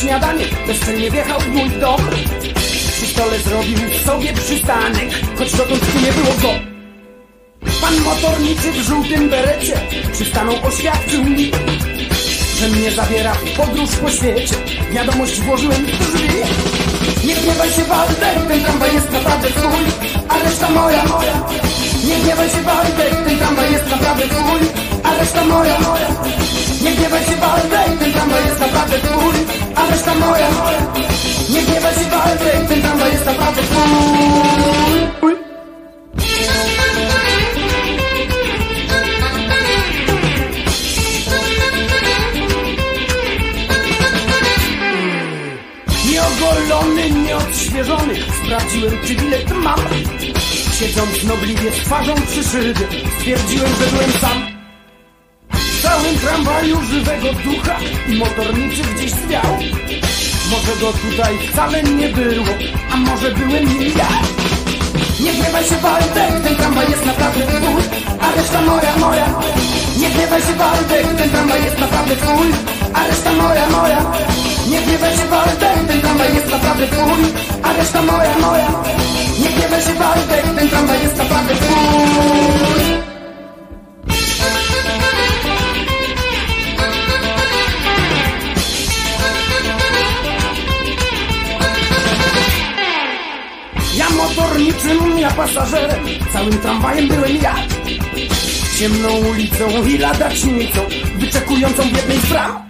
śniadanie, bezczelnie wjechał w mój dom. Przy stole zrobił sobie przystanek, choć dotąd tu nie było go. Pan motorniczy w żółtym berecie przystanął oświadczył mi, że mnie zabiera podróż po świecie. Wiadomość włożyłem w drzwi. Nie gniewaj się Waldek, ten tramwaj jest naprawdę twój, a reszta moja, moja. Nie gniewaj się Waldek, ten tramwaj jest naprawdę twój, a reszta moja, moja. Nie gniewaj się Waldek, ten tramwaj jest naprawdę twój, a reszta moja. Nie gniewaj się Waldek, ten tramwaj jest naprawdę twój. Nieogolony, nieodświeżony Sprawdziłem, czy bilet mam Siedząc nobliwie twarzą przy szybie Stwierdziłem, że byłem sam W całym tramwaju żywego ducha I motorniczy Może go tutaj wcale nie było A może byłem nim ja Nie gniewaj się Waldek, ten tramwaj jest naprawdę twój A reszta moja, moja. Nie gniewaj się Waldek, ten tramwaj jest naprawdę twój A reszta moja, moja. Nie gniewaj się Waldek, ten tramwaj jest naprawdę twój A reszta moja, moja. Nie gniewaj się Waldek, ten tramwaj jest naprawdę twój Całym tramwajem byłem ja ciemną ulicą i ladacznicą, wyczekującą z bram.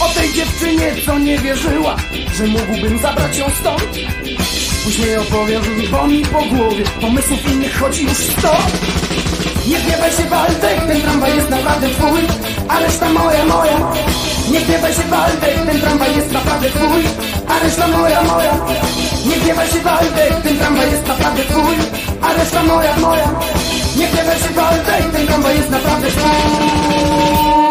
O tej dziewczynie, co nie wierzyła, że mógłbym zabrać ją stąd. Później opowiem, bo mi po głowie pomysłów innych chodzi już sto. Nie gniewaj się Waldek, ten tramwaj jest naprawdę twój, a reszta moja, moja. Nie gniewaj się Waldek, tramwaj jest naprawdę twój, a reszta moja, moja. Nie gniewaj się Waldek, ten tramwaj jest naprawdę twój, a reszta moja, moja. Nie gniewaj się Waldek, ten tramwaj jest naprawdę twój.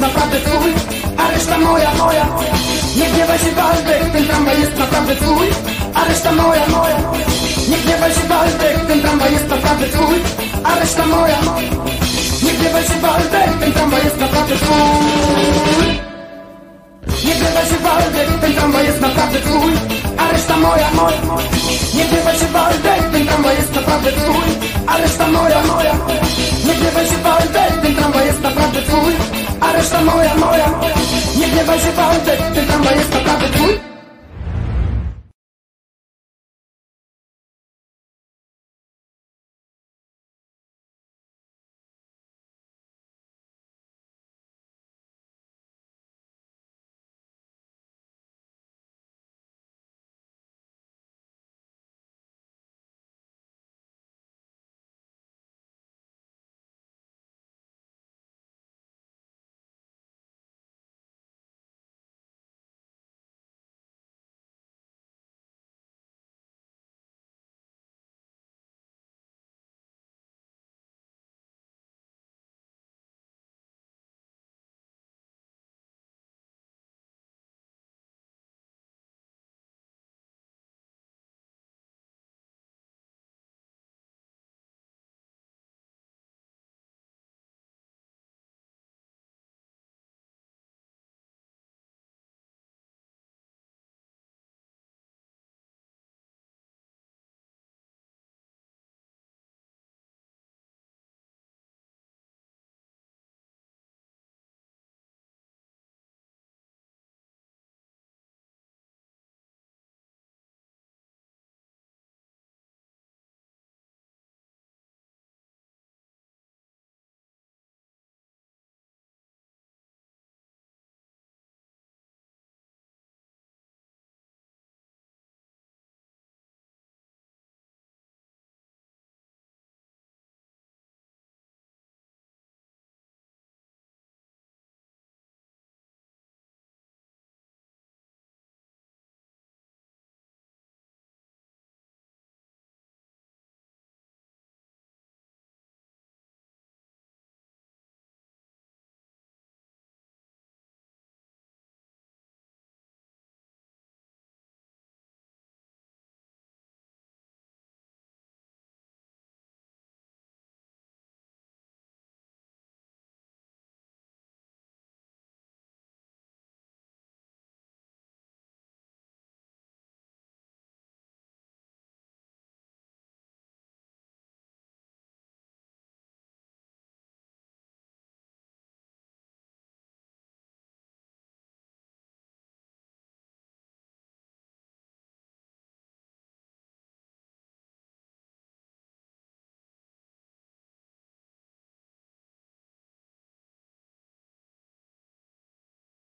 Jest naprawdę twój, a reszta moja, moja. Nie gniewaj się Waldek, ten tramwaj jest naprawdę twój, a reszta moja, moja. Nie gniewaj się Waldek, ten tramwaj jest naprawdę twój, a reszta moja. Nie gniewaj się Waldek, ten tramwaj jest naprawdę twój. Nie gniewaj się Waldek, ten tramwaj jest naprawdę twój, a reszta moja, moja. Nie gniewaj się Waldek, ten tramwaj jest naprawdę twój, a reszta moja, moja. Nie gniewaj się Waldek, ten tramwaj jest naprawdę twój, a reszta moja, moja. Nie gniewaj się Waldek, ten tramwaj jest naprawdę twój.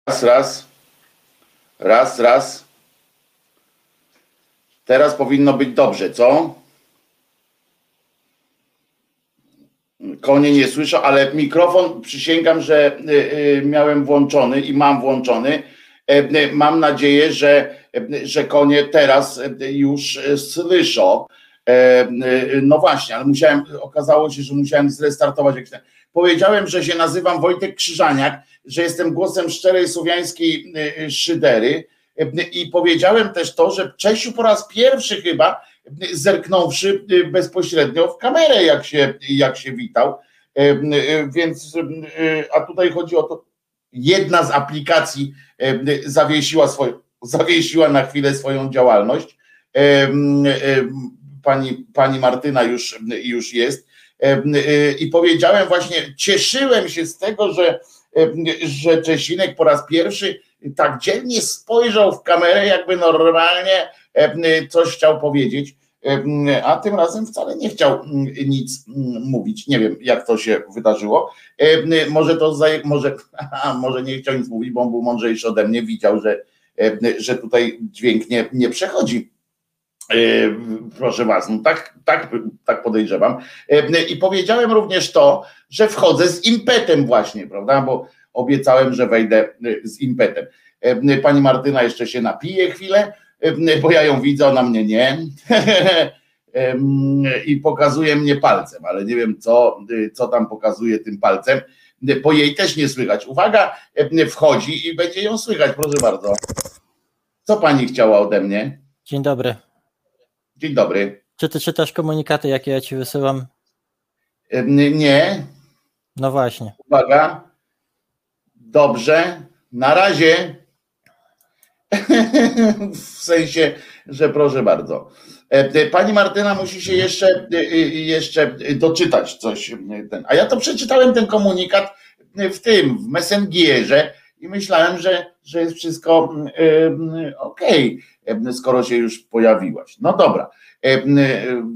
Raz, raz. Raz, raz. Teraz powinno być dobrze, co? Konie nie słyszą, ale mikrofon przysięgam, że y, y, miałem włączony i mam włączony. E, y, Mam nadzieję, że, że konie teraz już słyszą. E, No właśnie, ale musiałem, okazało się, że musiałem zrestartować. jakiś Powiedziałem, że się nazywam Wojtek Krzyżaniak, że jestem głosem szczerej słowiańskiej y, y, szydery. Y, I powiedziałem też to, że Czesiu po raz pierwszy chyba, zerknąwszy bezpośrednio w kamerę, jak się, jak się witał. Więc, a tutaj chodzi o to, jedna z aplikacji zawiesiła swoją zawiesiła na chwilę swoją działalność. Pani, pani Martyna już, już jest. Y, I powiedziałem właśnie, cieszyłem się z tego, że, że Czesinek po raz pierwszy tak dzielnie spojrzał w kamerę, jakby normalnie coś chciał powiedzieć. A tym razem wcale nie chciał mm, nic mm, mówić. Nie wiem, jak to się wydarzyło. Może to zaje, może, może nie chciał nic mówić, bo on był mądrzejszy ode mnie, widział, że, że tutaj dźwięk nie, nie przechodzi. E, Proszę was, no tak, tak, tak podejrzewam. E, I powiedziałem również to, że wchodzę z impetem właśnie, prawda? Bo obiecałem, że wejdę e, z impetem. Pani Martyna jeszcze się napije chwilę, bo ja ją widzę, ona mnie nie. I pokazuje mnie palcem, ale nie wiem, co, co tam pokazuje tym palcem, bo jej też nie słychać. Uwaga, wchodzi i będzie ją słychać, proszę bardzo. Co pani chciała ode mnie? Dzień dobry. Dzień dobry. Czy ty czytasz komunikaty, jakie ja ci wysyłam? Nie, No właśnie. uwaga. Dobrze. Na razie. W sensie, że proszę bardzo. E, Pani Martyna musi się jeszcze, e, e, jeszcze doczytać coś. A ja to przeczytałem ten komunikat w tym, w Messengierze i myślałem, że, że jest wszystko mm, okej, e, skoro się już pojawiłaś. No dobra. E, e,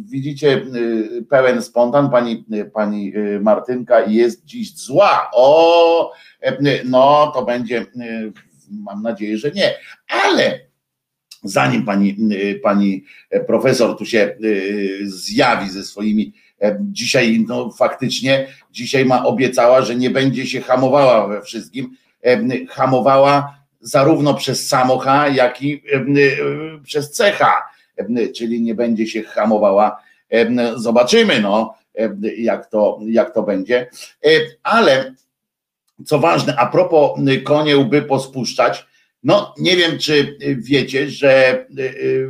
Widzicie, e, pełen spontan, pani, pani e, Martynka jest dziś zła. O, e, no to będzie, e, mam nadzieję, że nie. Ale zanim pani, e, pani profesor tu się e, zjawi ze swoimi, e, dzisiaj no faktycznie, dzisiaj ma obiecała, że nie będzie się hamowała we wszystkim, e, hamowała zarówno przez samocha, jak i e, e, przez cecha, e, czyli nie będzie się hamowała. Zobaczymy, no, jak to, jak to będzie. E, Ale co ważne, a propos y, konie łby pospuszczać, no nie wiem, czy wiecie, że y, y,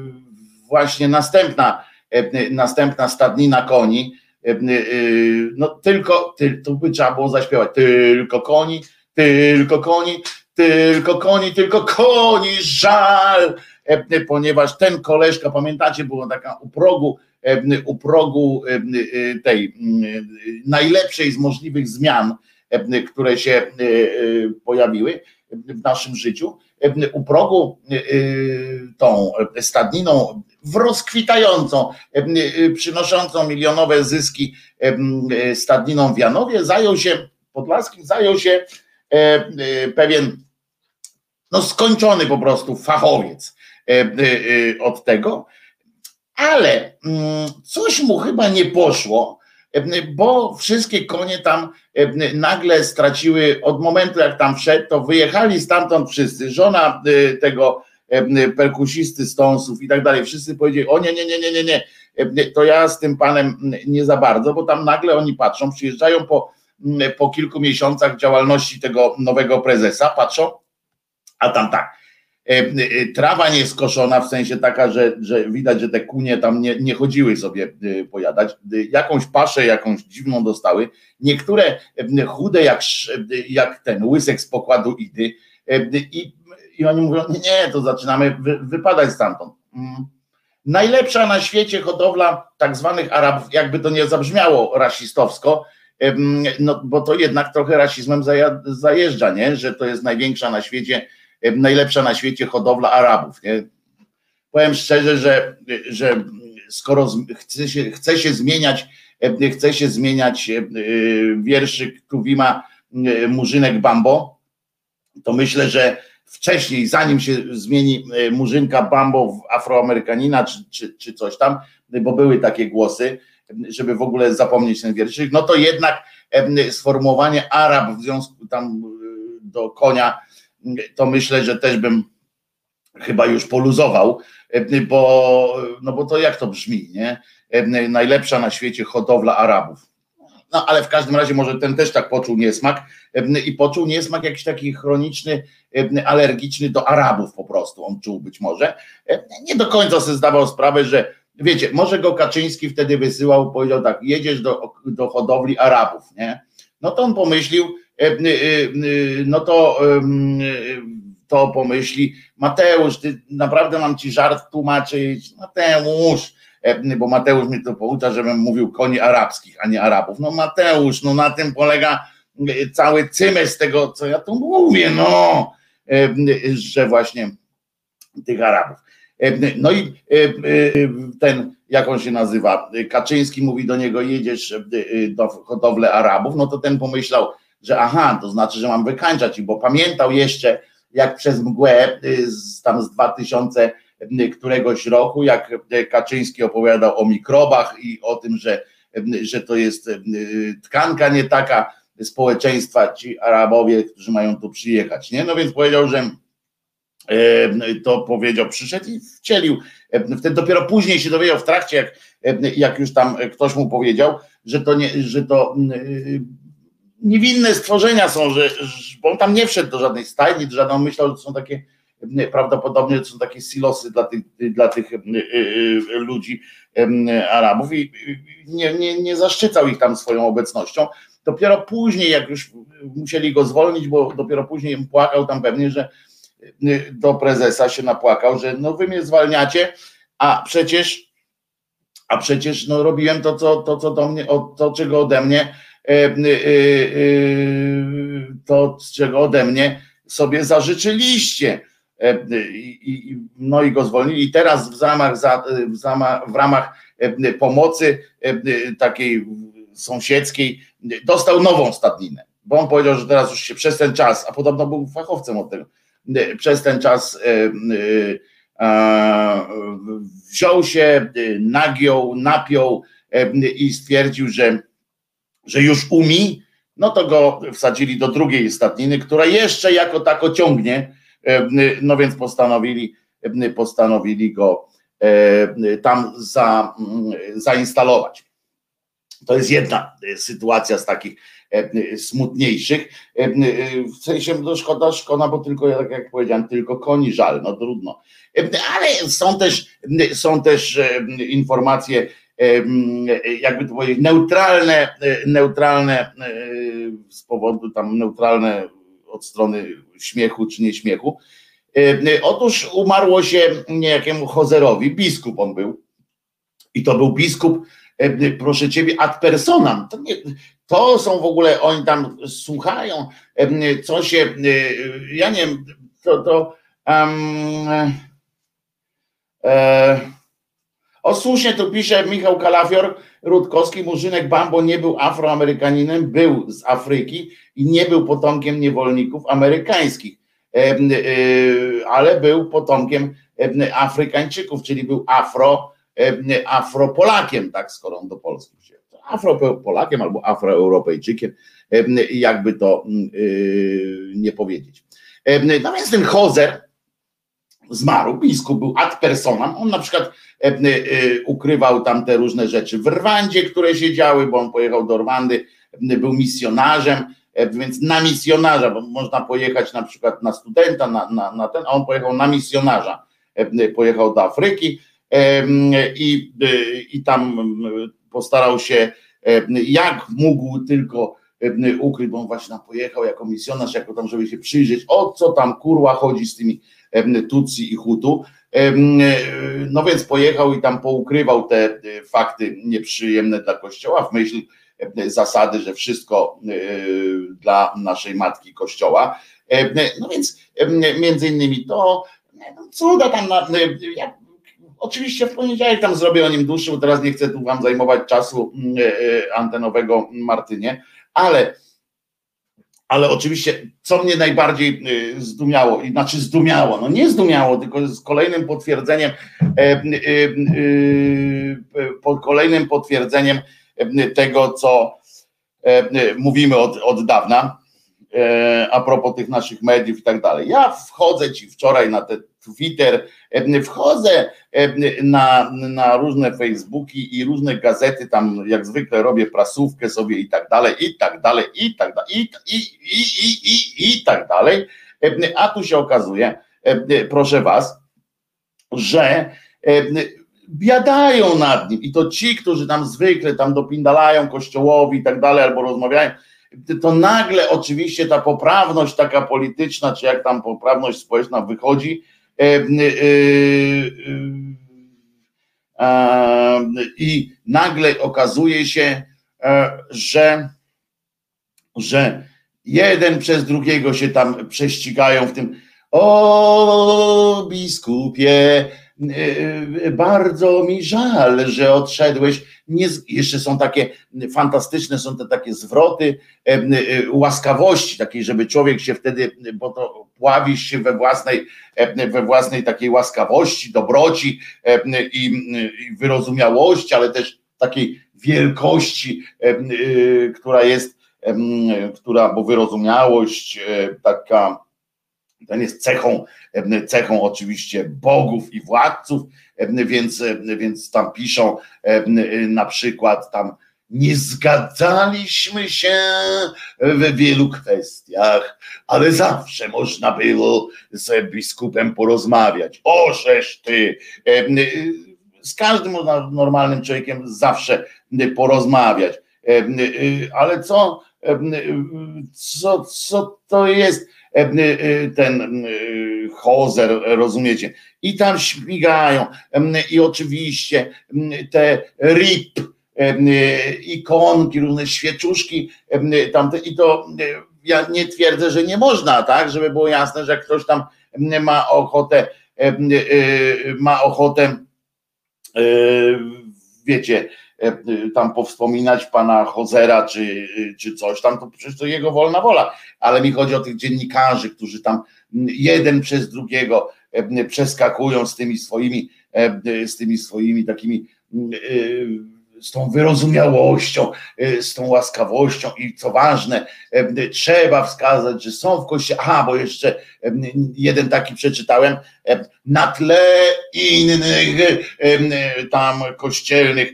właśnie następna, y, następna stadnina koni, y, y, no tylko, ty, tu by trzeba było zaśpiewać, tylko koni, tylko koni, tylko koni, tylko koni, żal, y, ponieważ ten koleżka, pamiętacie, była taka u progu, y, u progu y, y, tej y, najlepszej z możliwych zmian, które się e, pojawiły w naszym życiu, u progu tą stadniną rozkwitającą, przynoszącą milionowe zyski stadniną w Janowie, zajął się, Podlaskim zajął się pewien no skończony po prostu fachowiec e, e, e, od tego, ale mm, coś mu chyba nie poszło, e, bo wszystkie konie tam e, nagle straciły, od momentu jak tam wszedł, to wyjechali stamtąd wszyscy, żona e, tego e, perkusisty Stonesów i tak dalej, wszyscy powiedzieli, o nie, nie, nie, nie, nie, nie, E, to ja z tym panem nie za bardzo, bo tam nagle oni patrzą, przyjeżdżają po, po kilku miesiącach działalności tego nowego prezesa, patrzą, a tam tak, e, e, trawa nie skoszona, w sensie taka, że, że widać, że te kunie tam nie, nie chodziły sobie e, pojadać, jakąś paszę, jakąś dziwną dostały, niektóre chude jak, jak ten łysek z pokładu Idy i, i oni mówią, nie, to zaczynamy wy, wypadać stamtąd. Mm. Najlepsza na świecie hodowla tak zwanych Arabów, jakby to nie zabrzmiało rasistowsko, no bo to jednak trochę rasizmem zajeżdża, nie? że to jest największa na świecie, najlepsza na świecie hodowla Arabów. Nie? Powiem szczerze, że, że skoro chce się, chce się zmieniać, chce się zmieniać y, wierszyk Tuwima y, Murzynek Bambo, to myślę, że wcześniej, zanim się zmieni e, Murzynka Bambo w Afroamerykanina czy, czy, czy coś tam, bo były takie głosy, żeby w ogóle zapomnieć ten wierszyk, no to jednak sformułowanie Arab w związku tam y, do konia, y, to myślę, że też bym chyba już poluzował, bo, no bo to jak to brzmi, nie? Najlepsza na świecie hodowla Arabów. No ale w każdym razie może ten też tak poczuł niesmak i poczuł niesmak jakiś taki chroniczny, alergiczny do Arabów po prostu, on czuł być może. Nie do końca sobie zdawał sprawę, że wiecie, może go Kaczyński wtedy wysyłał, powiedział tak, jedziesz do, do hodowli Arabów, nie? No to on pomyślił, em, y, y, no to, to pomyśli, Mateusz, ty naprawdę mam ci żart tłumaczyć, Mateusz, e, bo Mateusz mi to poucza, żebym mówił koni arabskich, a nie Arabów. No Mateusz, no na tym polega e, cały cymes tego, co ja tu mówię, no, e, że właśnie tych Arabów. E, No i e, e, ten, jak on się nazywa, Kaczyński mówi do niego, jedziesz do hodowlę Arabów, no to ten pomyślał, że aha, to znaczy, że mam wykańczać, bo pamiętał jeszcze, jak przez mgłę z, tam z 2000 któregoś roku, jak Kaczyński opowiadał o mikrobach i o tym, że, że to jest tkanka nie taka społeczeństwa, ci Arabowie, którzy mają tu przyjechać, nie? No więc powiedział, że to powiedział, przyszedł i wcielił. Wtedy dopiero później się dowiedział w trakcie, jak, jak już tam ktoś mu powiedział, że to nie, że to y, niewinne stworzenia są, że, bo on tam nie wszedł do żadnej stajni, do żadnego myślał, że to są takie prawdopodobnie to są takie silosy dla tych, dla tych e, e, ludzi Arabów i nie, nie, nie zaszczycał ich tam swoją obecnością. Dopiero później, jak już musieli go zwolnić, bo dopiero później płakał tam pewnie, że do prezesa się napłakał, że no wy mnie zwalniacie, a przecież a przecież no robiłem to, co, to, co do mnie, to, czego ode mnie e, e, e, to, czego ode mnie sobie zażyczyliście. No i go zwolnili. Teraz w zamach, w ramach pomocy takiej sąsiedzkiej dostał nową stadninę. Bo on powiedział, że teraz już się przez ten czas, a podobno był fachowcem od tego, przez ten czas e, e, wziął się, nagiął, napiął i stwierdził, że, że już umi, no to go wsadzili do drugiej stadniny, która jeszcze jako tako ciągnie, no więc postanowili, postanowili go tam za, zainstalować. To jest jedna sytuacja z takich smutniejszych. E, e, W sensie no szkoda, szkoda, bo tylko, tak jak powiedziałem, tylko koni żal, no trudno. E, Ale są też, są też e, informacje, e, jakby to powiedzieć, neutralne, e, neutralne e, z powodu tam neutralne od strony śmiechu czy nie śmiechu. E, e, Otóż umarło się niejakiemu Hozerowi, biskup on był, i to był biskup, e, proszę ciebie, ad personam. To, nie, to są w ogóle, oni tam słuchają, e, co się, e, ja nie wiem, to, to um, e, o słusznie tu pisze Michał Kalafior, Rutkowski, Murzynek Bambo nie był afroamerykaninem, był z Afryki i nie był potomkiem niewolników amerykańskich, e, e, ale był potomkiem e, Afrykańczyków, czyli był afro, e, Afropolakiem, tak, skoro on do Polski przyjechał. Afropolakiem albo Afroeuropejczykiem, jakby to mm, e, nie powiedzieć. No więc ten Hozer zmarł, biskup był ad personam, on na przykład e, ukrywał tam te różne rzeczy w Rwandzie, które się działy, bo on pojechał do Rwandy, był misjonarzem, więc na misjonarza, bo można pojechać na przykład na studenta, na, na, na ten, a on pojechał na misjonarza, pojechał do Afryki i, e, i tam m, postarał się, e, jak mógł tylko e, ukryć, bo on właśnie pojechał jako misjonarz, jako tam, żeby się przyjrzeć, o co tam kurwa chodzi z tymi Tutsi i Hutu. E, No więc pojechał i tam poukrywał te fakty nieprzyjemne dla Kościoła w myśl zasady, że wszystko dla naszej matki Kościoła. No więc między innymi to, no, cuda tam, ja oczywiście w poniedziałek tam zrobię o nim dłuższy, bo teraz nie chcę tu wam zajmować czasu mm, e, e, antenowego Martynie, ale ale oczywiście, co mnie najbardziej y, zdumiało, znaczy zdumiało, no nie zdumiało, tylko z kolejnym potwierdzeniem, e, pod kolejnym potwierdzeniem e, tego, co e, mówimy od, od dawna, e, a propos tych naszych mediów i tak dalej. Ja wchodzę ci wczoraj na ten Twitter, e, wchodzę e, na, na różne Facebooki i różne gazety, tam jak zwykle robię prasówkę sobie i tak dalej, i tak dalej, i tak dalej, i, i, i, i, i, i tak dalej. E, A tu się okazuje, proszę was, że biadają nad nim i to ci, którzy tam zwykle tam dopindalają kościołowi i tak dalej, albo rozmawiają, to nagle oczywiście ta poprawność taka polityczna, czy jak tam poprawność społeczna wychodzi i nagle okazuje się, że, że jeden przez drugiego się tam prześcigają w tym o biskupie, bardzo mi żal, że odszedłeś. Nie, jeszcze są takie fantastyczne, są te takie zwroty łaskawości, takiej, żeby człowiek się wtedy, bo to pławisz się we własnej, we własnej takiej łaskawości, dobroci i, i wyrozumiałości, ale też takiej wielkości, która jest, która, bo wyrozumiałość taka ten jest cechą, cechą oczywiście bogów i władców, więc, więc tam piszą na przykład tam nie zgadzaliśmy się w wielu kwestiach, ale zawsze można było z biskupem porozmawiać. Ożeż ty, z każdym normalnym człowiekiem zawsze porozmawiać. Ale co, co, co to jest? E, ten e, Hozer, rozumiecie? I tam śmigają. I oczywiście te RIP, ikonki, różne świeczuszki, tamte, i to ja nie twierdzę, że nie można, tak, żeby było jasne, że ktoś tam ma ochotę, ma ochotę, wiecie, tam powspominać pana Hozera czy, czy coś tam, to przecież to jego wolna wola, ale mi chodzi o tych dziennikarzy, którzy tam jeden przez drugiego e, przeskakują z tymi swoimi, e, z tymi swoimi takimi z tą wyrozumiałością, z tą łaskawością i co ważne, trzeba wskazać, że są w kościele, aha, bo jeszcze jeden taki przeczytałem, na tle innych tam kościelnych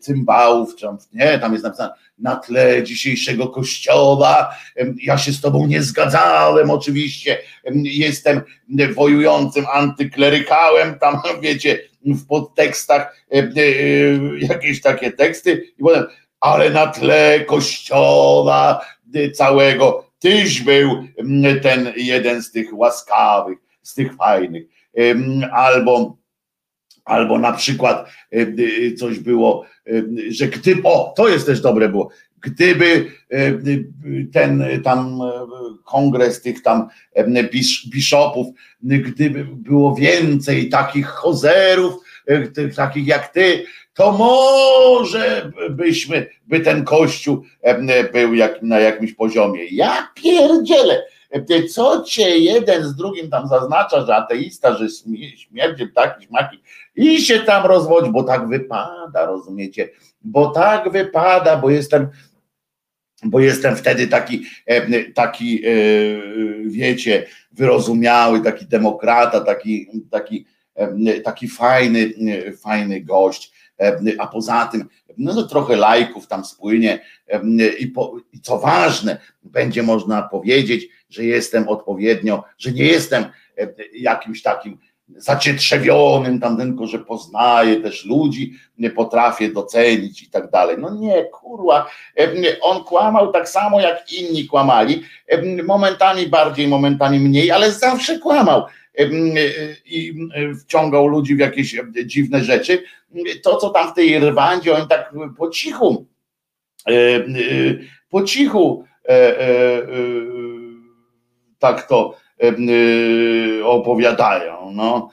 cymbałów, nie, tam jest napisane na tle dzisiejszego kościoła, ja się z tobą nie zgadzałem oczywiście, jestem wojującym antyklerykałem, tam wiecie, w podtekstach jakieś takie teksty i potem, ale na tle kościoła całego, tyś był ten jeden z tych łaskawych, z tych fajnych, albo Albo na przykład e, e, coś było, e, że gdyby, o, to jest też dobre było, gdyby ten tam kongres tych tam biszopów, gdyby było więcej takich hozerów, takich jak ty, to może byśmy, by ten kościół był jak, na jakimś poziomie. Ja pierdzielę, co cię jeden z drugim tam zaznacza, że ateista, że śmierdzie taki śmaki i się tam rozwodzi, bo tak wypada, rozumiecie? Bo tak wypada, bo jestem bo jestem wtedy taki, taki e, wiecie, wyrozumiały, taki demokrata, taki, taki, taki fajny, fajny gość, a poza tym no, no trochę lajków tam spłynie. I, po, i co ważne, będzie można powiedzieć, że jestem odpowiednio, że nie jestem jakimś takim zacietrzewionym tam tylko, że poznaję też ludzi, nie potrafię docenić i tak dalej. No nie, kurwa, on kłamał tak samo jak inni kłamali, momentami bardziej, momentami mniej, ale zawsze kłamał i wciągał ludzi w jakieś dziwne rzeczy. To, co tam w tej Rwandzie, oni tak po cichu, po cichu e, e, tak to opowiadają. No.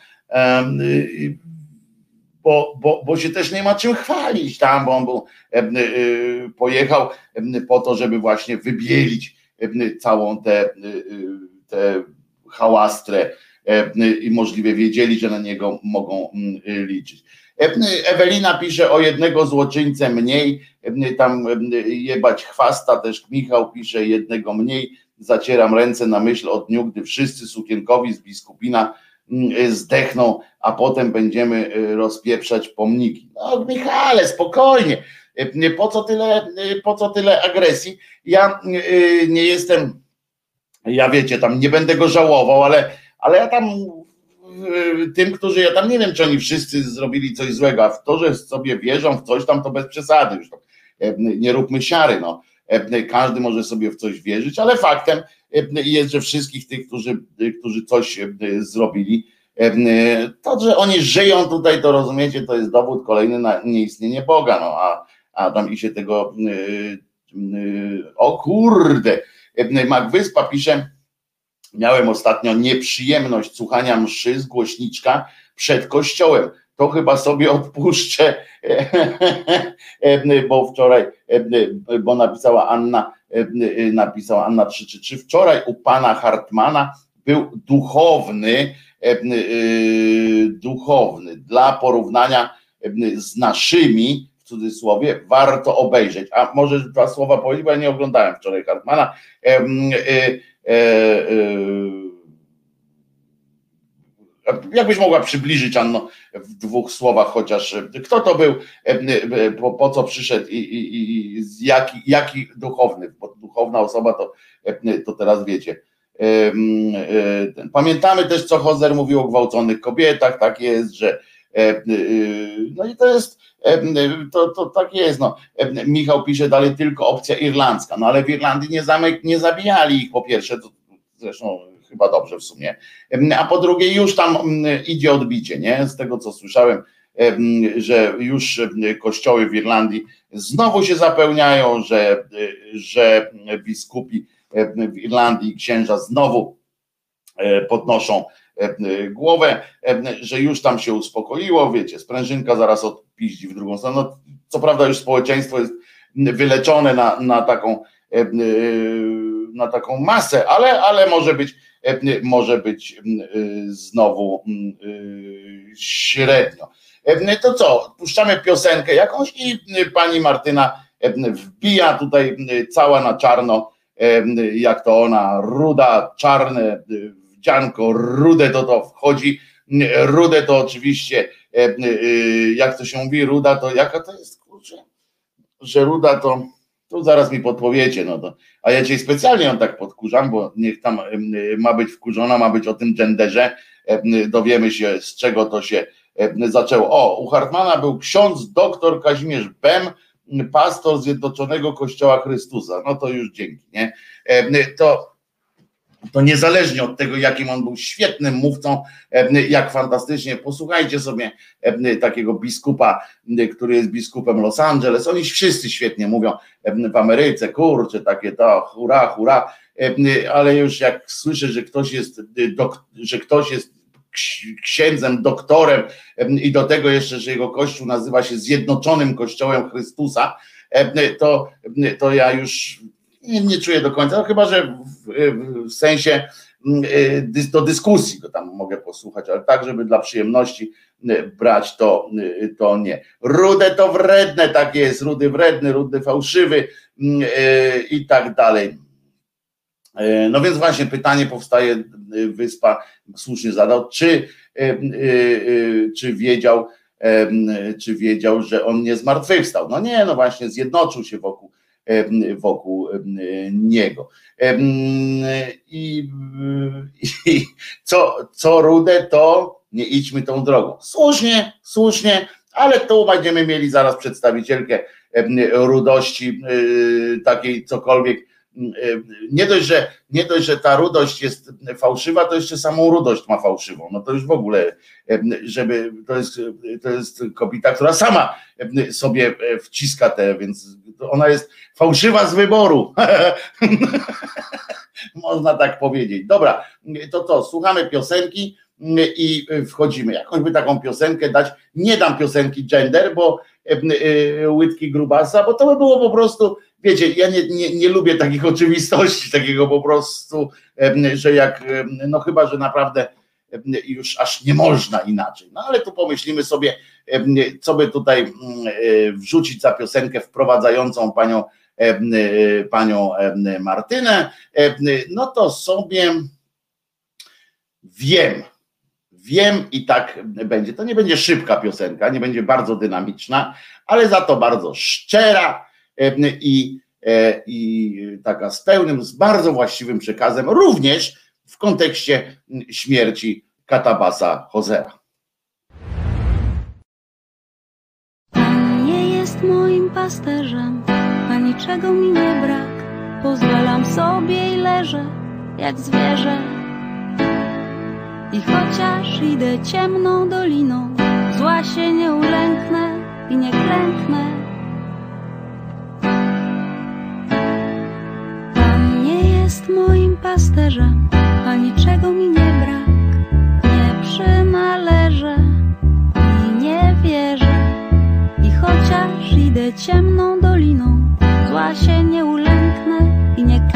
Bo, bo, bo się też nie ma czym chwalić tam, bo on był, pojechał po to, żeby właśnie wybielić całą tę te, hałastrę i możliwie wiedzieli, że na niego mogą liczyć. Ewelina pisze o jednego złoczyńcę mniej, tam jebać chwasta, też Michał pisze jednego mniej, zacieram ręce na myśl o dniu, gdy wszyscy sukienkowi z biskupina mm, zdechną, a potem będziemy rozpieprzać pomniki. No Michale, spokojnie, po co tyle, po co tyle agresji? Ja nie jestem, ja wiecie, tam nie będę go żałował, ale, ale ja tam tym, którzy, ja tam nie wiem, czy oni wszyscy zrobili coś złego, a w to, że sobie wierzą w coś tam, to bez przesady już. Nie róbmy siary, no e, każdy może sobie w coś wierzyć, ale faktem e, jest, że wszystkich tych, którzy, którzy coś e, zrobili, to, że oni żyją tutaj, to rozumiecie, to jest dowód kolejny na nieistnienie Boga, no a, a tam i się tego o kurde, Mac Wyspa pisze, miałem ostatnio nieprzyjemność słuchania mszy z głośniczka przed kościołem to chyba sobie odpuszczę, bo wczoraj, bo napisała Anna, napisała Anna 333, wczoraj u pana Hartmana był duchowny, duchowny, dla porównania z naszymi, w cudzysłowie, warto obejrzeć. A może dwa słowa powiedzieć, bo ja nie oglądałem wczoraj Hartmana. Jakbyś mogła przybliżyć, Anno, w dwóch słowach chociaż, kto to był, e, e, po, po co przyszedł i, i, i jaki, jaki duchowny, bo duchowna osoba to, e, to teraz wiecie. Pamiętamy też, co Hozer mówił o gwałconych kobietach, tak jest, że no i to jest, to, to tak jest, no. Michał pisze dalej tylko opcja irlandzka, no ale w Irlandii nie, zamek, nie zabijali ich po pierwsze, to zresztą chyba dobrze w sumie. A po drugie, już tam idzie odbicie, nie? Z tego co słyszałem, że już kościoły w Irlandii znowu się zapełniają, że, że biskupi w Irlandii, księża znowu e, podnoszą głowę, że już tam się uspokoiło, wiecie, sprężynka zaraz odpiździ w drugą stronę. No, co prawda już społeczeństwo jest wyleczone na, na taką na taką masę, ale, ale może być E, może być znowu średnio. E, to co, puszczamy piosenkę jakąś i pani Martyna wbija tutaj cała na czarno, jak to ona, ruda, czarne, wdzianko, rude to to wchodzi, rude to oczywiście, y, jak to się mówi, ruda to, jaka to jest, kurczę, że ruda to tu zaraz mi podpowiecie, no to, a ja dzisiaj specjalnie ją tak podkurzam, bo niech tam ma być wkurzona, ma być o tym genderze, dowiemy się z czego to się zaczęło. O, u Hartmana był ksiądz doktor Kazimierz Bem, pastor Zjednoczonego Kościoła Chrystusa. No to już dzięki, nie? To to niezależnie od tego, jakim on był świetnym mówcą, jak fantastycznie, posłuchajcie sobie takiego biskupa, który jest biskupem Los Angeles, oni wszyscy świetnie mówią w Ameryce, kurczę, takie to, hura, hura, ale już jak słyszę, że ktoś jest, że ktoś jest księdzem, doktorem i do tego jeszcze, że jego kościół nazywa się Zjednoczonym Kościołem Chrystusa, to, to ja już nie, nie czuję do końca, no chyba że w, w sensie mm, y, do dyskusji go tam mogę posłuchać, ale tak, żeby dla przyjemności y, brać, to, y, to nie. Rude to wredne, tak jest, rudy wredny, rudy fałszywy mm, i tak dalej. No więc właśnie pytanie powstaje, Wyspa słusznie zadał, czy, czy wiedział, czy wiedział, że on nie zmartwychwstał. No nie, no właśnie zjednoczył się wokół wokół niego. I, i co, co rude, to nie idźmy tą drogą. Słusznie, słusznie, ale tu będziemy mieli zaraz przedstawicielkę rudości, y, takiej cokolwiek. Nie dość, że, nie dość, że ta rudość jest fałszywa, to jeszcze samą rudość ma fałszywą. No to już w ogóle, żeby to jest, to jest kobieta, która sama sobie wciska te, więc ona jest fałszywa z wyboru. Można tak powiedzieć. Dobra, to to, słuchamy piosenki i wchodzimy. Jakąś by taką piosenkę dać. Nie dam piosenki gender, bo łydki grubasa, bo to by było po prostu, wiecie, ja nie, nie, nie lubię takich oczywistości, takiego po prostu, e, że jak, no chyba, że naprawdę już aż nie można inaczej. No ale tu pomyślimy sobie, co by tutaj mm, wrzucić za piosenkę wprowadzającą panią E, e, panią e, Martynę, no to sobie wiem, wiem i tak będzie. To nie będzie szybka piosenka, nie będzie bardzo dynamiczna, ale za to bardzo szczera i, i taka z pełnym, z bardzo właściwym przekazem, również w kontekście śmierci Katabasa Hozera. nie jest moim pasterzem niczego mi nie brak. Pozwalam sobie i leżę jak zwierzę. I chociaż idę ciemną doliną, zła się nie ulęknę i nie klęknę. Moim pasterzem, a niczego mi nie brak. Nie przynależę i nie wierzę. I chociaż idę ciemną doliną, zła się nie ulęknę i nie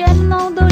chociaż idę ciemną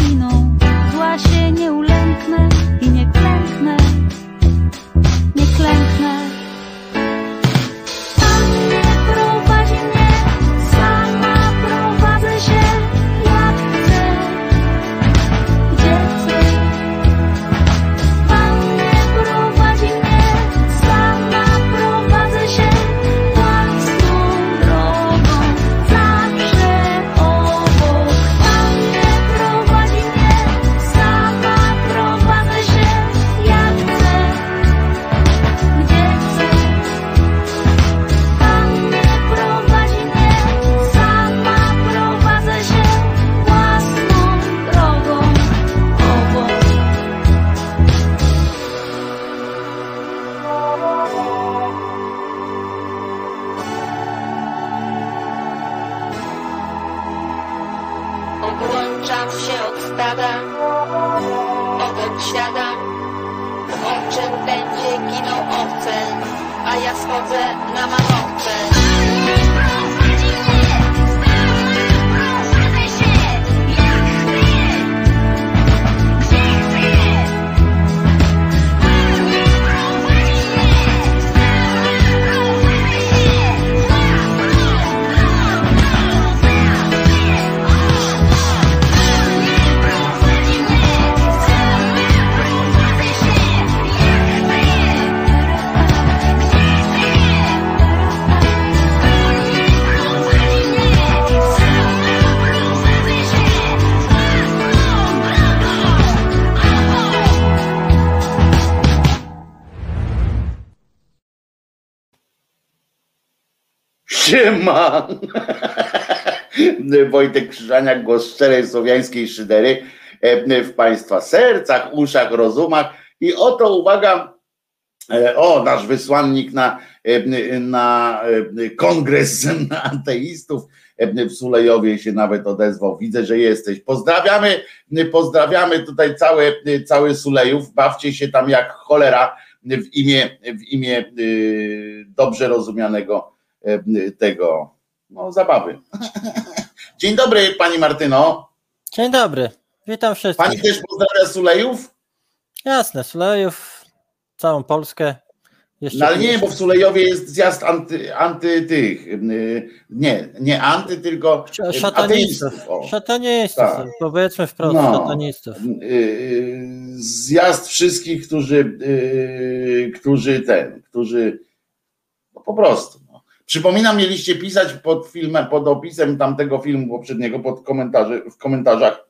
Siema! Wojtek Krzyżaniak, głos szczerej słowiańskiej szydery e, w Państwa sercach, uszach, rozumach. I oto uwaga, e, o, nasz wysłannik na, e, na kongres ateistów w Sulejowie się nawet odezwał. Widzę, że jesteś. Pozdrawiamy, pozdrawiamy tutaj całe, cały Sulejów. Bawcie się tam jak cholera w imię, w imię y, dobrze rozumianego tego, no zabawy. Dzień dobry Pani Martyno. Dzień dobry, witam wszystkich. Pani też pozdrawia Sulejów? Jasne, Sulejów, całą Polskę. Jeszcze No ale nie, bo w Sulejowie jest zjazd anty, anty tych, y, nie, nie anty, tylko y, Szatanistów. ateistów. Szatanistów, Tak. powiedzmy wprost, No. szatanistów. Y, Zjazd wszystkich, którzy, którzy ten, którzy no po prostu. Przypominam, mieliście pisać pod filmem, pod opisem tamtego filmu poprzedniego, pod komentarzy, w komentarzach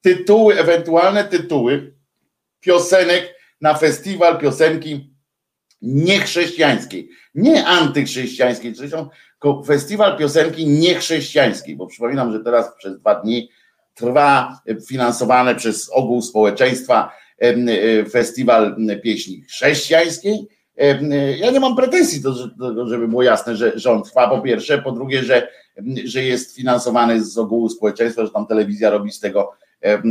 tytuły, ewentualne tytuły piosenek na festiwal piosenki niechrześcijańskiej, nie antychrześcijańskiej, tylko festiwal piosenki niechrześcijańskiej, bo przypominam, że teraz przez dwa dni trwa finansowane przez ogół społeczeństwa e, festiwal pieśni chrześcijańskiej. E, Ja nie mam pretensji do tego, żeby było jasne, że, on trwa po pierwsze, po drugie, że, że jest finansowany z ogółu społeczeństwa, że tam telewizja robi z tego e,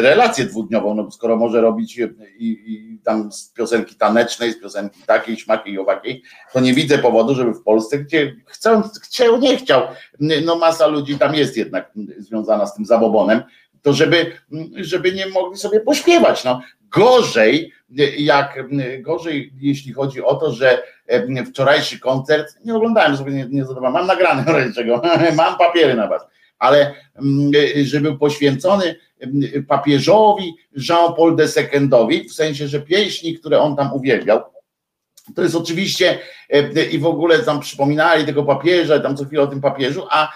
relację dwudniową, no skoro może robić i, i tam z piosenki tanecznej, z piosenki takiej, śmakiej i owakiej, to nie widzę powodu, żeby w Polsce, gdzie chcąc, chciał, nie chciał, no masa ludzi tam jest jednak związana z tym zabobonem, to żeby, żeby nie mogli sobie pośpiewać. No. Gorzej, jak gorzej, jeśli chodzi o to, że wczorajszy koncert, nie oglądałem sobie, nie, nie zadawałem, mam nagrane czego, mam papiery na was, ale że był poświęcony papieżowi Jean-Paul II, w sensie, że pieśni, które on tam uwielbiał, to jest oczywiście i w ogóle tam przypominali tego papieża, tam co chwilę o tym papieżu, a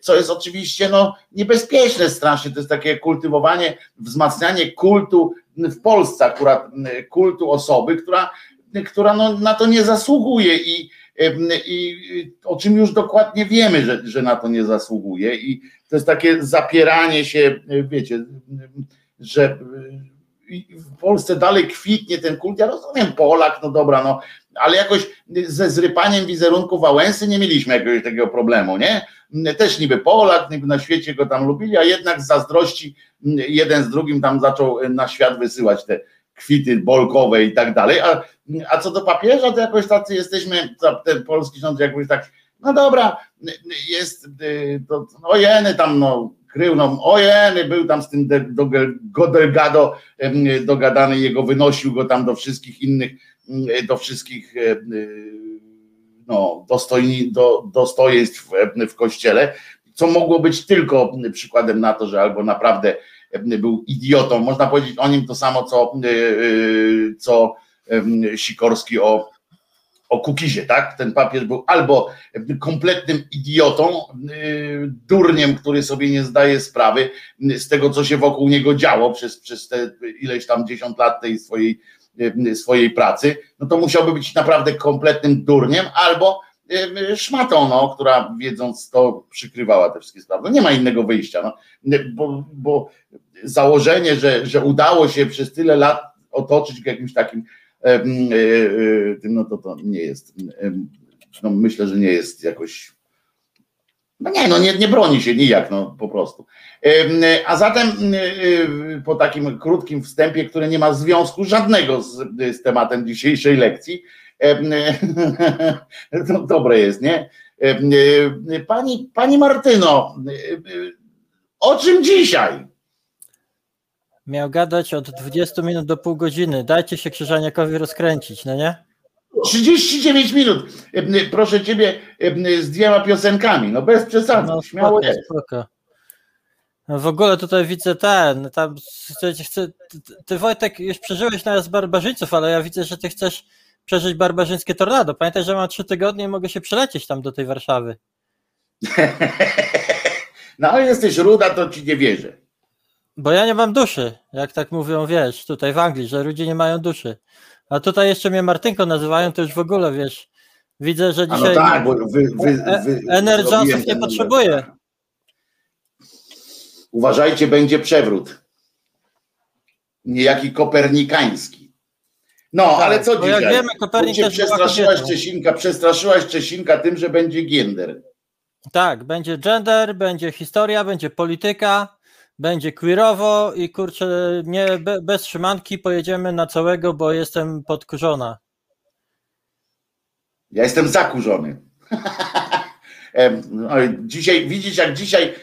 co jest oczywiście no, niebezpieczne strasznie, to jest takie kultywowanie, wzmacnianie kultu w Polsce akurat kultu osoby, która, która no, na to nie zasługuje i, i o czym już dokładnie wiemy, że, że na to nie zasługuje i to jest takie zapieranie się, wiecie, że w Polsce dalej kwitnie ten kult, ja rozumiem Polak, no dobra, no, ale jakoś ze zrypaniem wizerunku Wałęsy nie mieliśmy jakiegoś takiego problemu, nie? Też niby Polak, niby na świecie go tam lubili, a jednak z zazdrości jeden z drugim tam zaczął na świat wysyłać te kwity bolkowe i tak dalej, a, a co do papieża, to jakoś tacy jesteśmy, ten polski rząd jakoś tak, no dobra, jest, to, no jeny tam, no krył, no ojeny, był tam z tym de, do, Godelgado dogadany, jego wynosił go tam do wszystkich innych, do wszystkich no, dostojni, do, dostojeństw w, w kościele, co mogło być tylko przykładem na to, że albo naprawdę był idiotą, można powiedzieć o nim to samo, co, co Sikorski o o Kukizie, tak? Ten papież był albo kompletnym idiotą, durniem, który sobie nie zdaje sprawy z tego, co się wokół niego działo przez, przez te ileś tam dziesiąt lat tej swojej, swojej pracy, no to musiałby być naprawdę kompletnym durniem, albo szmatą, no, która wiedząc to przykrywała te wszystkie sprawy. No nie ma innego wyjścia, no, bo, bo założenie, że, że udało się przez tyle lat otoczyć jakimś takim tym, no to to nie jest, no myślę, że nie jest jakoś, no nie, no nie, nie broni się nijak, no po prostu. A zatem po takim krótkim wstępie, który nie ma związku żadnego z, z tematem dzisiejszej lekcji, no, dobre jest, nie? Pani, pani Martyno, o czym dzisiaj? Miał gadać od 20 minut do pół godziny. Dajcie się Krzyżaniakowi rozkręcić, no nie? 39 minut. Proszę ciebie z dwiema piosenkami. No bez przesady, no, śmiało spoko, jest. Spoko. No w ogóle tutaj widzę ten, tam chcę, chcę, ty, ty Wojtek już przeżyłeś z barbarzyńców, ale ja widzę, że ty chcesz przeżyć barbarzyńskie tornado. Pamiętaj, że mam trzy tygodnie i mogę się przelecieć tam do tej Warszawy. no ale jesteś ruda, to ci nie wierzę. Bo ja nie mam duszy, jak tak mówią, wiesz, tutaj w Anglii, że ludzie nie mają duszy. A tutaj jeszcze mnie Martynko nazywają, to już w ogóle, wiesz, widzę, że dzisiaj no tak, bo wy, wy, e, wy, Energonsów nie potrzebuję. Uważajcie, będzie przewrót. Niejaki kopernikański. No, tak, ale co dzisiaj? Jak wiemy, Kopernik też przestraszyłaś Czesinka, przestraszyłaś Czesinka tym, że będzie gender. Tak, będzie gender, będzie historia, będzie polityka, będzie queerowo i kurczę, nie, bez trzymanki pojedziemy na całego, bo jestem podkurzona. Ja jestem zakurzony. Dzisiaj, widzisz jak dzisiaj,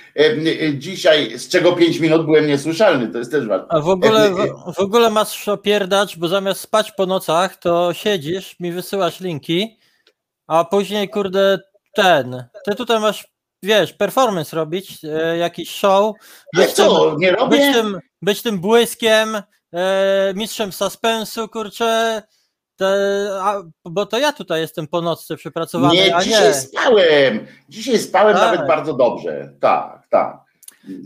dzisiaj, z czego 5 minut byłem niesłyszalny, to jest też ważne. A w ogóle, w, w ogóle masz opierdać, bo zamiast spać po nocach, to siedzisz, mi wysyłasz linki, a później, kurde, ten, ty tutaj masz wiesz, performance robić, e, jakiś show. Być co, tym, nie robię? Być tym, być tym błyskiem, e, mistrzem suspensu, kurczę. Te, a, bo to ja tutaj jestem po nocce przepracowany. Nie, a dzisiaj nie. spałem. Dzisiaj spałem tak. nawet bardzo dobrze. Tak, tak.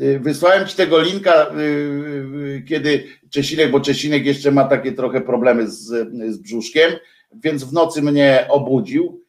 Y, wysłałem ci tego linka, y, y, kiedy Czesinek, bo Czesinek jeszcze ma takie trochę problemy z, z brzuszkiem, więc w nocy mnie obudził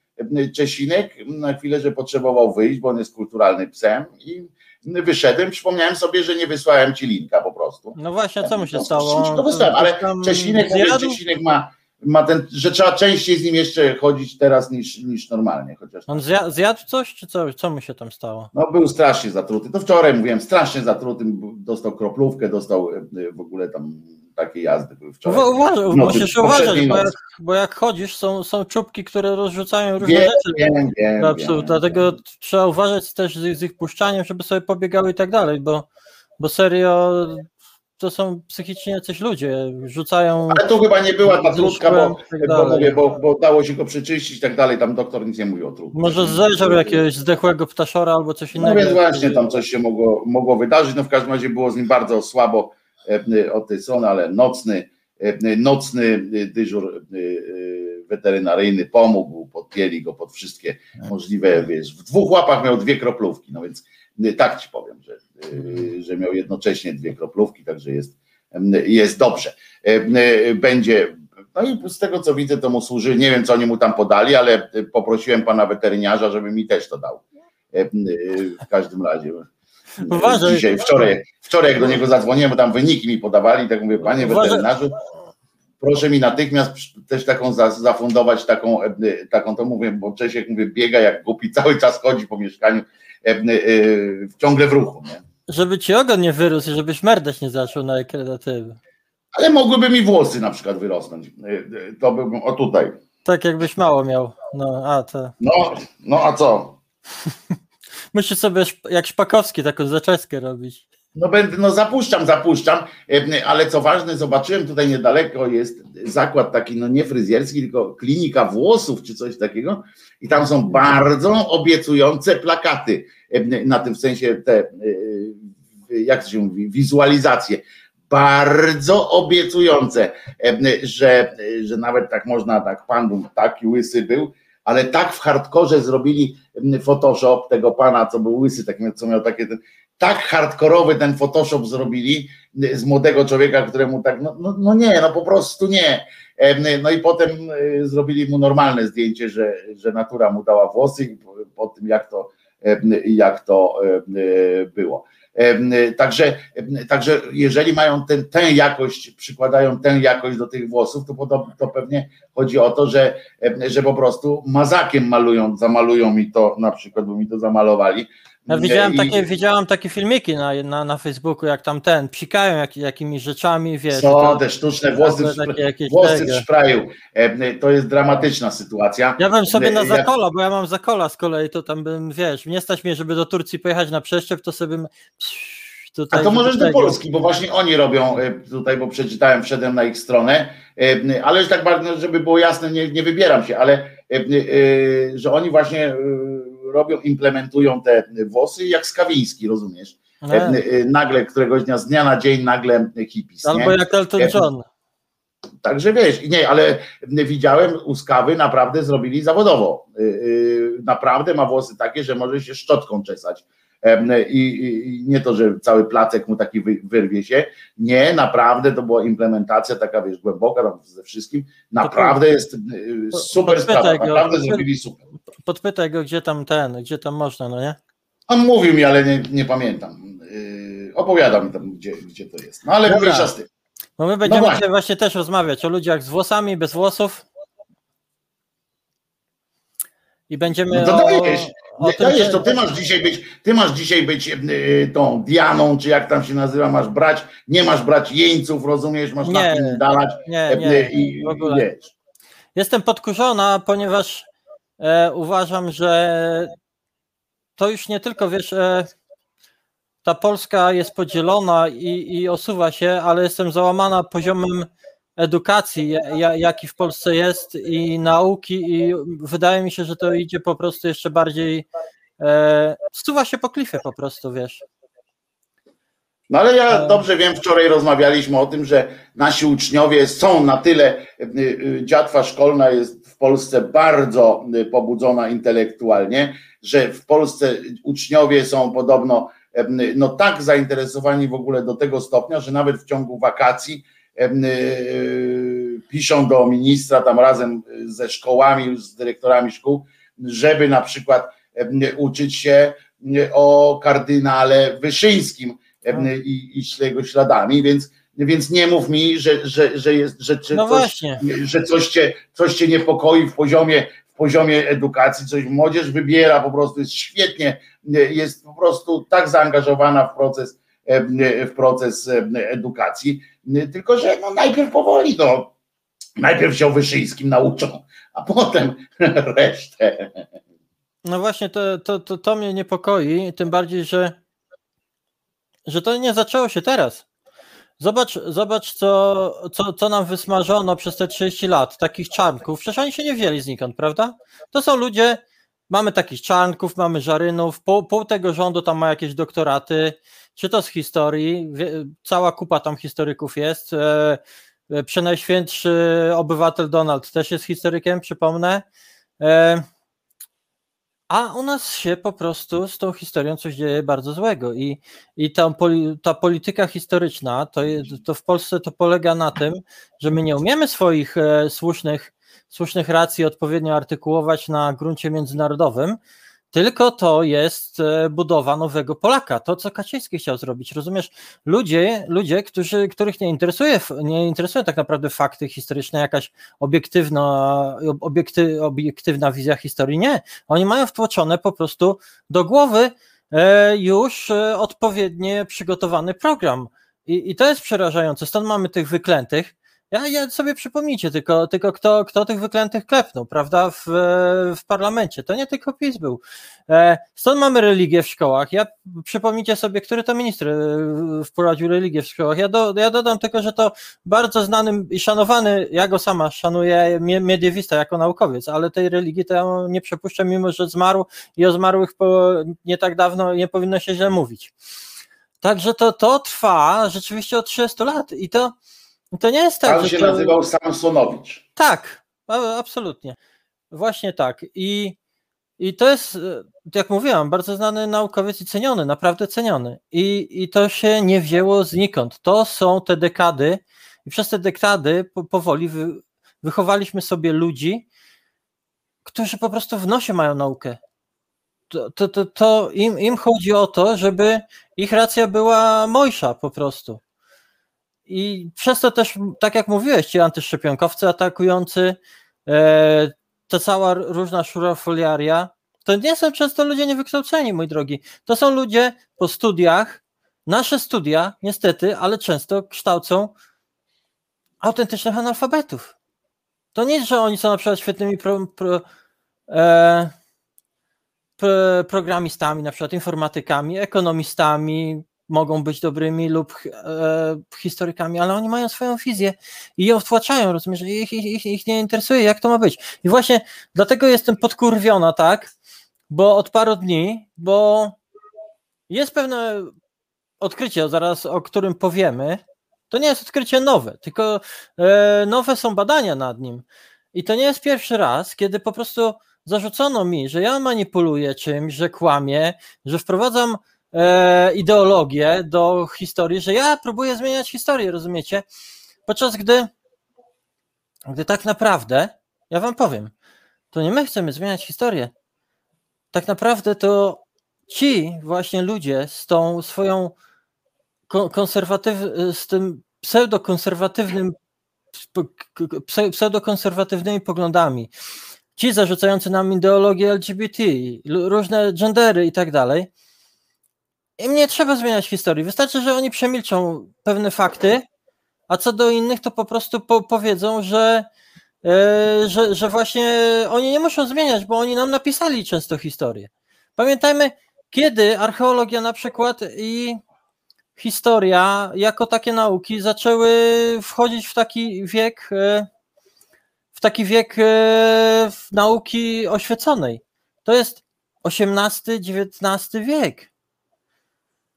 Czesinek na chwilę, że potrzebował wyjść, bo on jest kulturalnym psem i wyszedłem, przypomniałem sobie, że nie wysłałem ci linka po prostu. No właśnie, co mu się stało? To wysłałem, ale Czesinek, mówię, Czesinek ma ma ten, że trzeba częściej z nim jeszcze chodzić teraz niż, niż normalnie, chociaż On zja, zjadł coś, czy co, co mu się tam stało? no, był strasznie zatruty. To wczoraj mówiłem, strasznie zatruty, dostał kroplówkę, dostał e, w ogóle tam takie jazdy były wczoraj. Uwa, uważaj, W nocy, musisz uważać, bo jak, bo jak chodzisz, są, są czubki, które rozrzucają różne Wiem, rzeczy. wiem, wiem, wiem. dlatego trzeba uważać też z, z ich puszczaniem, żeby sobie pobiegały i tak dalej, bo, bo serio to są psychicznie jacyś ludzie, rzucają... Ale to chyba nie była ta trutka, bo, tak bo, mówię, bo, bo dało się go przeczyścić i tak dalej, tam doktor nic nie mówił o trutce. Może zeżarł jakiegoś zdechłego ptaszora albo coś innego. No więc właśnie tam coś się mogło, mogło wydarzyć. No w każdym razie było z nim bardzo słabo od tej strony, ale nocny, e, nocny dyżur e, e, weterynaryjny pomógł, podpięli go pod wszystkie możliwe, wiesz, w dwóch łapach miał dwie kroplówki, no więc e, tak ci powiem, że, e, że miał jednocześnie dwie kroplówki, także jest, e, jest dobrze. E, e, Będzie, no i z tego co widzę, to mu służy, nie wiem co oni mu tam podali, ale e, poprosiłem pana weteryniarza, żeby mi też to dał. E, e, W każdym razie. Uważaj. Dzisiaj, wczoraj, wczoraj jak do niego zadzwoniłem, bo tam wyniki mi podawali, tak mówię, panie weterynarzu, proszę mi natychmiast też taką za- zafundować taką, e, taką to mówię, bo Czesiek mówię, biega jak głupi, cały czas chodzi po mieszkaniu, e, e, ciągle w ruchu, nie? Żeby ci ogon nie wyrósł i żebyś merdeć nie zaczął na ekredatywy. Ale mogłyby mi włosy na przykład wyrosnąć. E, e, To bym, o tutaj. Tak jakbyś mało miał. No, a to. No, no a co? Musisz sobie jak Szpakowski taką zaczeskę robić. No będę, no zapuszczam, zapuszczam, e, ale co ważne, zobaczyłem tutaj niedaleko jest zakład taki, no nie fryzjerski, tylko klinika włosów czy coś takiego i tam są bardzo obiecujące plakaty e, na tym w sensie te, e, jak to się mówi, wizualizacje. Bardzo obiecujące, e, że, że nawet tak można, tak pan był taki łysy był, ale tak w hardkorze zrobili m, Photoshop tego pana, co był łysy, tak, co miał takie ten, tak hardkorowy ten Photoshop zrobili y, z młodego człowieka, któremu tak, no, no, no nie, no po prostu nie. No i potem y, zrobili mu normalne zdjęcie, że, że natura mu dała włosy po, tym jak to, jak to y, było. Także, także jeżeli mają ten, tę jakość, przykładają tę jakość do tych włosów, to, podob- to pewnie chodzi o to, że, że po prostu mazakiem malują, zamalują mi to, na przykład, bo mi to zamalowali. Ja widziałem I- takie, widziałem takie filmiki na, na, na Facebooku, jak tam ten, psikają jak, jakimiś rzeczami, wiesz. Co te sztuczne włosy, w, takie włosy w szpraju. E, To jest dramatyczna sytuacja. Ja bym sobie na Ja- zakola, bo ja mam zakola z kolei, to tam bym, wiesz, nie stać mnie, żeby do Turcji pojechać na przeszczep, to sobie bym tutaj... A to możesz do Polski, bo właśnie oni robią e, tutaj, bo przeczytałem, wszedłem na ich stronę, e, ale już tak bardzo, żeby było jasne, nie, nie wybieram się, ale e, e, że oni właśnie e, robią, implementują te włosy jak Skawiński, rozumiesz? E, Nie. e, Nagle któregoś dnia, z dnia na dzień nagle hippies, nie? Albo jak Elton John. Także wiesz, i nie, ale widziałem u Skawy naprawdę zrobili zawodowo. Naprawdę ma włosy takie, że może się szczotką czesać. I, nie to, że cały placek mu taki wy, wyrwie się. Nie, naprawdę to była implementacja taka, wiesz, głęboka tam ze wszystkim. Naprawdę jest super sprawa. Naprawdę zrobili super. Podpytaj go, gdzie tam ten, gdzie tam można, no nie? On mówił mi, ale nie, nie pamiętam. Y, Opowiada mi tam, gdzie, gdzie to jest. No ale Dobra. mniejsza z tym. Bo my będziemy właśnie. dzisiaj właśnie też rozmawiać o ludziach z włosami, bez włosów. I będziemy No to o, dajesz, o nie, tym, dajesz, to ty masz dzisiaj być, ty masz dzisiaj być y, tą Dianą, czy jak tam się nazywa, masz brać, nie masz brać jeńców, rozumiesz, masz Nie. napindalać Nie, y, nie, i, w ogóle. i. Jestem podkurzona, ponieważ e, uważam, że to już nie tylko, wiesz, e, ta Polska jest podzielona i, i osuwa się, ale jestem załamana poziomem edukacji, ja- ja, jaki w Polsce jest i nauki i wydaje mi się, że to idzie po prostu jeszcze bardziej e, zsuwa się po klifie po prostu, wiesz. No ale ja E. dobrze wiem, wczoraj rozmawialiśmy o tym, że nasi uczniowie są na tyle, dziatwa szkolna jest Polsce bardzo y, pobudzona intelektualnie, że w Polsce uczniowie są podobno no tak zainteresowani w ogóle do tego stopnia, że nawet w ciągu wakacji y, y, piszą do ministra tam razem ze szkołami, z dyrektorami szkół, żeby na przykład uczyć się o kardynale Wyszyńskim, i, i śle jego śladami, więc więc nie mów mi, że, że, że jest, że, że, No coś, że coś cię, coś cię niepokoi w poziomie, w poziomie edukacji, coś młodzież wybiera po prostu, jest świetnie, jest po prostu tak zaangażowana w proces, w proces edukacji, tylko że no najpierw powoli, no, najpierw się o Wyszyńskim nauczą, a potem resztę. No właśnie, to, to, to, to mnie niepokoi, tym bardziej, że, że to nie zaczęło się teraz. Zobacz, zobacz co, co, co nam wysmażono przez te 30 lat, takich czarnków. Przecież oni się nie wzięli znikąd, prawda? To są ludzie, mamy takich czarnków, mamy żarynów, pół, pół tego rządu tam ma jakieś doktoraty, czy to z historii, cała kupa tam historyków jest. E, e, Przenajświętszy obywatel Donald też jest historykiem, przypomnę. A u nas się po prostu z tą historią coś dzieje bardzo złego i, i ta, poli, ta polityka historyczna, to, to w Polsce to polega na tym, że my nie umiemy swoich e, słusznych, słusznych racji odpowiednio artykułować na gruncie międzynarodowym, tylko to jest e, budowa nowego Polaka, to co Kaczyński chciał zrobić. Rozumiesz, ludzie, ludzie którzy, których nie interesuje, nie interesują tak naprawdę fakty historyczne, jakaś obiektywna, obiekty, obiektywna wizja historii, nie. Oni mają wtłoczone po prostu do głowy e, już e, odpowiednie przygotowany program. I, I to jest przerażające. Stąd mamy tych wyklętych. Ja, ja sobie przypomnijcie tylko, tylko kto, kto tych wyklętych klepnął, prawda, w, w parlamencie. To nie tylko PiS był. E, Stąd mamy religię w szkołach. Ja przypomnijcie sobie, który to minister e, wprowadził religię w szkołach. Ja, do, ja dodam tylko, że to bardzo znany i szanowany, ja go sama szanuję, mediewista jako naukowiec, ale tej religii to ja nie przepuszczę, mimo że zmarł i o zmarłych po, nie tak dawno nie powinno się źle mówić. Także to, to trwa rzeczywiście od 30 lat i to, to nie jest tak, Pan się to... nazywał Samsonowicz. Tak, absolutnie. Właśnie tak. I, I to jest, e, jak mówiłam, bardzo znany naukowiec i ceniony, naprawdę ceniony. I, I to się nie wzięło znikąd. To są te dekady, i przez te dekady po, powoli wy, wychowaliśmy sobie ludzi, którzy po prostu w nosie mają naukę. To, to, to, to im, im chodzi o to, żeby ich racja była mojsza po prostu. I przez to też, tak jak mówiłeś, ci antyszczepionkowcy atakujący, e, ta cała różna szurafoliaria, to nie są często ludzie niewykształceni, mój drogi. To są ludzie po studiach, nasze studia, niestety, ale często kształcą autentycznych analfabetów. To nie, że oni są na przykład świetnymi pro, pro, e, pro, programistami, na przykład informatykami, ekonomistami, mogą być dobrymi lub e, historykami, ale oni mają swoją wizję i ją wtłaczają, rozumiesz, ich, ich, ich, ich nie interesuje, jak to ma być. I właśnie dlatego jestem podkurwiona, tak, bo od paru dni, bo jest pewne odkrycie, zaraz o którym powiemy, to nie jest odkrycie nowe, tylko e, nowe są badania nad nim. I to nie jest pierwszy raz, kiedy po prostu zarzucono mi, że ja manipuluję czymś, że kłamię, że wprowadzam e, ideologię do historii, że ja próbuję zmieniać historię, rozumiecie? Podczas gdy, gdy tak naprawdę, ja wam powiem, to nie my chcemy zmieniać historię. Tak naprawdę to ci właśnie ludzie z tą swoją ko- konserwatyw, z tym pseudokonserwatywnym pse- pseudokonserwatywnymi poglądami, ci zarzucający nam ideologię LGBT, różne gendery i tak dalej, im nie trzeba zmieniać historii. Wystarczy, że oni przemilczą pewne fakty, a co do innych, to po prostu po, powiedzą, że, e, że, że właśnie oni nie muszą zmieniać, bo oni nam napisali często historię. Pamiętajmy, kiedy archeologia na przykład i historia jako takie nauki zaczęły wchodzić w taki wiek, e, w taki wiek e, nauki oświeconej. To jest XVIII-XIX wiek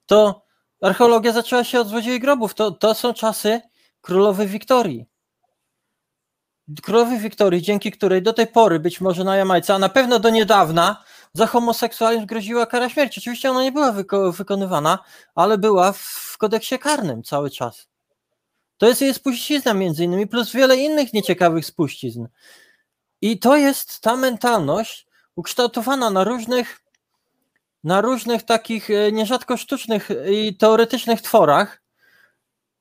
to archeologia zaczęła się od złodziei grobów. To, to są czasy królowej Wiktorii. Królowej Wiktorii, dzięki której do tej pory, być może na Jamajce, a na pewno do niedawna, za homoseksualizm groziła kara śmierci. Oczywiście ona nie była wyko- wykonywana, ale była w kodeksie karnym cały czas. To jest jej spuścizna między innymi, plus wiele innych nieciekawych spuścizn. I to jest ta mentalność ukształtowana na różnych na różnych takich e, nierzadko sztucznych i teoretycznych tworach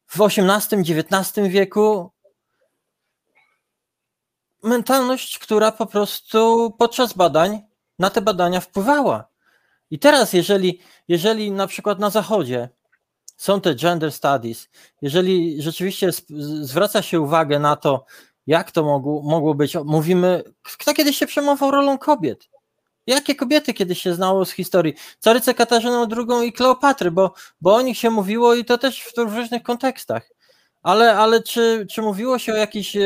w XVIII-XIX wieku mentalność, która po prostu podczas badań na te badania wpływała. I teraz, jeżeli, jeżeli na przykład na Zachodzie są te gender studies, jeżeli rzeczywiście zwraca się uwagę na to, jak to mogło, mogło być, mówimy, kto kiedyś się przejmował rolą kobiet? Jakie kobiety kiedyś się znało z historii? Carycę Katarzynę II i Kleopatry, bo, bo o nich się mówiło i to też w, w różnych kontekstach. Ale, ale czy, czy mówiło się o jakichś e,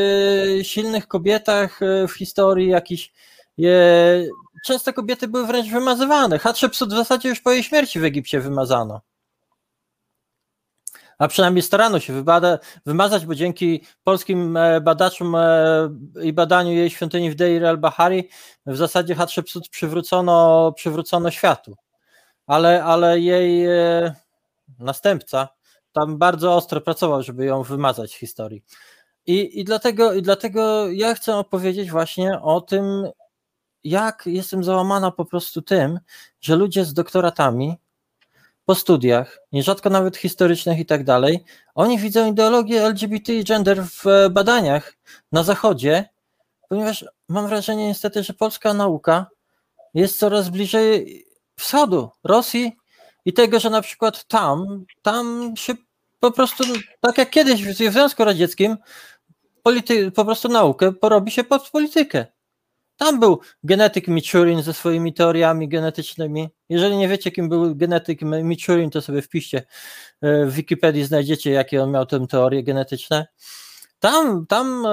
silnych kobietach e, w historii, jakichś. E, często kobiety były wręcz wymazywane. Hatshepsut w zasadzie już po jej śmierci w Egipcie wymazano. A przynajmniej starano się wybada, wymazać, bo dzięki polskim e, badaczom e, i badaniu jej świątyni w Deir el-Bahari w zasadzie Hatshepsut przywrócono, przywrócono światu. Ale, ale jej e, następca tam bardzo ostro pracował, żeby ją wymazać z historii. I, i, dlatego, I dlatego ja chcę opowiedzieć właśnie o tym, jak jestem załamana po prostu tym, że ludzie z doktoratami po studiach, nierzadko nawet historycznych i tak dalej, oni widzą ideologię LGBT i gender w e, badaniach na Zachodzie, ponieważ mam wrażenie niestety, że polska nauka jest coraz bliżej wschodu, Rosji i tego, że na przykład tam, tam się po prostu, tak jak kiedyś w Związku Radzieckim, polity, po prostu naukę porobi się pod politykę. Tam był genetyk Michurin ze swoimi teoriami genetycznymi. Jeżeli nie wiecie, kim był genetyk Michurin, to sobie wpiszcie e, w Wikipedii, znajdziecie, jakie on miał tę teorie genetyczne. Tam, tam e,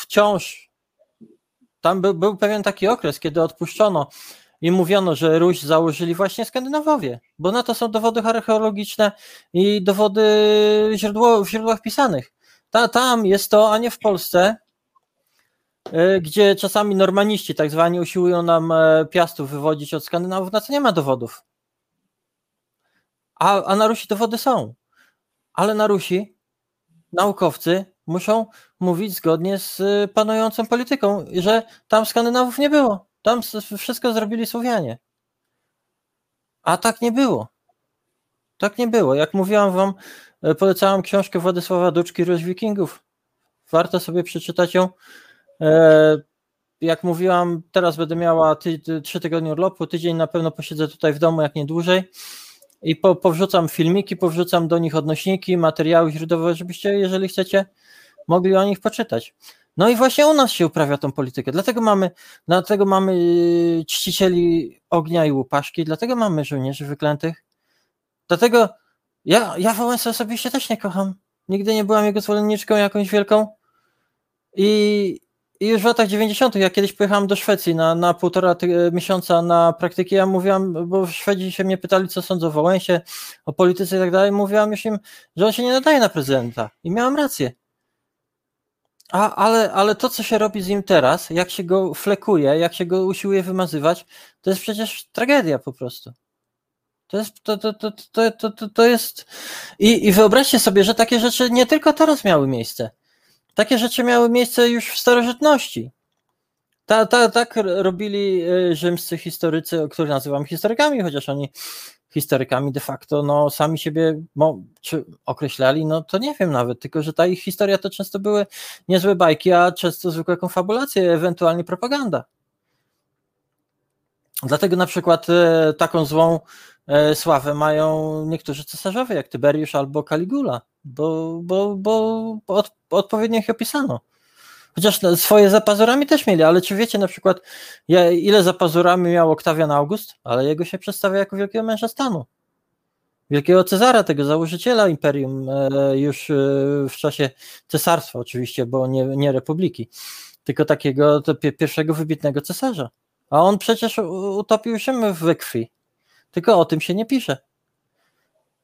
wciąż, tam był, był pewien taki okres, kiedy odpuszczono i mówiono, że Ruś założyli właśnie Skandynawowie, bo na to są dowody archeologiczne i dowody źródło, w źródłach pisanych. Ta, tam jest to, a nie w Polsce, gdzie czasami normaniści tak zwani usiłują nam e, piastów wywodzić od Skandynawów, na co nie ma dowodów. A, a na Rusi dowody są. Ale na Rusi naukowcy muszą mówić zgodnie z e, panującą polityką, że tam Skandynawów nie było. Tam wszystko zrobili Słowianie. A tak nie było. Tak nie było. Jak mówiłam wam, polecałam książkę Władysława Duczki Róż Wikingów. Warto sobie przeczytać ją. Jak mówiłam, teraz będę miała ty, trzy tygodnie urlopu, tydzień na pewno posiedzę tutaj w domu, jak nie dłużej. I po, powrzucam filmiki, powrzucam do nich odnośniki, materiały źródłowe, żebyście, jeżeli chcecie, mogli o nich poczytać. No i właśnie u nas się uprawia tą politykę. Dlatego mamy, dlatego mamy czcicieli ognia i łupaszki, dlatego mamy żołnierzy wyklętych. Dlatego ja, ja Wałęsę osobiście też nie kocham. Nigdy nie byłam jego zwolenniczką jakąś wielką. I, i już w latach 90., jak kiedyś pojechałam do Szwecji na, na półtora ty- miesiąca na praktyki, ja mówiłam, bo Szwedzi się mnie pytali, co sądzą o Wałęsie, o polityce i tak dalej, mówiłam już im, że on się nie nadaje na prezydenta. I miałam rację. A, ale, ale to, co się robi z nim teraz, jak się go flekuje, jak się go usiłuje wymazywać, to jest przecież tragedia po prostu. To jest, to, to, to, to, to, to, to jest. I, I wyobraźcie sobie, że takie rzeczy nie tylko teraz miały miejsce. Takie rzeczy miały miejsce już w starożytności. Ta, ta, tak robili e, rzymscy historycy, których nazywam historykami, chociaż oni historykami de facto no, sami siebie mo, czy określali, no to nie wiem nawet, tylko że ta ich historia to często były niezłe bajki, a często zwykłe konfabulacje, ewentualnie propaganda. Dlatego na przykład e, taką złą e, sławę mają niektórzy cesarzowie, jak Tyberiusz albo Caligula, bo, bo, bo od, odpowiednio ich opisano. Chociaż swoje za pazurami też mieli, ale czy wiecie na przykład, ile za pazurami miał Oktawian August? Ale jego się przedstawia jako wielkiego męża stanu. Wielkiego Cezara, tego założyciela imperium, e, już w czasie cesarstwa oczywiście, bo nie, nie republiki, tylko takiego pierwszego wybitnego cesarza. A on przecież utopił się we krwi. Tylko o tym się nie pisze.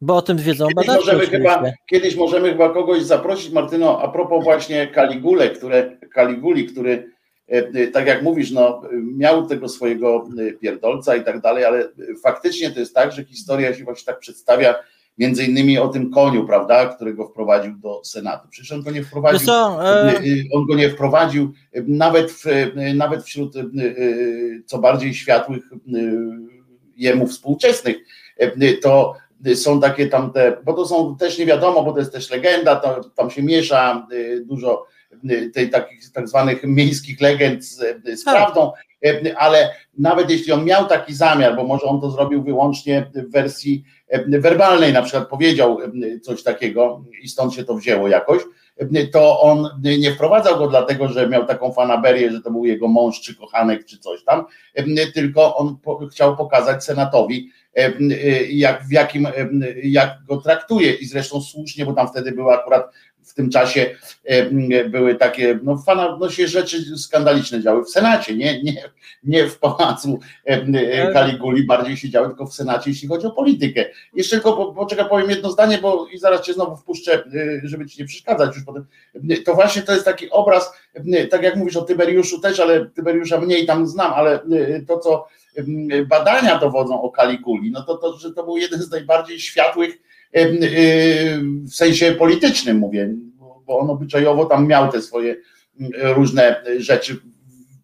Bo o tym wiedzą kiedyś badacze. możemy, chyba, kiedyś możemy chyba kogoś zaprosić, Martyno, a propos właśnie Kaligule, które, Kaliguli, który e, e, tak jak mówisz, no, miał tego swojego e, pierdolca i tak dalej, ale faktycznie to jest tak, że historia się właśnie tak przedstawia, między innymi o tym koniu, prawda, którego wprowadził do Senatu. Przecież on go nie wprowadził, co, e, on go nie wprowadził nawet, w, nawet wśród co bardziej światłych jemu współczesnych, to są takie tamte, bo to są też nie wiadomo, bo to jest też legenda, to, tam się miesza y, dużo y, tej takich tak zwanych miejskich legend z, z Tak. prawdą, y, ale nawet jeśli on miał taki zamiar, bo może on to zrobił wyłącznie w wersji y, werbalnej, na przykład powiedział y, coś takiego i stąd się to wzięło jakoś, y, to on nie wprowadzał go dlatego, że miał taką fanaberię, że to był jego mąż czy kochanek czy coś tam, y, tylko on po, chciał pokazać senatowi, jak, w jakim, e, jak go traktuje i zresztą słusznie, bo tam wtedy były akurat w tym czasie e, były takie, no, fana, no się rzeczy skandaliczne działy w Senacie, nie, nie, nie w pałacu e, Kaliguli, bardziej się działy tylko w Senacie, jeśli chodzi o politykę. Jeszcze tylko, po- poczekaj, powiem jedno zdanie, bo i zaraz cię znowu wpuszczę, e, żeby ci nie przeszkadzać już potem. E, To właśnie to jest taki obraz, e, tak jak mówisz o Tyberiuszu też, ale Tyberiusza mniej tam znam, ale e, to, co badania dowodzą o Kaliguli, no to, to, że to był jeden z najbardziej światłych y, w sensie politycznym mówię, bo- on obyczajowo tam miał te swoje różne rzeczy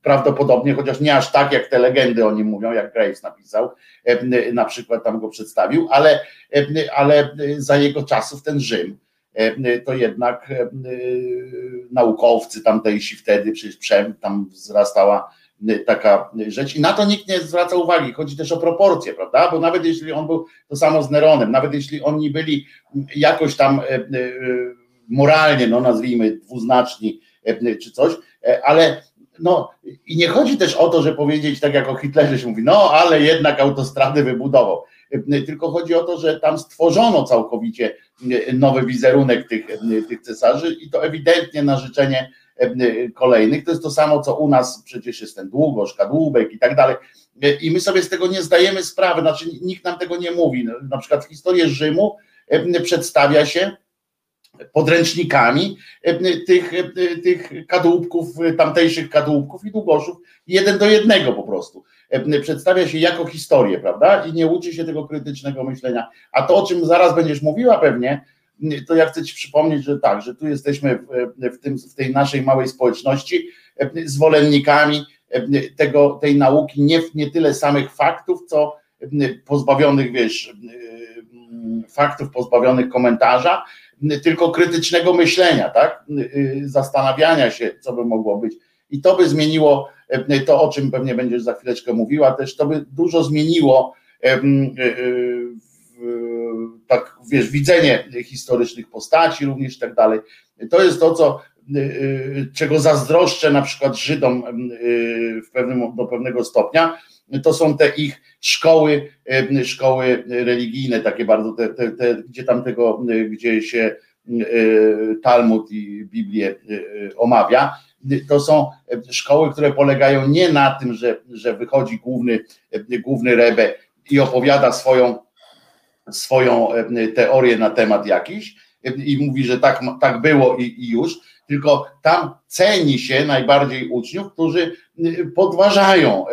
prawdopodobnie, chociaż nie aż tak jak te legendy o nim mówią, jak Graves napisał, na przykład tam go przedstawił, ale, ale za jego czasów ten Rzym to jednak y, naukowcy tamtejsi wtedy, przecież przem tam wzrastała taka rzecz i na to nikt nie zwraca uwagi. Chodzi też o proporcje, prawda? Bo nawet jeśli on był to samo z Neronem, nawet jeśli oni byli jakoś tam e, e, moralnie, no nazwijmy dwuznaczni e, czy coś, ale no i nie chodzi też o to, że powiedzieć tak jak o Hitlerze się mówi, no ale jednak autostrady wybudował. Tylko chodzi o to, że tam stworzono całkowicie nowy wizerunek tych, tych cesarzy i to ewidentnie na życzenie kolejnych. To jest to samo, co u nas przecież jest ten Długosz, Kadłubek i tak dalej. E, I my sobie z tego nie zdajemy sprawy, znaczy nikt nam tego nie mówi. No, Na przykład historię Rzymu e, przedstawia się podręcznikami tych, tych kadłubków, tamtejszych kadłubków i długoszów, jeden do jednego po prostu. Przedstawia się jako historię, prawda? I nie uczy się tego krytycznego myślenia. A to, o czym zaraz będziesz mówiła pewnie, to ja chcę Ci przypomnieć, że tak, że tu jesteśmy w, tym, w tej naszej małej społeczności e, zwolennikami e, tego, tej nauki, nie, nie tyle samych faktów, co e, pozbawionych, wiesz, e, faktów pozbawionych komentarza, tylko krytycznego myślenia, tak? Zastanawiania się, co by mogło być. I to by zmieniło to, o czym pewnie będziesz za chwileczkę mówiła, też to by dużo zmieniło tak, wiesz, widzenie historycznych postaci również i tak dalej. To jest to, co y, y, czego zazdroszczę na przykład Żydom y, w pewnym, do pewnego stopnia, to są te ich szkoły, szkoły religijne, takie bardzo, te, te, te, gdzie tam tego, gdzie się Talmud i Biblię omawia. To są szkoły, które polegają nie na tym, że, że wychodzi główny, główny rebę i opowiada swoją swoją e, teorię na temat jakiś e, i mówi, że tak, tak było i, i już, tylko tam ceni się najbardziej uczniów, którzy e, podważają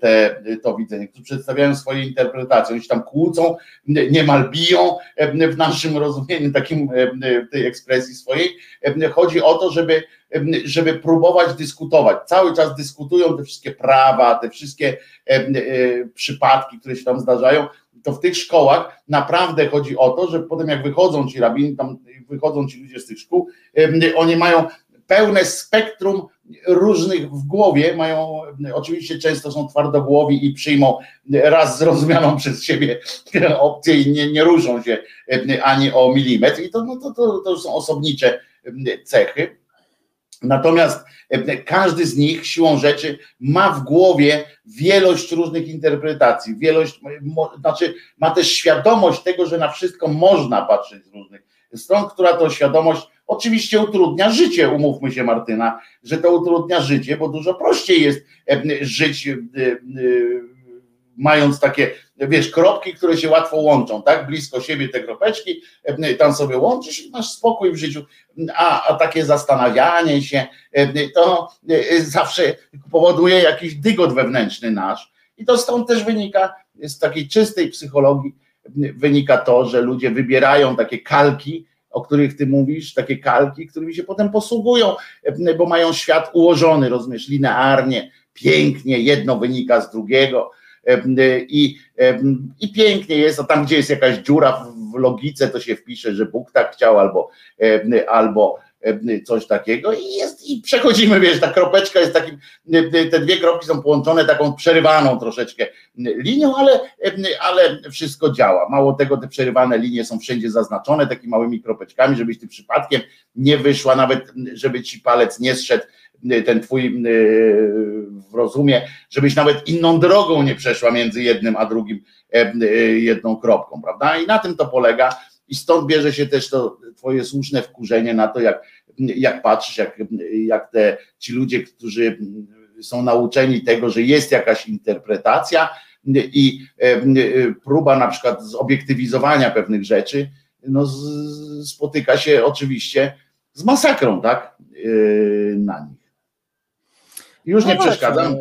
te, to widzenie, którzy przedstawiają swoje interpretacje, oni się tam kłócą, niemal biją w naszym rozumieniu takim tej ekspresji swojej. Chodzi o to, żeby, żeby próbować dyskutować. Cały czas dyskutują te wszystkie prawa, te wszystkie e, przypadki, które się tam zdarzają, to w tych szkołach naprawdę chodzi o to, że potem jak wychodzą ci rabini, tam wychodzą ci ludzie z tych szkół, oni mają pełne spektrum różnych w głowie, mają, oczywiście często są twardogłowi i przyjmą raz zrozumianą przez siebie opcję i nie, nie ruszą się ani o milimetr i to, no, to, to, to są osobnicze cechy. Natomiast e, każdy z nich siłą rzeczy ma w głowie wielość różnych interpretacji, wielość, mo, znaczy ma też świadomość tego, że na wszystko można patrzeć z różnych stron, która to świadomość oczywiście utrudnia życie, umówmy się Martyna, że to utrudnia życie, bo dużo prościej jest e, żyć e, e, mając takie, wiesz, kropki, które się łatwo łączą, tak, blisko siebie te kropeczki, e, tam sobie łączysz i masz spokój w życiu, a, a takie zastanawianie się, e, to e, zawsze powoduje jakiś dygot wewnętrzny nasz. I to stąd też wynika, z takiej czystej psychologii wynika to, że ludzie wybierają takie kalki, o których ty mówisz, takie kalki, którymi się potem posługują, bo mają świat ułożony, rozumiesz, linearnie, pięknie, jedno wynika z drugiego, i, i pięknie jest, a tam gdzie jest jakaś dziura w, logice, to się wpisze, że Bóg tak chciał, albo, albo coś takiego i jest i przechodzimy, wiesz, ta kropeczka jest takim, te dwie kropki są połączone taką przerywaną troszeczkę linią, ale, ale wszystko działa. Mało tego, te przerywane linie są wszędzie zaznaczone takimi małymi kropeczkami, żebyś ty przypadkiem nie wyszła, nawet żeby ci palec nie zszedł ten twój w rozumie, żebyś nawet inną drogą nie przeszła między jednym a drugim jedną kropką, prawda? I na tym to polega. I stąd bierze się też to twoje słuszne wkurzenie na to, jak, jak patrzysz, jak, jak te ci ludzie, którzy są nauczeni tego, że jest jakaś interpretacja i próba na przykład zobiektywizowania pewnych rzeczy, no spotyka się oczywiście z masakrą, tak? Na nich. Już nie No przeszkadzam.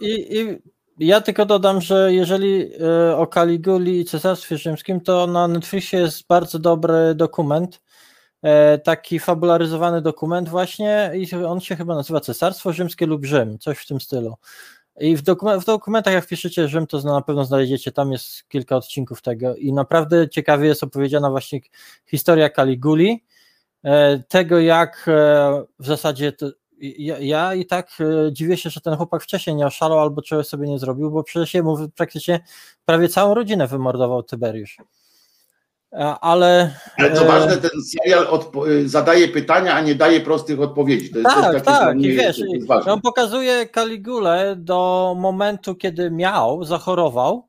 I, I ja tylko dodam, że jeżeli e, o Kaliguli i Cesarstwie Rzymskim, to na Netflixie jest bardzo dobry dokument, e, taki fabularyzowany dokument właśnie i on się chyba nazywa Cesarstwo Rzymskie lub Rzym, coś w tym stylu. I w, dokumen- w dokumentach, jak wpiszecie Rzym, to na pewno znajdziecie, tam jest kilka odcinków tego i naprawdę ciekawie jest opowiedziana właśnie historia Kaliguli, e, tego jak w zasadzie ja, ja i tak e, dziwię się, że ten chłopak wcześniej nie oszalał albo czegoś sobie nie zrobił, bo przecież jemu praktycznie prawie całą rodzinę wymordował Tyberiusz. E, Ale, Ale co e, ważne, ten serial zadaje pytania, a nie daje prostych odpowiedzi. To jest Tak, tak, i wiesz, on pokazuje Kaligulę do momentu, kiedy miał, zachorował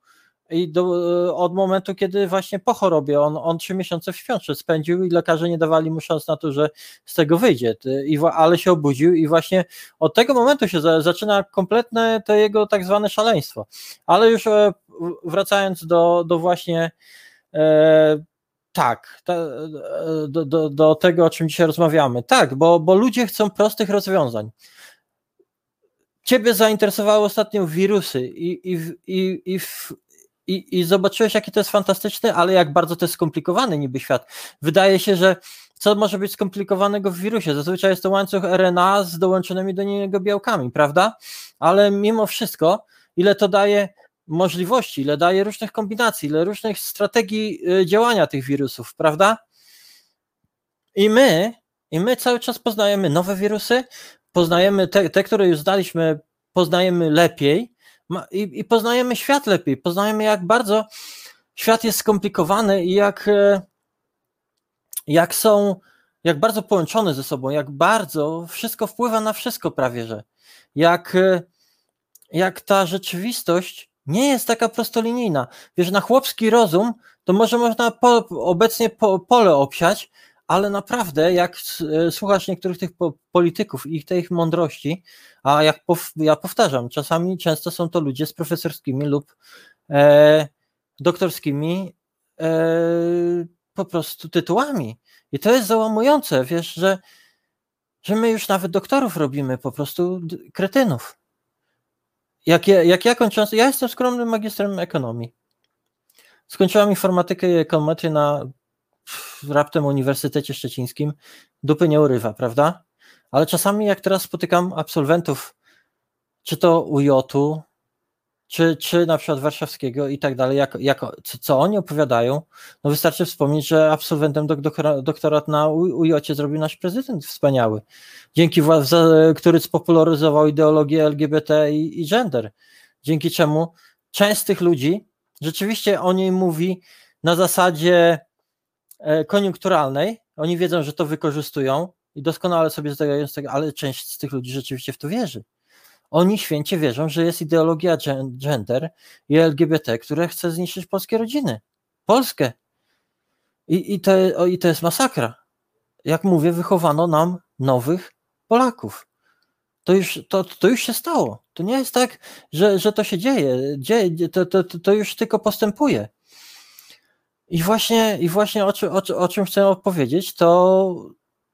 i do, od momentu, kiedy właśnie po chorobie, on, on trzy miesiące w śpiączce spędził i lekarze nie dawali mu szans na to, że z tego wyjdzie, i, ale się obudził i właśnie od tego momentu się za, zaczyna kompletne to jego tak zwane szaleństwo. Ale już e, wracając do, do właśnie e, tak, ta, e, do, do, do tego, o czym dzisiaj rozmawiamy. Tak, bo, bo ludzie chcą prostych rozwiązań. Ciebie zainteresowały ostatnio wirusy i, i, i, i, w- i, i zobaczyłeś, jaki to jest fantastyczny, ale jak bardzo to jest skomplikowany niby świat. Wydaje się, że co może być skomplikowanego w wirusie? Zazwyczaj jest to łańcuch RNA z dołączonymi do niego białkami, prawda? Ale mimo wszystko, ile to daje możliwości, ile daje różnych kombinacji, ile różnych strategii y, działania tych wirusów, prawda? I my, i my cały czas poznajemy nowe wirusy, poznajemy te, te które już znaliśmy, poznajemy lepiej i, i poznajemy świat lepiej, poznajemy jak bardzo świat jest skomplikowany i jak, e, jak są, jak bardzo połączone ze sobą, jak bardzo wszystko wpływa na wszystko prawie, że jak, e, jak ta rzeczywistość nie jest taka prostolinijna. Wiesz, na chłopski rozum to może można po, obecnie po, pole obsiać, ale naprawdę jak e, słuchasz niektórych tych po, polityków i tej ich mądrości, a jak pow, ja powtarzam, czasami często są to ludzie z profesorskimi lub e, doktorskimi e, po prostu tytułami. I to jest załamujące, wiesz, że, że my już nawet doktorów robimy po prostu kretynów. Jak ja, jak ja kończąc, ja jestem skromnym magistrem ekonomii. Skończyłam informatykę i ekonometrię na raptem Uniwersytecie Szczecińskim. Dupy nie urywa, prawda? Ale czasami jak teraz spotykam absolwentów, czy to UJ-u, czy, czy na przykład warszawskiego i tak dalej, jak, jak, co, oni opowiadają, no wystarczy wspomnieć, że absolwentem dok, doktora, doktorat na UJ zrobił nasz prezydent wspaniały, dzięki wła- za, który spopularyzował ideologię LGBT i, i gender, dzięki czemu część z tych ludzi rzeczywiście o niej mówi na zasadzie koniunkturalnej, oni wiedzą, że to wykorzystują i doskonale sobie zdają z tego, ale część z tych ludzi rzeczywiście w to wierzy. Oni święcie wierzą, że jest ideologia gen- gender i LGBT, które chce zniszczyć polskie rodziny. Polskę. I, i, to, I to jest masakra. Jak mówię, wychowano nam nowych Polaków. To już, to, to już się stało. To nie jest tak, że, że to się dzieje. dzieje to, to, to już tylko postępuje. I właśnie, i właśnie o, czym- o, o czym chcę opowiedzieć, to,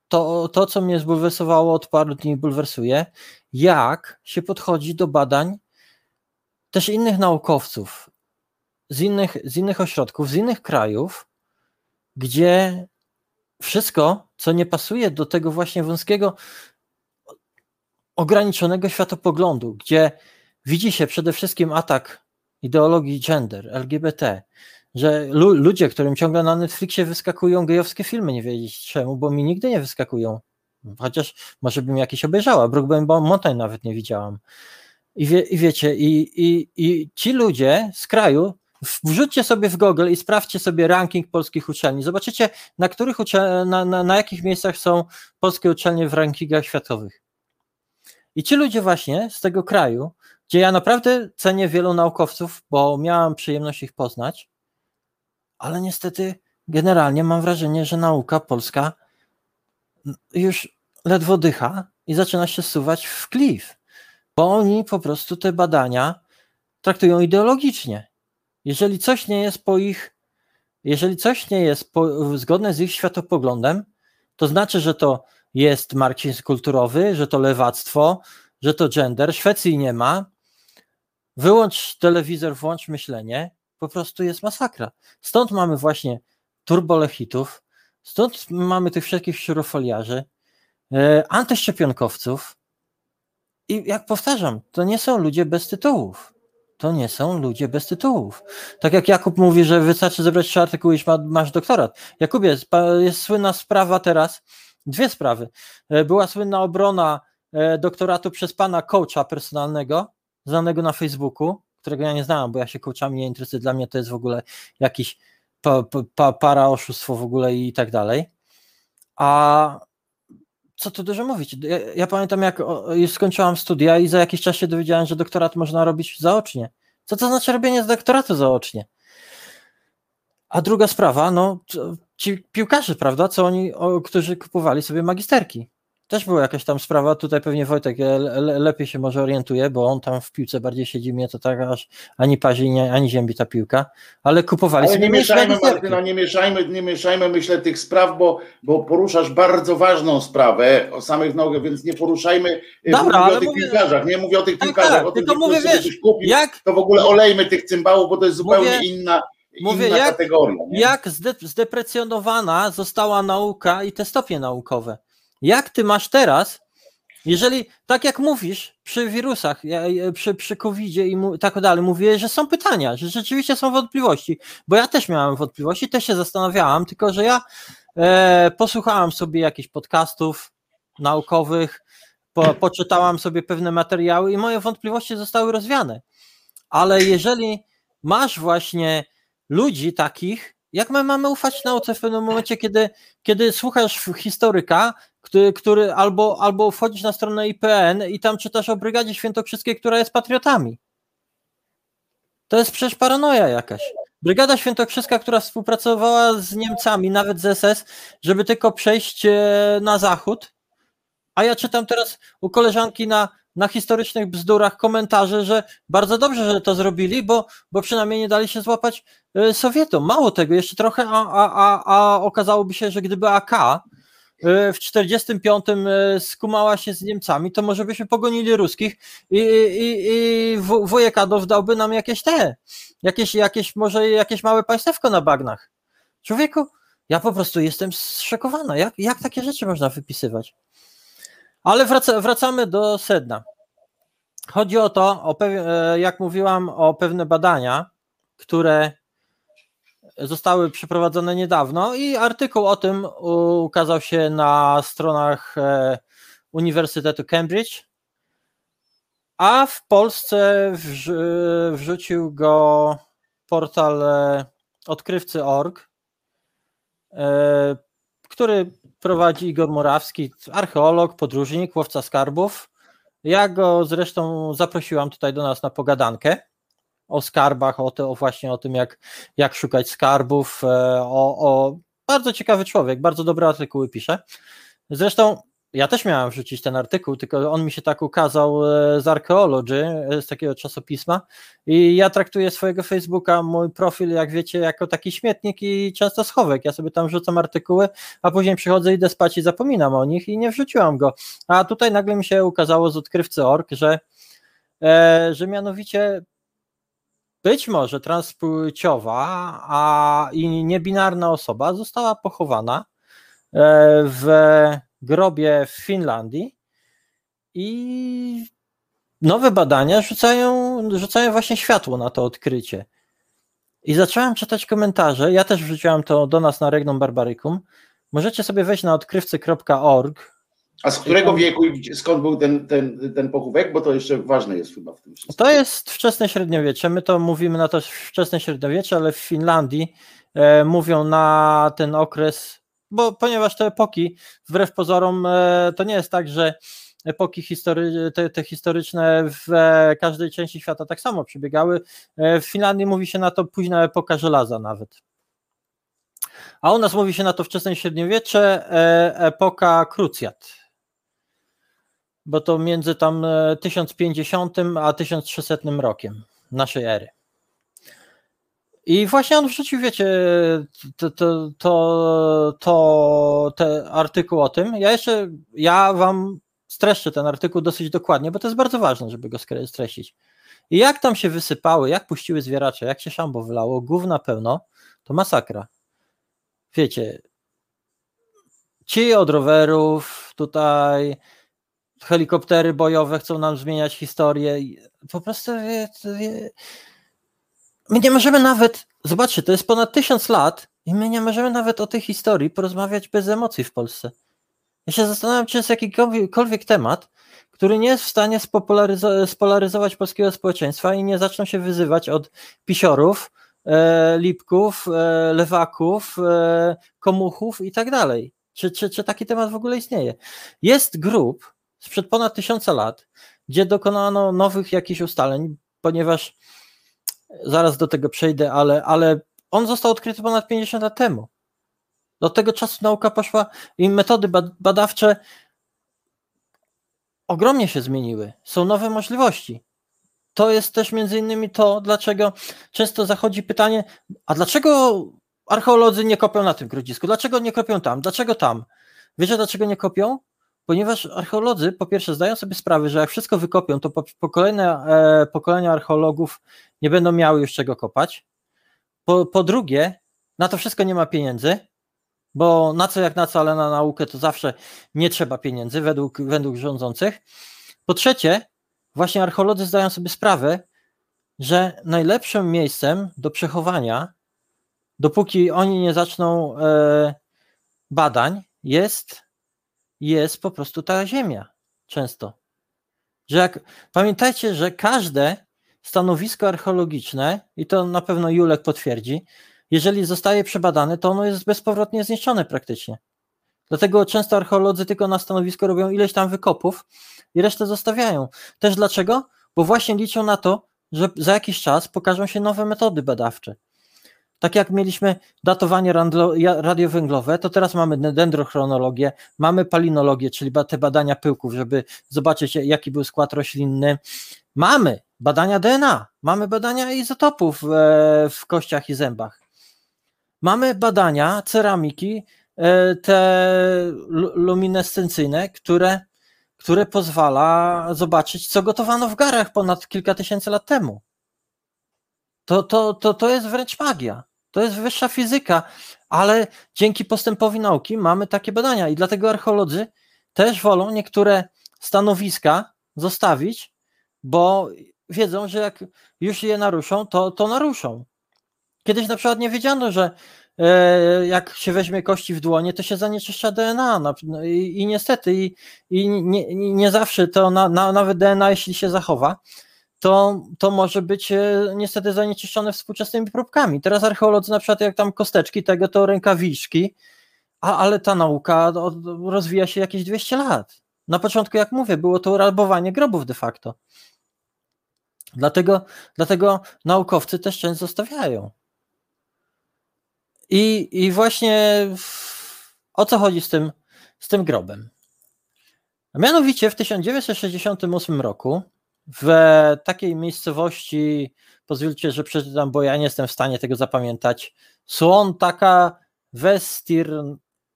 to, to, co mnie zbulwersowało od paru dni, bulwersuje, jak się podchodzi do badań też innych naukowców z innych, z innych ośrodków, z innych krajów, gdzie wszystko, co nie pasuje do tego właśnie wąskiego, ograniczonego światopoglądu, gdzie widzi się przede wszystkim atak ideologii gender, LGBT, że lu- ludzie, którym ciągle na Netflixie wyskakują gejowskie filmy, nie wiedzieć czemu, bo mi nigdy nie wyskakują. Chociaż może bym jakieś obejrzała, Brookback Mountain nawet nie widziałam. I, wie, i wiecie, i, i, i ci ludzie z kraju, wrzućcie sobie w Google i sprawdźcie sobie ranking polskich uczelni. Zobaczycie, na których na, na, na jakich miejscach są polskie uczelnie w rankingach światowych. I ci ludzie właśnie z tego kraju, gdzie ja naprawdę cenię wielu naukowców, bo miałam przyjemność ich poznać, ale niestety generalnie mam wrażenie, że nauka polska już ledwo dycha i zaczyna się zsuwać w klif, bo oni po prostu te badania traktują ideologicznie. Jeżeli coś nie jest po ich, jeżeli coś nie jest po, zgodne z ich światopoglądem, to znaczy, że to jest marksizm kulturowy, że to lewactwo, że to gender. Szwecji nie ma. Wyłącz telewizor, włącz myślenie. Po prostu jest masakra. Stąd mamy właśnie turbolechitów, stąd mamy tych wszystkich szurofoliarzy, e, antyszczepionkowców. I jak powtarzam, to nie są ludzie bez tytułów. To nie są ludzie bez tytułów. Tak jak Jakub mówi, że wystarczy zebrać trzy artykuły i ma, masz doktorat. Jakubie, jest słynna sprawa teraz, dwie sprawy. E, Była słynna obrona e, doktoratu przez pana coacha personalnego, znanego na Facebooku, którego ja nie znałam, bo ja się coachami nie interesuję. Dla mnie to jest w ogóle jakiś pa, pa, pa, para oszustwo w ogóle i tak dalej. A co tu dużo mówić? Ja, ja pamiętam, jak już skończyłam studia i za jakiś czas się dowiedziałem, że doktorat można robić zaocznie. Co to znaczy robienie z doktoratu zaocznie? A druga sprawa, no ci piłkarze, prawda, co oni, o, którzy kupowali sobie magisterki. Też była jakaś tam sprawa, tutaj pewnie Wojtek le, le, lepiej się może orientuje, bo on tam w piłce bardziej siedzi, mnie to tak aż ani pazi, ani ziębi ta piłka, ale kupowali Ale nie mieszajmy. Martyna, nie mieszajmy, nie mieszajmy, myślę, tych spraw, bo, bo poruszasz bardzo ważną sprawę o samych nogach, więc nie poruszajmy e, Dobra, mówię o tych mówię- piłkarzach, nie mówię o tych Tak, piłkarzach, tak, o tym, tylko mówię, wiesz, kupił, Jak to w ogóle olejmy tych cymbałów, bo to jest zupełnie Mówię- inna, mówię, inna jak- jak zde, zdeprecjonowana została nauka i te stopnie naukowe. Jak ty masz teraz, jeżeli, tak jak mówisz, przy wirusach, przy, przy COVID-zie i tak dalej, mówię, że są pytania, że rzeczywiście są wątpliwości, bo ja też miałem wątpliwości, też się zastanawiałam, tylko że ja e, posłuchałam sobie jakichś podcastów naukowych, po, poczytałam sobie pewne materiały i moje wątpliwości zostały rozwiane. Ale jeżeli masz właśnie ludzi takich, jak my mamy ufać nauce w pewnym momencie, kiedy, kiedy słuchasz historyka, który, który albo, albo wchodzisz na stronę IPN i tam czytasz o Brygadzie Świętokrzyskiej, która jest patriotami. To jest przecież paranoja jakaś. Brygada Świętokrzyska, która współpracowała z Niemcami, nawet z SS, żeby tylko przejść e, na zachód, a ja czytam teraz u koleżanki na, na historycznych bzdurach komentarze, że bardzo dobrze, że to zrobili, bo, bo przynajmniej nie dali się złapać e, Sowietom. Mało tego, jeszcze trochę, a, a, a, a okazałoby się, że gdyby AK e, w 45 e, skumała się z Niemcami, to może byśmy pogonili ruskich i, i, i w- wujek Adolf dałby nam jakieś te, jakieś, jakieś może jakieś małe państewko na bagnach. Człowieku, ja po prostu jestem zszokowana. Jak, jak takie rzeczy można wypisywać? Ale wraca, wracamy do sedna. Chodzi o to, o e, jak mówiłam, o pewne badania, które zostały przeprowadzone niedawno i artykuł o tym ukazał się na stronach e, Uniwersytetu Cambridge, a w Polsce wrz- wrzucił go portal e, odkrywcy.org, który prowadzi Igor Morawski, archeolog, podróżnik, łowca skarbów. Ja go zresztą zaprosiłam tutaj do nas na pogadankę o skarbach, o, te, o właśnie o tym, jak, jak szukać skarbów, e, o, o bardzo ciekawy człowiek, bardzo dobre artykuły pisze. Zresztą ja też miałem wrzucić ten artykuł, tylko on mi się tak ukazał e, z Archaeology, e, z takiego czasopisma i ja traktuję swojego Facebooka, mój profil, jak wiecie, jako taki śmietnik i często schowek. Ja sobie tam wrzucam artykuły, a później przychodzę, idę spać i zapominam o nich i nie wrzuciłam go. A tutaj nagle mi się ukazało z odkrywcy.org, że, e, że mianowicie być może transpłciowa a i niebinarna osoba została pochowana w grobie w Finlandii i nowe badania rzucają, rzucają właśnie światło na to odkrycie. I zacząłem czytać komentarze. Ja też wrzuciłem to do nas na Regnum Barbaricum. Możecie sobie wejść na odkrywcy.org. A z którego wieku i skąd był ten, ten, ten pochówek? Bo to jeszcze ważne jest chyba w tym wszystkim. To jest wczesne średniowiecze. My to mówimy na to wczesne średniowiecze, ale w Finlandii e, mówią na ten okres, bo ponieważ te epoki, wbrew pozorom, e, to nie jest tak, że epoki history, te, te historyczne w e, każdej części świata tak samo przebiegały. E, w Finlandii mówi się na to późna epoka żelaza nawet. A u nas mówi się na to wczesne średniowiecze, epoka krucjat bo to między tam e, 1050 a 1300 rokiem naszej ery. I właśnie on wrzucił, wiecie, to, to, to, to te artykuł o tym. Ja jeszcze, ja wam streszczę ten artykuł dosyć dokładnie, bo to jest bardzo ważne, żeby go streścić. I jak tam się wysypały, jak puściły zwieracze, jak się szambo wylało, gówna pełno, to masakra. Wiecie, ci od rowerów tutaj, helikoptery bojowe chcą nam zmieniać historię. Po prostu wie, wie, my nie możemy nawet, zobaczcie, to jest ponad tysiąc lat i my nie możemy nawet o tej historii porozmawiać bez emocji w Polsce. Ja się zastanawiam, czy jest jakikolwiek temat, który nie jest w stanie spolaryzować polskiego społeczeństwa i nie zaczną się wyzywać od pisiorów, e, lipków, e, lewaków, e, komuchów i tak dalej. Czy, czy, czy taki temat w ogóle istnieje? Jest grup sprzed ponad tysiąca lat, gdzie dokonano nowych jakichś ustaleń, ponieważ zaraz do tego przejdę, ale, ale on został odkryty ponad 50 lat temu. Do tego czasu nauka poszła i metody bad- badawcze ogromnie się zmieniły. Są nowe możliwości. To jest też między innymi to, dlaczego często zachodzi pytanie, a dlaczego archeolodzy nie kopią na tym grodzisku? Dlaczego nie kopią tam? Dlaczego tam? Wiecie dlaczego nie kopią? Ponieważ archeolodzy po pierwsze zdają sobie sprawę, że jak wszystko wykopią, to po, po kolejne e, pokolenia archeologów nie będą miały już czego kopać. Po, po drugie, na to wszystko nie ma pieniędzy, bo na co jak na co, ale na naukę to zawsze nie trzeba pieniędzy według, według rządzących. Po trzecie, właśnie archeolodzy zdają sobie sprawę, że najlepszym miejscem do przechowania, dopóki oni nie zaczną e, badań, jest, jest po prostu ta ziemia. Często. Że jak, pamiętajcie, że każde stanowisko archeologiczne, i to na pewno Julek potwierdzi, jeżeli zostaje przebadane, to ono jest bezpowrotnie zniszczone praktycznie. Dlatego często archeolodzy tylko na stanowisko robią ileś tam wykopów i resztę zostawiają. Też dlaczego? Bo właśnie liczą na to, że za jakiś czas pokażą się nowe metody badawcze. Tak jak mieliśmy datowanie radiowęglowe, to teraz mamy de- dendrochronologię, mamy palinologię, czyli te badania pyłków, żeby zobaczyć, jaki był skład roślinny. Mamy badania DNA, mamy badania izotopów e, w kościach i zębach. Mamy badania ceramiki, e, te lu- luminescencyjne, które, które pozwala zobaczyć, co gotowano w garach ponad kilka tysięcy lat temu. To, to, to, to jest wręcz magia. To jest wyższa fizyka, ale dzięki postępowi nauki mamy takie badania i dlatego archeolodzy też wolą niektóre stanowiska zostawić, bo wiedzą, że jak już je naruszą, to, to naruszą. Kiedyś na przykład nie wiedziano, że e, jak się weźmie kości w dłonie, to się zanieczyszcza DNA. na- no I, i niestety, i, i nie, nie zawsze to na, na, nawet DNA, jeśli się zachowa, to, to może być e, niestety zanieczyszczone współczesnymi próbkami. Teraz archeolodzy na przykład jak tam kosteczki tego, to rękawiczki, a, ale ta nauka od, rozwija się jakieś 200 lat. Na początku, jak mówię, było to rabowanie grobów de facto. Dlatego, dlatego naukowcy też część zostawiają. I, I właśnie w- o co chodzi z tym, z tym grobem? A mianowicie w 1968 roku w takiej miejscowości, pozwólcie, że przeczytam, bo ja nie jestem w stanie tego zapamiętać, Suontaka Westir,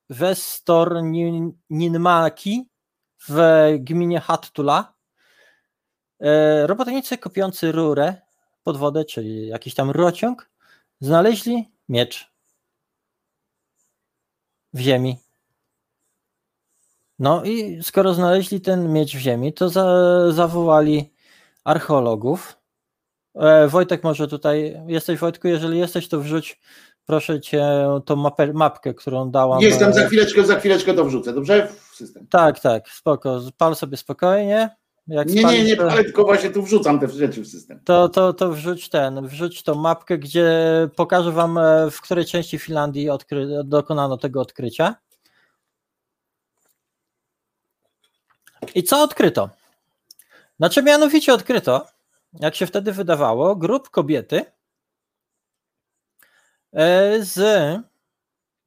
Westorninmaki w gminie Hattula. E, Robotnicy kopiący rurę pod wodę, czyli jakiś tam rurociąg, znaleźli miecz w ziemi. No i skoro znaleźli ten miecz w ziemi, to za, zawołali archeologów. E, Wojtek może tutaj, jesteś Wojtku, jeżeli jesteś, to wrzuć proszę cię tą mapę, mapkę, którą dałam. Jestem e, za chwileczkę, za chwileczkę to wrzucę, dobrze? W system. Tak, tak, spoko, pal sobie spokojnie. Jak Nie, nie, spalisz, nie, ale tylko właśnie tu wrzucam te rzeczy w system. to, to, to wrzuć ten, wrzuć tą mapkę, gdzie pokażę wam, e, w której części Finlandii odkry, dokonano tego odkrycia. I co odkryto? Znaczy mianowicie odkryto, jak się wtedy wydawało, grup kobiety e, z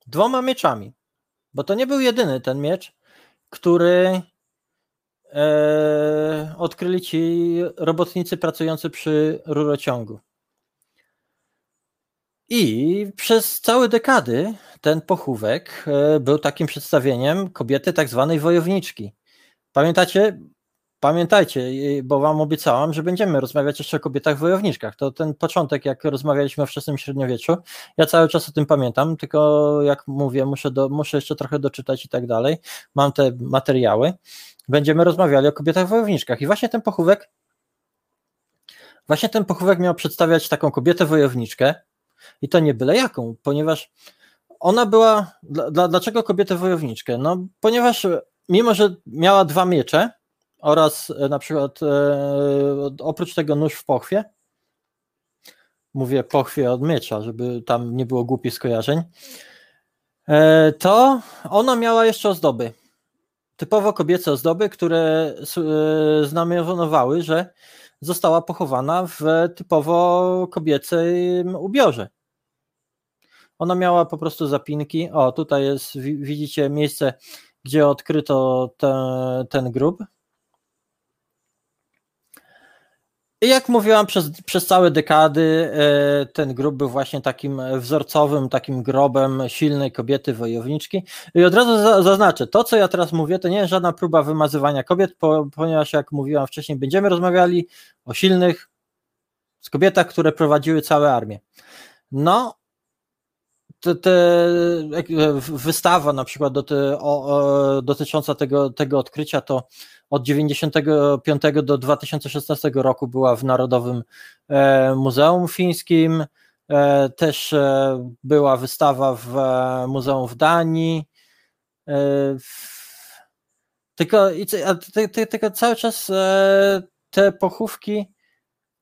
dwoma mieczami. Bo to nie był jedyny ten miecz, który e, odkryli ci robotnicy pracujący przy rurociągu. I przez całe dekady ten pochówek e, był takim przedstawieniem kobiety tak zwanej wojowniczki. Pamiętacie? Pamiętajcie, bo wam obiecałam, że będziemy rozmawiać jeszcze o kobietach wojowniczkach. To ten początek, jak rozmawialiśmy o wczesnym średniowieczu. Ja cały czas o tym pamiętam, tylko jak mówię, muszę, do, muszę jeszcze trochę doczytać i tak dalej. Mam te materiały. Będziemy rozmawiali o kobietach wojowniczkach. I właśnie ten pochówek, właśnie ten pochówek miał przedstawiać taką kobietę wojowniczkę. I to nie byle jaką, ponieważ ona była. Dla, dla, dlaczego kobietę wojowniczkę? No, ponieważ mimo, że miała dwa miecze oraz e, na przykład e, oprócz tego nóż w pochwie, mówię pochwie od miecza, żeby tam nie było głupich skojarzeń, e, to ona miała jeszcze ozdoby. Typowo kobiece ozdoby, które znamionowały, że została pochowana w typowo kobiecym ubiorze. Ona miała po prostu zapinki. O, tutaj jest, wi- widzicie miejsce, gdzie odkryto te, ten grób. I jak mówiłam, przez, przez całe dekady e, ten grób był właśnie takim wzorcowym, takim grobem silnej kobiety wojowniczki. I od razu za, zaznaczę, to co ja teraz mówię, to nie jest żadna próba wymazywania kobiet, po, ponieważ jak mówiłam wcześniej, będziemy rozmawiali o silnych z kobietach, które prowadziły całe armię. No, te, te, wystawa na przykład do te, o, o, dotycząca tego, tego odkrycia to od 95 do 2016 roku była w Narodowym e, Muzeum Fińskim, e, też e, była wystawa w Muzeum w Danii. Tylko, tylko cały czas te pochówki,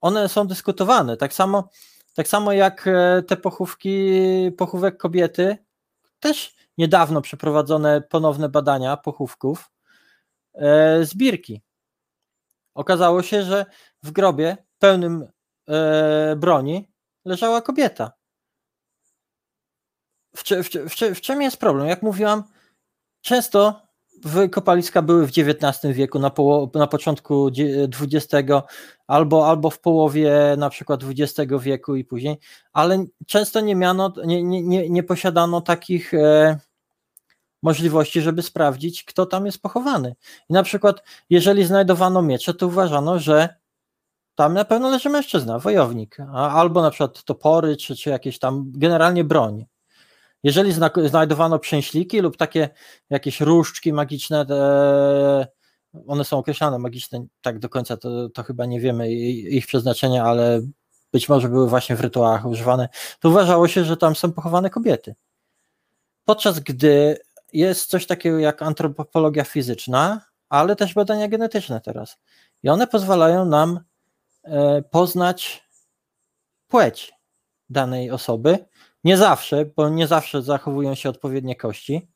one są dyskutowane. Tak samo, tak samo jak te pochówki, pochówek kobiety, też niedawno przeprowadzone ponowne badania pochówków e, z Birki. Okazało się, że w grobie pełnym e, broni leżała kobieta. W, w, w, w czym jest problem? Jak mówiłam, często wykopaliska były w XIX wieku, na, poło- na początku XX albo, albo w połowie na przykład XX wieku i później, ale często nie miano, nie, nie, nie posiadano takich e, możliwości, żeby sprawdzić, kto tam jest pochowany. I na przykład, jeżeli znajdowano miecze, to uważano, że tam na pewno leży mężczyzna, wojownik, albo na przykład topory, czy, czy jakieś tam generalnie broń. Jeżeli zna, znajdowano przęśliki lub takie jakieś różdżki magiczne, one są określane magiczne, tak do końca to, to chyba nie wiemy ich przeznaczenia, ale być może były właśnie w rytuałach używane, to uważało się, że tam są pochowane kobiety. Podczas gdy jest coś takiego jak antropologia fizyczna, ale też badania genetyczne teraz. I one pozwalają nam e, poznać płeć danej osoby. Nie zawsze, bo nie zawsze zachowują się odpowiednie kości,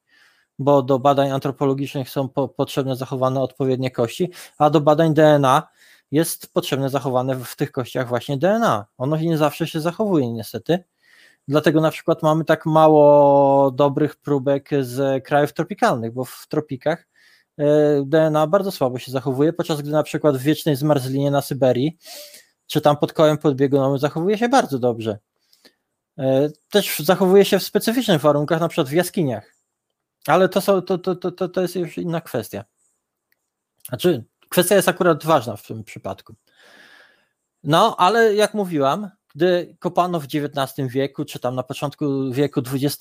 bo do badań antropologicznych są po, potrzebne zachowane odpowiednie kości, a do badań DNA jest potrzebne zachowane w tych kościach właśnie DNA. Ono nie zawsze się zachowuje niestety. Dlatego na przykład mamy tak mało dobrych próbek z krajów tropikalnych, bo w tropikach e, DNA bardzo słabo się zachowuje, podczas gdy na przykład w wiecznej zmarzlinie na Syberii, czy tam pod kołem podbiegunowym zachowuje się bardzo dobrze. E, Też zachowuje się w specyficznych warunkach, na przykład w jaskiniach. Ale to, są, to, to, to, to, to jest już inna kwestia. Znaczy, kwestia jest akurat ważna w tym przypadku. No, ale jak mówiłam, gdy kopano w XIX wieku, czy tam na początku wieku XX,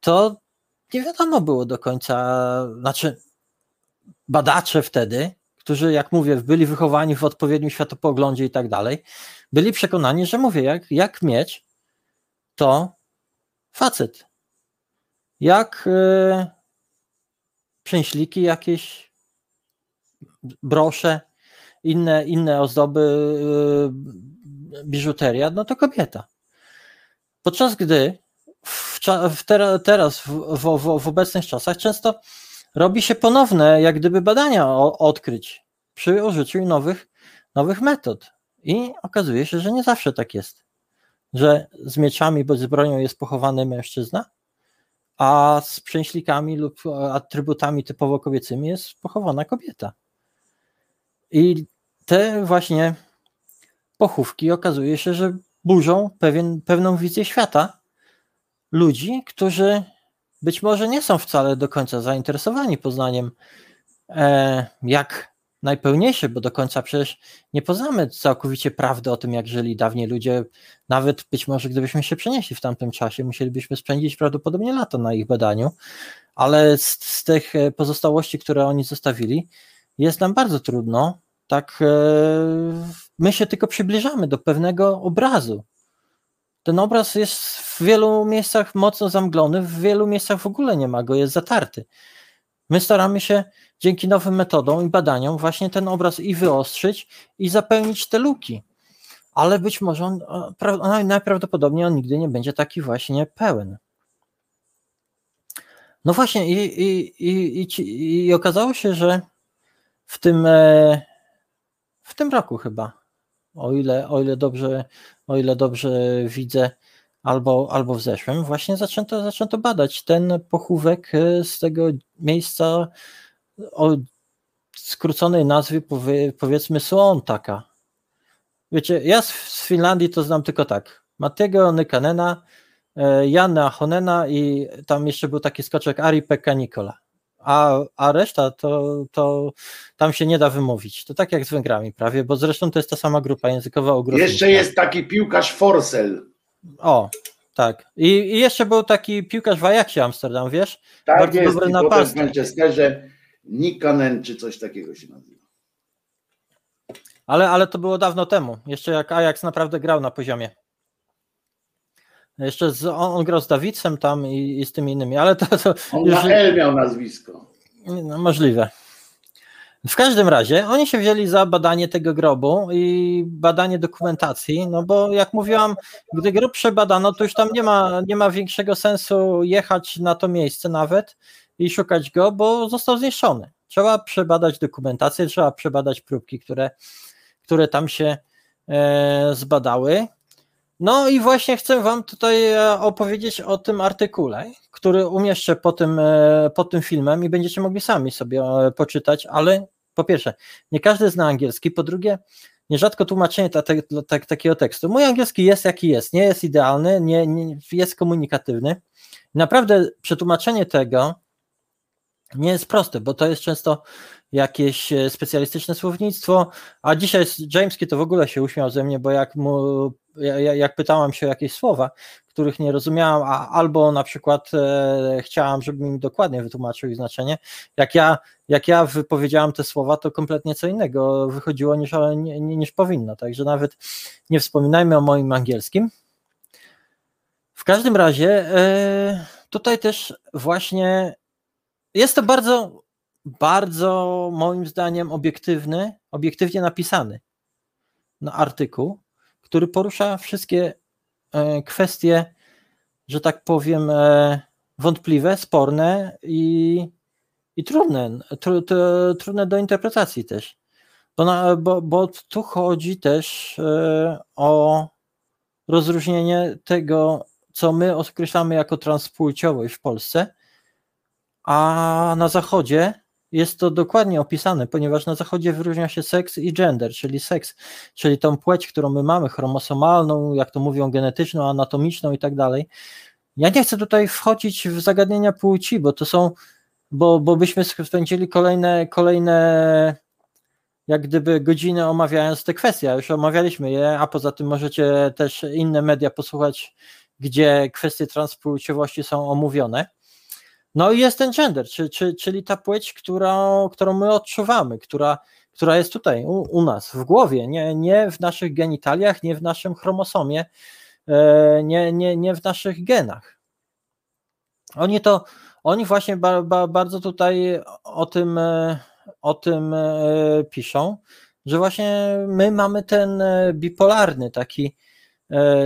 to nie wiadomo było do końca, znaczy badacze wtedy, którzy, jak mówię, byli wychowani w odpowiednim światopoglądzie i tak dalej, byli przekonani, że mówię, jak, jak mieć, to facet. Jak yy, przęśliki jakieś, brosze, inne, inne ozdoby, yy, biżuteria, no to kobieta. Podczas gdy w, w tera- teraz, w, w, w, obecnych czasach, często robi się ponowne, jak gdyby badania o, odkryć przy użyciu nowych, nowych metod. I okazuje się, że nie zawsze tak jest. Że z mieczami bądź z bronią jest pochowany mężczyzna, a z przęślikami lub atrybutami typowo kobiecymi jest pochowana kobieta. I te właśnie pochówki okazuje się, że burzą pewien, pewną wizję świata ludzi, którzy być może nie są wcale do końca zainteresowani poznaniem e, jak najpełniejsze, bo do końca przecież nie poznamy całkowicie prawdy o tym, jak żyli dawniej ludzie. Nawet być może gdybyśmy się przenieśli w tamtym czasie, musielibyśmy spędzić prawdopodobnie lata na ich badaniu, ale z, z tych e, pozostałości, które oni zostawili, jest nam bardzo trudno. Tak, e, my się tylko przybliżamy do pewnego obrazu. Ten obraz jest w wielu miejscach mocno zamglony, w wielu miejscach w ogóle nie ma go, jest zatarty. My staramy się dzięki nowym metodom i badaniom właśnie ten obraz i wyostrzyć, i zapełnić te luki. Ale być może on, pra- najprawdopodobniej on nigdy nie będzie taki właśnie pełen. No właśnie, i, i, i, i okazało się, że w tym, e, w tym roku chyba, o ile, o ile dobrze, o ile dobrze widzę, albo, albo w zeszłym, właśnie zaczęto, zaczęto badać ten pochówek e, z tego miejsca o skróconej nazwie powie, powiedzmy Suontaka. Wiecie, ja z, z Finlandii to znam tylko tak. Matego Nykanena, e, Janna Honena i tam jeszcze był taki skoczek Ari Pekka Nikola. A, a reszta to, to tam się nie da wymówić. To tak jak z Węgrami prawie, bo zresztą to jest ta sama grupa językowa ugrowska. Jeszcze jest taki piłkarz Forsell. O, tak. I, I jeszcze był taki piłkarz w Ajaxie Amsterdam, wiesz? Tak Bardzo jest, dobry potem w napastnik. Manchesterze Nikanen czy coś takiego się nazywa. Ale, ale to było dawno temu, jeszcze jak Ajax naprawdę grał na poziomie. Jeszcze z, on, on grał z Dawidcem tam i, i z tymi innymi, ale to, to On już na L miał nazwisko. no, możliwe. W każdym razie oni się wzięli za badanie tego grobu i badanie dokumentacji, no bo jak mówiłam, gdy grób przebadano, to już tam nie ma, nie ma większego sensu jechać na to miejsce nawet i szukać go, bo został zniszczony. Trzeba przebadać dokumentację, trzeba przebadać próbki, które, które tam się e, zbadały. No i właśnie chcę Wam tutaj e, opowiedzieć o tym artykule, który umieszczę po tym, e, pod tym filmem i będziecie mogli sami sobie e, poczytać, ale po pierwsze, nie każdy zna angielski, po drugie, nierzadko tłumaczenie ta, ta, ta, takiego tekstu. Mój angielski jest jaki jest, nie jest idealny, nie, nie, jest komunikatywny. Naprawdę przetłumaczenie tego nie jest proste, bo to jest często jakieś specjalistyczne słownictwo, a dzisiaj Jameski to w ogóle się uśmiał ze mnie, bo jak mu, jak pytałam się o jakieś słowa, których nie rozumiałam, a albo na przykład e, chciałam, żeby mi dokładnie wytłumaczył ich znaczenie, jak ja, jak ja wypowiedziałam te słowa, to kompletnie co innego wychodziło niż, ni- niż powinno, także nawet nie wspominajmy o moim angielskim. W każdym razie e, tutaj też właśnie jest to bardzo, bardzo moim zdaniem obiektywny, obiektywnie napisany no, artykuł, który porusza wszystkie e, kwestie, że tak powiem, e, wątpliwe, sporne i, i trudne, tru, tru, trudne do interpretacji też. Bo, na, bo, bo tu chodzi też e, o rozróżnienie tego, co my określamy jako transpłciowość w Polsce, a na zachodzie jest to dokładnie opisane, ponieważ na zachodzie wyróżnia się seks i gender, czyli seks, czyli tą płeć, którą my mamy, chromosomalną, jak to mówią, genetyczną, anatomiczną i tak dalej. Ja nie chcę tutaj wchodzić w zagadnienia płci, bo to są, bo, bo byśmy spędzili kolejne, kolejne jak gdyby godziny omawiając te kwestie, już omawialiśmy je, a poza tym możecie też inne media posłuchać, gdzie kwestie transpłciowości są omówione. No i jest ten gender, czy, czy, czyli ta płeć, którą, którą my odczuwamy, która, która jest tutaj u, u nas, w głowie, nie, nie w naszych genitaliach, nie w naszym chromosomie, e, nie, nie, nie w naszych genach. Oni to, oni właśnie ba, ba, bardzo tutaj o tym, e, o tym e, piszą, że właśnie my mamy ten e, bipolarny taki e,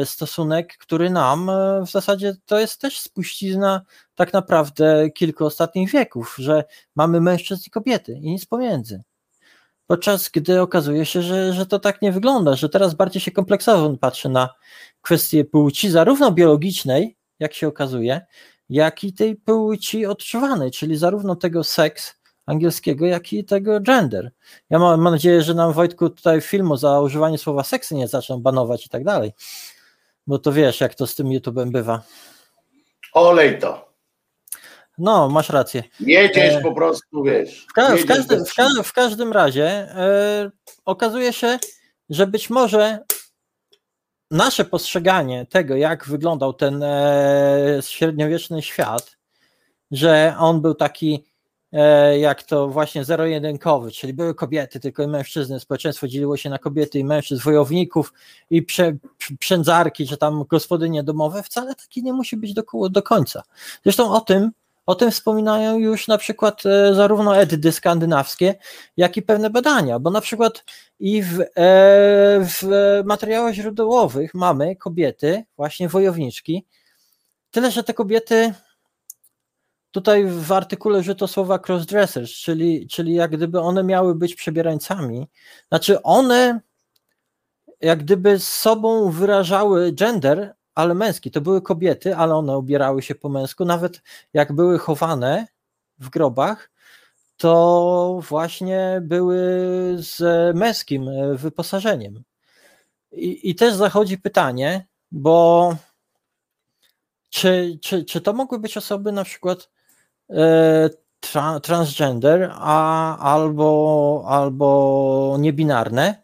stosunek, który nam e, w zasadzie to jest też spuścizna tak naprawdę kilku ostatnich wieków, że mamy mężczyzn i kobiety i nic pomiędzy. Podczas gdy okazuje się, że, że to tak nie wygląda, że teraz bardziej się kompleksowo patrzy na kwestię płci, zarówno biologicznej, jak się okazuje, jak i tej płci odczuwanej, czyli zarówno tego seks angielskiego, jak i tego gender. Ja mam, mam nadzieję, że nam Wojtku tutaj filmu za używanie słowa seksy nie zaczną banować i tak dalej, bo to wiesz, jak to z tym YouTube'em bywa. Olej to. No, masz rację. Jedziesz E, po prostu, wiesz. W, ka- w, każdym, w, ka- w każdym razie e, okazuje się, że być może nasze postrzeganie tego, jak wyglądał ten e, średniowieczny świat, że on był taki jak to właśnie zero-jedynkowy, czyli były kobiety, tylko i mężczyzny, społeczeństwo dzieliło się na kobiety i mężczyzn, wojowników i prze, przędzarki, czy tam gospodynie domowe, wcale taki nie musi być do, do końca. Zresztą o tym o tym wspominają już na przykład e, zarówno edydy skandynawskie, jak i pewne badania, bo na przykład i w, e, w materiałach źródłowych mamy kobiety, właśnie wojowniczki, tyle że te kobiety tutaj w artykule użyto słowa crossdressers, czyli, czyli jak gdyby one miały być przebierańcami, znaczy one jak gdyby z sobą wyrażały gender, ale męski. To były kobiety, ale one ubierały się po męsku. Nawet jak były chowane w grobach, to właśnie były z męskim e, wyposażeniem. I, i też zachodzi pytanie, bo czy, czy, czy to mogły być osoby na przykład tra, transgender, a, albo, albo niebinarne,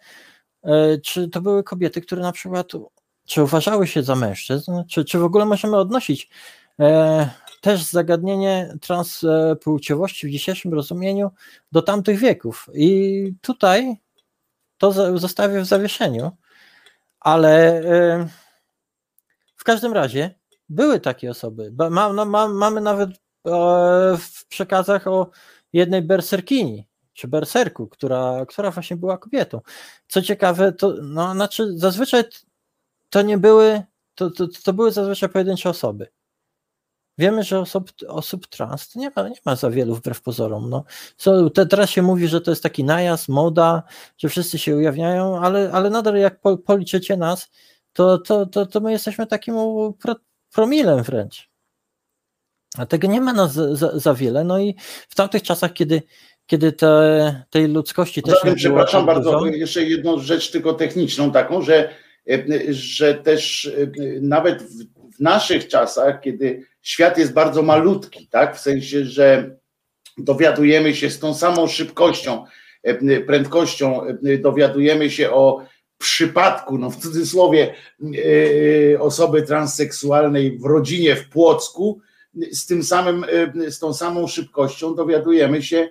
e, czy to były kobiety, które na przykład czy uważały się za mężczyzn, czy, czy w ogóle możemy odnosić e, też zagadnienie transpłciowości w dzisiejszym rozumieniu do tamtych wieków. I tutaj to zostawię w zawieszeniu, ale e, w każdym razie były takie osoby. Ma, no, ma, mamy nawet e, w przekazach o jednej berserkini, czy berserku, która, która właśnie była kobietą. Co ciekawe, to no, znaczy zazwyczaj to nie były, to, to, to były zazwyczaj pojedyncze osoby. Wiemy, że osób, osób trans nie ma, nie ma za wielu wbrew pozorom. No. Co, te, teraz się mówi, że to jest taki najazd, moda, że wszyscy się ujawniają, ale, ale nadal jak po, policzycie nas, to, to, to, to my jesteśmy takim pro, promilem wręcz. A tego nie ma nas za, za, za wiele. No i w tamtych czasach, kiedy, kiedy te, tej ludzkości Poza też nie tym, było przepraszam bardzo, dużo, jeszcze jedną rzecz tylko techniczną taką, że, e, że też e, nawet w, w naszych czasach, kiedy świat jest bardzo malutki, tak, w sensie, że dowiadujemy się z tą samą szybkością, e, prędkością, e, dowiadujemy się o przypadku, no w cudzysłowie, e, osoby transseksualnej w rodzinie w Płocku, z tym samym, e, z tą samą szybkością dowiadujemy się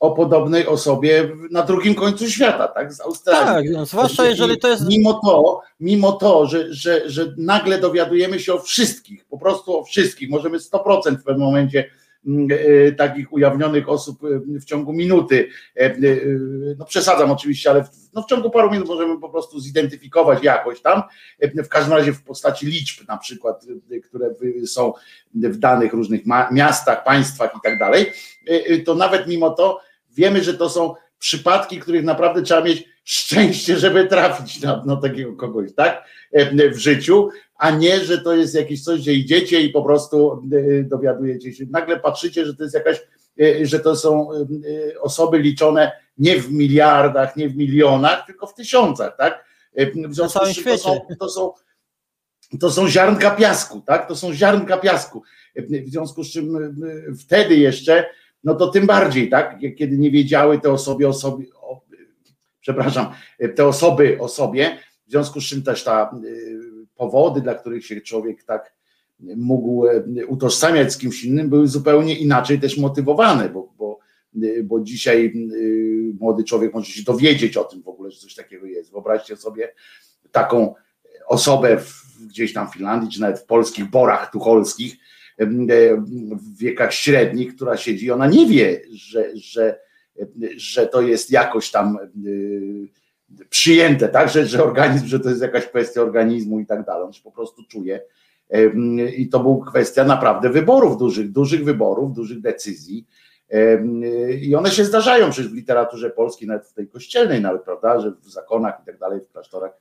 o podobnej osobie na drugim końcu świata, tak, z Australii. tak, no, zwłaszcza jeżeli to jest Mimo to, mimo to, że, że, że nagle dowiadujemy się o wszystkich, po prostu o wszystkich, możemy 100% w pewnym momencie takich ujawnionych osób e, w ciągu minuty, e, e, no przesadzam oczywiście, ale w, no w ciągu paru minut możemy po prostu zidentyfikować jakoś tam, e, w każdym razie w postaci liczb na przykład, e, które są w danych różnych miastach, państwach i tak dalej, e, e, to nawet mimo to wiemy, że to są przypadki, których naprawdę trzeba mieć szczęście, żeby trafić na, na takiego kogoś, tak? E, W życiu, a nie, że to jest jakieś coś, że idziecie i po prostu e, dowiadujecie się. Nagle patrzycie, że to jest jakaś, e, że to są osoby liczone nie w miliardach, nie w milionach, tylko w tysiącach, tak? W związku z czym to są, to są to są ziarnka piasku, tak? To są ziarnka piasku. W związku z czym wtedy jeszcze, no to tym bardziej, tak? Kiedy nie wiedziały te osoby o sobie, o, przepraszam, te osoby o sobie, w związku z czym też ta e, powody, dla których się człowiek tak mógł e, utożsamiać z kimś innym, były zupełnie inaczej też motywowane, bo, bo, e, bo dzisiaj młody człowiek może się dowiedzieć o tym w ogóle, że coś takiego jest. Wyobraźcie sobie taką osobę w, gdzieś tam w Finlandii, czy nawet w polskich borach tucholskich, w wiekach średnich, która siedzi, ona nie wie, że, że, że to jest jakoś tam e, przyjęte, tak, że, że organizm, że to jest jakaś kwestia organizmu i tak dalej. On się po prostu czuje. I to była kwestia naprawdę wyborów, dużych, dużych wyborów, dużych decyzji. I one się zdarzają przecież w literaturze polskiej, nawet w tej kościelnej, nawet, prawda, że w zakonach i tak dalej, w klasztorach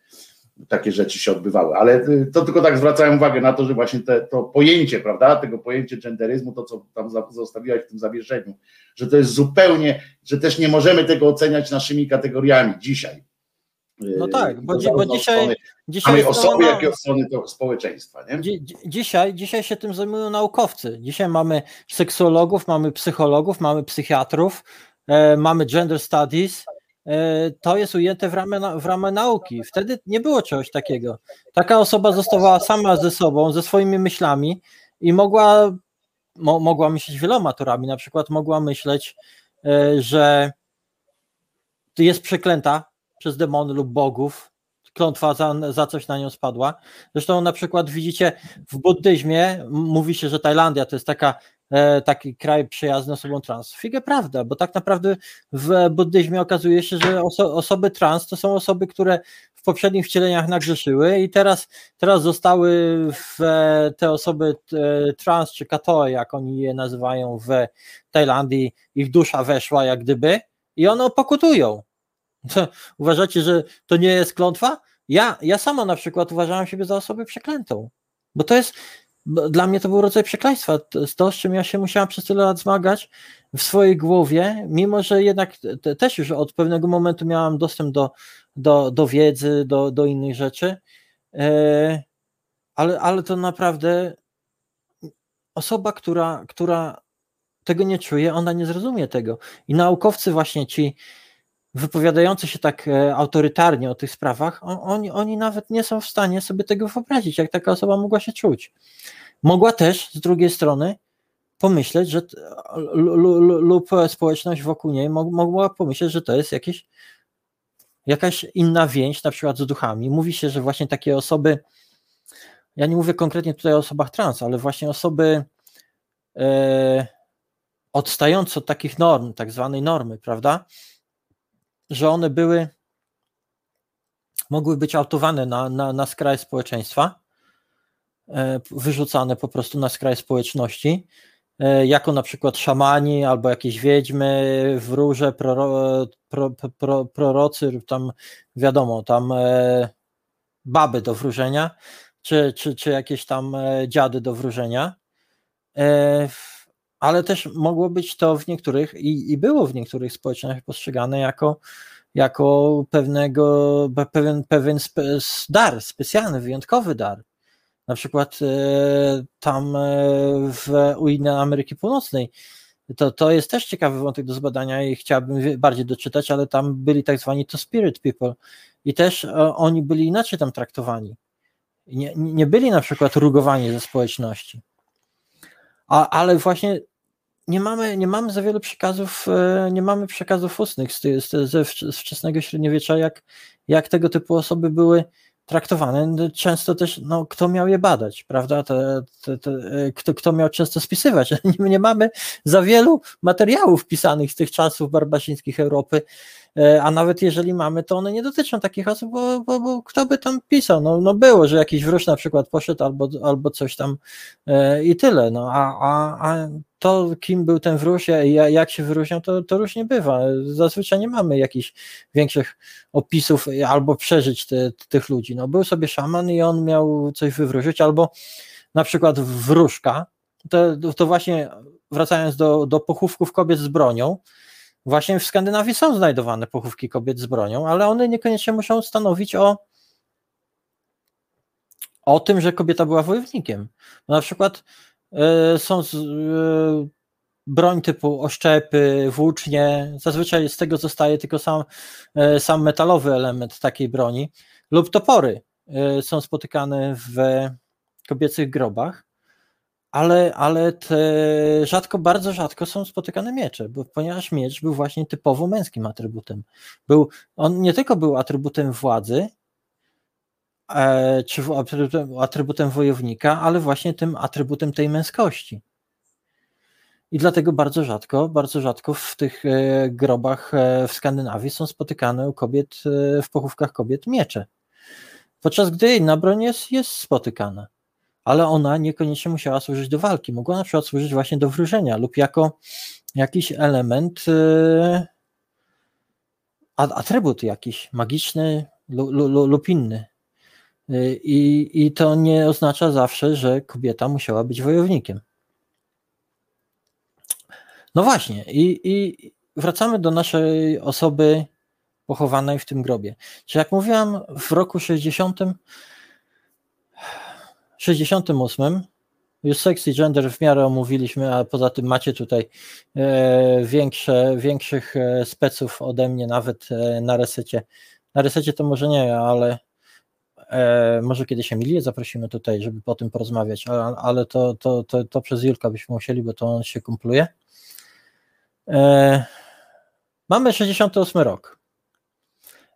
takie rzeczy się odbywały. Ale y, to tylko tak zwracałem uwagę na to, że właśnie te, to pojęcie, prawda, tego pojęcie genderyzmu, to co tam zostawiłaś w tym zawieszeniu, że to jest zupełnie, że też nie możemy tego oceniać naszymi kategoriami dzisiaj. No tak, bo dzi- bo dzisiaj- strony Dzisiaj osoby, jak i od strony to społeczeństwa. Nie? Dzi- dzi- Dzisiaj, dzisiaj się tym zajmują naukowcy. Dzisiaj mamy seksuologów, mamy psychologów, mamy psychiatrów, e, mamy gender studies. E, to jest ujęte w ramę, w ramę nauki. Wtedy nie było czegoś takiego. Taka osoba zostawała sama ze sobą, ze swoimi myślami i mogła, mo, mogła myśleć wieloma torami. Na przykład mogła myśleć, e, że jest przeklęta przez demony lub bogów, klątwa za, za coś na nią spadła. Zresztą na przykład widzicie w buddyzmie mówi się, że Tajlandia to jest taka, taki kraj przyjazny osobom trans. Figę prawda, bo tak naprawdę w buddyzmie okazuje się, że oso, osoby trans to są osoby, które w poprzednich wcieleniach nagrzeszyły i teraz, teraz zostały w, e, te osoby e, trans czy katoe, jak oni je nazywają w Tajlandii, ich dusza weszła jak gdyby i one pokutują. To uważacie, że to nie jest klątwa? Ja, ja sama na przykład uważałam siebie za osobę przeklętą, bo to jest, dla mnie to był rodzaj przekleństwa, to, z czym ja się musiałam przez tyle lat zmagać w swojej głowie, mimo że jednak te, też już od pewnego momentu miałam dostęp do, do, do wiedzy, do, do innych rzeczy, e, ale, ale to naprawdę osoba, która, która tego nie czuje, ona nie zrozumie tego. I naukowcy właśnie ci wypowiadający się tak e, autorytarnie o tych sprawach, on, oni, oni nawet nie są w stanie sobie tego wyobrazić, jak taka osoba mogła się czuć. Mogła też z drugiej strony pomyśleć, że lub społeczność wokół niej mo- mogła pomyśleć, że to jest jakieś, jakaś inna więź, na przykład z duchami. Mówi się, że właśnie takie osoby, ja nie mówię konkretnie tutaj o osobach trans, ale właśnie osoby e, odstające od takich norm, tak zwanej normy, prawda? Że one były, mogły być autowane na, na, na skraj społeczeństwa, e, wyrzucane po prostu na skraj społeczności, e, jako na przykład szamani albo jakieś wiedźmy, wróże, proro, pro, pro, prorocy, tam wiadomo, tam e, baby do wróżenia, czy, czy, czy jakieś tam dziady do wróżenia. Ale też mogło być to w niektórych i, i było w niektórych społecznościach postrzegane jako, jako pewnego, pe- pewien, pewien spe, dar, specjalny, wyjątkowy dar. Na przykład e, tam e, w, u Ameryki Północnej. To, to jest też ciekawy wątek do zbadania i chciałbym bardziej doczytać, ale tam byli tak zwani to spirit people i też e, oni byli inaczej tam traktowani. Nie, nie byli na przykład rugowani ze społeczności. A, ale właśnie nie mamy, nie mamy za wiele przekazów, e, nie mamy przekazów ustnych z, z, z wczesnego średniowiecza, jak, jak tego typu osoby były traktowane. No, Często też, no, kto miał je badać, prawda? Te, te, te, e, kto, kto miał często spisywać. Nie, nie mamy za wielu materiałów pisanych z tych czasów barbarzyńskich Europy, a nawet jeżeli mamy, to one nie dotyczą takich osób, bo, bo, bo kto by tam pisał? No, no było, że jakiś wróż na przykład poszedł albo, albo coś tam e, i tyle. No, a, a, a to, kim był ten wróż, ja- ja- jak się wyróżniał, to, to różnie bywa. Zazwyczaj nie mamy jakichś większych opisów albo przeżyć te, tych ludzi. No, był sobie szaman i on miał coś wywróżyć, albo na przykład wróżka, to, to właśnie wracając do, do pochówków kobiet z bronią, właśnie w Skandynawii są znajdowane pochówki kobiet z bronią, ale one niekoniecznie muszą stanowić o o tym, że kobieta była wojownikiem. Na przykład e, są z, e, broń typu oszczepy, włócznie, zazwyczaj z tego zostaje tylko sam, e, sam metalowy element takiej broni, lub topory są spotykane w kobiecych grobach, ale, ale te rzadko, bardzo rzadko są spotykane miecze, bo, ponieważ miecz był właśnie typowo męskim atrybutem. Był, on nie tylko był atrybutem władzy, e, czy atrybutem, atrybutem wojownika, ale właśnie tym atrybutem tej męskości. I dlatego bardzo rzadko, bardzo rzadko w tych e, grobach e, w Skandynawii są spotykane u kobiet, e, w pochówkach kobiet miecze. Podczas gdy inna broń jest, jest spotykana. Ale ona niekoniecznie musiała służyć do walki. Mogła na przykład służyć właśnie do wróżenia lub jako jakiś element, a- atrybut jakiś magiczny lu, lu, lu, lub inny. E, I, I to nie oznacza zawsze, że kobieta musiała być wojownikiem. No właśnie, i, i wracamy do naszej osoby pochowanej w tym grobie. Czy jak mówiłam, w roku 60, 68 już seks i gender w miarę omówiliśmy, a poza tym macie tutaj e, większe, większych e, speców ode mnie, nawet e, na resecie. Na resecie to może nie, ale może kiedyś Emilię zaprosimy tutaj, żeby po tym porozmawiać, ale, ale to, to, to, to przez Julka byśmy musieli, bo to on się kumpluje. Mamy 68 rok.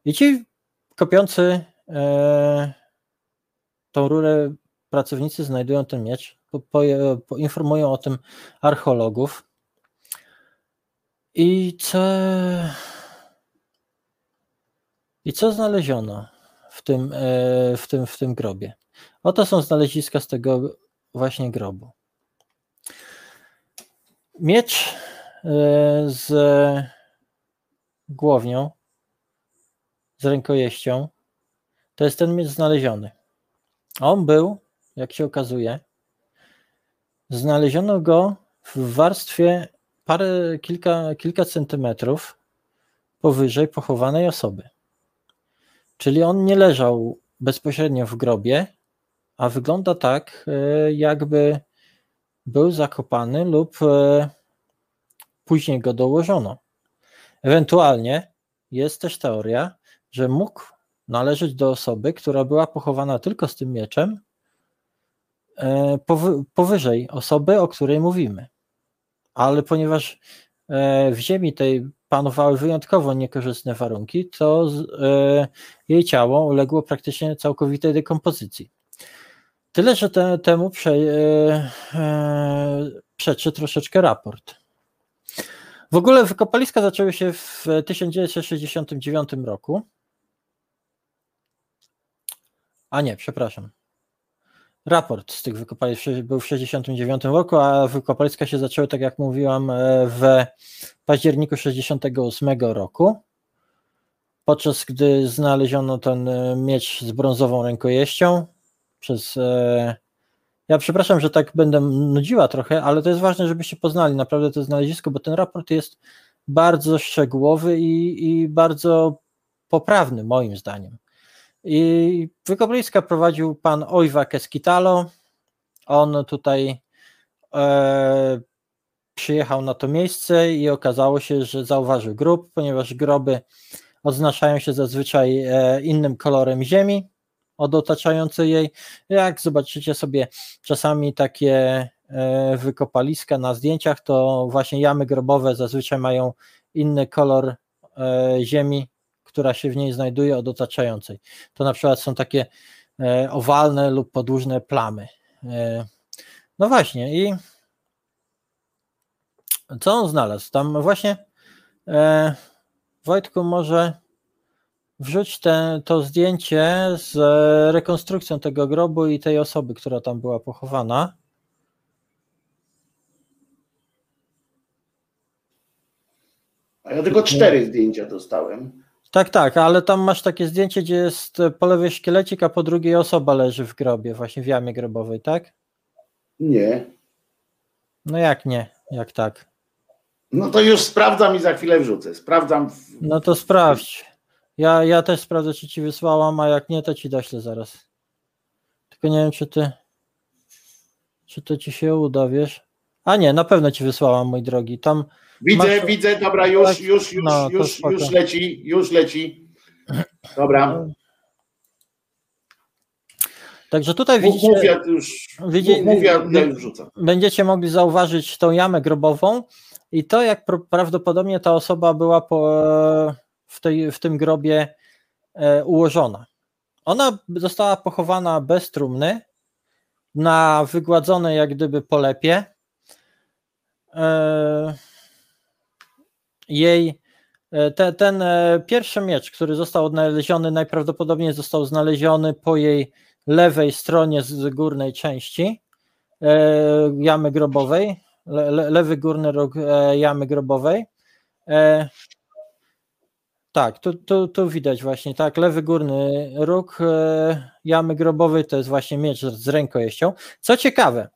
I ci kopiący tą rurę pracownicy znajdują ten miecz, po, po, poinformują o tym archeologów. I co, i co znaleziono w tym, e, w, tym, w tym grobie? Oto są znaleziska z tego właśnie grobu. Miecz e, z głownią, z rękojeścią, to jest ten miecz znaleziony. On był, jak się okazuje, znaleziono go w warstwie parę, kilka, kilka centymetrów powyżej pochowanej osoby. Czyli on nie leżał bezpośrednio w grobie, a wygląda tak, e, jakby był zakopany lub e, później go dołożono. Ewentualnie jest też teoria, że mógł należeć do osoby, która była pochowana tylko z tym mieczem, powyżej osoby, o której mówimy. Ale ponieważ e, w ziemi tej panowały wyjątkowo niekorzystne warunki, to e, jej ciało uległo praktycznie całkowitej dekompozycji. Tyle, że te, temu prze, e, e, przeczy troszeczkę raport. W ogóle wykopaliska zaczęły się w 1969 roku. A nie, przepraszam. Raport z tych wykopalisk był w 1969 roku, a wykopaliska się zaczęły, tak jak mówiłam, e, w październiku 1968 roku. Podczas gdy znaleziono ten e, miecz z brązową rękojeścią przez. e, Ja przepraszam, że tak będę nudziła trochę, ale to jest ważne, żebyście poznali naprawdę to znalezisko, bo ten raport jest bardzo szczegółowy i, i bardzo poprawny, moim zdaniem. I wykopaliska prowadził pan Ojwa Keskitalo. On tutaj e, przyjechał na to miejsce i okazało się, że zauważył grób, ponieważ groby odznaczają się zazwyczaj e, innym kolorem ziemi od otaczającej jej. Jak zobaczycie sobie czasami takie e, wykopaliska na zdjęciach, to właśnie jamy grobowe zazwyczaj mają inny kolor e, ziemi, która się w niej znajduje od otaczającej. To na przykład są takie e, owalne lub podłużne plamy. E, No właśnie i co on znalazł? Tam właśnie e, Wojtku może wrzuć te, to zdjęcie z rekonstrukcją tego grobu i tej osoby, która tam była pochowana. A ja tylko cztery zdjęcia dostałem. Tak, tak, ale tam masz takie zdjęcie, gdzie jest po lewej szkielecik, a po drugiej osoba leży w grobie, właśnie w jamie grobowej, tak? Nie. No jak nie, jak tak? No to już sprawdzam i za chwilę wrzucę. Sprawdzam. W... No to sprawdź. Ja, ja też sprawdzę, czy ci wysłałam, a jak nie, to ci doślę zaraz. Tylko nie wiem, czy ty. Czy to ci się uda, wiesz? A nie, na pewno ci wysłałam, mój drogi. Tam Widzę, Masz- widzę, dobra, już, już, już, no, już, już leci, już leci. Dobra. Także tutaj widzicie, mów, ja już, widzi- mów, mów, ja, wi- ja już rzucam. będziecie mogli zauważyć tą jamę grobową i to, jak prawdopodobnie ta osoba była po, w, tej, w tym grobie e, ułożona. Ona została pochowana bez trumny, na wygładzonej jak gdyby polepie. E, jej e, te, ten e, pierwszy miecz, który został odnaleziony, najprawdopodobniej został znaleziony po jej lewej stronie z górnej części e, jamy grobowej, le, le, lewy górny róg jamy grobowej. Tak, tu, tu, tu widać właśnie, tak, lewy górny róg jamy grobowej to jest właśnie miecz z, rękojeścią. Co ciekawe,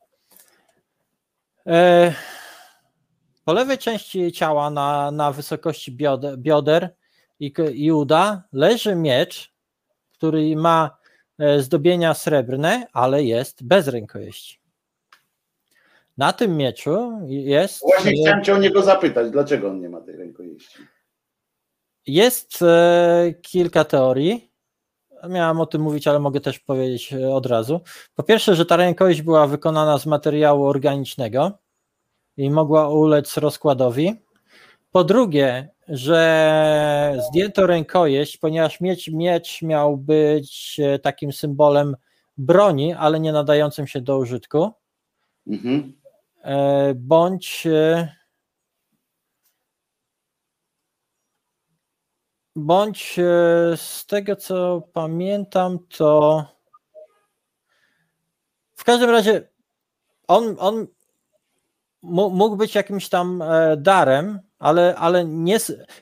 po lewej części ciała na, na wysokości bioder, bioder i, i uda leży miecz, który ma e, zdobienia srebrne, ale jest bez rękojeści. Na tym mieczu jest, Właśnie chciałem cię o niego zapytać, dlaczego on nie ma tej rękojeści. jest e, kilka teorii. Miałam o tym mówić, ale mogę też powiedzieć e, od razu. Po pierwsze, że ta rękojeść była wykonana z materiału organicznego i mogła ulec rozkładowi. Po drugie, że zdjęto rękojeść, ponieważ miecz, miecz miał być e, takim symbolem broni, ale nie nadającym się do użytku. Mhm. E, bądź e, bądź z tego co pamiętam to w każdym razie on, on mógł być jakimś tam e, darem, ale, ale nie,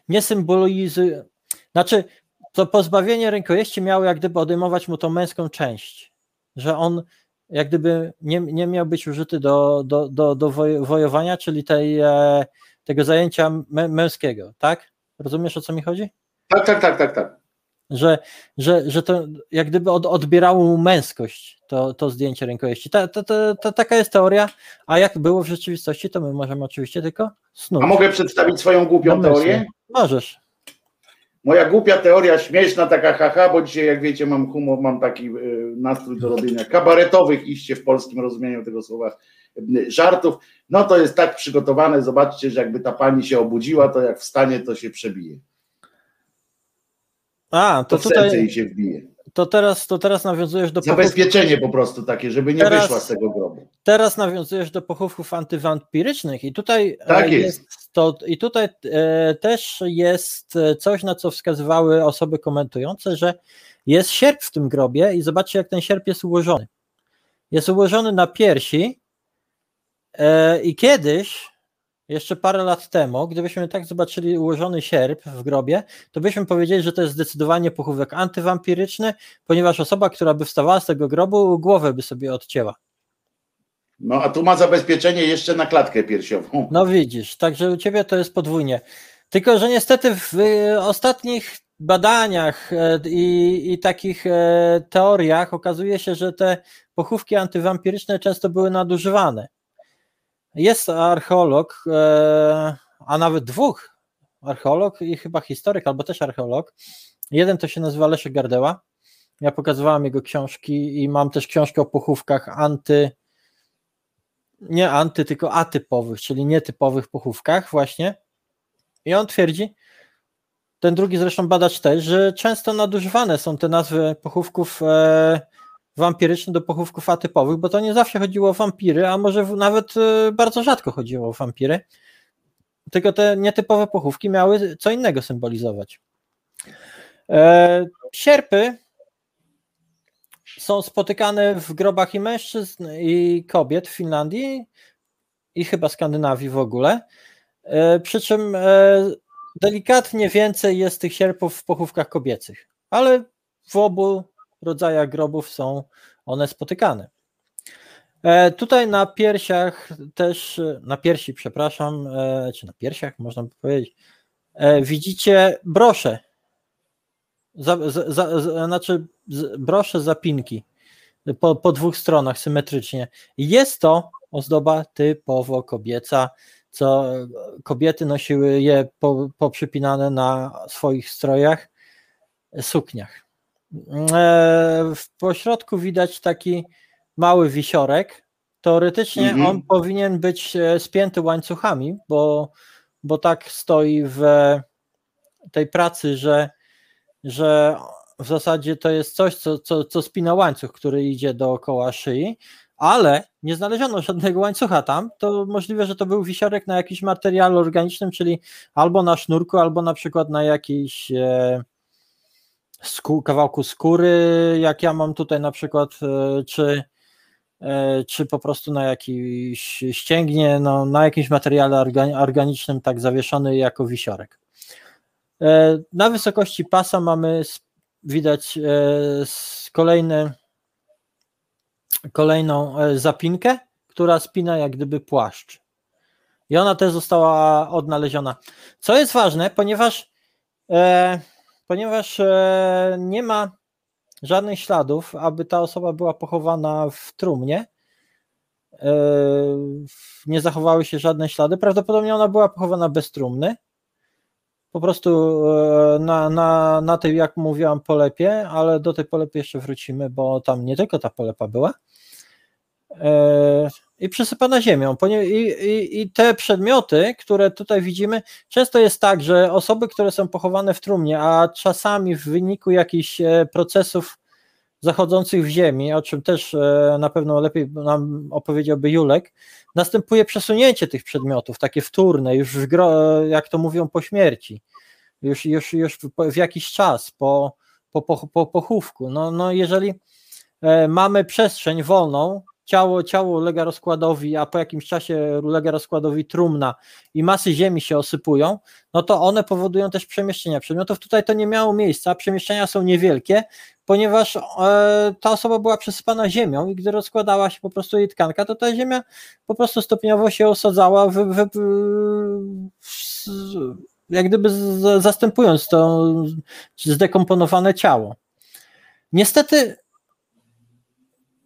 nie symbolizuje znaczy to pozbawienie rękojeści miało jak gdyby odejmować mu tą męską część, że on jak gdyby nie, nie miał być użyty do, do, do, do woj- wojowania, czyli tej, e, tego zajęcia mę- męskiego, tak? Rozumiesz o co mi chodzi? Tak, tak, tak, tak, tak. Że, że, że to jak gdyby od, odbierało mu męskość to, to zdjęcie rękojeści. Ta, ta, ta, ta, taka jest teoria, a jak było w rzeczywistości, to my możemy oczywiście tylko snuć. A mogę przedstawić swoją głupią teorię? Możesz. Moja głupia teoria, śmieszna, taka haha, bo dzisiaj, jak wiecie, mam humor, mam taki y, nastrój do robienia kabaretowych, iście w polskim rozumieniu tego słowa, y, żartów. No to jest tak przygotowane, zobaczcie, że jakby ta pani się obudziła, to jak wstanie, to się przebije. A, To to tutaj, się wbije. to teraz, to teraz nawiązujesz do pochówków, Zabezpieczenie po prostu takie, żeby nie Teraz- wyszła z tego grobu. teraz nawiązujesz do pochówków antywampirycznych i tutaj e, Tak jest. to, i tutaj e, też jest e, coś, na co wskazywały osoby komentujące, że jest sierp w tym grobie i zobaczcie, jak ten sierp jest ułożony. Jest ułożony na piersi e, i kiedyś, jeszcze parę lat temu, gdybyśmy tak zobaczyli ułożony sierp w grobie, to byśmy powiedzieli, że to jest zdecydowanie pochówek antywampiryczny, ponieważ osoba, która by wstawała z tego grobu, głowę by sobie odcięła. No a tu ma zabezpieczenie jeszcze na klatkę piersiową. No widzisz, także u ciebie to jest podwójnie. Tylko, że niestety w y, ostatnich badaniach e, i, i takich e, teoriach okazuje się, że te pochówki antywampiryczne często były nadużywane. Jest archeolog, e, a nawet dwóch, archeolog i chyba historyk, albo też archeolog. Jeden to się nazywa Leszek Gardeła. Ja pokazywałem jego książki i mam też książkę o pochówkach anty, nie anty, tylko atypowych, czyli nietypowych pochówkach właśnie. I on twierdzi, ten drugi zresztą badacz też, że często nadużywane są te nazwy pochówków wampirycznych do pochówków atypowych, bo to nie zawsze chodziło o wampiry, a może nawet e, bardzo rzadko chodziło o wampiry. Tylko te nietypowe pochówki miały co innego symbolizować. E, sierpy są spotykane w grobach i mężczyzn, i kobiet w Finlandii i chyba Skandynawii w ogóle. E, Przy czym delikatnie więcej jest tych sierpów w pochówkach kobiecych, ale w obu rodzajach grobów są one spotykane. E, Tutaj na piersiach też, na piersi, przepraszam, e, czy na piersiach można by powiedzieć, e, widzicie brosze. Za, za, za, znaczy brosze zapinki po, po dwóch stronach symetrycznie. Jest to ozdoba typowo kobieca, co kobiety nosiły je po, poprzypinane na swoich strojach, sukniach. E, w pośrodku widać taki mały wisiorek. Teoretycznie Mhm. on powinien być e, spięty łańcuchami, bo, bo tak stoi w tej pracy, że, że w zasadzie to jest coś, co, co, co spina łańcuch, który idzie dookoła szyi, ale nie znaleziono żadnego łańcucha tam. To możliwe, że to był wisiorek na jakimś materiale organicznym, czyli albo na sznurku, albo na przykład na jakiejś e, kawałku skóry, jak ja mam tutaj na przykład, e, czy, e, czy po prostu na jakiejś ścięgnie, no, na jakimś materiale orga- organicznym, tak zawieszony jako wisiorek. E, Na wysokości pasa mamy, widać kolejny, kolejną zapinkę, która spina jak gdyby płaszcz. I ona też została odnaleziona. Co jest ważne, ponieważ, ponieważ e, nie ma żadnych śladów, aby ta osoba była pochowana w trumnie. E, nie zachowały się żadne ślady. Prawdopodobnie ona była pochowana bez trumny. Po prostu e, na, na, na tej, jak mówiłam, polepie, ale do tej polepy jeszcze wrócimy, bo tam nie tylko ta polepa była. I przysypana ziemią. I, i, I te przedmioty, które tutaj widzimy, często jest tak, że osoby, które są pochowane w trumnie, a czasami w wyniku jakichś e, procesów zachodzących w ziemi, o czym też e, na pewno lepiej nam opowiedziałby Julek, następuje przesunięcie tych przedmiotów, takie wtórne, już w jak to mówią, po śmierci, już, już, już w, w jakiś czas, po, po, po, po pochówku. No, no jeżeli e, mamy przestrzeń wolną, ciało, ciało ulega rozkładowi, a po jakimś czasie ulega rozkładowi trumna i masy ziemi się osypują, no to one powodują też przemieszczenia przedmiotów. Tutaj to nie miało miejsca, przemieszczenia są niewielkie, ponieważ e, ta osoba była przesypana ziemią i gdy rozkładała się po prostu jej tkanka, to ta ziemia po prostu stopniowo się osadzała, w, w, w, jak gdyby zastępując to zdekomponowane ciało. Niestety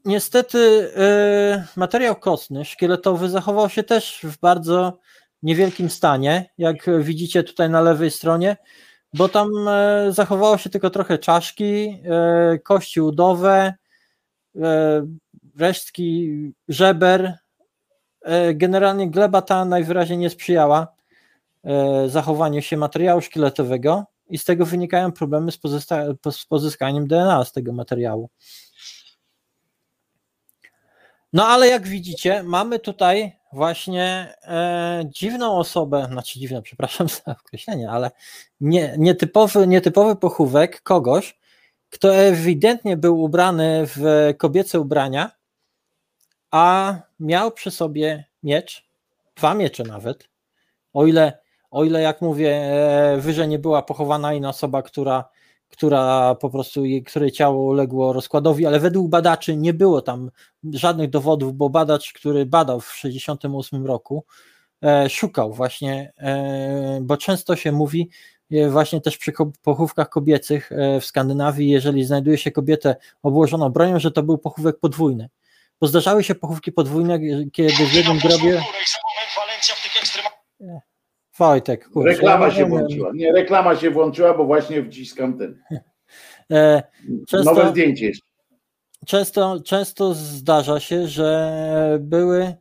Niestety e, materiał kostny, szkieletowy zachował się też w bardzo niewielkim stanie, jak widzicie tutaj na lewej stronie, bo tam e, zachowało się tylko trochę czaszki, e, kości udowe, resztki żeber. Generalnie gleba ta najwyraźniej nie sprzyjała zachowaniu się materiału szkieletowego i z tego wynikają problemy z, z pozyskaniem DNA z tego materiału. No ale jak widzicie, mamy tutaj właśnie e, dziwną osobę, znaczy dziwną, przepraszam za określenie, ale nie, nietypowy, nietypowy pochówek kogoś, kto ewidentnie był ubrany w kobiece ubrania, a miał przy sobie miecz, dwa miecze nawet, o ile, o ile jak mówię, e, wyżej nie była pochowana inna osoba, która która po prostu, jej- której ciało uległo rozkładowi, ale według badaczy nie było tam żadnych dowodów, bo badacz, który badał w 1968 roku, e, szukał właśnie, e, bo często się mówi e, właśnie też przy pochówkach kobiecych w Skandynawii, jeżeli znajduje się kobietę obłożoną bronią, że to był pochówek podwójny. Bo zdarzały się pochówki podwójne, kiedy w jednym grobie... Wojtek, kurczę. Reklama się włączyła. Nie, reklama się włączyła, bo właśnie wciskam ten. E, Często- Nowe zdjęcie jest. często, często zdarza się, że były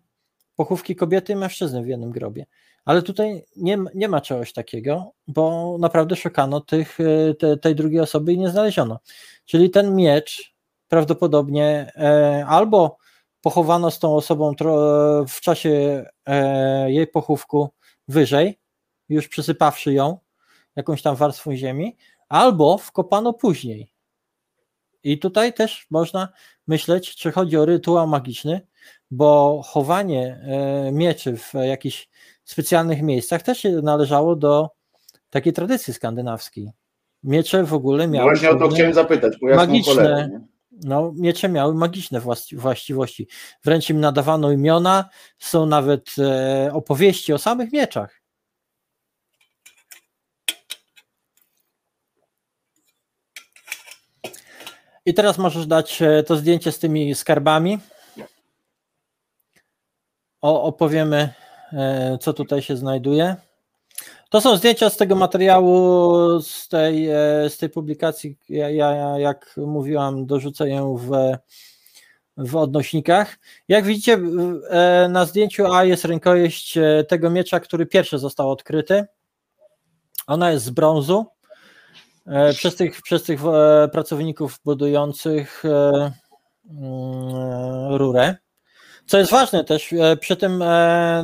pochówki kobiety i mężczyzny w jednym grobie. Ale tutaj nie, ma- nie ma czegoś takiego, bo naprawdę szukano tych, e, te, tej drugiej osoby i nie znaleziono. Czyli ten miecz prawdopodobnie e, albo pochowano z tą osobą tro, w czasie e, jej pochówku wyżej, już przysypawszy ją jakąś tam warstwą ziemi, albo wkopano później. I tutaj też można myśleć, czy chodzi o rytuał magiczny, bo chowanie e, mieczy w jakichś specjalnych miejscach też należało do takiej tradycji skandynawskiej. Miecze w ogóle miały właśnie o to chciałem zapytać, bo magiczne. nie? no, miecze miały magiczne właści- właściwości. Wręcz im nadawano imiona, są nawet e, opowieści o samych mieczach. I teraz możesz dać e, to zdjęcie z tymi skarbami. O, opowiemy, e, co tutaj się znajduje. To są zdjęcia z tego materiału, z tej, e, z tej publikacji. Ja, ja, jak mówiłam, dorzucę ją w, w odnośnikach. Jak widzicie, na zdjęciu A jest rękojeść tego miecza, który pierwszy został odkryty. Ona jest z brązu. E, Przez tych, przez tych e, pracowników budujących e, mm, rurę. Co jest ważne też, przy tym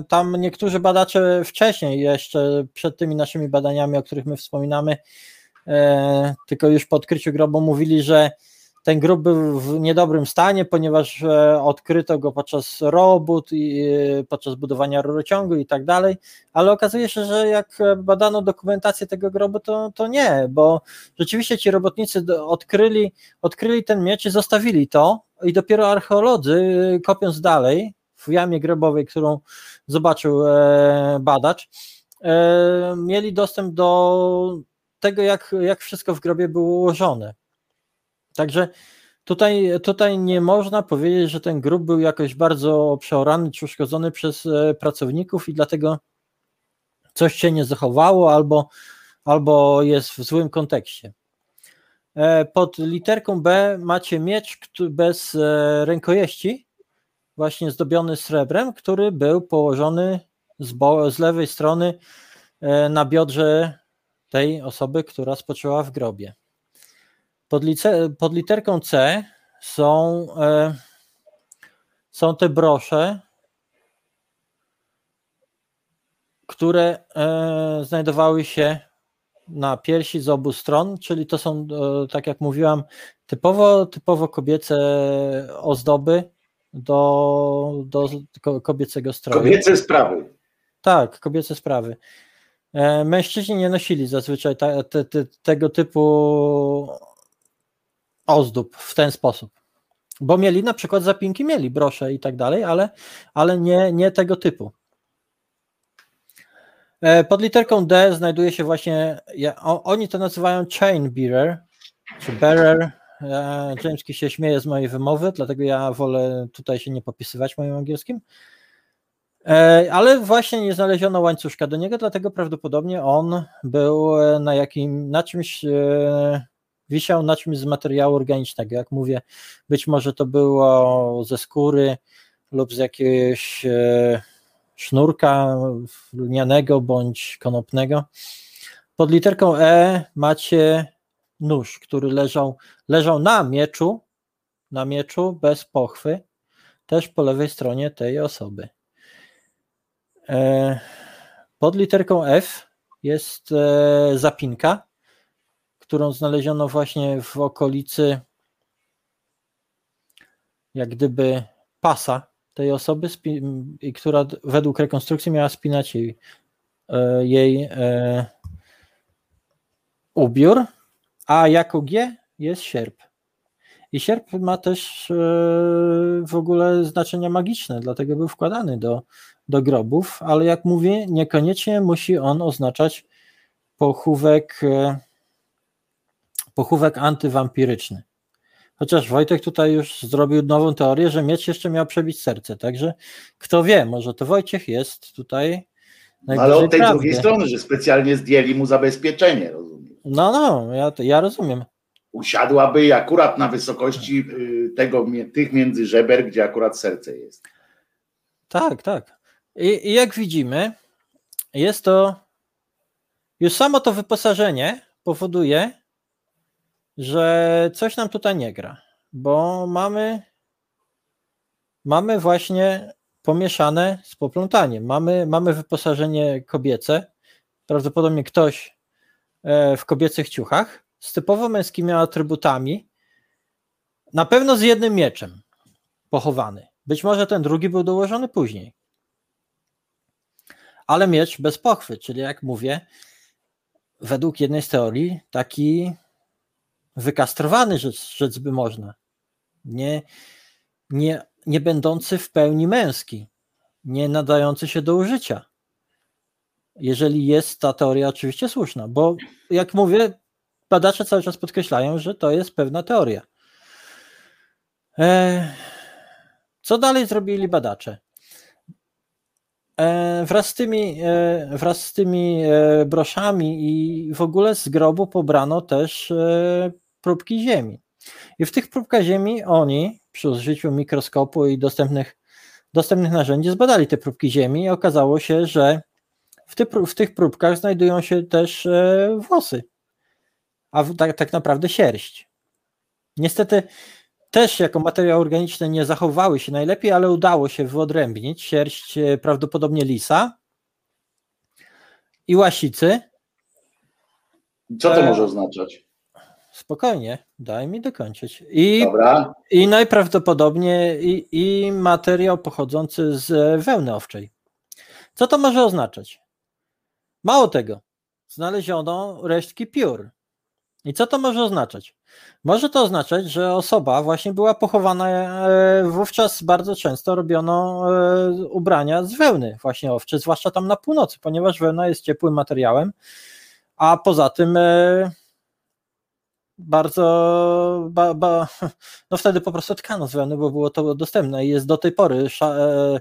tam niektórzy badacze wcześniej, jeszcze przed tymi naszymi badaniami, o których my wspominamy, tylko już po odkryciu grobu mówili, że ten grób był w niedobrym stanie, ponieważ e, odkryto go podczas robót e, podczas budowania rurociągu i tak dalej, ale okazuje się, że jak e, badano dokumentację tego grobu, to, to nie, bo rzeczywiście ci robotnicy odkryli, odkryli ten miecz i zostawili to i dopiero archeolodzy kopiąc dalej w jamie grobowej, którą zobaczył badacz, mieli dostęp do tego, jak, jak wszystko w grobie było ułożone. Także tutaj, tutaj nie można powiedzieć, że ten grób był jakoś bardzo przeorany czy uszkodzony przez e, pracowników i dlatego coś się nie zachowało albo, albo jest w złym kontekście. E, Pod literką B macie miecz bez e, rękojeści, właśnie zdobiony srebrem, który był położony z, z lewej strony na biodrze tej osoby, która spoczęła w grobie. Pod, lice, pod literką C są, e, są te brosze, które e, znajdowały się na piersi z obu stron, czyli to są, e, tak jak mówiłam, typowo, typowo kobiece ozdoby do, do ko- kobiecego stroju. Kobiece sprawy. Tak, kobiece sprawy. E, Mężczyźni nie nosili zazwyczaj ta, te, te, tego typu ozdób w ten sposób. Bo mieli na przykład zapinki, mieli brosze i tak dalej, ale, ale nie, nie tego typu. E, Pod literką D znajduje się właśnie, oni to nazywają chain bearer, czy bearer. E, Jameski się śmieje z mojej wymowy, dlatego ja wolę tutaj się nie popisywać moim angielskim. E, Ale właśnie nie znaleziono łańcuszka do niego, dlatego prawdopodobnie on był na jakim, na czymś, wisiał na czymś z materiału organicznego. Jak mówię, być może to było ze skóry lub z jakiegoś e, sznurka lnianego bądź konopnego. Pod literką E macie nóż, który leżał, leżał na mieczu, na mieczu bez pochwy, też po lewej stronie tej osoby. E, Pod literką F jest e, zapinka, którą znaleziono właśnie w okolicy jak gdyby pasa tej osoby, i która według rekonstrukcji miała spinać jej, e, jej e, ubiór, a jako G jest sierp. I sierp ma też e, w ogóle znaczenia magiczne, dlatego był wkładany do, do grobów, ale jak mówię, niekoniecznie musi on oznaczać pochówek, e, pochówek antywampiryczny. Chociaż Wojtek tutaj już zrobił nową teorię, że miecz jeszcze miał przebić serce, także kto wie, może to Wojciech jest tutaj Ale od tej prawdy. drugiej strony, że specjalnie zdjęli mu zabezpieczenie, rozumiem. No, no, ja, ja rozumiem. Usiadłaby akurat na wysokości y, tego, tych między żeber, gdzie akurat serce jest. Tak, tak. I, I jak widzimy, jest to już samo to wyposażenie powoduje, że coś nam tutaj nie gra, bo mamy mamy właśnie pomieszane z poplątaniem. Mamy, mamy wyposażenie kobiece, prawdopodobnie ktoś e, w kobiecych ciuchach, z typowo męskimi atrybutami, na pewno z jednym mieczem pochowany. Być może ten drugi był dołożony później. Ale miecz bez pochwy, czyli jak mówię, według jednej z teorii taki wykastrowany, rzecz, rzec by można. Nie, nie, nie będący w pełni męski, nie nadający się do użycia. Jeżeli jest ta teoria oczywiście słuszna, bo jak mówię, badacze cały czas podkreślają, że to jest pewna teoria. Eee, co dalej zrobili badacze? e, wraz z tymi, e, wraz z tymi e, broszami i w ogóle z grobu pobrano też e, próbki ziemi. I w tych próbkach ziemi oni przy użyciu mikroskopu i dostępnych, dostępnych narzędzi zbadali te próbki ziemi i okazało się, że w, ty, w tych próbkach znajdują się też e, włosy, a w, tak, tak naprawdę sierść. Niestety też jako materiał organiczny nie zachowały się najlepiej, ale udało się wyodrębnić sierść e, prawdopodobnie lisa i łasicy. Co to E, może oznaczać? Spokojnie, daj mi dokończyć. I, Dobra. i najprawdopodobniej i, i materiał pochodzący z wełny owczej. Co to może oznaczać? Mało tego, znaleziono resztki piór. I co to może oznaczać? Może to oznaczać, że osoba właśnie była pochowana, e, wówczas bardzo często robiono e, ubrania z wełny właśnie owczej, zwłaszcza tam na północy, ponieważ wełna jest ciepłym materiałem, a poza tym e, bardzo, ba, ba, no wtedy po prostu tkano z wełny, bo było to dostępne i jest do tej pory, sza, e,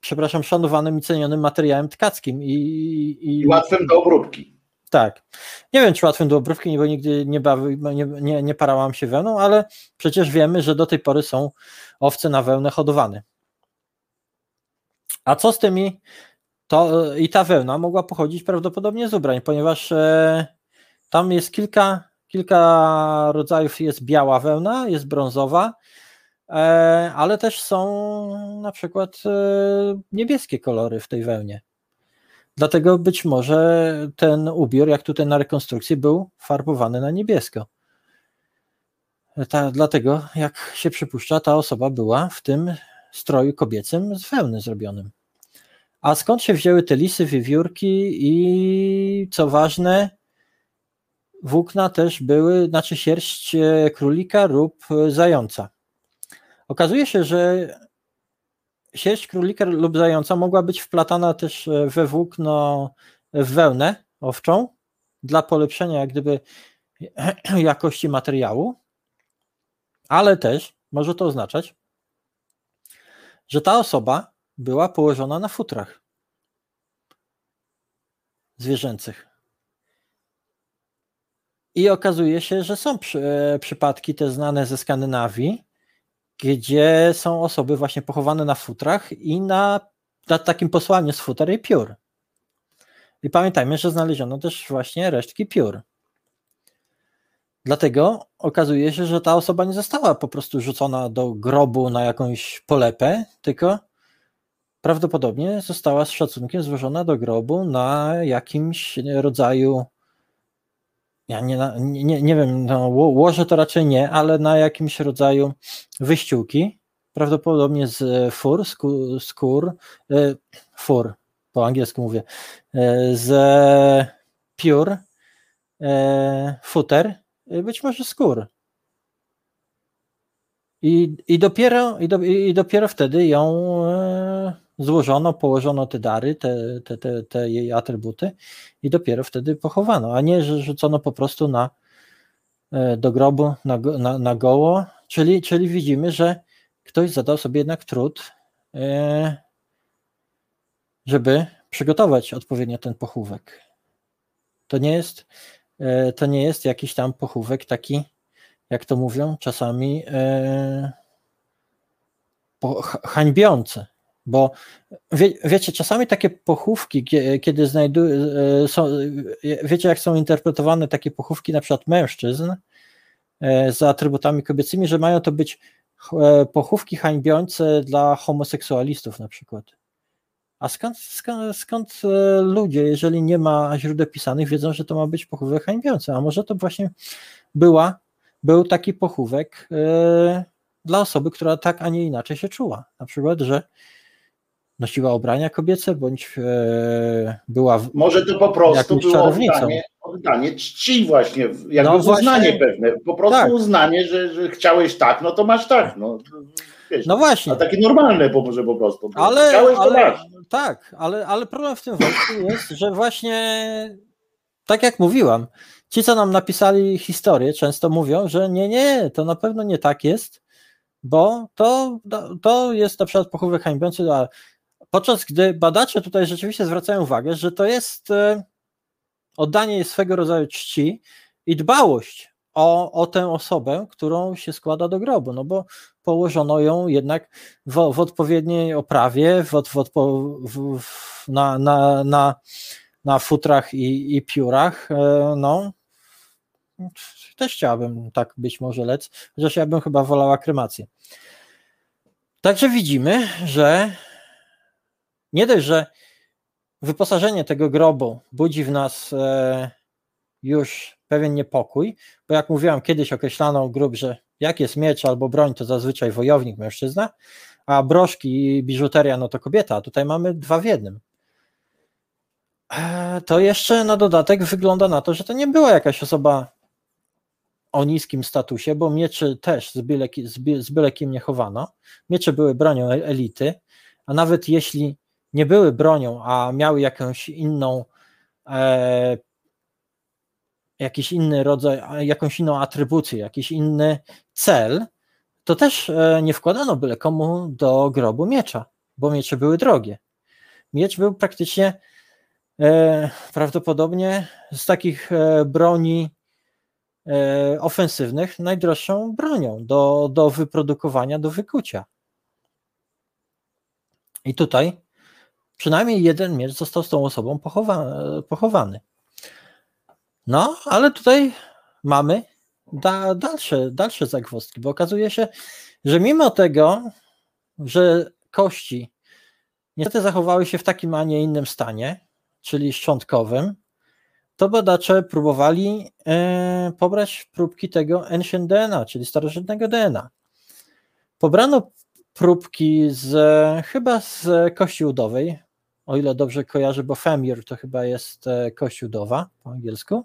przepraszam, szanowanym i cenionym materiałem tkackim i, i, I łatwym do obróbki. tak. Nie wiem, czy łatwym do obrówki, bo nigdy nie, bawi, nie, nie, nie parałam się wełną, ale przecież wiemy, że do tej pory są owce na wełnę hodowane. A co z tymi? To, I ta wełna mogła pochodzić prawdopodobnie z ubrań, ponieważ e, tam jest kilka, kilka rodzajów. Jest biała wełna, jest brązowa, e, ale też są na przykład e, niebieskie kolory w tej wełnie. Dlatego być może ten ubiór, jak tutaj na rekonstrukcji, był farbowany na niebiesko. Ta, dlatego, jak się przypuszcza, ta osoba była w tym stroju kobiecym z wełny zrobionym. A skąd się wzięły te lisy, wiewiórki i co ważne, włókna też były, znaczy sierść e, królika lub e, zająca. Okazuje się, że sierść królika lub zająca mogła być wplatana też e, we włókno, w wełnę owczą dla polepszenia jak gdyby jakości materiału, ale też może to oznaczać, że ta osoba była położona na futrach zwierzęcych. I okazuje się, że są przy, e, przypadki te znane ze Skandynawii, gdzie są osoby właśnie pochowane na futrach i na, na takim posłaniu z futer i piór. I pamiętajmy, że znaleziono też właśnie resztki piór. Dlatego okazuje się, że ta osoba nie została po prostu rzucona do grobu na jakąś polepę, tylko prawdopodobnie została z szacunkiem złożona do grobu na jakimś rodzaju ja nie, nie, nie wiem, no, ło- łoże to raczej nie, ale na jakimś rodzaju wyściółki, prawdopodobnie z fur, skór, e, fur, po angielsku mówię, e, z piór, e, futer, e, być może skór. I, i, dopiero, i, do, I dopiero wtedy ją e, złożono, położono te dary, te, te, te, te jej atrybuty i dopiero wtedy pochowano, a nie, że rzucono po prostu na, e, do grobu na, na, na goło, czyli, czyli widzimy, że ktoś zadał sobie jednak trud, e, żeby przygotować odpowiednio ten pochówek. To nie jest, e, to nie jest jakiś tam pochówek taki, jak to mówią czasami, hańbiący. Bo wie, wiecie, czasami takie pochówki, kie- kiedy znajdują, są, e, wiecie, jak są interpretowane takie pochówki na przykład mężczyzn e, z atrybutami kobiecymi, że mają to być e, pochówki hańbiące dla homoseksualistów na przykład. A skąd, skąd, skąd e, ludzie, jeżeli nie ma źródeł pisanych, wiedzą, że to ma być pochówek hańbiący? A może to właśnie była, był taki pochówek e, dla osoby, która tak, a nie inaczej się czuła. Na przykład, że nosiła ubrania kobiece, bądź e, była w, Może to po prostu było oddanie, oddanie czci właśnie, jakby No uznanie właśnie. pewne. Po prostu Tak. uznanie, że, że chciałeś tak, no to masz tak. No, wiesz, No właśnie. A takie normalne, po, że po prostu. Ale, Chciałeś, to ale masz. tak, ale, ale problem w tym wątku jest, że właśnie tak jak mówiłam, ci, co nam napisali historię, często mówią, że nie, nie, to na pewno nie tak jest, bo to, to jest na przykład pochówek hańbiący, a Podczas gdy badacze tutaj rzeczywiście zwracają uwagę, że to jest e, oddanie swego rodzaju czci i dbałość o, o tę osobę, którą się składa do grobu, no bo położono ją jednak w, w odpowiedniej oprawie, w, w, w, na, na, na, na futrach i, i piórach. e, No, też chciałabym tak być może lec, chociaż ja bym chyba wolała kremację. Także widzimy, że nie dość, że wyposażenie tego grobu budzi w nas e, już pewien niepokój, bo jak mówiłam, kiedyś określano grób, że jak jest miecz albo broń, to zazwyczaj wojownik, mężczyzna, a broszki i biżuteria, no to kobieta, a tutaj mamy dwa w jednym. E, To jeszcze na dodatek wygląda na to, że to nie była jakaś osoba o niskim statusie, bo mieczy też z byle, z byle kim nie chowano. Miecze były bronią e- elity, a nawet jeśli nie były bronią, a miały jakąś inną, e, jakiś inny rodzaj, jakąś inną atrybucję, jakiś inny cel, to też e, nie wkładano byle komu do grobu miecza, bo miecze były drogie. Miecz był praktycznie e, prawdopodobnie z takich e, broni e, ofensywnych najdroższą bronią do, do wyprodukowania, do wykucia. I tutaj przynajmniej jeden miecz został z tą osobą pochowa, pochowany. No, ale tutaj mamy da, dalsze, dalsze zagwozdki, bo okazuje się, że mimo tego, że kości niestety zachowały się w takim, a nie innym stanie, czyli szczątkowym, to badacze próbowali e, pobrać próbki tego ancient DNA, czyli starożytnego DNA. Pobrano próbki z, chyba z kości udowej, o ile dobrze kojarzę, bo femur to chyba jest e, kość udowa po angielsku.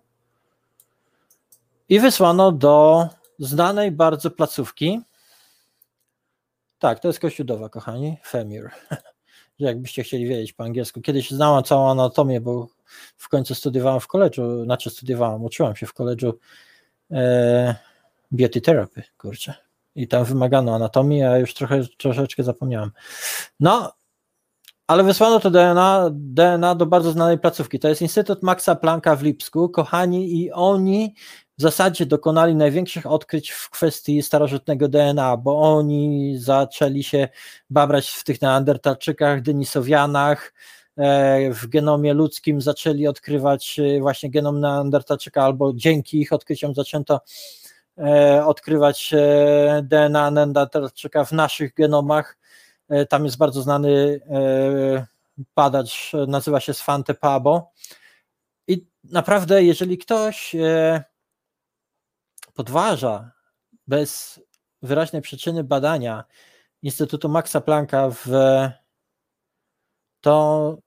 I wysłano do znanej bardzo placówki. Tak, to jest kość udowa, kochani, femur. Że Jakbyście chcieli wiedzieć po angielsku. Kiedyś znałam całą anatomię, bo w końcu studiowałam w koledżu, znaczy studiowałam, uczyłam się w koledżu e, beauty therapy, kurczę. I tam wymagano anatomii, a już trochę, troszeczkę zapomniałam. No, ale wysłano to DNA, DNA do bardzo znanej placówki. To jest Instytut Maxa Plancka w Lipsku. Kochani, i oni w zasadzie dokonali największych odkryć w kwestii starożytnego DNA, bo oni zaczęli się babrać w tych Neandertalczykach, Denisowianach, e, w genomie ludzkim zaczęli odkrywać e, właśnie genom Neandertalczyka, albo dzięki ich odkryciom zaczęto e, odkrywać DNA Neandertalczyka w naszych genomach. E, Tam jest bardzo znany e, badacz, e, nazywa się Svante Pabo. I naprawdę, jeżeli ktoś podważa bez wyraźnej przyczyny badania Instytutu Maxa Plancka w to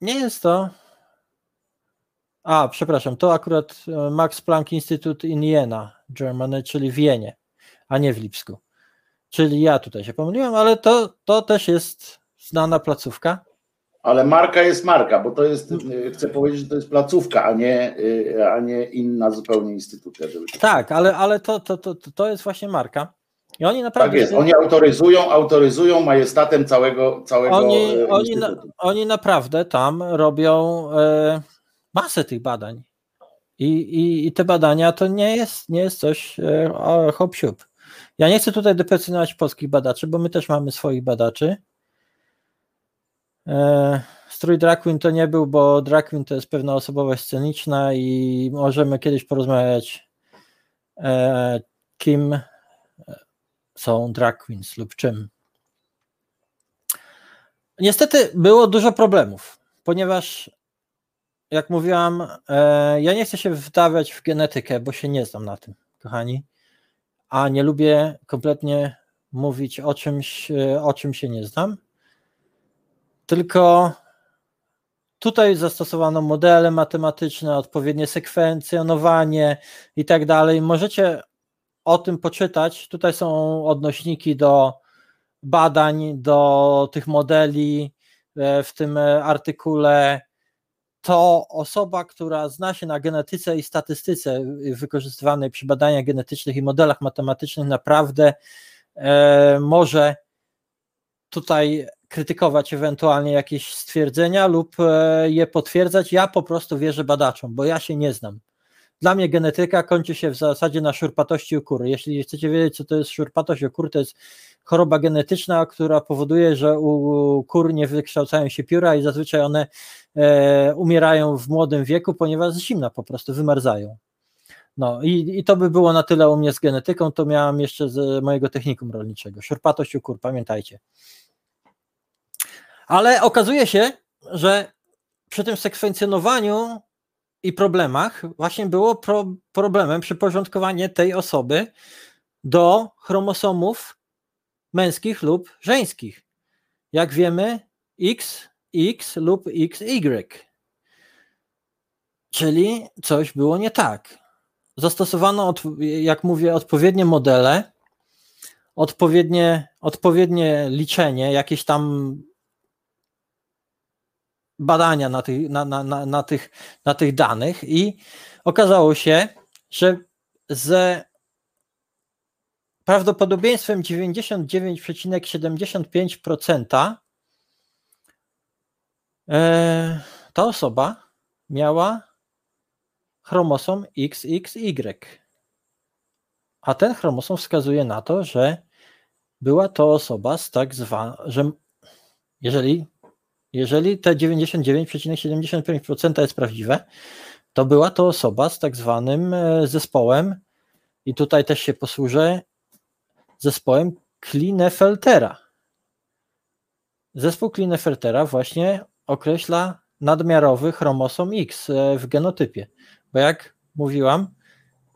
nie jest to a, przepraszam, to akurat Max Planck Institute in Jena, Germany, czyli w Wienie, a nie w Lipsku. Czyli ja tutaj się pomyliłem, ale to, to też jest znana placówka. Ale marka jest marka, bo to jest, y, chcę powiedzieć, że to jest placówka, a nie, y, a nie inna zupełnie instytucja. Tak, ale, ale to, to, to, to jest właśnie marka. I oni naprawdę. Tak jest, oni autoryzują, autoryzują majestatem całego, całego oni, e, oni, na, oni naprawdę tam robią e, masę tych badań. I, i, I te badania to nie jest, nie jest coś e, hop siup. Ja nie chcę tutaj deprecjonować polskich badaczy, bo my też mamy swoich badaczy. E, strój Drag to nie był, bo Drag to jest pewna osobowość sceniczna i możemy kiedyś porozmawiać, e, kim są drag queens lub czym. Niestety było dużo problemów, ponieważ jak mówiłam, e, ja nie chcę się wdawać w genetykę, bo się nie znam na tym, kochani, a nie lubię kompletnie mówić o czymś, e, o czym się nie znam. Tylko tutaj zastosowano modele matematyczne, odpowiednie sekwencjonowanie i tak dalej. Możecie o tym poczytać. Tutaj są odnośniki do badań, do tych modeli e, w tym e, artykule. To osoba, która zna się na genetyce i statystyce wykorzystywanej przy badaniach genetycznych i modelach matematycznych, naprawdę e, może tutaj krytykować ewentualnie jakieś stwierdzenia lub e, je potwierdzać. Ja po prostu wierzę badaczom, bo ja się nie znam. Dla mnie genetyka kończy się w zasadzie na szurpatości u kury. Jeśli chcecie wiedzieć, co to jest szurpatość u kur, to jest choroba genetyczna, która powoduje, że u kur nie wykształcają się pióra i zazwyczaj one e, umierają w młodym wieku, ponieważ zimna po prostu wymarzają. No i, i to by było na tyle u mnie z genetyką, to miałam jeszcze z mojego technikum rolniczego. Szurpatość u kur, pamiętajcie. Ale okazuje się, że przy tym sekwencjonowaniu i problemach właśnie było pro, problemem przyporządkowanie tej osoby do chromosomów męskich lub żeńskich. Jak wiemy, X, X lub XY. Czyli coś było nie tak. Zastosowano, jak mówię, odpowiednie modele, odpowiednie, odpowiednie liczenie, jakieś tam badania na tych, na, na, na, na, tych, na tych danych i okazało się, że ze prawdopodobieństwem 99,75% e, ta osoba miała chromosom XXY. A ten chromosom wskazuje na to, że była to osoba z tak zwaną, że jeżeli, jeżeli te 99,75% jest prawdziwe, to była to osoba z tak zwanym e, zespołem, i tutaj też się posłużę zespołem Klinefeltera. Zespół Klinefeltera właśnie określa nadmiarowy chromosom X e, w genotypie, bo jak mówiłam,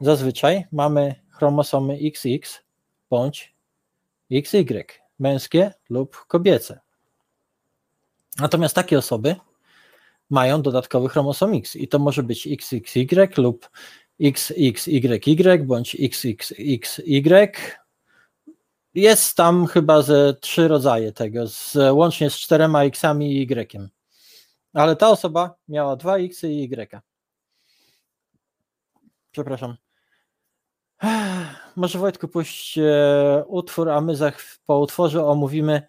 zazwyczaj mamy chromosomy XX bądź XY, męskie lub kobiece. Natomiast takie osoby mają dodatkowy chromosom X i to może być XXY lub XXYY bądź XXXY. Jest tam chyba ze trzy rodzaje tego, z, łącznie z czterema X-ami i Y. Ale ta osoba miała dwa X i Y. Przepraszam. Może Wojtku puść e, utwór, a my za, po utworze omówimy,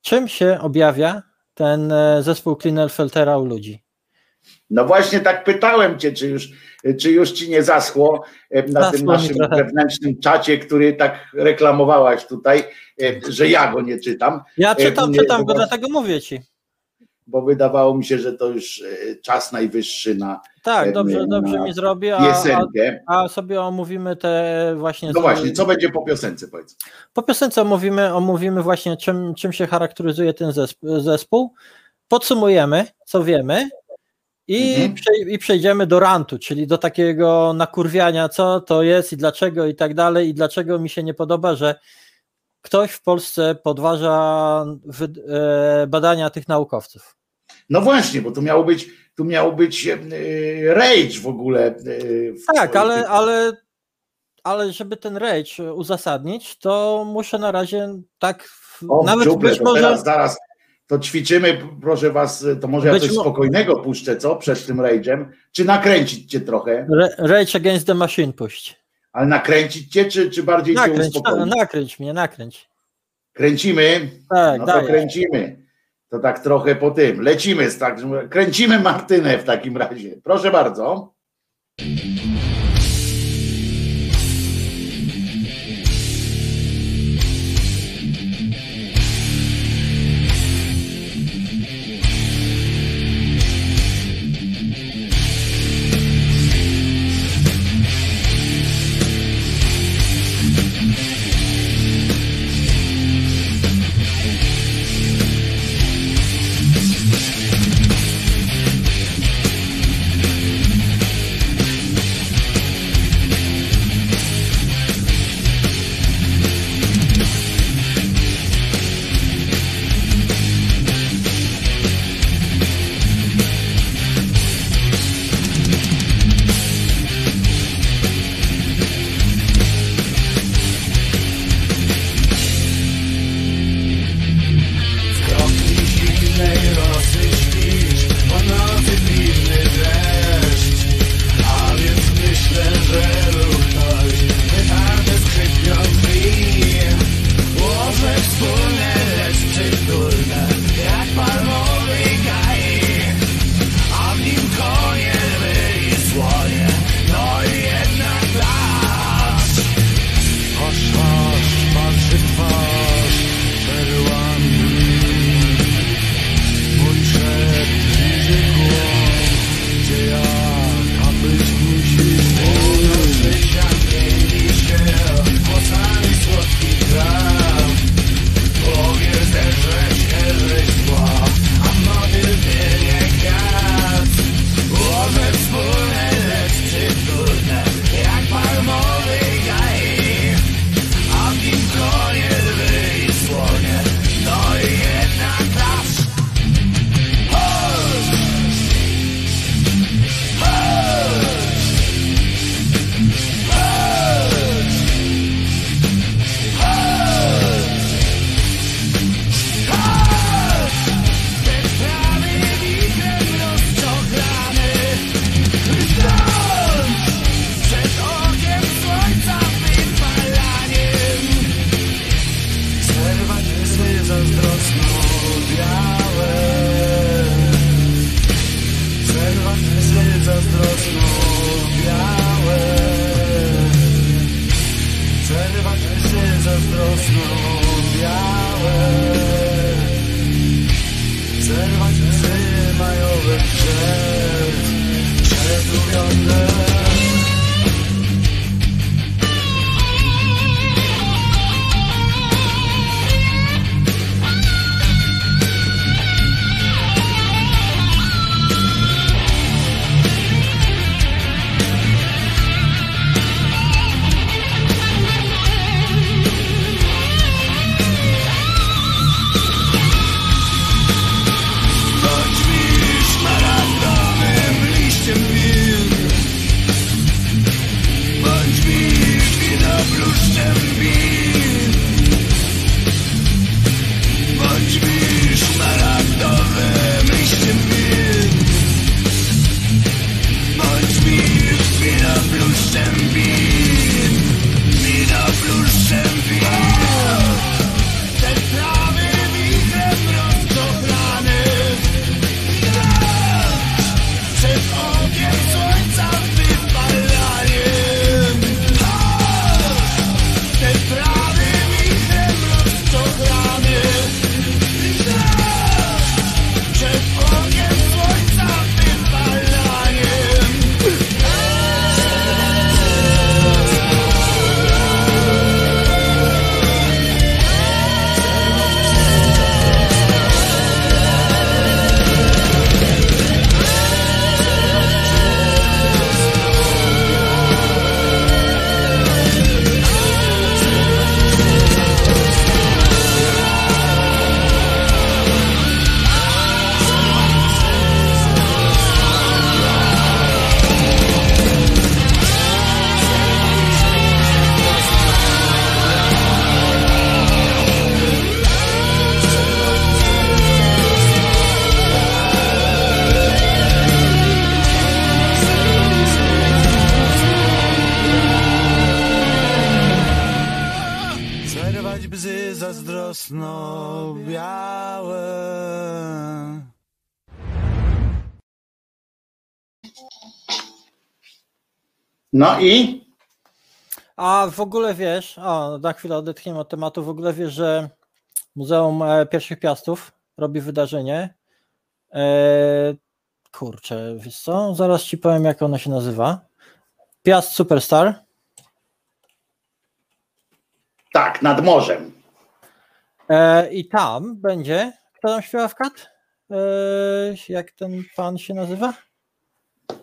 czym się objawia ten e, zespół Klinefeltera u ludzi. No właśnie tak pytałem cię, czy już, czy już ci nie zaschło e, na Zaschło tym naszym trochę. wewnętrznym czacie, który tak reklamowałaś tutaj, e, że ja go nie czytam, Ja E, czytam, nie, czytam bo go, dlatego mówię ci. bo wydawało mi się, że to już czas najwyższy na Tak, dobrze, na dobrze mi zrobi, a, a, piosenkę. a sobie omówimy te właśnie. No właśnie, co będzie po piosence powiedz? Po piosence omówimy, omówimy właśnie, czym, czym się charakteryzuje ten zesp- zespół. Podsumujemy, co wiemy. I, Mhm. przej- I przejdziemy do rantu, czyli do takiego nakurwiania, co to jest i dlaczego i tak dalej, i dlaczego mi się nie podoba, że ktoś w Polsce podważa wy- e, badania tych naukowców. No właśnie, bo tu miało być, tu miało być e, rage w ogóle. e, w- Tak, ale, ale, ale żeby ten rage uzasadnić, to muszę na razie tak, w- O, nawet dziuple, być może, teraz, zaraz to ćwiczymy, proszę was, to może ja Być coś mo- spokojnego puszczę, co? Przed tym rage'em, czy nakręcić cię trochę? Re- Rage Against the Machine puść. Ale nakręcić cię, czy, czy bardziej cię Nakręć, na, uspokoić? nakręć mnie, nakręć. Kręcimy? Tak, No to kręcimy. To tak trochę po tym. Lecimy, tak, kręcimy Martynę w takim razie. Proszę bardzo. No i A w ogóle wiesz, o, na chwilę odetchniemy od tematu, w ogóle wiesz, że Muzeum e, Pierwszych Piastów robi wydarzenie. E, kurczę, wiesz co? Zaraz ci powiem, jak ono się nazywa. Piast Superstar. tak, nad morzem. E, I tam będzie. Kto tam śpiewa w kat? E, jak ten pan się nazywa?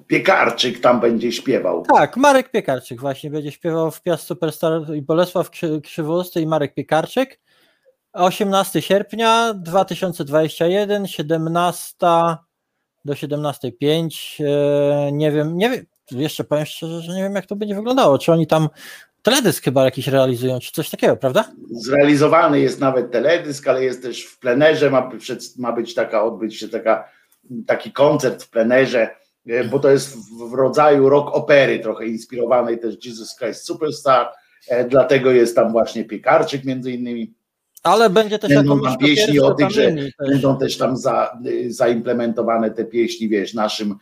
Piekarczyk tam będzie śpiewał. Tak, Marek Piekarczyk właśnie będzie śpiewał w Piast Superstar i Bolesław Krzy- Krzywosty i Marek Piekarczyk. 18 sierpnia 2021, 17 do 17.05. E, Nie wiem, nie wiem, jeszcze powiem szczerze, że nie wiem jak to będzie wyglądało. Czy oni tam teledysk chyba jakiś realizują, czy coś takiego, prawda? Zrealizowany jest nawet teledysk, ale jest też w plenerze, ma, ma być taka, odbyć się taka, taki koncert w plenerze, bo to jest w, rodzaju rock opery, trochę inspirowanej też Jesus Christ Superstar, e, dlatego jest tam właśnie Piekarczyk między innymi. Ale będzie też Będą tam pieśni o to tych, że będą też tam za, y, zaimplementowane te pieśni, wiesz, naszym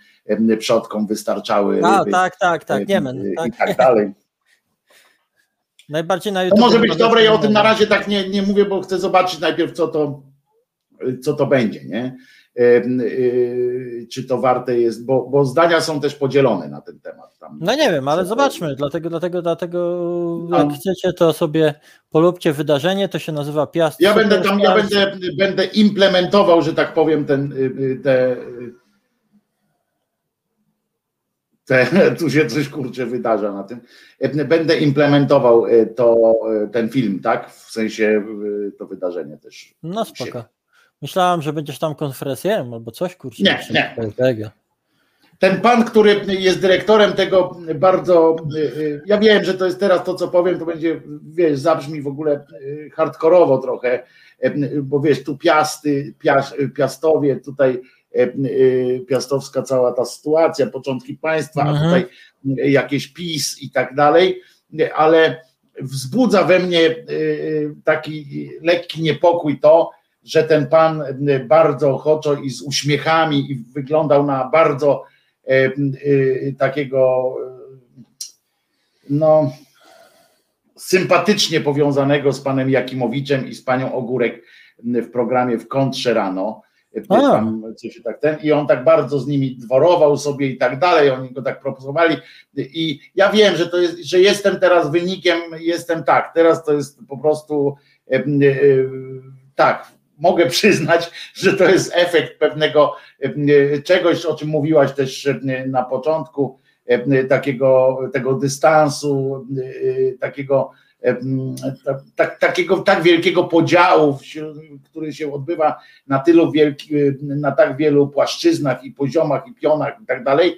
przodkom wystarczały A, ryby, tak, tak, tak, em, Niemen. y, i Tak. tak dalej. Najbardziej na To YouTube. może być dobre, ja o tym na razie tak nie, nie mówię, bo chcę zobaczyć najpierw, co to, co to będzie, nie? Y, Czy to warte jest, bo, bo zdania są też podzielone na ten temat. Tam. No nie wiem, ale zobaczmy, dlatego, dlatego, dlatego No. jak chcecie, to sobie polubcie wydarzenie, to się nazywa Piast. Ja będę tam, ja będę, będę implementował, że tak powiem, ten, y, y, te, te, tu się coś kurczę wydarza na tym. E, Będę implementował y, to, y, ten film, tak? W sensie to wydarzenie też. No spoko. Myślałem, że będziesz tam konferencjerem albo coś, kurczę. Nie, nie. Tego. Ten pan, który jest dyrektorem tego bardzo, y, y, ja wiem, że to jest teraz to, co powiem, to będzie, wiesz, zabrzmi w ogóle y, hardkorowo trochę, bo wiesz, tu Piasty, Pias, Piastowie, tutaj piastowska cała ta sytuacja, początki państwa, a Mhm. tutaj y, jakieś PiS i tak dalej, ale wzbudza we mnie taki lekki niepokój to, że ten pan y, bardzo ochoczo i z uśmiechami i wyglądał na bardzo takiego no sympatycznie powiązanego z panem Jakimowiczem i z panią Ogórek w programie w kontrze rano. Tam coś tak ten, I on tak bardzo z nimi dworował sobie i tak dalej, oni go tak proponowali. I ja wiem, że to jest, że jestem teraz wynikiem, jestem tak, teraz to jest po prostu e, e, tak, mogę przyznać, że to jest efekt pewnego e, czegoś, o czym mówiłaś też na początku, takiego tego dystansu, takiego tak, takiego tak wielkiego podziału, który się odbywa na tylu wielki, na tak wielu płaszczyznach i poziomach i pionach i tak dalej,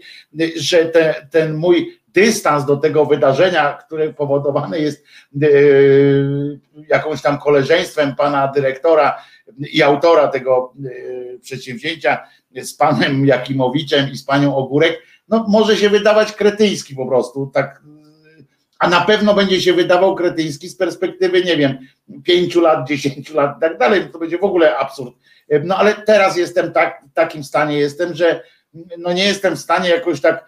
że te, ten mój dystans do tego wydarzenia, które powodowane jest e, jakąś tam koleżeństwem pana dyrektora i autora tego e, przedsięwzięcia z panem Jakimowiczem i z panią Ogórek, no może się wydawać kretyński po prostu, tak a na pewno będzie się wydawał kretyński z perspektywy, nie wiem, pięciu lat, dziesięciu lat i tak dalej, to będzie w ogóle absurd. No ale teraz jestem tak, w takim stanie jestem, że no nie jestem w stanie jakoś tak,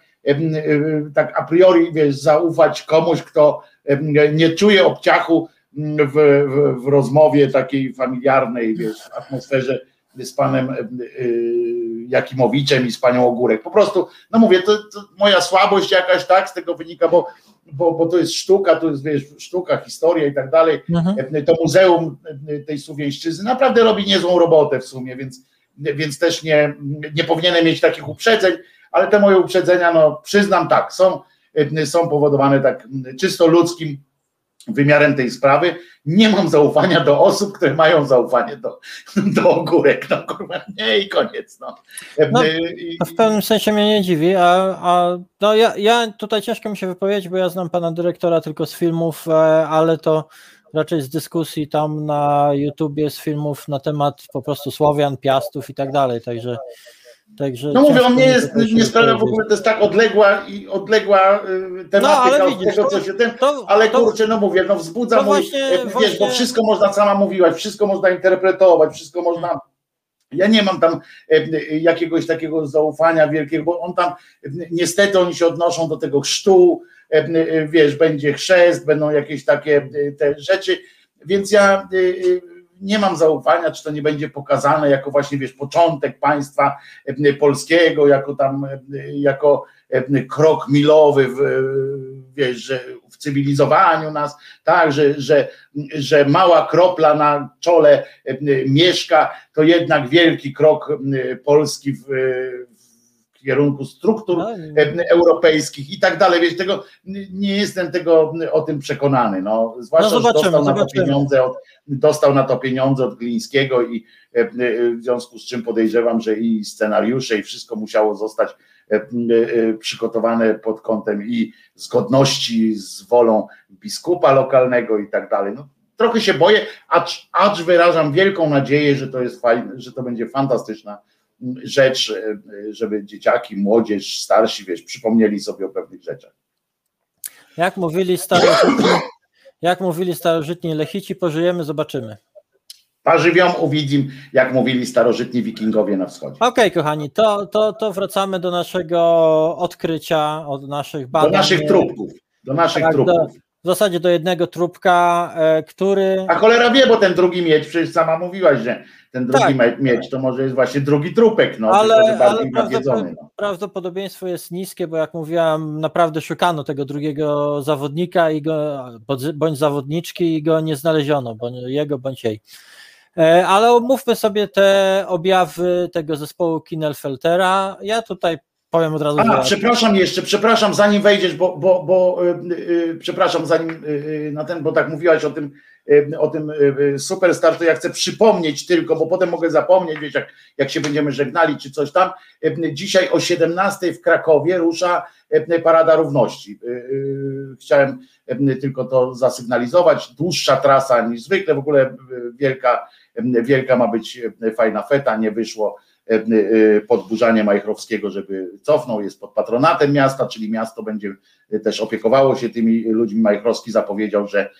tak a priori wiesz, zaufać komuś, kto nie czuje obciachu w, w, w rozmowie takiej familiarnej, wiesz, w atmosferze z panem Jakimowiczem i z panią Ogórek. Po prostu, no mówię, to, to moja słabość jakaś tak z tego wynika, bo bo, bo to jest sztuka, to jest wiesz, sztuka, historia i tak dalej. Mhm. To muzeum tej Słowiańszczyzny naprawdę robi niezłą robotę w sumie, więc, więc też nie, nie powinienem mieć takich uprzedzeń, ale te moje uprzedzenia, no przyznam tak, są, są powodowane tak czysto ludzkim wymiarem tej sprawy. Nie mam zaufania do osób, które mają zaufanie do, do ogórek. No kurwa, nie i koniec. No. no w pewnym sensie mnie nie dziwi, a, a no ja, ja tutaj ciężko mi się wypowiedzieć, bo ja znam pana dyrektora tylko z filmów, e, ale to raczej z dyskusji tam na YouTubie, z filmów na temat po prostu Słowian, Piastów i tak dalej, także Także no mówię, on nie jest, nie sprawia w ogóle, to jest tak odległa i odległa y, tematyka no, od tego, co się ten, to, ale to, kurczę, no mówię, no wzbudza mój, właśnie, wiesz, właśnie... bo wszystko można, sama mówiłaś, wszystko można interpretować, wszystko można ja nie mam tam jakiegoś takiego zaufania wielkiego, bo on tam, niestety oni się odnoszą do tego chrztu, wiesz, będzie chrzest, będą jakieś takie te rzeczy, więc ja nie mam zaufania, czy to nie będzie pokazane jako właśnie, wiesz, początek państwa e, polskiego, jako tam, e, jako e, krok milowy w, wiesz, że w cywilizowaniu nas, tak, że, że, że mała kropla na czole mieszka, to jednak wielki krok Polski w, kierunku struktur no, europejskich i tak dalej. Wiesz, tego nie jestem tego o tym przekonany. No, zwłaszcza, no że dostał na to pieniądze od, dostał na to pieniądze od Glińskiego i w związku z czym podejrzewam, że i scenariusze i wszystko musiało zostać przygotowane pod kątem i zgodności z wolą biskupa lokalnego i tak dalej. No, trochę się boję, acz, acz wyrażam wielką nadzieję, że to jest fajne, że to będzie fantastyczna rzecz, e, żeby dzieciaki, młodzież, starsi, wiesz, przypomnieli sobie o pewnych rzeczach. Jak mówili starożytni, jak mówili starożytni lechici, pożyjemy, zobaczymy. Pażywią uwidzim, jak mówili starożytni wikingowie na wschodzie. Okej, okay, kochani, to, to, to wracamy do naszego odkrycia, od naszych badań. Do naszych trupków. Do naszych tak, trupków. Do, w zasadzie do jednego trupka, e, który. A cholera wie, bo ten drugi miedź, przecież sama mówiłaś, że ten drugi tak. to może jest właśnie drugi trupek, no, ale, ale prawdopodobieństwo, no. prawdopodobieństwo jest niskie, bo jak mówiłam, naprawdę szukano tego drugiego zawodnika i go, bądź zawodniczki i go nie znaleziono, bądź jego bądź jej. E, ale omówmy sobie te objawy tego zespołu Kinelfeltera. Ja tutaj powiem od razu. A, przepraszam jeszcze, przepraszam, zanim wejdziesz, bo, bo, bo yy, przepraszam, zanim yy, na ten, bo tak mówiłaś o tym, yy, o tym superstar, to ja chcę przypomnieć tylko, bo potem mogę zapomnieć, wiesz, jak, jak się będziemy żegnali, czy coś tam. Dzisiaj o 17 w Krakowie rusza Parada Równości. Chciałem tylko to zasygnalizować. Dłuższa trasa niż zwykle, w ogóle wielka, wielka ma być fajna feta, nie wyszło e, podburzanie Majchrowskiego, żeby cofnął, jest pod patronatem miasta, czyli miasto będzie też opiekowało się tymi ludźmi. Majchrowski zapowiedział, że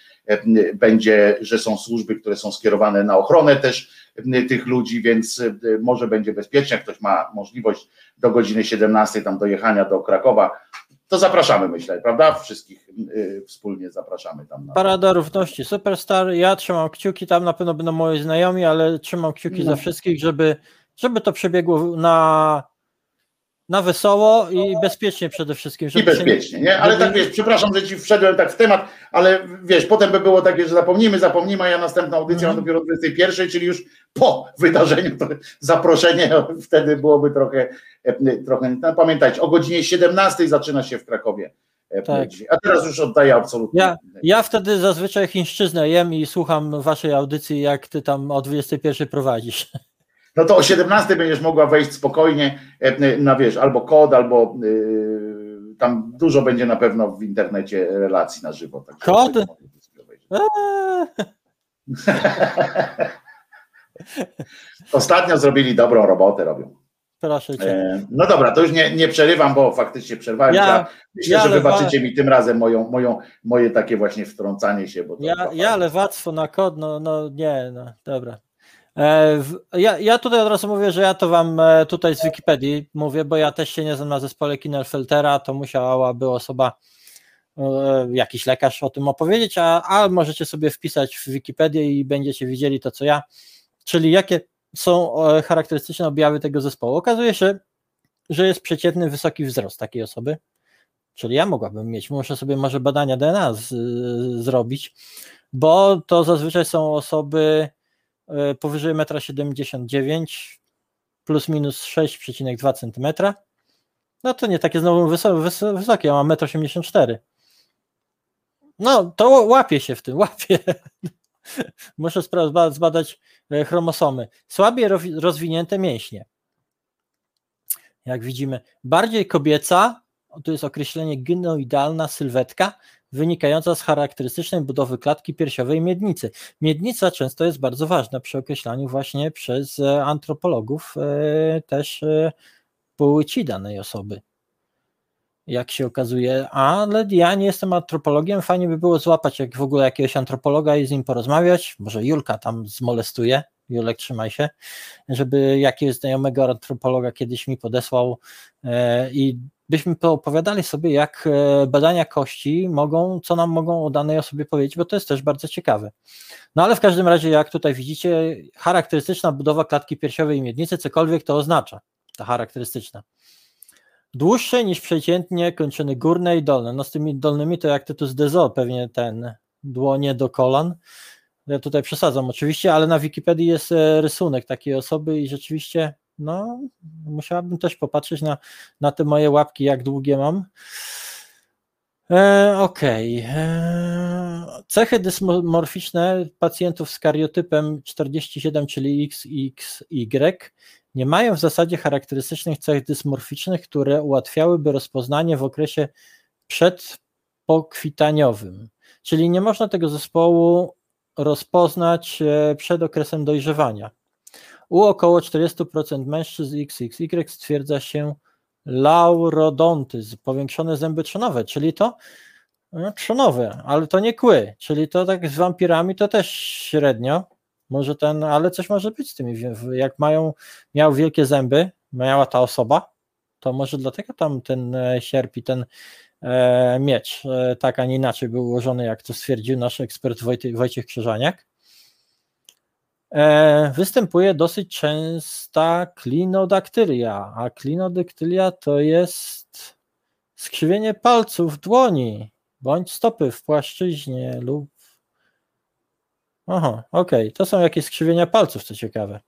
będzie, że są służby, które są skierowane na ochronę też tych ludzi, więc może będzie bezpiecznie, jak ktoś ma możliwość do godziny 17 tam dojechania do Krakowa, to zapraszamy, myślę, prawda? Wszystkich y, wspólnie zapraszamy tam. Na... Parada Równości Superstar. Ja trzymam kciuki, tam na pewno będą moi znajomi, ale trzymam kciuki no. za wszystkich, żeby, żeby to przebiegło na na wesoło i bezpiecznie przede wszystkim. I bezpiecznie, nie? nie? Ale tak wiesz, przepraszam, że ci wszedłem tak w temat, ale wiesz, potem by było takie, że zapomnimy, zapomnimy, a ja następna audycja mm. dopiero 21, czyli już po wydarzeniu to zaproszenie wtedy byłoby trochę, e, trochę no, pamiętajcie, o godzinie 17 zaczyna się w Krakowie. E, tak. A teraz już oddaję absolutnie. Ja, ja wtedy zazwyczaj chińszczyznę jem i słucham waszej audycji, jak ty tam o 21 prowadzisz no to o 17 będziesz mogła wejść spokojnie e, na wiesz, albo kod, albo yy, tam dużo będzie na pewno w internecie relacji na żywo. Tak kod? Ostatnio zrobili dobrą robotę, robią. Proszę cię. E, no dobra, to już nie, nie przerywam, bo faktycznie przerwałem. Ja, ja myślę, ja że wybaczycie mi tym razem moją, moją, moje takie właśnie wtrącanie się. Bo ja, ja lewactwo na kod, no, no nie, no dobra. E, ja, ja tutaj od razu mówię, że ja to wam e, tutaj z Wikipedii mówię, bo ja też się nie znam na zespole Kinelfeltera, to musiałaby osoba, e, jakiś lekarz o tym opowiedzieć, a, a możecie sobie wpisać w Wikipedię i będziecie widzieli to, co ja, czyli jakie są charakterystyczne objawy tego zespołu. Okazuje się, że jest przeciętny wysoki wzrost takiej osoby, czyli ja mogłabym mieć, muszę sobie może badania DNA z, zrobić, bo to zazwyczaj są osoby powyżej 1,79 m, plus minus 6,2 cm. No to nie takie znowu wysokie, ja mam 1,84 m. No to łapie się w tym, łapie. Muszę zbadać e, chromosomy. Słabiej rozwinięte mięśnie. Jak widzimy, bardziej kobieca, to jest określenie gynoidalna sylwetka, wynikająca z charakterystycznej budowy klatki piersiowej miednicy. Miednica często jest bardzo ważna przy określaniu właśnie przez e, antropologów e, też e, płci danej osoby. Jak się okazuje, ale ja nie jestem antropologiem, fajnie by było złapać jak w ogóle jakiegoś antropologa i z nim porozmawiać, może Julka tam zmolestuje, Julek trzymaj się, żeby jakiegoś znajomego antropologa kiedyś mi podesłał i byśmy opowiadali sobie, jak e, badania kości mogą, co nam mogą o danej osobie powiedzieć, bo to jest też bardzo ciekawe. No ale w każdym razie, jak tutaj widzicie, charakterystyczna budowa klatki piersiowej i miednicy, cokolwiek to oznacza, ta charakterystyczna. Dłuższe niż przeciętnie kończyny górne i dolne. No z tymi dolnymi to jak Tytus Dezo, pewnie ten dłonie do kolan. Ja tutaj przesadzam oczywiście, ale na Wikipedii jest e, rysunek takiej osoby i rzeczywiście no, musiałabym też popatrzeć na, na te moje łapki, jak długie mam. E, Okej. Okay. E, cechy dysmorficzne pacjentów z kariotypem 47, czyli XXY, nie mają w zasadzie charakterystycznych cech dysmorficznych, które ułatwiałyby rozpoznanie w okresie przedpokwitaniowym. Czyli nie można tego zespołu rozpoznać e, przed okresem dojrzewania. U około 40% mężczyzn XXY stwierdza się laurodontyzm, powiększone zęby trzonowe, czyli to no, trzonowe, ale to nie kły, czyli to tak z wampirami to też średnio, może ten, ale coś może być z tymi, jak mają, miał wielkie zęby, miała ta osoba, to może dlatego tam ten e, sierp i ten e, miecz e, tak, a nie inaczej był ułożony, jak to stwierdził nasz ekspert Wojciech Krzyżaniak. E, występuje dosyć częsta klinodaktylia, a klinodaktylia to jest skrzywienie palców dłoni bądź stopy w płaszczyźnie lub Aha, okej, okay. to są jakieś skrzywienia palców, co ciekawe.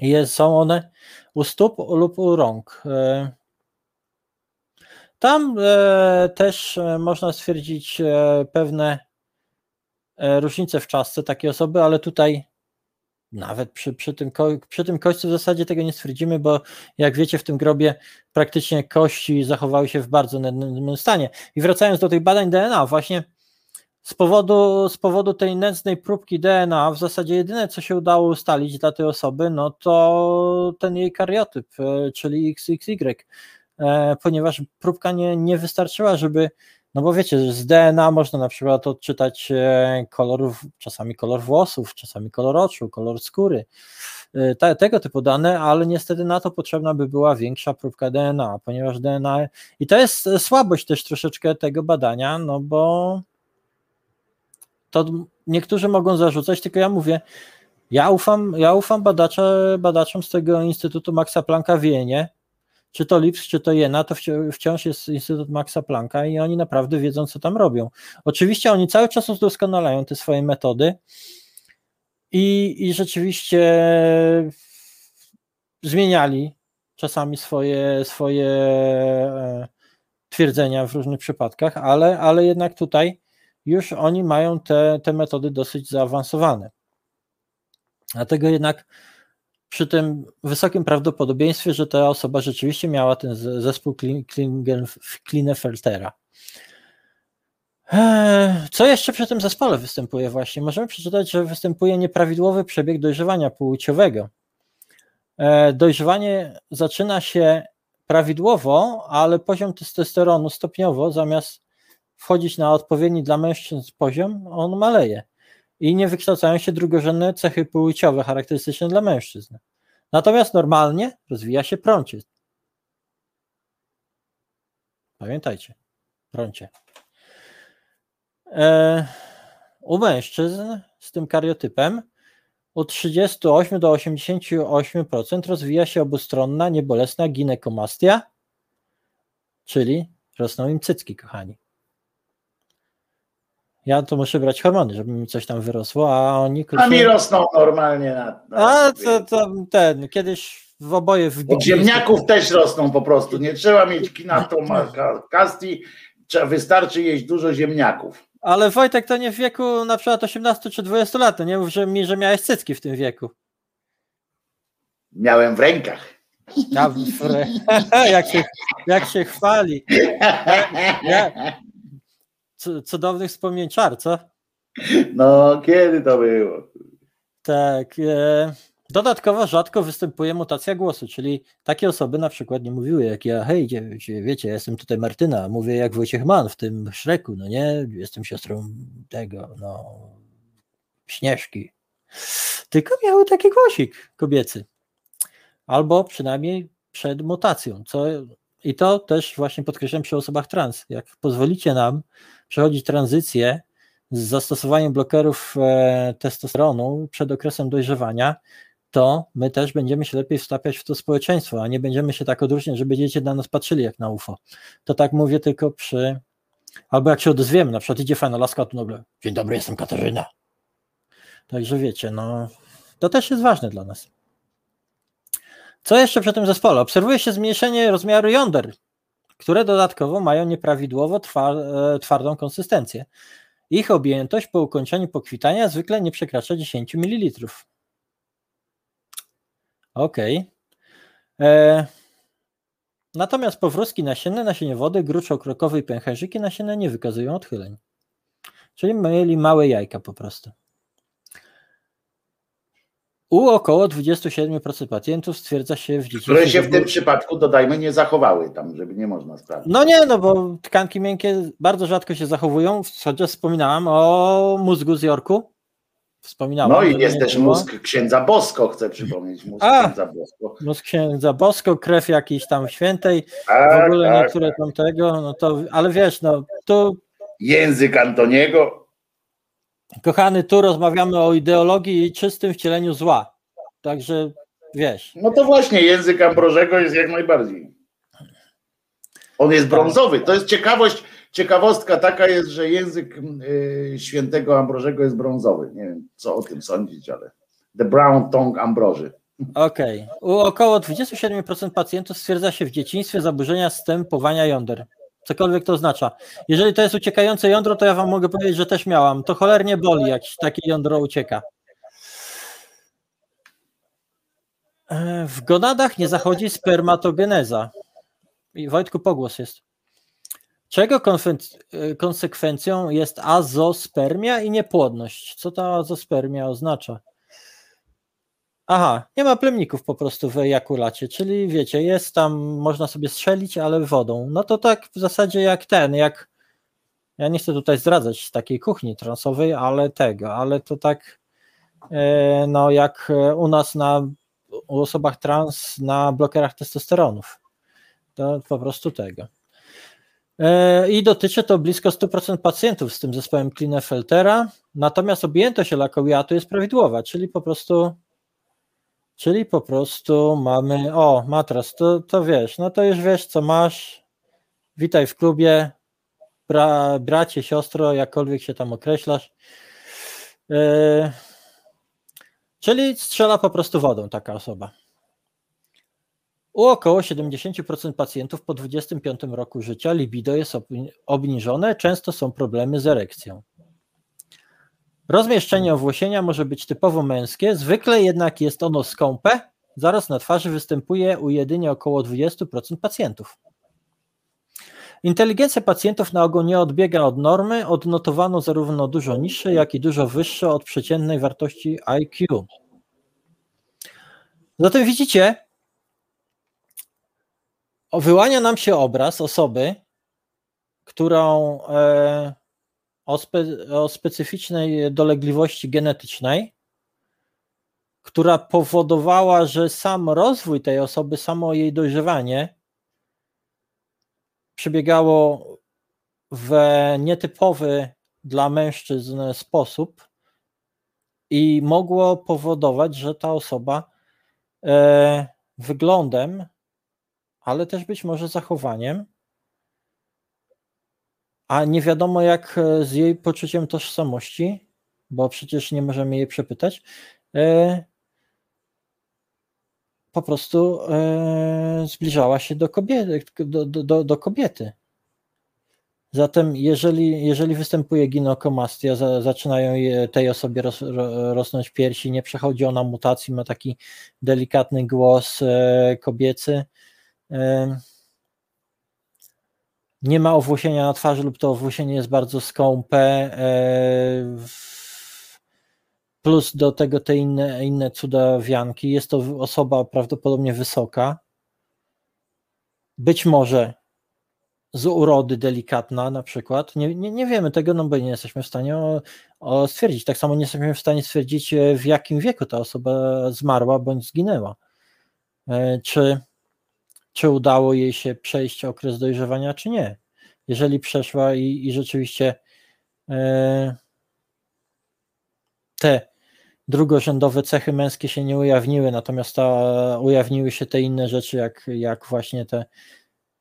Jest, są one u stóp lub u rąk. E, tam e, też można stwierdzić pewne różnice w czasce takiej osoby, ale tutaj nawet przy, przy, tym, przy tym w zasadzie tego nie stwierdzimy, bo jak wiecie, w tym grobie praktycznie kości zachowały się w bardzo nędznym stanie. I wracając do tych badań DNA, właśnie z powodu, z powodu tej nędznej próbki DNA w zasadzie jedyne, co się udało ustalić dla tej osoby, no to ten jej kariotyp, e, czyli XXY, e, ponieważ próbka nie, nie wystarczyła, żeby, no bo wiecie, z DNA można na przykład odczytać e, kolor, czasami kolor włosów, czasami kolor oczu, kolor skóry, te, tego typu dane, ale niestety na to potrzebna by była większa próbka DNA, ponieważ DNA, i to jest słabość też troszeczkę tego badania, no bo to niektórzy mogą zarzucać, tylko ja mówię, ja ufam, ja ufam badacza, badaczom z tego Instytutu Maxa Plancka w Wienie, czy to Lips, czy to Jena, to wciąż jest Instytut Maxa Plancka i oni naprawdę wiedzą, co tam robią. Oczywiście oni cały czas udoskonalają te swoje metody i, i rzeczywiście zmieniali czasami swoje, swoje e, twierdzenia w różnych przypadkach, ale, ale jednak tutaj już oni mają te, te metody dosyć zaawansowane. Dlatego jednak przy tym wysokim prawdopodobieństwie, że ta osoba rzeczywiście miała ten zespół Klinefeltera. Eee, co jeszcze przy tym zespole występuje właśnie? Możemy przeczytać, że występuje nieprawidłowy przebieg dojrzewania płciowego. Eee, dojrzewanie zaczyna się prawidłowo, ale poziom testosteronu stopniowo zamiast wchodzić na odpowiedni dla mężczyzn poziom, on maleje i nie wykształcają się drugorzędne cechy płciowe charakterystyczne dla mężczyzn. Natomiast normalnie rozwija się prącie. Pamiętajcie, prącie. E, u mężczyzn z tym kariotypem od 38 do 88% rozwija się obustronna, niebolesna ginekomastia, czyli rosną im cycki, kochani. Ja to muszę brać hormony, żeby mi coś tam wyrosło, a oni... A mi rosną normalnie. Na, na a to, to ten, kiedyś w oboje w Od ziemniaków też rosną po prostu. Nie trzeba mieć kasti, wystarczy jeść dużo ziemniaków. Ale Wojtek to nie w wieku na przykład 18 czy 20 lat, nie mów że mi, że miałeś cycki w tym wieku. Miałem w rękach. Ja, w, jak, się, jak się chwali. Ja, cudownych wspomnień czar, co? No, kiedy to było? Tak. E, dodatkowo rzadko występuje mutacja głosu, czyli takie osoby na przykład nie mówiły jak ja, hej, wiecie, ja jestem tutaj Martyna, mówię jak Wojciech Mann w tym Szreku, no nie, jestem siostrą tego, no, Śnieżki. Tylko miały taki głosik kobiecy. Albo przynajmniej przed mutacją, co i to też właśnie podkreślam przy osobach trans. Jak pozwolicie nam przechodzić tranzycję z zastosowaniem blokerów e, testosteronu przed okresem dojrzewania, to my też będziemy się lepiej wstapiać w to społeczeństwo, a nie będziemy się tak odróżniać, że będziecie na nas patrzyli jak na UFO. To tak mówię tylko przy. Albo jak się odezwiemy, na przykład idzie fajna laska, to nagle dzień dobry, jestem Katarzyna. Także wiecie, no to też jest ważne dla nas. Co jeszcze przy tym zespole? Obserwuje się zmniejszenie rozmiaru jąder, które dodatkowo mają nieprawidłowo e, twardą konsystencję. Ich objętość po ukończeniu pokwitania zwykle nie przekracza 10 ml. Ok. E, natomiast powrózki nasienne, nasieniowody, gruczołkrokowe i pęcherzyki nasienne nie wykazują odchyleń. Czyli mieli małe jajka po prostu. U około 27% pacjentów stwierdza się w dzieciństwie. Które się w tym przypadku, dodajmy, nie zachowały tam, żeby nie można sprawdzić. No nie, no bo tkanki miękkie bardzo rzadko się zachowują. Chociaż wspominałem o mózgu z Jorku. Wspominałem. No i jest też było. mózg księdza Bosko, chcę przypomnieć. Mózg A, księdza Bosko. Mózg księdza Bosko, krew jakiejś tam świętej. Tak, w ogóle tak, niektóre tak. tam tego, no to, ale wiesz, no tu. Język Antoniego. Kochany, tu rozmawiamy o ideologii i czystym wcieleniu zła. Także wiesz. No to właśnie, język Ambrożego jest jak najbardziej. On jest brązowy. To jest ciekawość, ciekawostka taka jest, że język y, świętego Ambrożego jest brązowy. Nie wiem, co o tym sądzić, ale the brown tongue Ambroży. Okej. Okay. U około 27% pacjentów stwierdza się w dzieciństwie zaburzenia stępowania jąder cokolwiek to oznacza. Jeżeli to jest uciekające jądro, to ja wam mogę powiedzieć, że też miałam. To cholernie boli, jak takie jądro ucieka. E, w gonadach nie zachodzi spermatogeneza. I Wojtku, pogłos jest. czego e, konsekwencją jest azospermia i niepłodność. Co ta azospermia oznacza? Aha, nie ma plemników po prostu w ejakulacie, czyli wiecie, jest tam, można sobie strzelić, ale wodą. No to tak w zasadzie jak ten, jak ja nie chcę tutaj zdradzać takiej kuchni transowej, ale tego, ale to tak e, no jak u nas na u osobach trans na blokerach testosteronów. To po prostu tego. E, I dotyczy to blisko 100% pacjentów z tym zespołem Klinefeltera, natomiast objętość lakowiatu jest prawidłowa, czyli po prostu czyli po prostu mamy, o matras, to, to wiesz, no to już wiesz co masz, witaj w klubie, bra, bracie, siostro, jakkolwiek się tam określasz. Yy, czyli strzela po prostu wodą taka osoba. U około 70% pacjentów po 25 roku życia libido jest obniżone, często są problemy z erekcją. Rozmieszczenie owłosienia może być typowo męskie, zwykle jednak jest ono skąpe, zaraz na twarzy występuje u jedynie około 20% pacjentów. Inteligencja pacjentów na ogół nie odbiega od normy, odnotowano zarówno dużo niższe, jak i dużo wyższe od przeciętnej wartości IQ. Zatem widzicie, wyłania nam się obraz osoby, którą e, o, spe, o specyficznej dolegliwości genetycznej, która powodowała, że sam rozwój tej osoby, samo jej dojrzewanie przebiegało w nietypowy dla mężczyzn sposób i mogło powodować, że ta osoba e, wyglądem, ale też być może zachowaniem, a nie wiadomo jak z jej poczuciem tożsamości, bo przecież nie możemy jej przepytać, e, po prostu e, zbliżała się do kobiety, do, do, do kobiety. Zatem, jeżeli, jeżeli występuje ginokomastia, za, zaczynają je, tej osobie ros, rosnąć piersi, nie przechodzi ona mutacji, ma taki delikatny głos e, kobiecy, e, nie ma owłosienia na twarzy lub to owłosienie jest bardzo skąpe, e, plus do tego te inne, inne cudawianki. Jest to osoba prawdopodobnie wysoka, być może z urody delikatna na przykład. Nie, nie, nie wiemy tego, no bo nie jesteśmy w stanie o, o stwierdzić. Tak samo nie jesteśmy w stanie stwierdzić, e, w jakim wieku ta osoba zmarła bądź zginęła. E, czy, czy udało jej się przejść okres dojrzewania, czy nie. Jeżeli przeszła i, i rzeczywiście e, te drugorzędowe cechy męskie się nie ujawniły, natomiast ta, ujawniły się te inne rzeczy, jak, jak właśnie te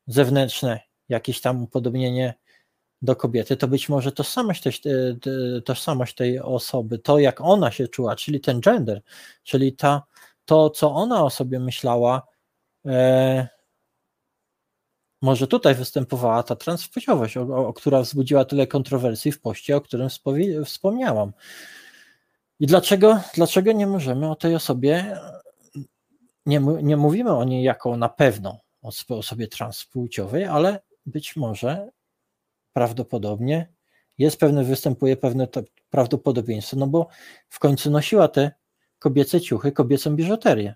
zewnętrzne, jakieś tam upodobnienie do kobiety, to być może tożsamość tej, tożsamość tej osoby, to jak ona się czuła, czyli ten gender, czyli ta, to, co ona o sobie myślała, e, może tutaj występowała ta transpłciowość, o, o, która wzbudziła tyle kontrowersji w poście, o którym wspomniałam. I dlaczego, dlaczego nie możemy o tej osobie, nie, nie mówimy o niej jako na pewno o osobie transpłciowej, ale być może prawdopodobnie jest pewne, występuje pewne prawdopodobieństwo, no bo w końcu nosiła te kobiece ciuchy, kobiecą biżuterię.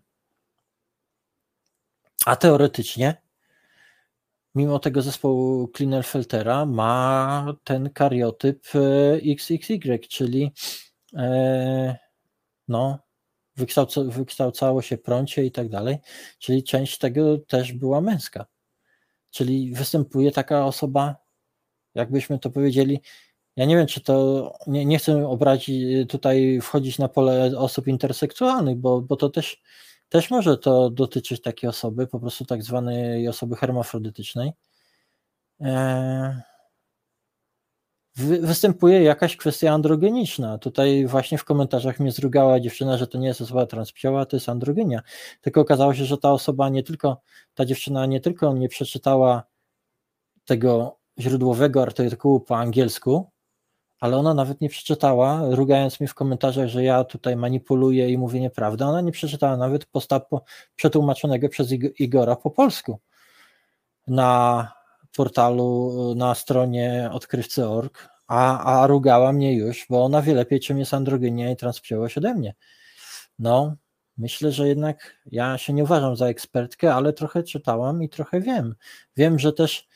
A teoretycznie, mimo tego zespołu Klinelfeltera, ma ten kariotyp e, XXY, czyli E, no, wykształca, wykształcało się prącie i tak dalej, czyli część tego też była męska. Czyli występuje taka osoba, jakbyśmy to powiedzieli, ja nie wiem, czy to, nie, nie chcę obrazić, tutaj wchodzić na pole osób interseksualnych, bo, bo to też, też może to dotyczyć takiej osoby, po prostu tak zwanej osoby hermafrodytycznej. Eee, występuje jakaś kwestia androgeniczna. Tutaj właśnie w komentarzach mnie zrugała dziewczyna, że to nie jest osoba transpłciowa, to jest androgenia. Tylko okazało się, że ta osoba nie tylko, ta dziewczyna nie tylko nie przeczytała tego źródłowego artykułu po angielsku, ale ona nawet nie przeczytała, rugając mi w komentarzach, że ja tutaj manipuluję i mówię nieprawdę, ona nie przeczytała nawet posta przetłumaczonego przez Igora po polsku na portalu y, na stronie odkrywcy.org, a, a rugała mnie już, bo ona wie lepiej, czym jest androgynia i transpłciowość ode mnie. No, myślę, że jednak ja się nie uważam za ekspertkę, ale trochę czytałam i trochę wiem. Wiem, że też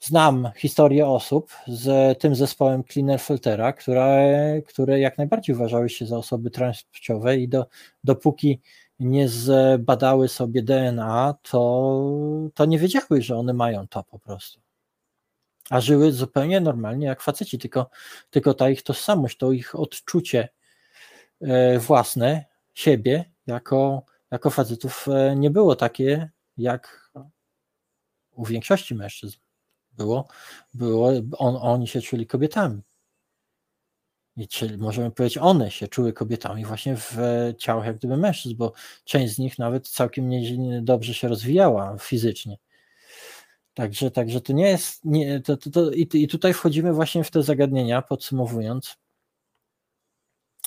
znam historię osób z tym zespołem Cleaner Filtera, które, które jak najbardziej uważały się za osoby transpłciowe i do, dopóki nie zbadały sobie DNA, to, to nie wiedziały, że one mają to po prostu. A żyły zupełnie normalnie jak faceci, tylko, tylko ta ich tożsamość, to ich odczucie e, własne siebie jako, jako facetów e, nie było takie jak u większości mężczyzn. Było, było on, oni się czuli kobietami. I czyli możemy powiedzieć, one się czuły kobietami właśnie w ciałach jak gdyby mężczyzn, bo część z nich nawet całkiem nie, dobrze się rozwijała fizycznie. Także, także to nie jest. Nie, to, to, to, i, I tutaj wchodzimy właśnie w te zagadnienia, podsumowując.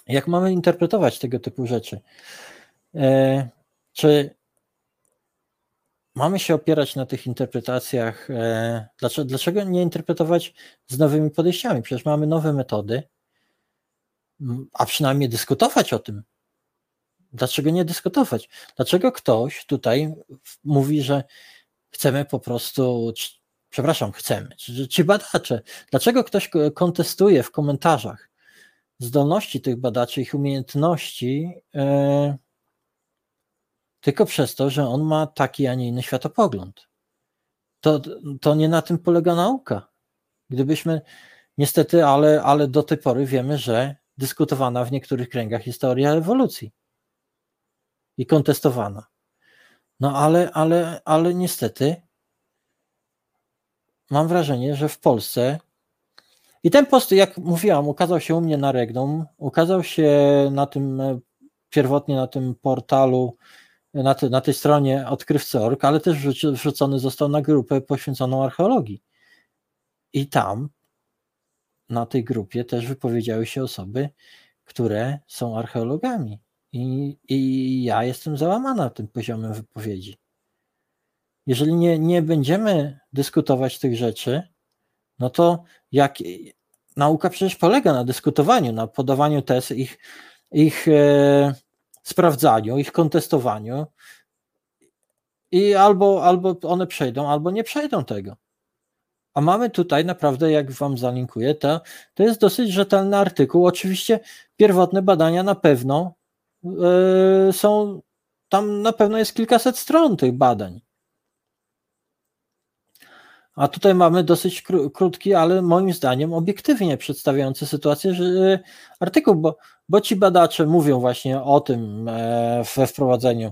Jak mamy interpretować tego typu rzeczy? E, czy mamy się opierać na tych interpretacjach? E, dlaczego, dlaczego nie interpretować z nowymi podejściami? Przecież mamy nowe metody a przynajmniej dyskutować o tym. Dlaczego nie dyskutować? Dlaczego ktoś tutaj mówi, że chcemy po prostu, przepraszam, chcemy, czy, ci badacze, dlaczego ktoś kontestuje w komentarzach zdolności tych badaczy, ich umiejętności, yy, tylko przez to, że on ma taki, a nie inny światopogląd. To, to nie na tym polega nauka. Gdybyśmy, niestety, ale, ale do tej pory wiemy, że dyskutowana w niektórych kręgach historia ewolucji i kontestowana. No ale, ale, ale niestety mam wrażenie, że w Polsce i ten post, jak mówiłam, ukazał się u mnie na Regnum, ukazał się na tym pierwotnie na tym portalu, na, te, na tej stronie odkrywcy.org, ale też wrzucony został na grupę poświęconą archeologii. I tam na tej grupie też wypowiedziały się osoby, które są archeologami. I, i ja jestem załamana tym poziomem wypowiedzi. Jeżeli nie, nie będziemy dyskutować tych rzeczy, no to jak nauka przecież polega na dyskutowaniu, na podawaniu tez, ich, ich e, sprawdzaniu, ich kontestowaniu i albo, albo one przejdą, albo nie przejdą tego. A mamy tutaj naprawdę, jak Wam zalinkuję, to, to jest dosyć rzetelny artykuł. Oczywiście pierwotne badania na pewno yy, są, tam na pewno jest kilkaset stron tych badań. A tutaj mamy dosyć krótki, ale moim zdaniem obiektywnie przedstawiający sytuację że, yy, artykuł, bo, bo ci badacze mówią właśnie o tym e, we wprowadzeniu,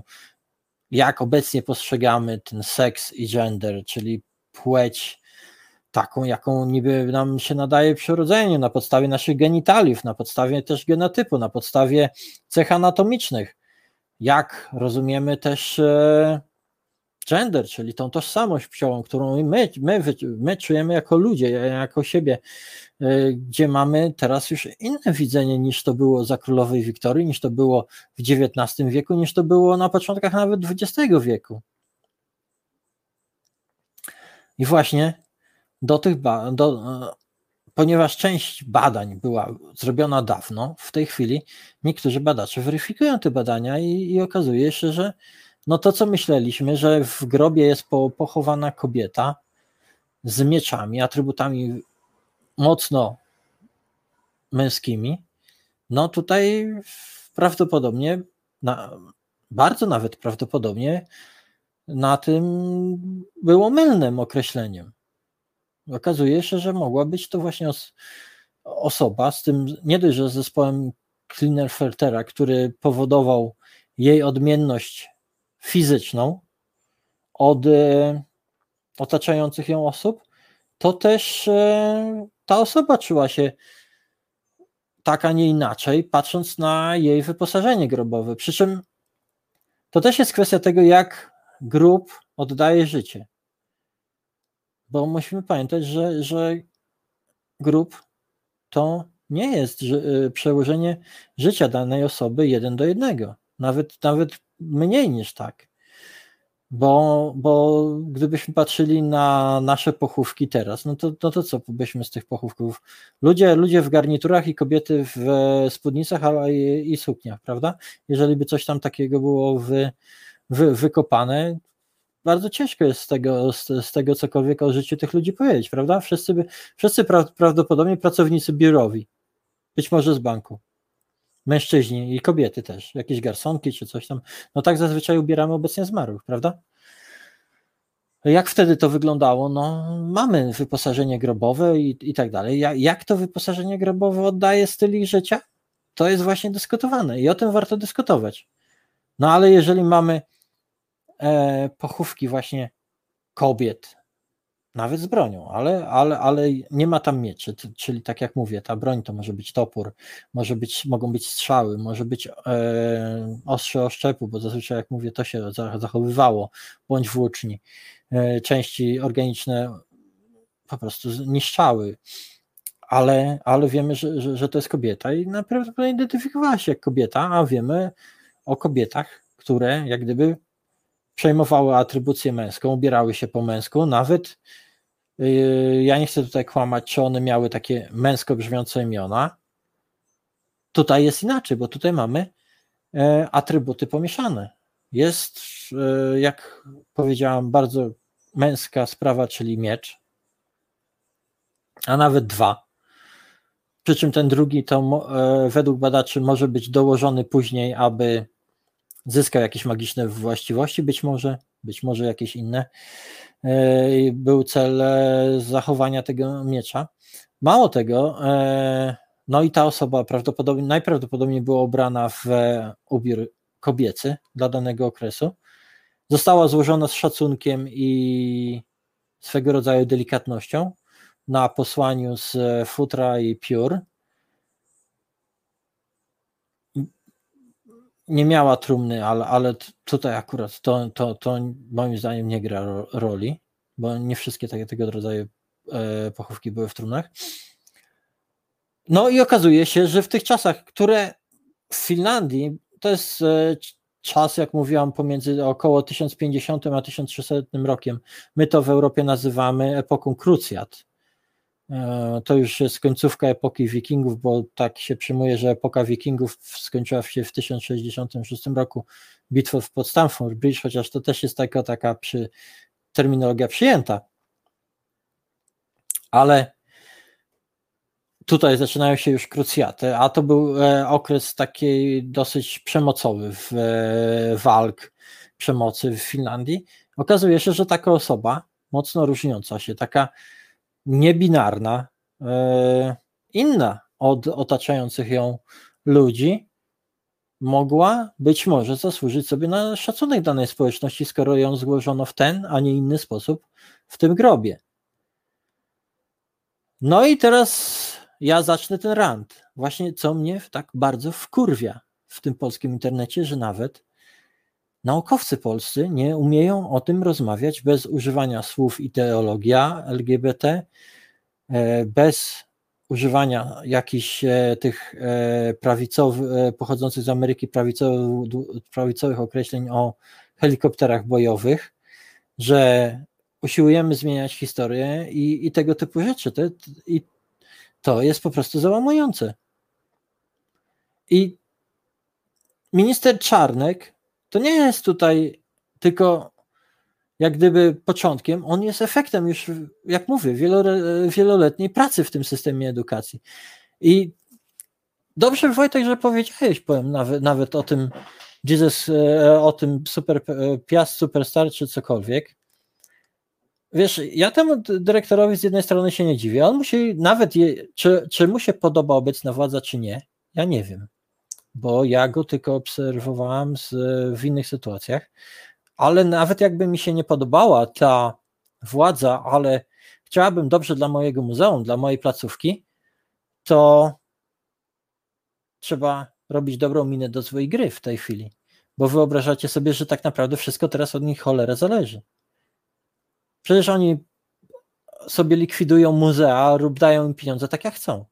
jak obecnie postrzegamy ten seks i gender, czyli płeć taką, jaką niby nam się nadaje przy urodzeniu, na podstawie naszych genitaliów, na podstawie też genotypu, na podstawie cech anatomicznych. Jak rozumiemy też e, gender, czyli tą tożsamość płciową, którą my, my, my czujemy jako ludzie, jako siebie, e, gdzie mamy teraz już inne widzenie niż to było za królowej Wiktorii, niż to było w XIX wieku, niż to było na początkach nawet XX wieku. I właśnie do tych do, ponieważ część badań była zrobiona dawno, w tej chwili niektórzy badacze weryfikują te badania i, i okazuje się, że no to, co myśleliśmy, że w grobie jest po, pochowana kobieta z mieczami, atrybutami mocno męskimi, no tutaj prawdopodobnie, na, bardzo nawet prawdopodobnie na tym było mylnym określeniem. Okazuje się, że mogła być to właśnie os osoba z tym, nie dość, że zespołem Klinerfeltera, który powodował jej odmienność fizyczną od e, otaczających ją osób, to też e, ta osoba czuła się tak, a nie inaczej, patrząc na jej wyposażenie grobowe. Przy czym to też jest kwestia tego, jak grób oddaje życie. Bo musimy pamiętać, że, że grup to nie jest y, przełożenie życia danej osoby jeden do jednego. Nawet, nawet mniej niż tak. Bo, bo gdybyśmy patrzyli na nasze pochówki teraz, no to, no to co byśmy z tych pochówków? Ludzie, ludzie w garniturach i kobiety w spódnicach ale i, i sukniach, prawda? Jeżeli by coś tam takiego było wy, wy, wykopane, bardzo ciężko jest z tego, z, z, tego cokolwiek o życiu tych ludzi powiedzieć, prawda? Wszyscy, by, wszyscy pra, prawdopodobnie pracownicy biurowi, być może z banku. Mężczyźni i kobiety też, jakieś garsonki czy coś tam. No tak zazwyczaj ubieramy obecnie zmarłych, prawda? Jak wtedy to wyglądało? No, mamy wyposażenie grobowe i, i tak dalej. Jak to wyposażenie grobowe oddaje styl ich życia? To jest właśnie dyskutowane i o tym warto dyskutować. No ale jeżeli mamy e, pochówki właśnie kobiet, nawet z bronią, ale, ale, ale nie ma tam mieczy, czyli tak jak mówię, ta broń to może być topór, może być, mogą być strzały, może być e, ostrze oszczepu, bo zazwyczaj jak mówię, to się zachowywało, bądź włóczni. E, części organiczne po prostu niszczały, ale, ale wiemy, że, że, że to jest kobieta i naprawdę identyfikowała się jak kobieta, a wiemy o kobietach, które jak gdyby przejmowały atrybucję męską, ubierały się po męsku, nawet yy, ja nie chcę tutaj kłamać, czy one miały takie męsko brzmiące imiona. Tutaj jest inaczej, bo tutaj mamy e, atrybuty pomieszane. Jest, e, jak powiedziałam, bardzo męska sprawa, czyli miecz, a nawet dwa. Przy czym ten drugi to e, według badaczy może być dołożony później, aby zyskał jakieś magiczne właściwości, być może, być może jakieś inne. E, był cel e, zachowania tego miecza. Mało tego, e, no i ta osoba prawdopodobnie, najprawdopodobniej była ubrana w ubiór kobiecy dla danego okresu. Została złożona z szacunkiem i swego rodzaju delikatnością na posłaniu z futra i piór nie miała trumny, ale, ale tutaj akurat to, to, to moim zdaniem nie gra roli, bo nie wszystkie takie, tego rodzaju e, pochówki były w trumnach. No i okazuje się, że w tych czasach, które w Finlandii, to jest e, czas, jak mówiłam, pomiędzy około 1050 a 1300 rokiem, my to w Europie nazywamy epoką krucjat to już jest końcówka epoki wikingów, bo tak się przyjmuje, że epoka wikingów skończyła się w 1066 roku bitwą pod Stamford Bridge, chociaż to też jest taka, taka przy, terminologia przyjęta. Ale tutaj zaczynają się już krucjaty, a to był e, okres taki dosyć przemocowy w e, walk, przemocy w Finlandii. Okazuje się, że taka osoba, mocno różniąca się, taka niebinarna, e, inna od otaczających ją ludzi, mogła być może zasłużyć sobie na szacunek danej społeczności, skoro ją złożono w ten, a nie inny sposób w tym grobie. No i teraz ja zacznę ten rant. Właśnie co mnie tak bardzo wkurwia w tym polskim internecie, że nawet Naukowcy polscy nie umieją o tym rozmawiać bez używania słów ideologia LGBT, e, bez używania jakichś e, tych e, prawicowych, pochodzących z Ameryki prawicowych, określeń o helikopterach bojowych, że usiłujemy zmieniać historię i, i tego typu rzeczy. To, I to jest po prostu załamujące. I minister Czarnek to nie jest tutaj tylko jak gdyby początkiem, on jest efektem już, jak mówię, wieloletniej pracy w tym systemie edukacji. I dobrze, Wojtek, że powiedziałeś, powiem nawet, nawet o tym Jesus, e, o tym super, e, Piast Superstar czy cokolwiek. Wiesz, ja temu dyrektorowi z jednej strony się nie dziwię, on musi nawet, je, czy, czy mu się podoba obecna władza, czy nie, ja nie wiem bo ja go tylko obserwowałam z, w innych sytuacjach, ale nawet jakby mi się nie podobała ta władza, ale chciałabym dobrze dla mojego muzeum, dla mojej placówki, to trzeba robić dobrą minę do złej gry w tej chwili, bo wyobrażacie sobie, że tak naprawdę wszystko teraz od nich cholera zależy. Przecież oni sobie likwidują muzea lub dają im pieniądze tak jak chcą.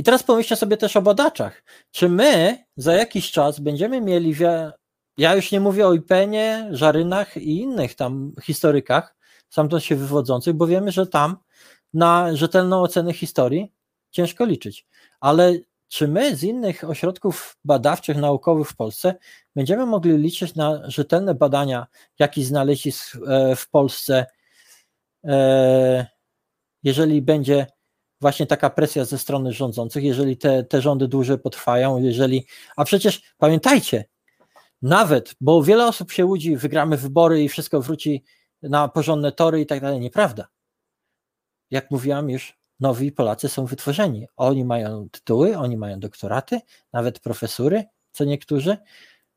I teraz pomyślcie sobie też o badaczach. Czy my za jakiś czas będziemy mieli Ja już nie mówię o Ipenie, Żarynach i innych tam historykach, stamtąd się wywodzących, bo wiemy, że tam na rzetelną ocenę historii ciężko liczyć. Ale czy my z innych ośrodków badawczych, naukowych w Polsce będziemy mogli liczyć na rzetelne badania jakichś znalezisk e, w Polsce, e, jeżeli będzie właśnie taka presja ze strony rządzących, jeżeli te, te rządy dłużej potrwają, jeżeli. A przecież pamiętajcie, nawet, bo wiele osób się łudzi, wygramy wybory i wszystko wróci na porządne tory i tak dalej. Nieprawda. Jak mówiłam już, nowi Polacy są wytworzeni. Oni mają tytuły, oni mają doktoraty, nawet profesury, co niektórzy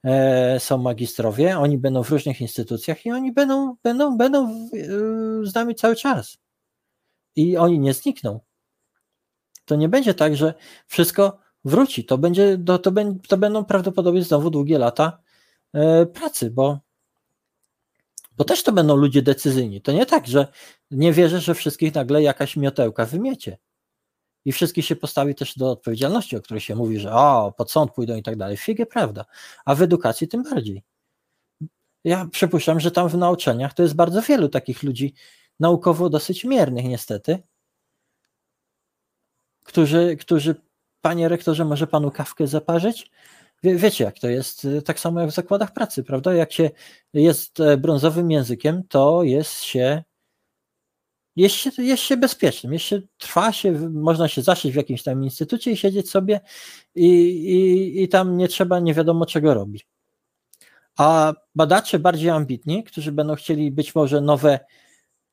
e, są magistrowie, oni będą w różnych instytucjach i oni będą, będą, będą e, z nami cały czas. I oni nie znikną. To nie będzie tak, że wszystko wróci. To, będzie, to, to, to będą prawdopodobnie znowu długie lata e, pracy, bo bo też to będą ludzie decyzyjni. To nie tak, że nie wierzę, że wszystkich nagle jakaś miotełka wymiecie. I wszystkich się postawi też do odpowiedzialności, o której się mówi, że o, pod sąd pójdą i tak dalej. Figę prawda. A w edukacji tym bardziej. Ja przypuszczam, że tam w nauczeniach to jest bardzo wielu takich ludzi naukowo dosyć miernych niestety, którzy, którzy panie rektorze, może panu kawkę zaparzyć? Wie, wiecie, jak to jest, y, tak samo jak w zakładach pracy, prawda? Jak się jest e, brązowym językiem, to jest się jest się, jest się bezpiecznym, jest się, trwa się, można się zaszyć w jakimś tam instytucie i siedzieć sobie i, i, i tam nie trzeba nie wiadomo czego robić. A badacze bardziej ambitni, którzy będą chcieli być może nowe,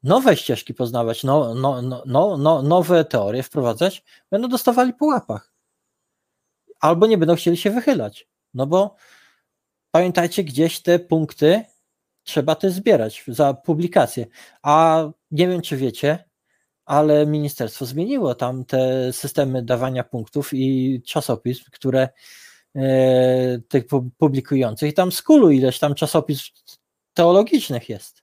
nowe ścieżki poznawać, no, no, no, no, no, nowe teorie wprowadzać, będą dostawali po łapach albo nie będą chcieli się wychylać. No bo pamiętajcie, gdzieś te punkty trzeba też zbierać za publikację. A nie wiem, czy wiecie, ale ministerstwo zmieniło tam te systemy dawania punktów i czasopism, które e, tych publikujących. I tam z kulu ileś tam czasopism teologicznych jest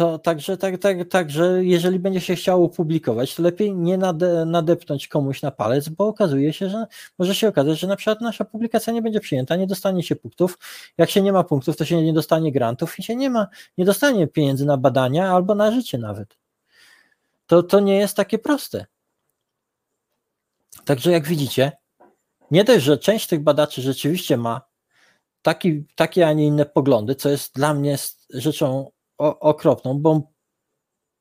to także, tak, tak, także jeżeli będzie się chciało publikować, to lepiej nie nade, nadepnąć komuś na palec, bo okazuje się, że może się okazać, że na przykład nasza publikacja nie będzie przyjęta, nie dostanie się punktów. Jak się nie ma punktów, to się nie dostanie grantów i się nie ma, nie dostanie pieniędzy na badania albo na życie nawet. To, to nie jest takie proste. Także jak widzicie, nie dość, że część tych badaczy rzeczywiście ma taki, takie, a nie inne poglądy, co jest dla mnie rzeczą okropną, bo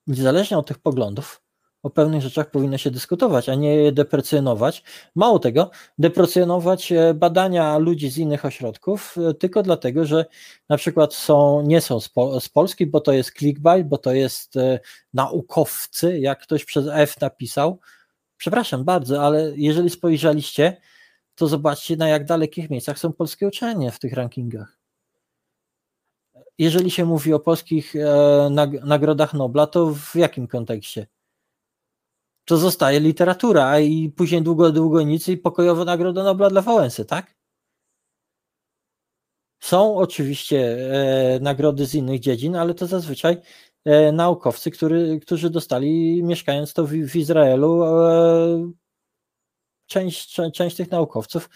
niezależnie od tych poglądów, o pewnych rzeczach powinno się dyskutować, a nie je deprecjonować. Mało tego, deprecjonować e, badania ludzi z innych ośrodków, e, tylko dlatego, że na przykład są, nie są z, Polski, bo to jest clickbait, bo to jest e, naukowcy, jak ktoś przez F napisał. Przepraszam bardzo, ale jeżeli spojrzeliście, to zobaczcie na jak dalekich miejscach są polskie uczelnie w tych rankingach jeżeli się mówi o polskich e, nagrodach Nobla, to w jakim kontekście? To zostaje literatura, a i później długo, długo nic i pokojowa nagroda Nobla dla Wałęsy, tak? Są oczywiście e, nagrody z innych dziedzin, ale to zazwyczaj e, naukowcy, który, którzy dostali, mieszkając to w, w Izraelu, część, część tych naukowców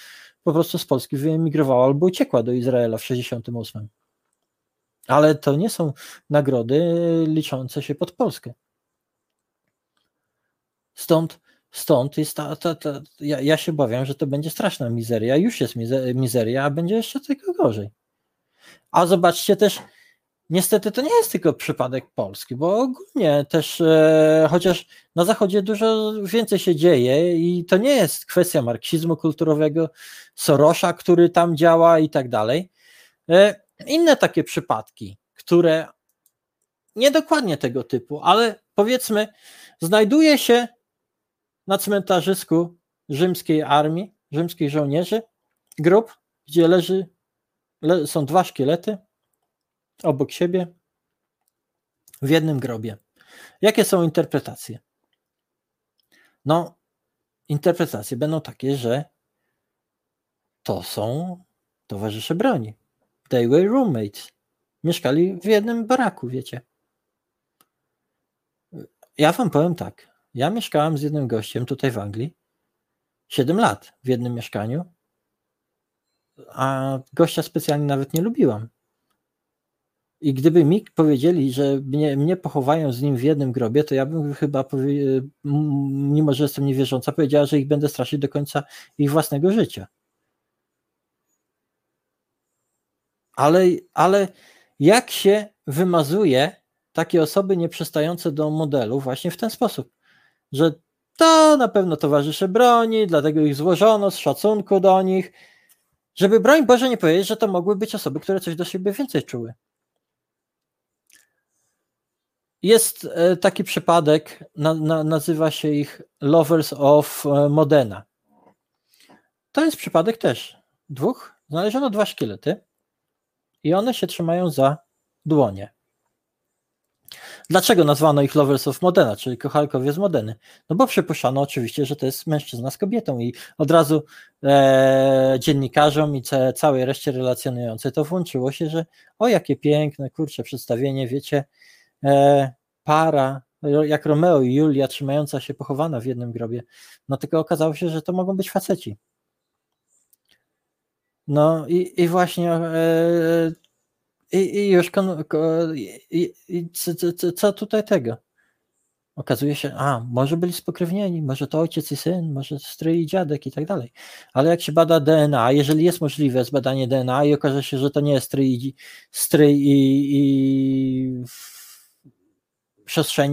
po prostu z Polski wyemigrowała albo uciekła do Izraela w 68. Ale to nie są nagrody liczące się pod Polskę. Stąd, stąd jest ta, ta, ta ja, ja, się obawiam, że to będzie straszna mizeria. Już jest mizeria, a będzie jeszcze tylko gorzej. A zobaczcie też, niestety to nie jest tylko przypadek Polski, bo ogólnie też, e, chociaż na Zachodzie dużo więcej się dzieje i to nie jest kwestia marksizmu kulturowego, Sorosza, który tam działa i tak dalej. E, inne takie przypadki, które nie dokładnie tego typu, ale powiedzmy, znajduje się na cmentarzysku rzymskiej armii, rzymskich żołnierzy, grób, gdzie leży, le, są dwa szkielety obok siebie w jednym grobie. Jakie są interpretacje? No, interpretacje będą takie, że to są towarzysze broni. They were roommates. Mieszkali w jednym baraku, wiecie. Ja wam powiem tak. Ja mieszkałem z jednym gościem tutaj w Anglii 7 lat w jednym mieszkaniu. a gościa specjalnie nawet nie lubiłam. I gdyby mi powiedzieli, że mnie, mnie pochowają z nim w jednym grobie, to ja bym chyba, mimo że jestem niewierząca, powiedziała, że ich będę straszyć do końca ich własnego życia. Ale, ale jak się wymazuje takie osoby nieprzystające do modelu właśnie w ten sposób, że to na pewno towarzysze broni, dlatego ich złożono z szacunku do nich, żeby broń Boże nie powiedzieć, że to mogły być osoby, które coś do siebie więcej czuły. Jest e, taki przypadek, na, na, nazywa się ich Lovers of e, Modena. To jest przypadek też dwóch. Znaleziono dwa szkielety i one się trzymają za dłonie. Dlaczego nazwano ich Lovers of Modena, czyli kochalkowie z Modeny? No bo przypuszczano oczywiście, że to jest mężczyzna z kobietą i od razu e, dziennikarzom i ce, całej reszcie relacjonującej to włączyło się, że o jakie piękne, kurcze przedstawienie, wiecie, e, para, jak Romeo i Julia trzymająca się pochowana w jednym grobie, no tylko okazało się, że to mogą być faceci. No i, i właśnie e, i, i już kon, i, i, co, co tutaj tego? Okazuje się, a może byli spokrewnieni, może to ojciec i syn, może stryj i dziadek i tak dalej. Ale jak się bada DNA, jeżeli jest możliwe zbadanie DNA i okaże się, że to nie jest stryj, stryj i, i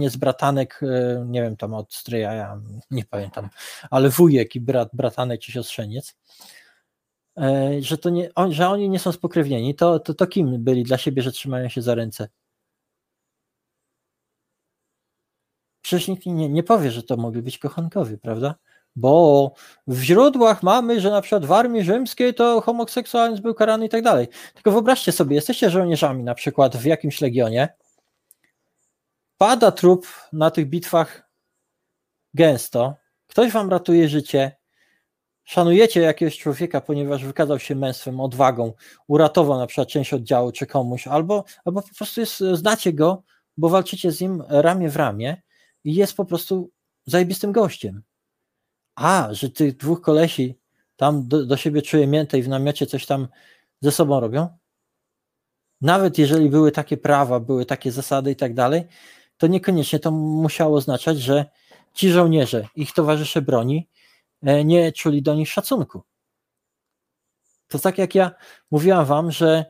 z bratanek, e, nie wiem tam od stryja, ja nie pamiętam, ale wujek i brat, bratanek czy siostrzeniec, E, że, to nie, on, że oni nie są spokrewnieni, to, to, to kim byli dla siebie, że trzymają się za ręce? Przecież nikt nie, nie powie, że to mogli być kochankowie, prawda? Bo w źródłach mamy, że na przykład w armii rzymskiej to homoseksualizm był karany i tak dalej. Tylko wyobraźcie sobie, jesteście żołnierzami na przykład w jakimś legionie, pada trup na tych bitwach gęsto, ktoś wam ratuje życie, szanujecie jakiegoś człowieka, ponieważ wykazał się męstwem, odwagą, uratował na przykład część oddziału czy komuś, albo, albo po prostu jest, znacie go, bo walczycie z nim ramię w ramię i jest po prostu zajebistym gościem. A, że tych dwóch kolesi tam do, do siebie czuje mięte i w namiocie coś tam ze sobą robią, nawet jeżeli były takie prawa, były takie zasady i tak dalej, to niekoniecznie to musiało oznaczać, że ci żołnierze, ich towarzysze broni, nie czuli do nich szacunku. To tak jak ja mówiłam wam, że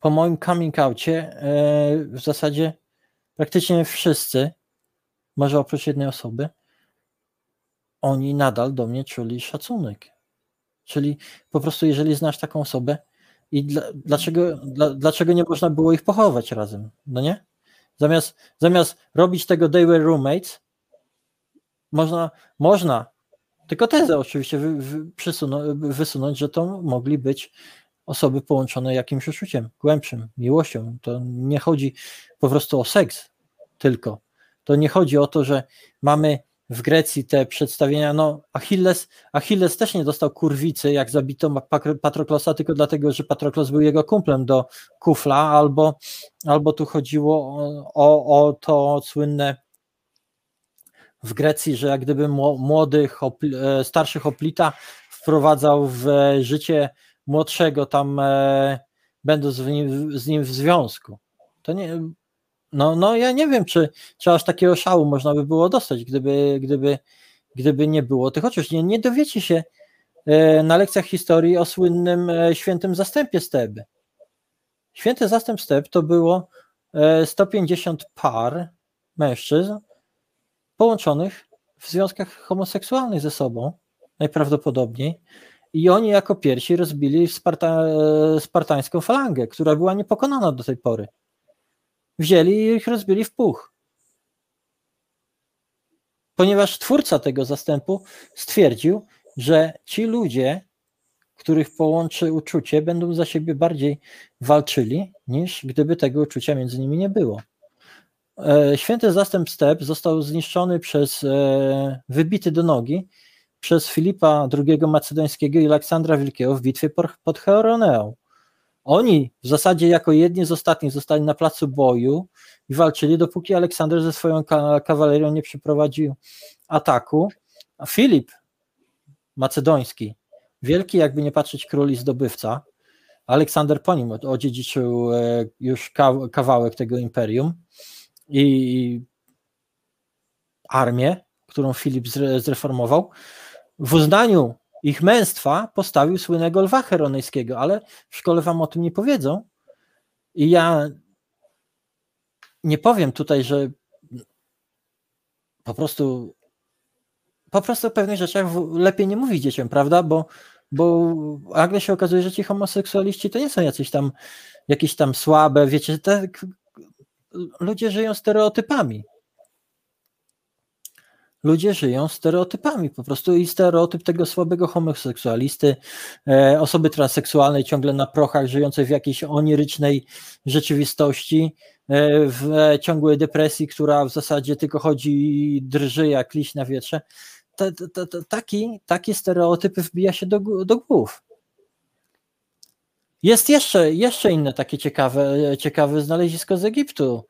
po moim coming outie e, w zasadzie praktycznie wszyscy, może oprócz jednej osoby, oni nadal do mnie czuli szacunek. Czyli po prostu, jeżeli znasz taką osobę, i dla, dlaczego, dla, dlaczego nie można było ich pochować razem? No nie? Zamiast, zamiast robić tego they were roommates, można, można tylko tezę oczywiście wy, wy, wysunąć, że to mogli być osoby połączone jakimś uczuciem głębszym, miłością. To nie chodzi po prostu o seks tylko. To nie chodzi o to, że mamy w Grecji te przedstawienia, no Achilles, Achilles też nie dostał kurwicy, jak zabito Patroklosa, tylko dlatego, że Patroklos był jego kumplem do kufla, albo, albo tu chodziło o, o, o to słynne w Grecji, że jak gdyby młodych, e, starszych hoplita wprowadzał w życie młodszego tam e, będąc z nim, z nim w związku. To nie, no, no ja nie wiem, czy, czy aż takiego szału można by było dostać, gdyby, gdyby, gdyby nie było tych chociaż nie, nie dowiecie się e, na lekcjach historii o słynnym świętym zastępie Steby. Święty zastęp Steb to było 150 par mężczyzn, połączonych w związkach homoseksualnych ze sobą, najprawdopodobniej, i oni jako pierwsi rozbili Sparta, spartańską falangę, która była niepokonana do tej pory. Wzięli i ich rozbili w puch. Ponieważ twórca tego zastępu stwierdził, że ci ludzie, których połączy uczucie, będą za siebie bardziej walczyli, niż gdyby tego uczucia między nimi nie było. E, święty zastęp step został zniszczony przez, e, wybity do nogi przez Filipa II Macedońskiego i Aleksandra Wielkiego w bitwie pod Cheroneą. Oni w zasadzie jako jedni z ostatnich zostali na placu boju i walczyli, dopóki Aleksander ze swoją kawalerią nie przeprowadził ataku. A Filip Macedoński wielki, jakby nie patrzeć król i zdobywca. Aleksander po nim odziedziczył e, już kawałek tego imperium i armię, którą Filip zreformował. W uznaniu ich męstwa postawił słynnego lwa heronejskiego, ale w szkole wam o tym nie powiedzą. I ja nie powiem tutaj, że po prostu po prostu o pewnych rzeczach lepiej nie mówić dzieciom, prawda? Bo, bo nagle się okazuje, że ci homoseksualiści to nie są jacyś tam jakieś tam słabe, wiecie, tak ludzie żyją stereotypami. Ludzie żyją stereotypami po prostu i stereotyp tego słabego homoseksualisty, e, osoby transseksualnej ciągle na prochach, żyjącej w jakiejś onirycznej rzeczywistości, e, w ciągłej depresji, która w zasadzie tylko chodzi, drży jak liść na wietrze taki, takie stereotypy wbija się do, do głów. Jest jeszcze, jeszcze inne takie ciekawe, ciekawe znalezisko z Egiptu.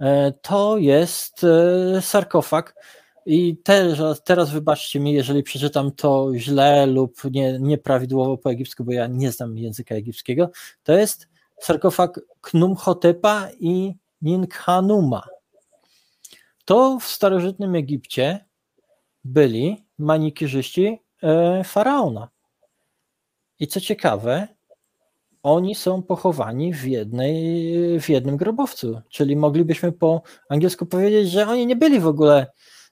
E, to jest e, sarkofag. I teraz, teraz wybaczcie mi, jeżeli przeczytam to źle lub nie, nieprawidłowo po egipsku, bo ja nie znam języka egipskiego. To jest sarkofag Knumhotepa i Ninkhanuma. To w starożytnym Egipcie byli manikierzyści e, faraona. I co ciekawe, oni są pochowani w, jednej, w jednym grobowcu. Czyli moglibyśmy po angielsku powiedzieć, że oni nie byli w ogóle,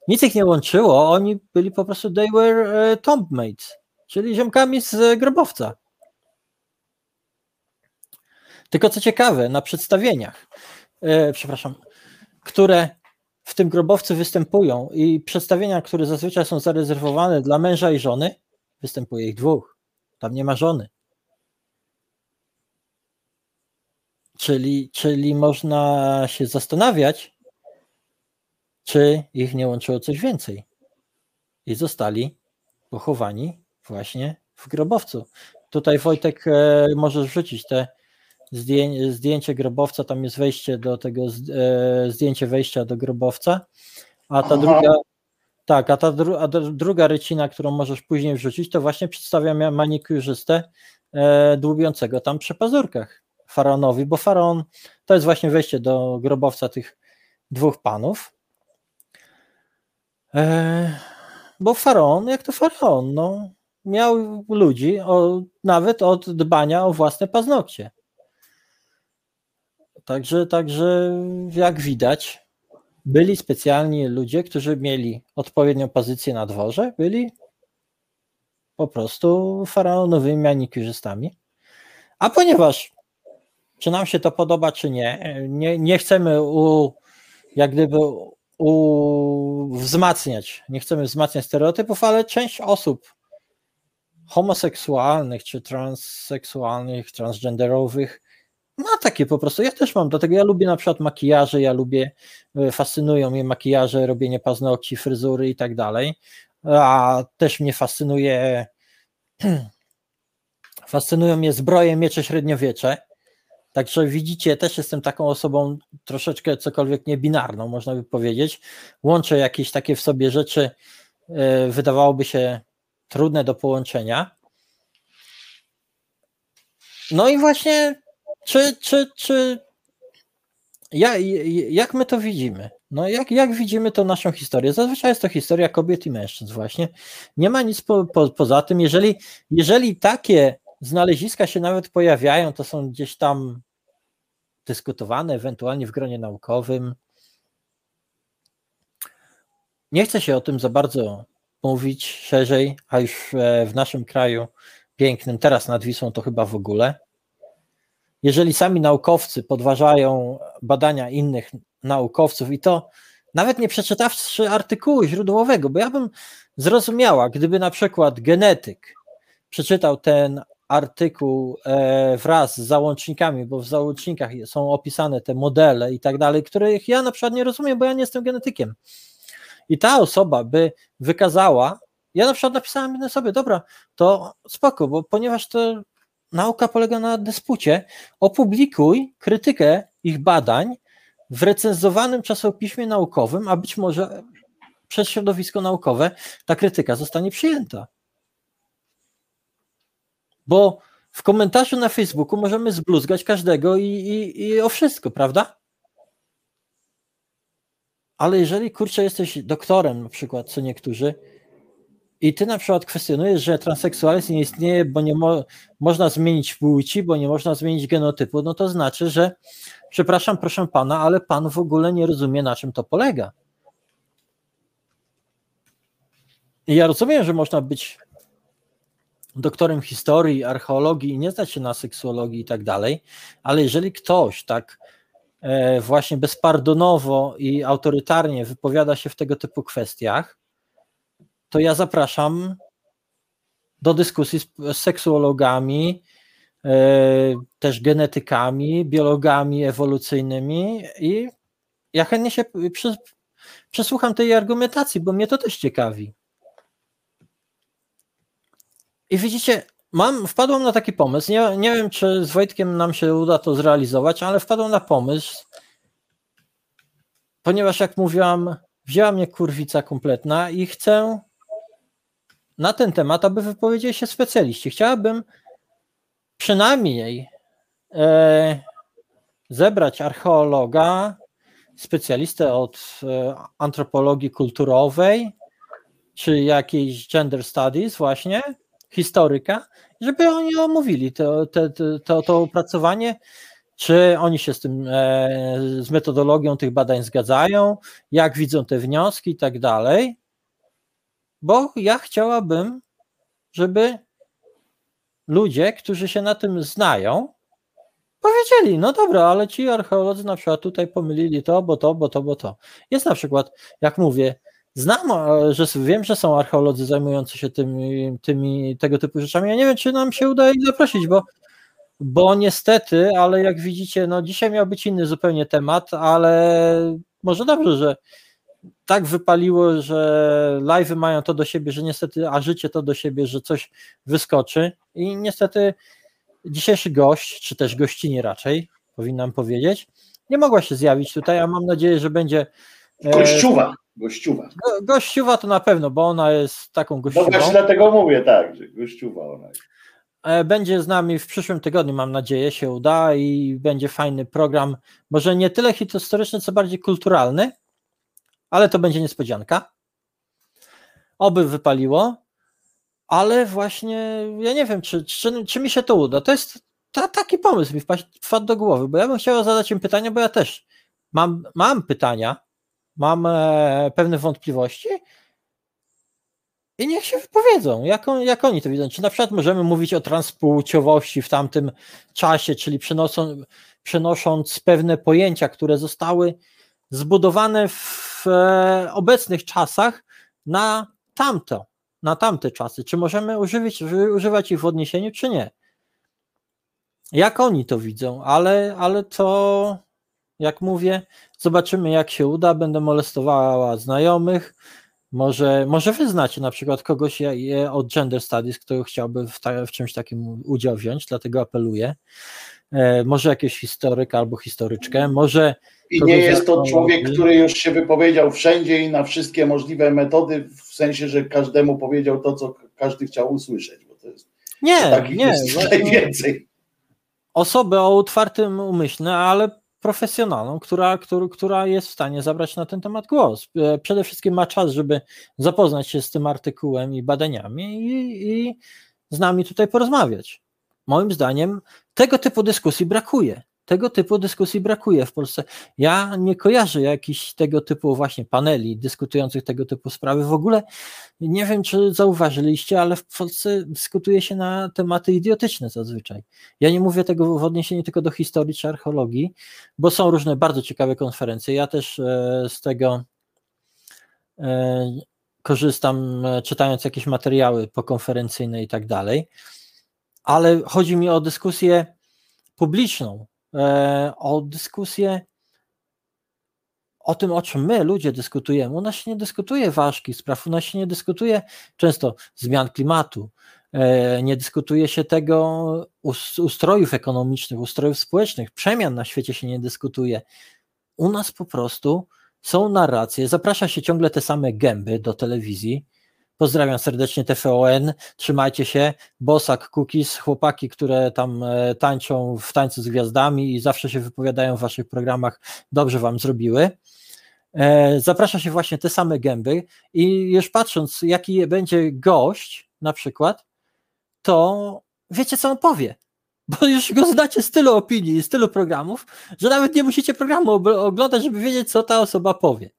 nic ich nie łączyło, oni byli po prostu, they were e, tombmates, czyli ziomkami z grobowca. Tylko co ciekawe, na przedstawieniach, e, przepraszam, które w tym grobowcu występują i przedstawienia, które zazwyczaj są zarezerwowane dla męża i żony, występuje ich dwóch. Tam nie ma żony. Czyli, czyli można się zastanawiać, czy ich nie łączyło coś więcej. I zostali pochowani właśnie w grobowcu. Tutaj Wojtek e, możesz wrzucić te zdjęcie grobowca, tam jest wejście do tego, e, zdjęcie wejścia do grobowca, a ta Aha. druga, tak, a ta dru, a druga rycina, którą możesz później wrzucić, to właśnie przedstawia manikurzystę e, dłubiącego tam przy pazurkach faraonowi, bo faraon to jest właśnie wejście do grobowca tych dwóch panów. E, bo faraon, jak to faraon, no, miał ludzi o, nawet od dbania o własne paznokcie. Także, także jak widać, byli specjalni ludzie, którzy mieli odpowiednią pozycję na dworze, byli po prostu faraonowymi manikurzystami. A ponieważ, czy nam się to podoba, czy nie, nie, nie chcemy u, jak gdyby u, wzmacniać, nie chcemy wzmacniać stereotypów, ale część osób homoseksualnych, czy transseksualnych, transgenderowych ma takie po prostu. Ja też mam, dlatego ja lubię na przykład makijaże, ja lubię, e, fascynują mnie makijaże, robienie paznokci, fryzury i tak dalej. A też mnie fascynuje, fascynują mnie zbroje, miecze średniowiecze. Także widzicie, też jestem taką osobą troszeczkę cokolwiek niebinarną, można by powiedzieć. Łączę jakieś takie w sobie rzeczy, e, wydawałoby się trudne do połączenia. No i właśnie czy, czy, czy ja, jak my to widzimy? No jak, jak widzimy to naszą historię? Zazwyczaj jest to historia kobiet i mężczyzn właśnie. Nie ma nic po, po, poza tym. Jeżeli, jeżeli takie znaleziska się nawet pojawiają, to są gdzieś tam dyskutowane, ewentualnie w gronie naukowym. Nie chcę się o tym za bardzo mówić szerzej, a już w naszym kraju pięknym, teraz nad Wisłą to chyba w ogóle jeżeli sami naukowcy podważają badania innych naukowców i to nawet nie przeczytawszy artykułu źródłowego, bo ja bym zrozumiała, gdyby na przykład genetyk przeczytał ten artykuł e, wraz z załącznikami, bo w załącznikach są opisane te modele i tak dalej, których ja na przykład nie rozumiem, bo ja nie jestem genetykiem. I ta osoba by wykazała, ja na przykład napisałem sobie, dobra, to spoko, bo ponieważ to nauka polega na dyspucie. Opublikuj krytykę ich badań w recenzowanym czasopiśmie naukowym, a być może przez środowisko naukowe ta krytyka zostanie przyjęta. Bo w komentarzu na Facebooku możemy zbluzgać każdego i, i, i o wszystko, prawda? Ale jeżeli kurczę jesteś doktorem, na przykład, co niektórzy, i ty na przykład kwestionujesz, że transseksualizm nie istnieje, bo nie mo można zmienić płci, bo nie można zmienić genotypu, no to znaczy, że przepraszam, proszę pana, ale pan w ogóle nie rozumie, na czym to polega. I ja rozumiem, że można być doktorem historii, archeologii i nie znać się na seksuologii i tak dalej, ale jeżeli ktoś tak e, właśnie bezpardonowo i autorytarnie wypowiada się w tego typu kwestiach, to ja zapraszam do dyskusji z, seksuologami, e, też genetykami, biologami ewolucyjnymi i ja chętnie się przesłucham tej argumentacji, bo mnie to też ciekawi. I widzicie, mam, wpadłem na taki pomysł. Nie, nie wiem, czy z Wojtkiem nam się uda to zrealizować, ale wpadłem na pomysł, ponieważ jak mówiłam, wzięła mnie kurwica kompletna i chcę na ten temat, aby wypowiedzieli się specjaliści. Chciałabym przynajmniej e, zebrać archeologa, specjalistę od e, antropologii kulturowej, czy jakiejś gender studies właśnie, historyka, żeby oni omówili to, to, to, to opracowanie, czy oni się z tym, e, z metodologią tych badań zgadzają, jak widzą te wnioski i tak dalej, bo ja chciałabym, żeby ludzie, którzy się na tym znają, powiedzieli, no dobra, ale ci archeolodzy na przykład tutaj pomylili to, bo to, bo to, bo to. Jest na przykład, jak mówię, Znam, e, że wiem, że są archeolodzy zajmujący się tymi, tymi tego typu rzeczami. Ja nie wiem, czy nam się uda ich zaprosić, bo, bo niestety, ale jak widzicie, no dzisiaj miał być inny zupełnie temat, ale może dobrze, że tak wypaliło, że live'y mają to do siebie, że niestety, a życie to do siebie, że coś wyskoczy i niestety dzisiejszy gość, czy też gościnie raczej, powinnam powiedzieć, nie mogła się zjawić tutaj, a mam nadzieję, że będzie e, Gościuwa. Gościuwa. Go, gościuwa to na pewno, bo ona jest taką gościuwą. No właśnie dlatego mówię, tak, że gościuwa ona jest. E, będzie z nami w przyszłym tygodniu, mam nadzieję, się uda i będzie fajny program. Może nie tyle historyczny, co bardziej kulturalny, ale to będzie niespodzianka. Oby wypaliło, ale właśnie ja nie wiem, czy, czy, czy mi się to uda. To jest ta, taki pomysł mi wpadł do głowy, bo ja bym chciała zadać im pytania, bo ja też mam, mam pytania, mam e, pewne wątpliwości i niech się wypowiedzą, jak, on, jak oni to widzą. Czy na przykład możemy mówić o transpłciowości w tamtym czasie, czyli przenosą, przenosząc pewne pojęcia, które zostały zbudowane w e, obecnych czasach na tamto, na tamte czasy. Czy możemy używać, używać ich w odniesieniu, czy nie? Jak oni to widzą, ale, ale to jak mówię, zobaczymy jak się uda, będę molestowała znajomych, może, może wy znacie na przykład kogoś od Gender Studies, kto chciałby w, ta, w czymś takim udział wziąć, dlatego apeluję. E, może jakiś historyk albo historyczkę, może. I nie jest to człowiek, który już się wypowiedział wszędzie i na wszystkie możliwe metody, w sensie, że każdemu powiedział to, co każdy chciał usłyszeć, bo to jest. Nie, nie. Jest najwięcej. Osoby o otwartym umyśle, ale profesjonalną, która, która, która jest w stanie zabrać na ten temat głos. E, przede wszystkim ma czas, żeby zapoznać się z tym artykułem i badaniami i, i z nami tutaj porozmawiać. Moim zdaniem tego typu dyskusji brakuje. Tego typu dyskusji brakuje w Polsce. Ja nie kojarzę jakichś tego typu właśnie paneli dyskutujących tego typu sprawy. W ogóle nie wiem, czy zauważyliście, ale w Polsce dyskutuje się na tematy idiotyczne zazwyczaj. Ja nie mówię tego w odniesieniu tylko do historii czy archeologii, bo są różne bardzo ciekawe konferencje. Ja też e, z tego e, korzystam, e, czytając jakieś materiały pokonferencyjne i tak dalej, ale chodzi mi o dyskusję publiczną, o dyskusję o tym, o czym my, ludzie, dyskutujemy. U nas się nie dyskutuje ważkich spraw, u nas się nie dyskutuje często zmian klimatu, e, nie dyskutuje się tego ustrojów ekonomicznych, ustrojów społecznych, przemian na świecie się nie dyskutuje. U nas po prostu są narracje, zaprasza się ciągle te same gęby do telewizji, Pozdrawiam serdecznie TVN, trzymajcie się. Bosak, Cookies, chłopaki, które tam e, tańczą w tańcu z gwiazdami i zawsze się wypowiadają w waszych programach, dobrze wam zrobiły. E, zaprasza się właśnie te same gęby i już patrząc, jaki będzie gość na przykład, to wiecie, co on powie. Bo już go znacie z tylu opinii z tylu programów, że nawet nie musicie programu oglądać, żeby wiedzieć, co ta osoba powie.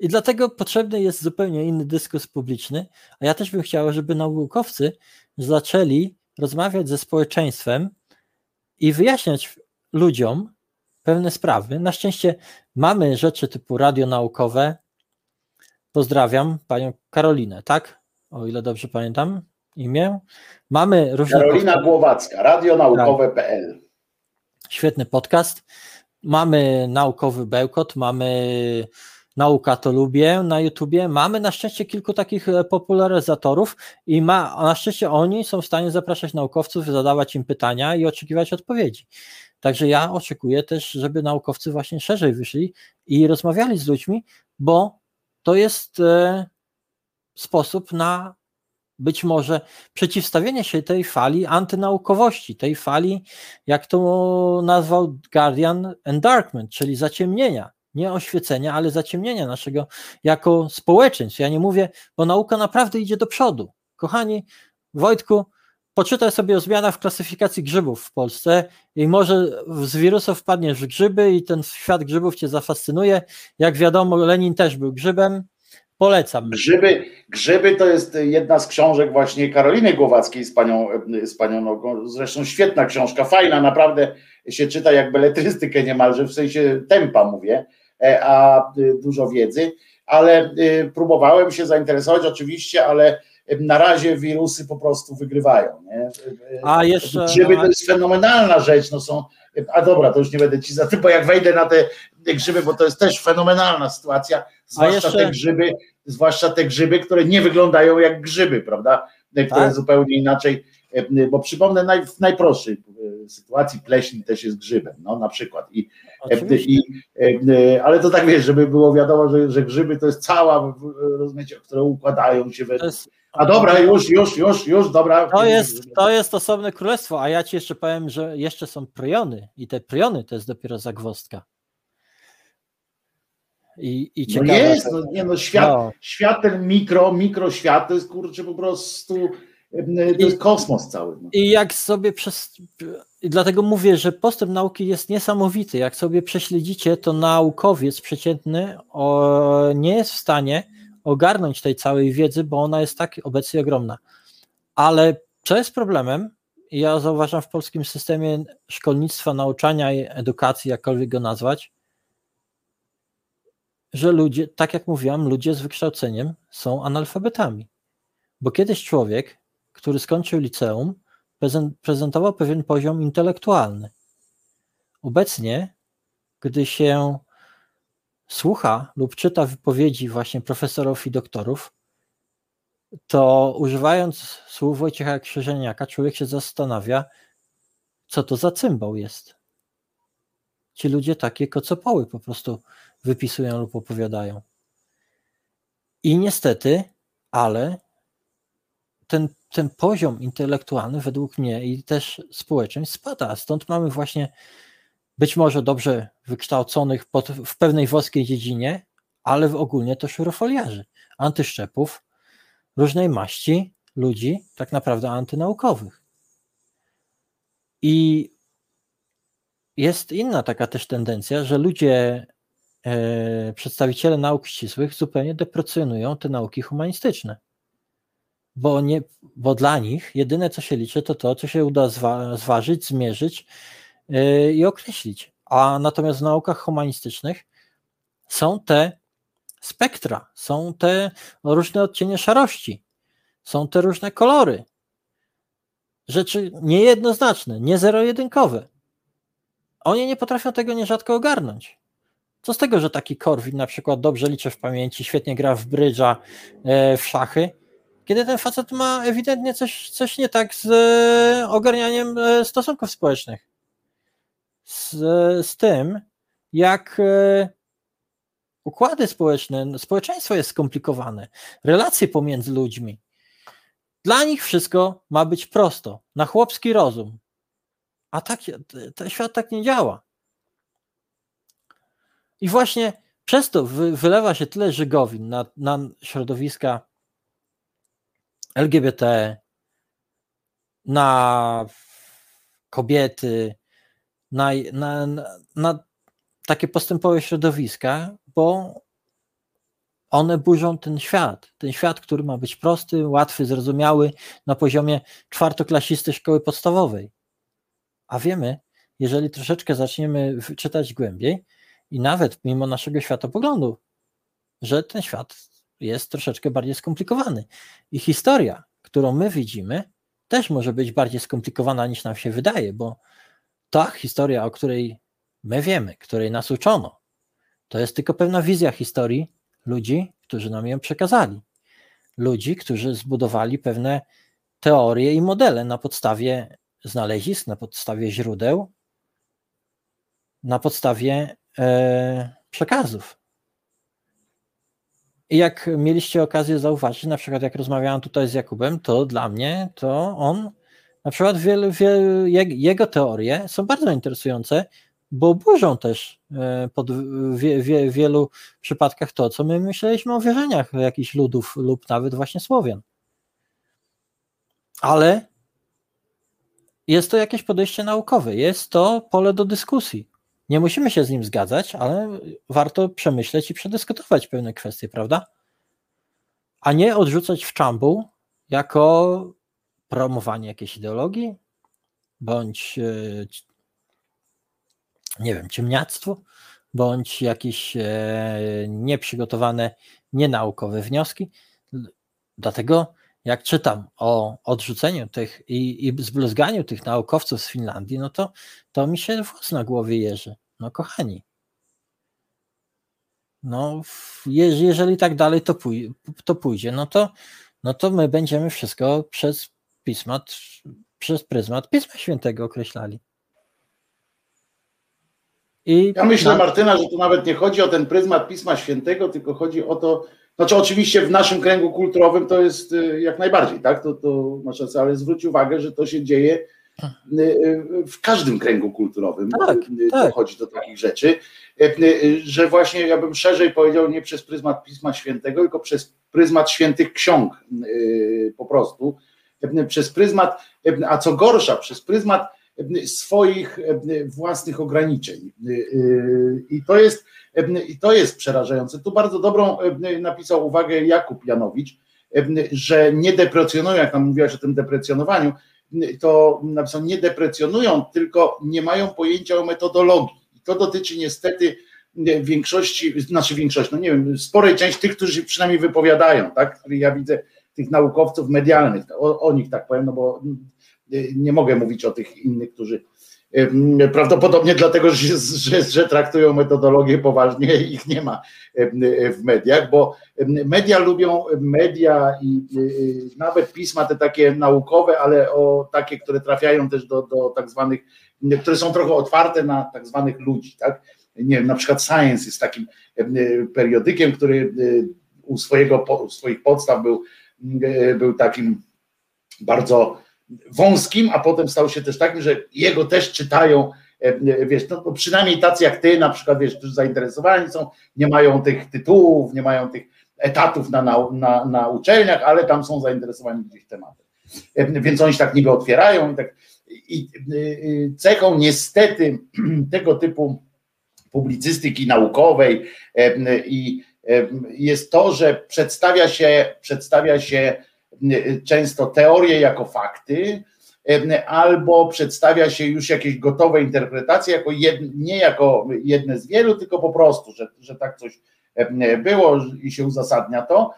I dlatego potrzebny jest zupełnie inny dyskurs publiczny, a ja też bym chciał, żeby naukowcy zaczęli rozmawiać ze społeczeństwem i wyjaśniać ludziom pewne sprawy. Na szczęście mamy rzeczy typu radio naukowe. Pozdrawiam panią Karolinę, tak? O ile dobrze pamiętam imię. Mamy różne. Karolina Głowacka, radionaukowe.pl. Świetny podcast. Mamy naukowy bełkot, mamy Nauka to lubię na YouTubie. Mamy na szczęście kilku takich e, popularyzatorów i ma, na szczęście oni są w stanie zapraszać naukowców, zadawać im pytania i oczekiwać odpowiedzi. Także ja oczekuję też, żeby naukowcy właśnie szerzej wyszli i rozmawiali z ludźmi, bo to jest e, sposób na być może przeciwstawienie się tej fali antynaukowości, tej fali, jak to nazwał Guardian Endarkment, czyli zaciemnienia nie oświecenia, ale zaciemnienia naszego jako społeczeństw. Ja nie mówię, bo nauka naprawdę idzie do przodu. Kochani, Wojtku, poczytaj sobie o zmianach w klasyfikacji grzybów w Polsce i może z wirusów wpadniesz w grzyby i ten świat grzybów cię zafascynuje. Jak wiadomo, Lenin też był grzybem. Polecam. Grzyby, grzyby to jest jedna z książek właśnie Karoliny Głowackiej z panią, z panią Nogą. Zresztą świetna książka, fajna, naprawdę się czyta jak beletrystykę niemalże, w sensie tempa mówię a y, dużo wiedzy, ale y, próbowałem się zainteresować oczywiście, ale na razie wirusy po prostu wygrywają. Nie? A jeszcze. Grzyby to jest fenomenalna rzecz. No są, a dobra, to już nie będę ci za tym, bo jak wejdę na te grzyby, bo to jest też fenomenalna sytuacja, zwłaszcza jeszcze... te grzyby, zwłaszcza te grzyby, które nie wyglądają jak grzyby, prawda? Które tak? zupełnie inaczej, e, bo przypomnę naj, w najprostszej e, sytuacji pleśń też jest grzybem, no na przykład. I i, e, ale to tak wiesz, żeby było wiadomo, że, że grzyby to jest cała, rozumiecie, które układają się we. A dobra, już, już, już, już, dobra. To jest, to jest osobne królestwo, a ja ci jeszcze powiem, że jeszcze są priony i te priony to jest dopiero zagwostka. I, i ciekawe, no jest, no, nie no, świat, no. świat ten mikro, mikroświat to jest kurczę po prostu to jest kosmos cały. No. I jak sobie przez. I dlatego mówię, że postęp nauki jest niesamowity. Jak sobie prześledzicie, to naukowiec przeciętny nie jest w stanie ogarnąć tej całej wiedzy, bo ona jest tak obecnie ogromna. Ale co jest problemem, ja zauważam w polskim systemie szkolnictwa, nauczania i edukacji, jakkolwiek go nazwać, że ludzie, tak jak mówiłam, ludzie z wykształceniem są analfabetami. Bo kiedyś człowiek który skończył liceum, prezentował pewien poziom intelektualny. Obecnie, gdy się słucha lub czyta wypowiedzi właśnie profesorów i doktorów, to używając słów Wojciecha Krzyżeniaka, człowiek się zastanawia, co to za cymbał jest. Ci ludzie takie kocopoły po prostu wypisują lub opowiadają. I niestety, ale ten ten poziom intelektualny według mnie i też społeczeństw spada. Stąd mamy właśnie być może dobrze wykształconych pod, w pewnej włoskiej dziedzinie, ale w ogólnie to szurofoliarzy, antyszczepów, różnej maści ludzi, tak naprawdę antynaukowych. I jest inna taka też tendencja, że ludzie, e, przedstawiciele nauk ścisłych zupełnie deprecjonują te nauki humanistyczne bo, nie, bo dla nich jedyne, co się liczy, to to, co się uda zwa, zważyć, zmierzyć yy, i określić. A natomiast w naukach humanistycznych są te spektra, są te różne odcienie szarości, są te różne kolory. Rzeczy niejednoznaczne, nie zero-jedynkowe. Oni nie potrafią tego nierzadko ogarnąć. Co z tego, że taki Korwin na przykład dobrze liczy w pamięci, świetnie gra w brydża, e, w szachy, kiedy ten facet ma ewidentnie coś, coś nie tak z e, ogarnianiem e, stosunków społecznych. Z, z tym, jak, e, układy społeczne, społeczeństwo jest skomplikowane, relacje pomiędzy ludźmi. Dla nich wszystko ma być prosto, na chłopski rozum. A tak, ten świat tak nie działa. I właśnie przez to wy, wylewa się tyle żygowin na, na środowiska LGBT, na kobiety, na, na, na takie postępowe środowiska, bo one burzą ten świat. Ten świat, który ma być prosty, łatwy, zrozumiały na poziomie czwartoklasisty szkoły podstawowej. A wiemy, jeżeli troszeczkę zaczniemy czytać głębiej i nawet mimo naszego światopoglądu, że ten świat jest troszeczkę bardziej skomplikowany. I historia, którą my widzimy, też może być bardziej skomplikowana niż nam się wydaje, bo ta historia, o której my wiemy, której nas uczono, to jest tylko pewna wizja historii ludzi, którzy nam ją przekazali. Ludzi, którzy zbudowali pewne teorie i modele na podstawie znalezisk, na podstawie źródeł, na podstawie e, przekazów. Jak mieliście okazję zauważyć, na przykład jak rozmawiałem tutaj z Jakubem, to dla mnie to on, na przykład jego teorie są bardzo interesujące, bo burzą też e, pod wie, wie, wielu przypadkach to, co my myśleliśmy o wierzeniach jakichś ludów lub nawet właśnie Słowian. Ale jest to jakieś podejście naukowe, jest to pole do dyskusji. Nie musimy się z nim zgadzać, ale warto przemyśleć i przedyskutować pewne kwestie, prawda? A nie odrzucać w czambu jako promowanie jakiejś ideologii bądź e, nie wiem, ciemniactwo, bądź jakieś e, nieprzygotowane, nienaukowe wnioski. Dlatego jak czytam o odrzuceniu tych i, i zbluzganiu tych naukowców z Finlandii, no to, to mi się włos na głowie jeży. No kochani, no jeżeli tak dalej to, pój to pójdzie, no to, no to my będziemy wszystko przez pismat, przez pryzmat Pisma Świętego określali. I ja myślę, na... Martyna, że to nawet nie chodzi o ten pryzmat Pisma Świętego, tylko chodzi o to, znaczy oczywiście w naszym kręgu kulturowym to jest y, jak najbardziej, tak, to, to masz rację, ale zwróć uwagę, że to się dzieje y, y, w każdym kręgu kulturowym tak, tak. dochodzi do takich rzeczy, że właśnie ja bym szerzej powiedział nie przez pryzmat Pisma Świętego, tylko przez pryzmat świętych ksiąg po prostu, przez pryzmat, a co gorsza, przez pryzmat swoich własnych ograniczeń. I to jest, i to jest przerażające. Tu bardzo dobrą napisał uwagę Jakub Janowicz, że nie deprecjonują, jak tam mówiłaś o tym deprecjonowaniu, to napisał, nie deprecjonują, tylko nie mają pojęcia o metodologii. I to dotyczy niestety większości, znaczy większości, no nie wiem, sporej części tych, którzy się przynajmniej wypowiadają, tak, których ja widzę, tych naukowców medialnych, o, o nich tak powiem, no bo nie mogę mówić o tych innych, którzy prawdopodobnie dlatego, że, że, że, traktują metodologię poważnie, ich nie ma w mediach, bo media lubią media i nawet pisma te takie naukowe, ale o takie, które trafiają też do, do tak zwanych, które są trochę otwarte na tak zwanych ludzi, tak? Nie wiem, na przykład Science jest takim periodykiem, który u, swojego, u swoich podstaw był, był takim bardzo wąskim, a potem stał się też takim, że jego też czytają, e, wiesz, no, przynajmniej tacy jak ty, na przykład, wiesz, którzy zainteresowani są, nie mają tych tytułów, nie mają tych etatów na, na, na, na uczelniach, ale tam są zainteresowani gdzieś tematem. E, więc oni się tak niby otwierają i tak. I e, cechą niestety tego typu publicystyki naukowej i jest to, że przedstawia się, przedstawia się często teorie jako fakty, albo przedstawia się już jakieś gotowe interpretacje, jako jed, nie jako jedne z wielu, tylko po prostu, że, że tak coś było i się uzasadnia to.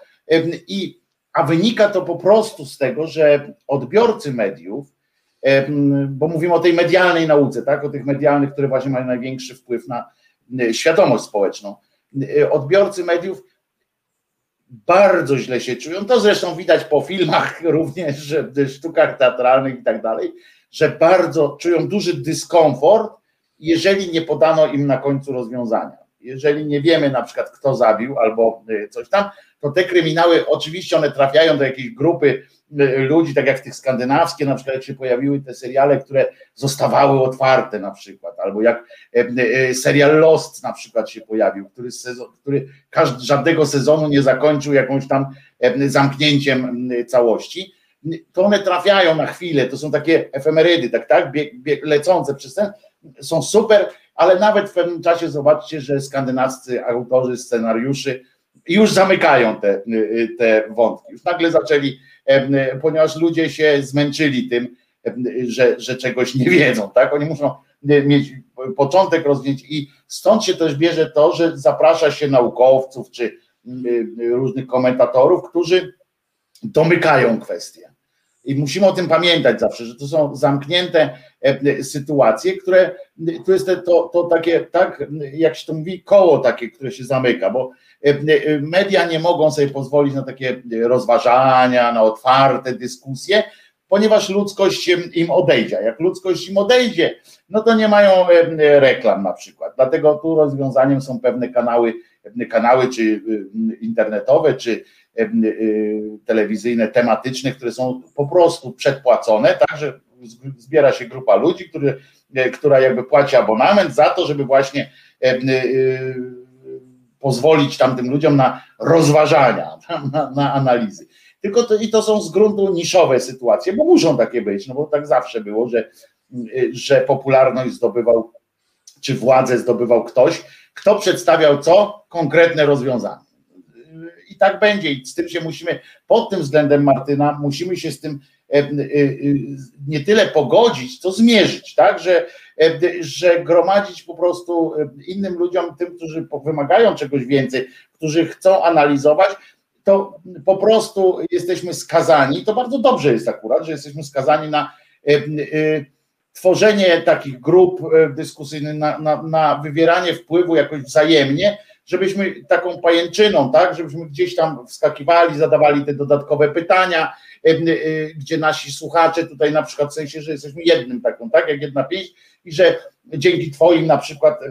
I, a wynika to po prostu z tego, że odbiorcy mediów, bo mówimy o tej medialnej nauce, tak, o tych medialnych, które właśnie mają największy wpływ na świadomość społeczną. Odbiorcy mediów bardzo źle się czują. To zresztą widać po filmach również, że sztukach teatralnych i tak dalej, że bardzo czują duży dyskomfort, jeżeli nie podano im na końcu rozwiązania. jeżeli nie wiemy na przykład kto zabił albo coś tam, to te kryminały oczywiście one trafiają do jakiejś grupy ludzi, tak jak w tych skandynawskie, na przykład jak się pojawiły te seriale, które zostawały otwarte na przykład, albo jak serial Lost na przykład się pojawił, który, sezon, który każd, żadnego sezonu nie zakończył jakąś tam zamknięciem całości, to one trafiają na chwilę, to są takie efemerydy, tak, tak, bieg, bieg, lecące przez ten, są super, ale nawet w pewnym czasie zobaczcie, że skandynawscy autorzy scenariuszy już zamykają te, te wątki. Już nagle zaczęli, ponieważ ludzie się zmęczyli tym, że, że czegoś nie wiedzą, tak? Oni muszą mieć początek rozwinięć i stąd się też bierze to, że zaprasza się naukowców czy różnych komentatorów, którzy domykają kwestie. I musimy o tym pamiętać zawsze, że to są zamknięte e, sytuacje, które to jest to, to takie, tak jak się to mówi, koło takie, które się zamyka, bo e, e, media nie mogą sobie pozwolić na takie rozważania, na otwarte dyskusje, ponieważ ludzkość im odejdzie. Jak ludzkość im odejdzie, no to nie mają reklam na przykład. Dlatego tu rozwiązaniem są pewne kanały, kanały czy internetowe, czy telewizyjne, tematyczne, które są po prostu przedpłacone, tak, że zbiera się grupa ludzi, który, e, która jakby płaci abonament za to, żeby właśnie y, pozwolić tamtym ludziom na rozważania, na, na analizy. Tylko to, i to są z gruntu niszowe sytuacje, bo muszą takie być, no bo tak zawsze było, że, y, że popularność zdobywał, czy władzę zdobywał ktoś, kto przedstawiał co? Konkretne rozwiązania i tak będzie. I z tym się musimy, pod tym względem Martyna, musimy się z tym e, e, e, nie tyle pogodzić, co zmierzyć, tak, że, że gromadzić po prostu innym ludziom, tym, którzy wymagają czegoś więcej, którzy chcą analizować, to po prostu jesteśmy skazani, to bardzo dobrze jest akurat, że jesteśmy skazani na tworzenie takich grup dyskusyjnych, na, na, na wywieranie wpływu jakoś wzajemnie, żebyśmy taką pajęczyną, tak, żebyśmy gdzieś tam wskakiwali, zadawali te dodatkowe pytania, e, e, gdzie nasi słuchacze tutaj na przykład w sensie, że jesteśmy jednym taką, tak, jak jedna pięść i że dzięki twoim na przykład e,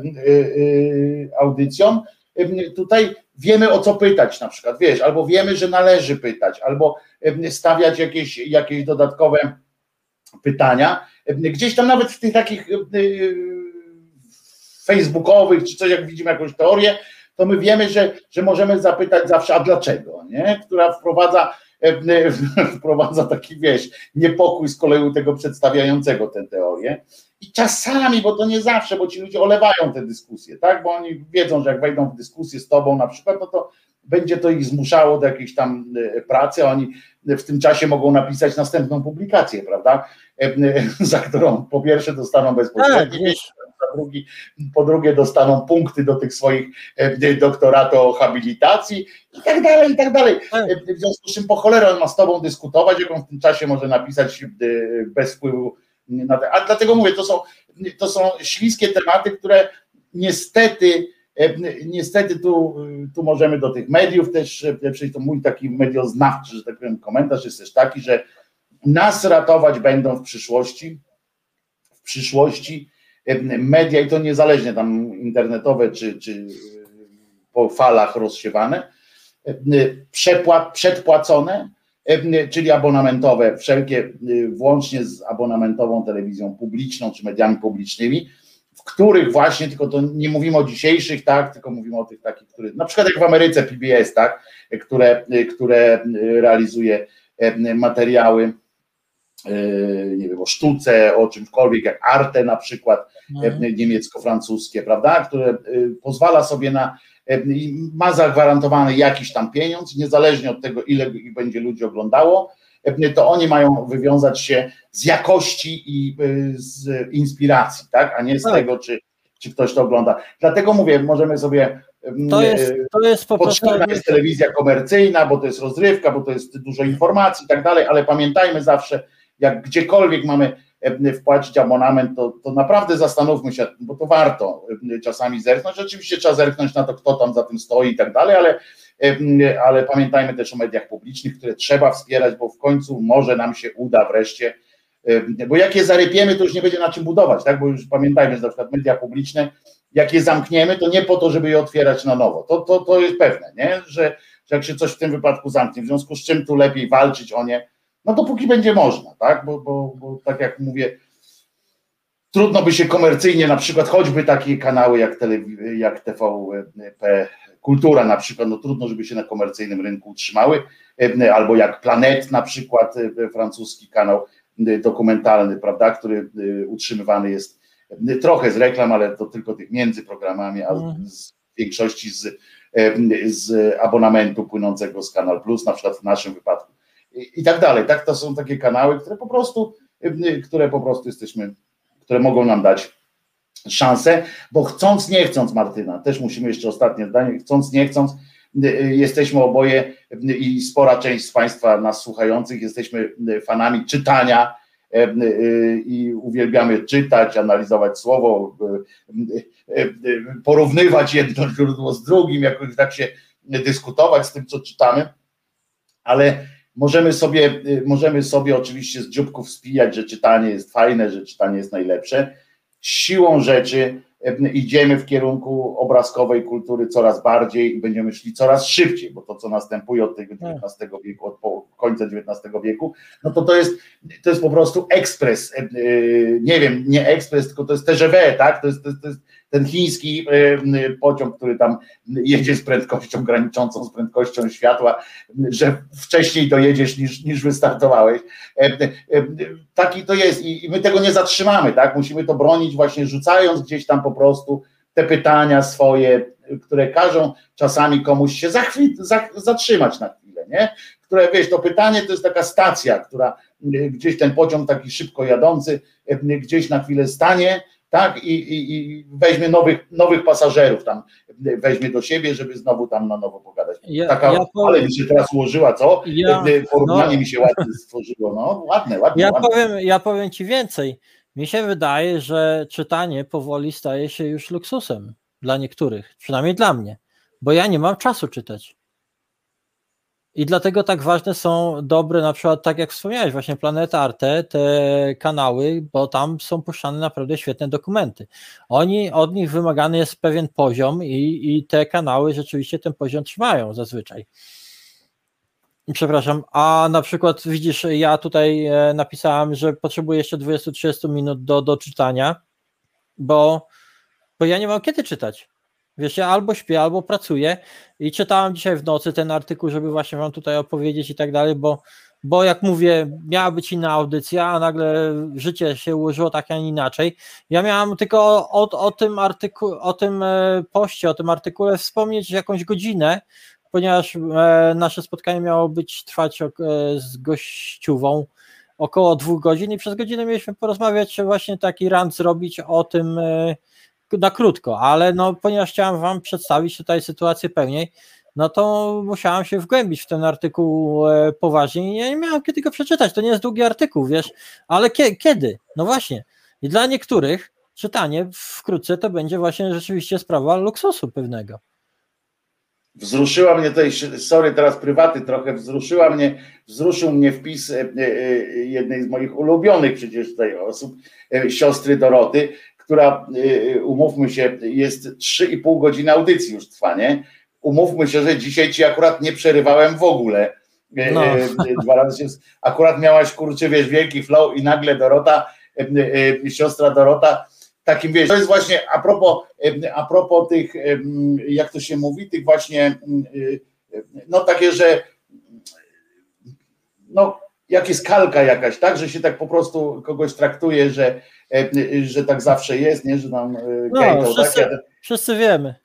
audycjom tutaj wiemy o co pytać na przykład, wiesz, albo wiemy, że należy pytać, albo stawiać jakieś, jakieś dodatkowe pytania, gdzieś tam nawet w tych takich facebookowych, czy coś, jak widzimy jakąś teorię, to my wiemy, że, że możemy zapytać zawsze, a dlaczego, nie? która wprowadza, e, e, wprowadza taki, wiesz, niepokój z kolei tego przedstawiającego tę teorię. I czasami, bo to nie zawsze, bo ci ludzie olewają te dyskusje, tak? Bo oni wiedzą, że jak wejdą w dyskusję z tobą na przykład, no to będzie to ich zmuszało do jakiejś tam e, pracy, a oni w tym czasie mogą napisać następną publikację, prawda? Za którą po pierwsze dostaną bezpośrednio, tak, po, drugi, po drugie dostaną punkty do tych swoich e, doktoratów o habilitacji i tak dalej, i tak dalej. Tak. E, w związku z czym po cholerę on ma z tobą dyskutować, jak on w tym czasie może napisać e, bez wpływu na te. A dlatego mówię, to są, to są śliskie tematy, które niestety Niestety tu, tu możemy do tych mediów też przejść, to mój taki medioznawczy, że tak powiem, komentarz jest też taki, że nas ratować będą w przyszłości, w przyszłości media i to niezależnie tam internetowe czy, czy po falach rozsiewane, przepłat, przedpłacone, czyli abonamentowe, wszelkie włącznie z abonamentową telewizją publiczną czy mediami publicznymi, w których właśnie, tylko to nie mówimy o dzisiejszych, tak, tylko mówimy o tych takich, które, na przykład jak w Ameryce PBS, tak, które, które realizuje materiały nie wiem, o sztuce, o czymkolwiek, jak Arte na przykład mhm. niemiecko-francuskie, prawda, które e, pozwala sobie na, ma zagwarantowany jakiś tam pieniądz, niezależnie od tego, ile będzie ludzi oglądało, to oni mają wywiązać się z jakości i z inspiracji, tak, a nie z tak. tego, czy, czy ktoś to ogląda. Dlatego mówię, możemy sobie to jest, to jest po prostu. jest telewizja komercyjna, bo to jest rozrywka, bo to jest dużo informacji i tak dalej, ale pamiętajmy zawsze, jak gdziekolwiek mamy e, wpłacić abonament, to, to naprawdę zastanówmy się, bo to warto e, czasami zerknąć. Oczywiście trzeba zerknąć na to, kto tam za tym stoi i tak dalej, ale, e, ale pamiętajmy też o mediach publicznych, które trzeba wspierać, bo w końcu może nam się uda wreszcie, bo jak je zarypiemy, to już nie będzie na czym budować, tak? Bo już pamiętajmy, że na przykład media publiczne jak je zamkniemy, to nie po to, żeby je otwierać na nowo. To, to, to jest pewne, nie? Że, że jak się coś w tym wypadku zamknie, w związku z czym tu lepiej walczyć o nie, no dopóki będzie można, tak? Bo, bo, bo tak jak mówię, trudno by się komercyjnie, na przykład choćby takie kanały jak, telewi- jak TVP Kultura na przykład, no trudno, żeby się na komercyjnym rynku utrzymały, albo jak Planet na przykład, francuski kanał dokumentalny, prawda, który utrzymywany jest trochę z reklam, ale to tylko tych między programami, a z większości z, z abonamentu płynącego z Kanal Plus, na przykład w naszym wypadku i, tak dalej. Tak, to są takie kanały, które po prostu, które po prostu jesteśmy, które mogą nam dać szansę, bo chcąc, nie chcąc, Martyna, też musimy jeszcze ostatnie zdanie, chcąc, nie chcąc, jesteśmy oboje i spora część z Państwa nas słuchających, jesteśmy fanami czytania i uwielbiamy czytać, analizować słowo, porównywać jedno źródło z drugim, jakoś tak się dyskutować z tym, co czytamy, ale możemy sobie, możemy sobie oczywiście z dzióbków spijać, że czytanie jest fajne, że czytanie jest najlepsze, siłą rzeczy idziemy w kierunku obrazkowej kultury coraz bardziej i będziemy szli coraz szybciej, bo to, co następuje od tego XIX wieku, od końca XIX wieku, no to to jest, to jest po prostu ekspres, nie wiem, nie ekspres, tylko to jest TGV, tak? To jest, to jest, to jest ten chiński pociąg, który tam jedzie z prędkością graniczącą z prędkością światła, że wcześniej dojedziesz niż, niż wystartowałeś. Taki to jest i my tego nie zatrzymamy, tak? Musimy to bronić właśnie rzucając gdzieś tam po prostu te pytania swoje, które każą czasami komuś się zachwi- zatrzymać na chwilę, nie? Które wiesz, to pytanie to jest taka stacja, która gdzieś ten pociąg taki szybko jadący, gdzieś na chwilę stanie tak? I, i, i weźmie nowych, nowych pasażerów tam, weźmie do siebie, żeby znowu tam na nowo pogadać. Ja, Taka, ja powiem, ale mi się teraz ułożyła, co? Ja, Porównanie no, mi się ładnie stworzyło, no ładne, ładne. Ja, ładne. Powiem, ja powiem Ci więcej. Mi się wydaje, że czytanie powoli staje się już luksusem dla niektórych, przynajmniej dla mnie, bo ja nie mam czasu czytać. I dlatego tak ważne są dobre, na przykład tak jak wspomniałeś, właśnie Planeta Arte, te kanały, bo tam są puszczane naprawdę świetne dokumenty. Oni, od nich wymagany jest pewien poziom i, i te kanały rzeczywiście ten poziom trzymają zazwyczaj. Przepraszam, a na przykład widzisz, ja tutaj e, napisałem, że potrzebuję jeszcze 20-30 minut do, do czytania, bo, bo ja nie mam kiedy czytać. Wiesz, ja albo śpię, albo pracuję i czytałem dzisiaj w nocy ten artykuł, żeby właśnie wam tutaj opowiedzieć i tak dalej, bo, bo jak mówię, miała być inna audycja, a nagle życie się ułożyło tak, a nie inaczej. Ja miałam tylko o, o, tym artyku, o tym e, poście, o tym artykule wspomnieć jakąś godzinę, ponieważ e, nasze spotkanie miało być trwać e, z gościową około dwóch godzin i przez godzinę mieliśmy porozmawiać, właśnie taki rant zrobić o tym, na krótko, ale no, ponieważ chciałem Wam przedstawić tutaj sytuację pełniej, no to musiałem się wgłębić w ten artykuł e, poważnie ja nie miałem kiedy go przeczytać. To nie jest długi artykuł, wiesz, ale kie, kiedy? No właśnie. I dla niektórych czytanie wkrótce to będzie właśnie rzeczywiście sprawa luksusu pewnego. Wzruszyła mnie tutaj, sorry, teraz prywaty trochę, wzruszyła mnie, wzruszył mnie wpis e, e, jednej z moich ulubionych przecież tutaj osób, siostry Doroty, która, y, umówmy się, jest 3,5 godziny audycji już trwa, nie? Umówmy się, że dzisiaj ci akurat nie przerywałem w ogóle. Y, no. Y, dwa razy się, akurat miałaś kurczę, wiesz, wielki flow i nagle Dorota, siostra Dorota, takim wiesz, to jest właśnie a propos, a propos tych, jak to się mówi, tych właśnie, no takie, że no jak jest kalka jakaś, tak, że się tak po prostu kogoś traktuje, że, że tak zawsze jest, nie, że nam e, no, gejtą, wszyscy, tak? wszyscy wiemy.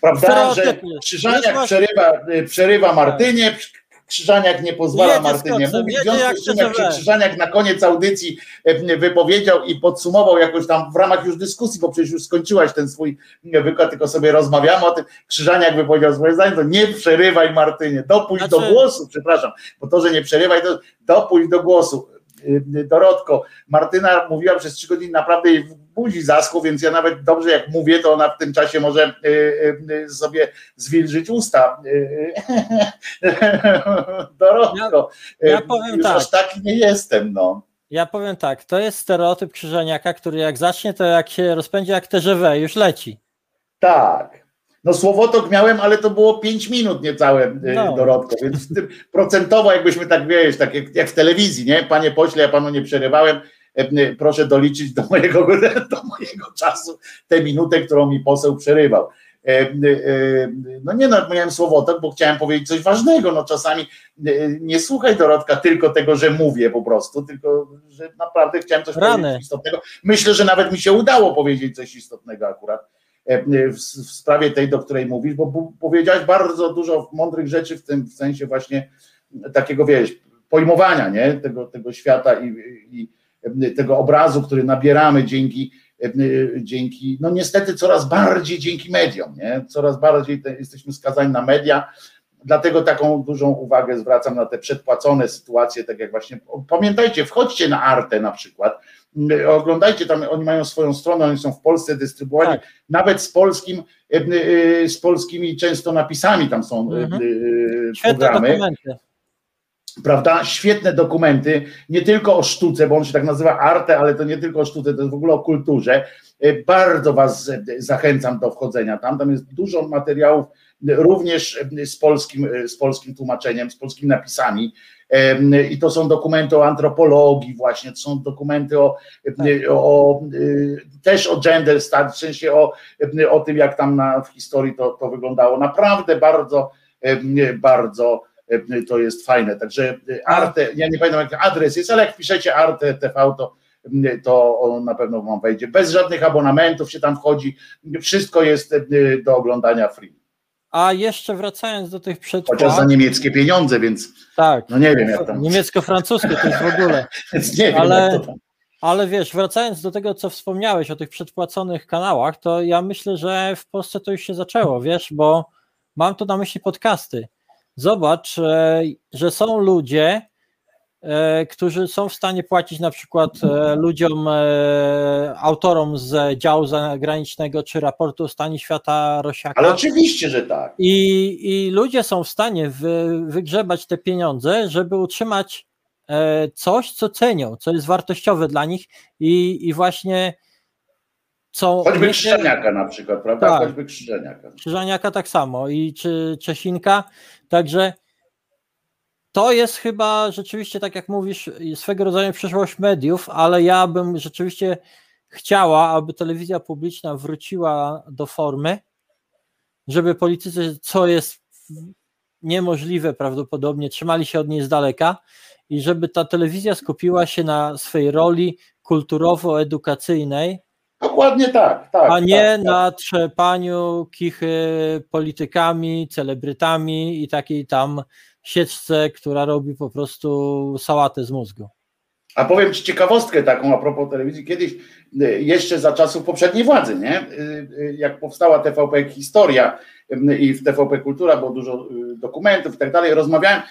Prawda, że Krzyżaniak przerywa, e, przerywa Martynie, Krzyżaniak nie pozwala jedzie Martynie mówić, w związku z czym jak się Krzyżaniak na koniec audycji wypowiedział i podsumował jakoś tam w ramach już dyskusji, bo przecież już skończyłaś ten swój wykład, tylko sobie rozmawiamy o tym, Krzyżaniak wypowiedział swoje zdanie, to nie przerywaj Martynie, dopuść znaczy... do głosu, przepraszam, bo to, że nie przerywaj, to dopuść do głosu. Dorotko, Martyna mówiła przez trzy godziny, naprawdę jej budzi zaschło, więc ja nawet dobrze jak mówię, to ona w tym czasie może y, y, sobie zwilżyć usta. Dorotko, ja, ja powiem już tak. aż taki nie jestem, no. Ja powiem tak, to jest stereotyp Krzyżeniaka, który jak zacznie, to jak się rozpędzi jak TGV, już leci. Tak. No słowotok miałem, ale to było 5 minut niecałe, y, No. Dorotko, więc w tym, procentowo jakbyśmy tak, wiesz, tak jak, jak w telewizji, nie? Panie pośle, ja panu nie przerywałem, e, y, proszę doliczyć do mojego, do mojego czasu tę minutę, którą mi poseł przerywał. E, e, No nie no, miałem słowotok, bo chciałem powiedzieć coś ważnego, no czasami nie słuchaj Dorotka tylko tego, że mówię po prostu, tylko że naprawdę chciałem coś Rany. powiedzieć istotnego. Myślę, że nawet mi się udało powiedzieć coś istotnego akurat w, w sprawie tej, do której mówisz, bo powiedziałeś bardzo dużo mądrych rzeczy w tym w sensie właśnie takiego, wiesz, pojmowania nie? Tego, tego świata i, i e, tego obrazu, który nabieramy dzięki, e, dzięki, no niestety coraz bardziej dzięki mediom, nie? Coraz bardziej te, jesteśmy skazani na media, dlatego taką dużą uwagę zwracam na te przedpłacone sytuacje, tak jak właśnie, pamiętajcie, wchodźcie na Arte na przykład, oglądajcie tam, oni mają swoją stronę, oni są w Polsce dystrybuowani, Tak. nawet z polskim, e, e, z polskimi często napisami tam są e, Mhm. programy prawda? Świetne dokumenty, nie tylko o sztuce, bo on się tak nazywa Arte, ale to nie tylko o sztuce, to jest w ogóle o kulturze. Bardzo Was zachęcam do wchodzenia tam. Tam jest dużo materiałów, również z polskim, z polskim tłumaczeniem, z polskimi napisami. I to są dokumenty o antropologii, właśnie, to są dokumenty o, e, o też o gender studies, w sensie o, o tym, jak tam na, w historii to, to wyglądało. Naprawdę bardzo, bardzo to jest fajne. Także Arte, ja nie pamiętam jaki adres jest, ale jak piszecie Arte TV, to, to on na pewno wam wejdzie. Bez żadnych abonamentów się tam wchodzi. Wszystko jest do oglądania free. A jeszcze wracając do tych Chociaż za niemieckie pieniądze, więc tak, no nie wiem jak tam. niemiecko-francuskie to jest w ogóle. Więc nie wiem Ale- jak to tam. Ale wiesz, wracając do tego, co wspomniałeś o tych przedpłaconych kanałach, to ja myślę, że w Polsce to już się zaczęło, wiesz, bo mam tu na myśli podcasty. Zobacz, e, że są ludzie, którzy są w stanie płacić na przykład e, ludziom, e, autorom z działu zagranicznego czy raportu o stanie świata Rosiaka. Ale oczywiście, że tak. I, I ludzie są w stanie wy, wygrzebać te pieniądze, żeby utrzymać e, coś, co cenią, co jest wartościowe dla nich i, i właśnie co. Choćby się- Krzyżaniaka na przykład, prawda? Tak. Choćby Krzyżaniaka. Krzyżaniaka tak samo i czy Czesinka. Także to jest chyba rzeczywiście, tak jak mówisz, swego rodzaju przyszłość mediów, ale ja bym rzeczywiście chciała, aby telewizja publiczna wróciła do formy, żeby politycy, co jest niemożliwe prawdopodobnie, trzymali się od niej z daleka i żeby ta telewizja skupiła się na swej roli kulturowo-edukacyjnej, Dokładnie tak, tak. a nie tak, tak. na trzepaniu kichy politykami, celebrytami i takiej tam sieczce, która robi po prostu sałatę z mózgu. A powiem Ci ciekawostkę taką a propos telewizji. Kiedyś, y, jeszcze za czasów poprzedniej władzy, nie? Y, y, jak powstała TVP Historia i w TVP Kultura było dużo dokumentów i tak dalej, rozmawiałem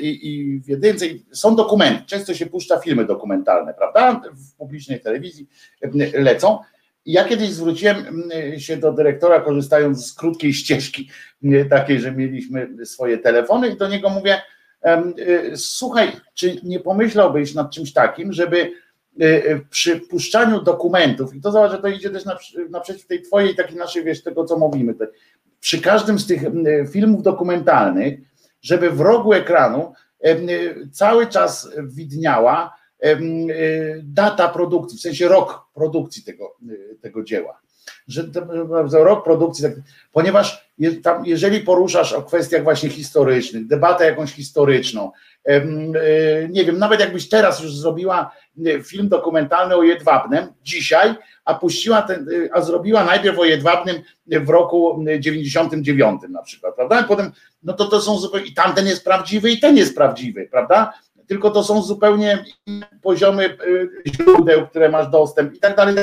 i, i w jedynce są dokumenty. Często się puszcza filmy dokumentalne, prawda? W publicznej telewizji lecą. Ja kiedyś zwróciłem y, się do dyrektora, korzystając z krótkiej ścieżki, takiej, że mieliśmy swoje telefony, i do niego mówię: y, Słuchaj, czy nie pomyślałbyś nad czymś takim, żeby y, y, przy puszczaniu dokumentów, i to zobacz, że to idzie też naprzeciw tej twojej, takiej naszej, wiesz, tego co mówimy, tutaj, przy każdym z tych y, filmów dokumentalnych, żeby w rogu ekranu cały czas widniała data produkcji, w sensie rok produkcji tego, y, tego dzieła. Że rok produkcji, tak, ponieważ tam, jeżeli poruszasz o kwestiach właśnie historycznych, debatę jakąś historyczną, y, nie wiem, nawet jakbyś teraz już zrobiła y, film dokumentalny o Jedwabnem dzisiaj, a puściła ten, y, a zrobiła najpierw o Jedwabnym w roku y, 99 na przykład, prawda? Potem, no to to są zupełnie, i tamten jest prawdziwy i ten jest prawdziwy, prawda? Tylko to są zupełnie poziomy y, źródeł, które masz dostęp i tak dalej.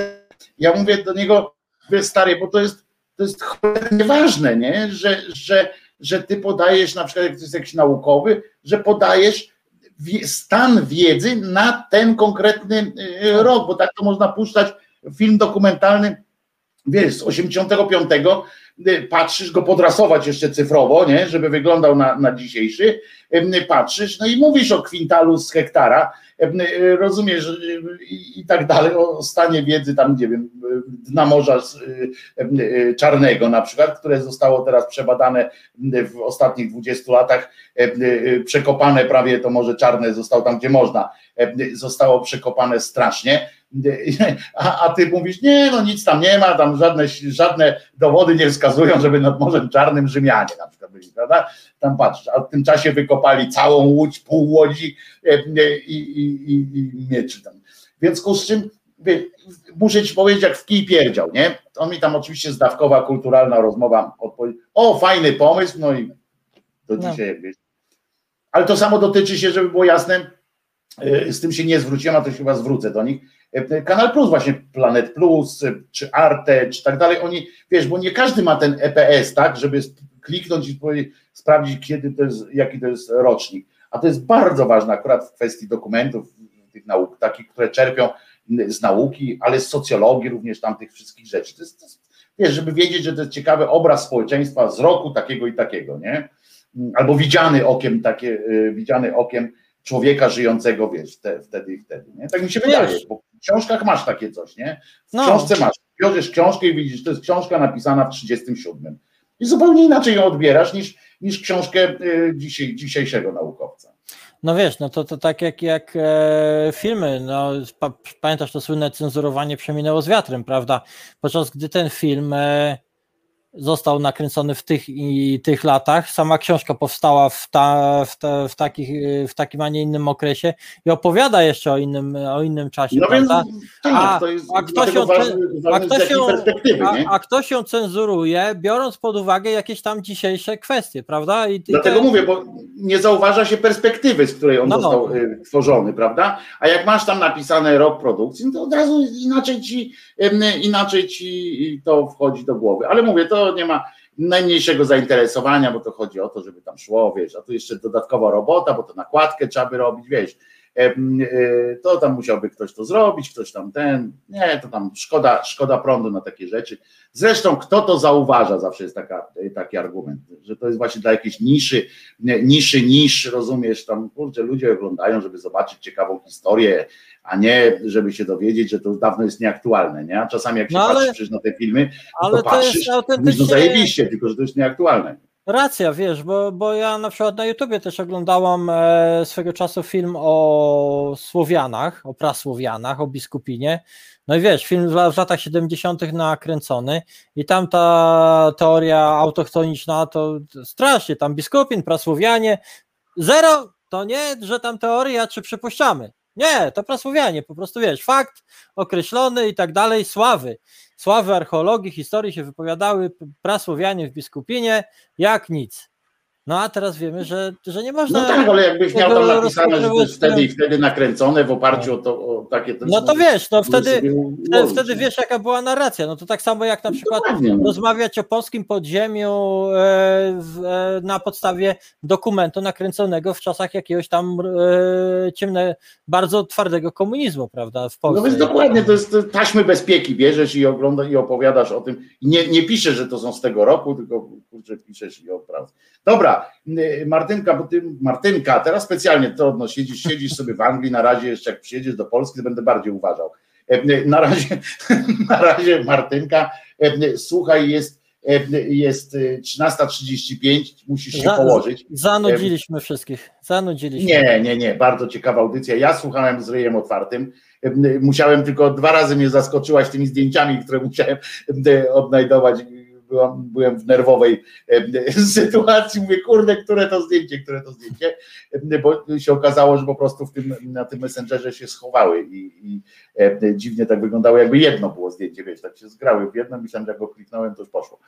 Ja mówię do niego, stary, bo to jest, to jest cholernie ważne, nie? Że, że, że ty podajesz, na przykład jak to jest jakiś naukowy, że podajesz stan wiedzy na ten konkretny y, rok, bo tak to można puszczać film dokumentalny, wiesz, z 85, y, patrzysz go podrasować jeszcze cyfrowo, nie? Żeby wyglądał na, na dzisiejszy, patrzysz, no i mówisz o kwintalu z hektara, rozumiesz i, i tak dalej, o stanie wiedzy tam, nie wiem, dna Morza Czarnego na przykład, które zostało teraz przebadane w ostatnich 20 latach, przekopane prawie to Morze Czarne zostało tam, gdzie można, zostało przekopane strasznie, a, a ty mówisz, nie, no nic tam nie ma, tam żadne, żadne dowody nie wskazują, żeby nad Morzem Czarnym Rzymianie na przykład byli, prawda? Tam patrz, a w tym czasie wykopali całą łódź, pół łodzi e, e, i, i, i, i mieczy tam. Więc z czym muszę ci powiedzieć, jak w kij pierdział, nie? On mi tam oczywiście zdawkowa, kulturalna rozmowa odpowiedział, o, fajny pomysł, no i do no. dzisiaj, wiesz. Ale to samo dotyczy się, żeby było jasne, e, z tym się nie zwróciłem, a to się chyba zwrócę do nich, Kanal Plus, właśnie Planet Plus, e, czy Arte, czy tak dalej, oni, wiesz, bo nie każdy ma ten EPS, tak, żeby kliknąć i sprawdzić, kiedy to jest, jaki to jest rocznik. A to jest bardzo ważne akurat w kwestii dokumentów, tych nauk, takich, które czerpią z nauki, ale z socjologii również tam tych wszystkich rzeczy. To jest, to jest, wiesz, żeby wiedzieć, że to jest ciekawy obraz społeczeństwa z roku takiego i takiego, nie? Albo widziany okiem, takie, e, widziany okiem człowieka żyjącego, wiesz, te, wtedy i wtedy. Nie? Tak mi się wydaje, bo w książkach masz takie coś, nie? W no. książce masz, bierzesz książkę i widzisz, to jest książka napisana w 37. I zupełnie inaczej ją odbierasz niż, niż książkę y, dzisiaj, dzisiejszego naukowca. No wiesz, no to, to tak jak, jak e, filmy, no pamiętasz to słynne cenzurowanie przeminęło z wiatrem, prawda? Podczas gdy ten film e, został nakręcony w tych i tych latach. Sama książka powstała w, ta, w, ta, w, takich, w takim, a nie innym okresie i opowiada jeszcze o innym, o innym czasie. No prawda? więc tak, a, to jest a kto się, ważny, a, kto się a, a, kto się cenzuruje, biorąc pod uwagę jakieś tam dzisiejsze kwestie, prawda? I, Dlatego mówię, bo nie zauważa się perspektywy, z której on no, został no. Tworzony, prawda? A jak masz tam napisane rok produkcji, no to od razu inaczej ci, inaczej ci to wchodzi do głowy. Ale mówię, to nie ma najmniejszego zainteresowania, bo to chodzi o to, żeby tam szło, wiesz, a tu jeszcze dodatkowa robota, bo to nakładkę trzeba by robić, wiesz, e, to tam musiałby ktoś to zrobić, ktoś tam ten, nie, to tam szkoda, szkoda prądu na takie rzeczy. Zresztą kto to zauważa, zawsze jest taka, taki argument, że to jest właśnie dla jakiejś niszy, niszy, nisz, rozumiesz, tam kurczę, ludzie oglądają, żeby zobaczyć ciekawą historię, a nie żeby się dowiedzieć, że to już dawno jest nieaktualne, nie? A czasami jak się no ale, patrzy na te filmy, ale to, to patrzysz, autentycznie... no zajebiście, tylko że to jest nieaktualne. Racja, wiesz, bo, bo ja na przykład na YouTubie też oglądałam e, swego czasu film o Słowianach, o prasłowianach, o biskupinie. No i wiesz, film w, w latach 70. nakręcony i tam ta teoria autochtoniczna to strasznie, tam biskupin, prasłowianie, zero to nie, że tam teoria, czy przypuszczamy. Nie, to prasłowianie, po prostu wiesz, fakt określony i tak dalej, sławy. Sławy archeologii, historii się wypowiadały prasłowianie w biskupinie, jak nic. No a teraz wiemy, że, że nie można. No tak, ale jakbyś miał tam napisane, że to jest wtedy i wtedy nakręcone w oparciu o, to, o takie. No to wiesz, no wtedy, wtedy, wtedy wiesz, jaka była narracja. No to tak samo jak na przykład no. rozmawiać o polskim podziemiu e, e, na podstawie dokumentu nakręconego w czasach jakiegoś tam e, ciemne, bardzo twardego komunizmu, prawda? W Polsce. No więc dokładnie, to jest taśmy bezpieki, bierzesz i oglądasz i opowiadasz o tym. I nie, nie piszesz, że to są z tego roku, tylko kurczę, piszesz i o Dobra, Y, Martynka, bo ty, Martynka, teraz specjalnie trudno, siedzisz, siedzisz sobie w Anglii, na razie jeszcze jak przyjedziesz do Polski, to będę bardziej uważał. E, y, na razie, na razie Martynka, e, y, słuchaj, jest, e, jest 13.35, musisz się Za, położyć. Zanudziliśmy wszystkich, zanudziliśmy. Nie, nie, nie, bardzo ciekawa audycja. Ja słuchałem z ryjem otwartym. Musiałem tylko dwa razy mnie zaskoczyłaś tymi zdjęciami, które musiałem odnajdować byłam, byłem w nerwowej sytuacji, mówię, kurde, które to zdjęcie, które to zdjęcie, bo się okazało, że po prostu w tym, na tym Messengerze się schowały i, i dziwnie tak wyglądało, jakby jedno było zdjęcie, wiesz, tak się zgrały w jedno, myślałem, że jak go kliknąłem, to już poszło.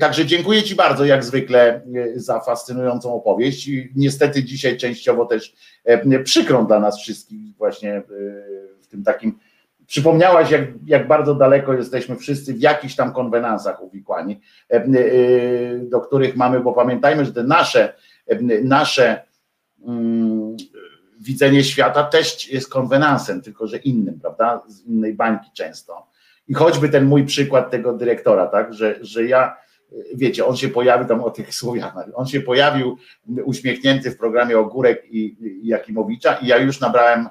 Także dziękuję Ci bardzo, jak zwykle, za fascynującą opowieść i niestety dzisiaj częściowo też przykrą dla nas wszystkich właśnie w tym takim Przypomniałaś, jak, jak bardzo daleko jesteśmy wszyscy w jakichś tam konwenansach uwikłani, e, e, do których mamy, bo pamiętajmy, że te nasze, e, nasze um, widzenie świata też jest konwenansem, tylko że innym, prawda? Z innej bańki często. I choćby ten mój przykład tego dyrektora, tak, że, że ja wiecie, on się pojawił tam o tych Słowianach, on się pojawił uśmiechnięty w programie Ogórek i, i Jakimowicza i ja już nabrałem,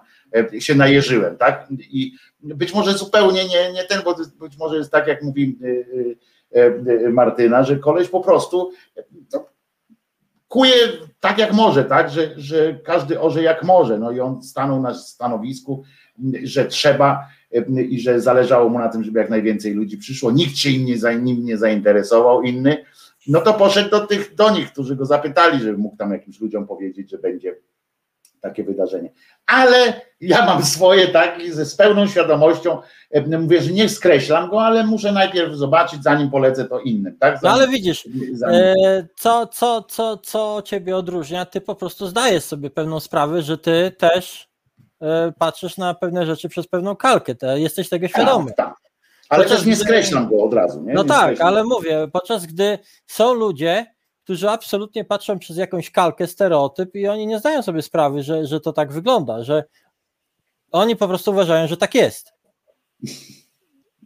się najeżyłem, tak? I być może zupełnie nie, nie ten, bo być może jest tak, jak mówi e, e, Martyna, że koleś po prostu no, kuje tak jak może, tak, że, że każdy orze jak może, no i on stanął na stanowisku, że trzeba i że zależało mu na tym, żeby jak najwięcej ludzi przyszło, nikt się im nie, nim nie zainteresował, inny, no to poszedł do tych, do nich, którzy go zapytali, żeby mógł tam jakimś ludziom powiedzieć, że będzie takie wydarzenie. Ale ja mam swoje tak i ze z pełną świadomością mówię, że nie skreślam go, ale muszę najpierw zobaczyć, zanim polecę to innym. Tak? Zanim, no ale widzisz, e, co, co, co, co ciebie odróżnia, ty po prostu zdajesz sobie pewną sprawę, że ty też e, patrzysz na pewne rzeczy przez pewną kalkę, te, jesteś tego świadomy. Tak, tak. Ale podczas też nie skreślam go od razu. Nie? No nie tak, skreślam. ale mówię, podczas gdy są ludzie, którzy absolutnie patrzą przez jakąś kalkę, stereotyp i oni nie zdają sobie sprawy, że, że to tak wygląda, że oni po prostu uważają, że tak jest.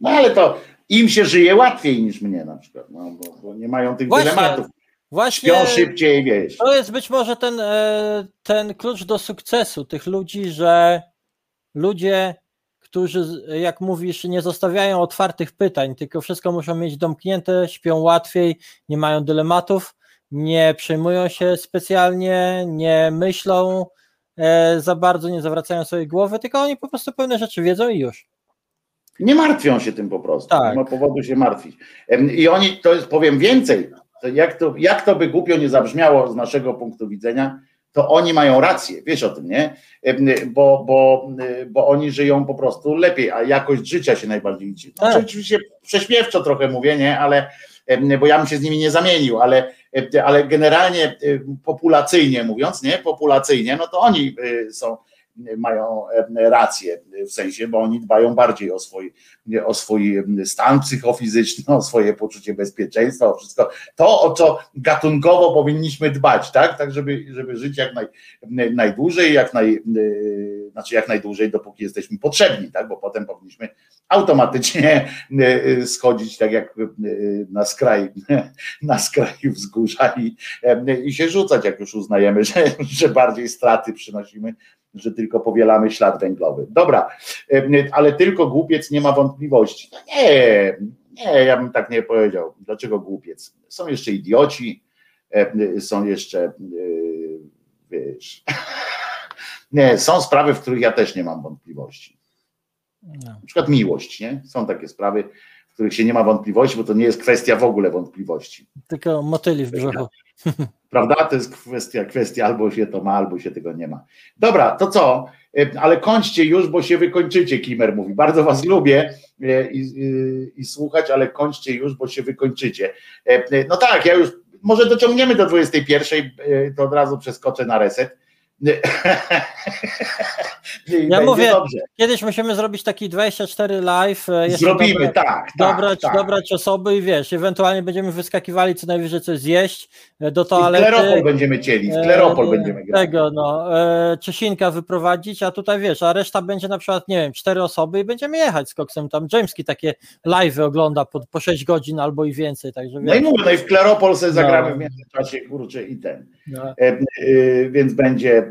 No ale to im się żyje łatwiej niż mnie na przykład, no, bo, bo nie mają tych Właśnie, dylematów. Właśnie Śpią szybciej, wiesz. to jest być może ten, e, ten klucz do sukcesu tych ludzi, że ludzie, którzy, jak mówisz, nie zostawiają otwartych pytań, tylko wszystko muszą mieć domknięte, śpią łatwiej, nie mają dylematów, nie przejmują się specjalnie, nie myślą e, za bardzo, nie zawracają swojej głowy, tylko oni po prostu pewne rzeczy wiedzą i już. Nie martwią się tym po prostu. Tak. Nie ma powodu się martwić. I oni, to jest, powiem więcej, to jak, to, jak to by głupio nie zabrzmiało z naszego punktu widzenia, to oni mają rację, wiesz o tym, nie? Bo, bo, bo oni żyją po prostu lepiej, a jakość życia się najbardziej liczy. Znaczy, Tak. Oczywiście prześmiewczo trochę mówię, nie? Ale bo ja bym się z nimi nie zamienił, ale, ale generalnie em, populacyjnie mówiąc, nie? Populacyjnie, no to oni y, są mają rację w sensie, bo oni dbają bardziej o swój, o swój stan psychofizyczny, o swoje poczucie bezpieczeństwa, o wszystko. To, o co gatunkowo powinniśmy dbać, tak? Tak, żeby, żeby żyć jak naj, najdłużej, jak naj, znaczy jak najdłużej, dopóki jesteśmy potrzebni, tak? Bo potem powinniśmy automatycznie schodzić tak jak na skraj, na skraju wzgórza i, i się rzucać, jak już uznajemy, że, że bardziej straty przynosimy że tylko powielamy ślad węglowy. Dobra, ale tylko głupiec nie ma wątpliwości. No Nie, nie, ja bym tak nie powiedział. Dlaczego głupiec? Są jeszcze idioci, są jeszcze, y, wiesz, nie, są sprawy, w których ja też nie mam wątpliwości. No. Na przykład miłość, nie? Są takie sprawy, w których się nie ma wątpliwości, bo to nie jest kwestia w ogóle wątpliwości. Tylko motyli w brzuchu. Prawda? To jest kwestia, kwestia albo się to ma, albo się tego nie ma. Dobra, to co? E, Ale kończcie już, bo się wykończycie, Kimer mówi. Bardzo was lubię e, i, i, i słuchać, ale kończcie już, bo się wykończycie. E, No tak, ja już może dociągniemy do 21, e, to od razu przeskoczę na reset. Ja mówię, dobrze. Kiedyś musimy zrobić taki 24 live. e, Zrobimy, tak, tak, dobrać, tak. dobrać osoby i wiesz, ewentualnie będziemy wyskakiwali co najwyżej coś zjeść e, do I w toalety. Kleropol będziemy cieli, w Kleropol e, będziemy grać. Tego, no, e, Czesinka wyprowadzić, a tutaj wiesz, a reszta będzie na przykład, nie wiem, cztery osoby i będziemy jechać z koksem. Tam Jameski takie live ogląda po, po 6 godzin albo i więcej, także No i wiesz. mówię, no i w Kleropol sobie No. zagramy w międzyczasie, kurczę, i ten. No. E, e, więc będzie e,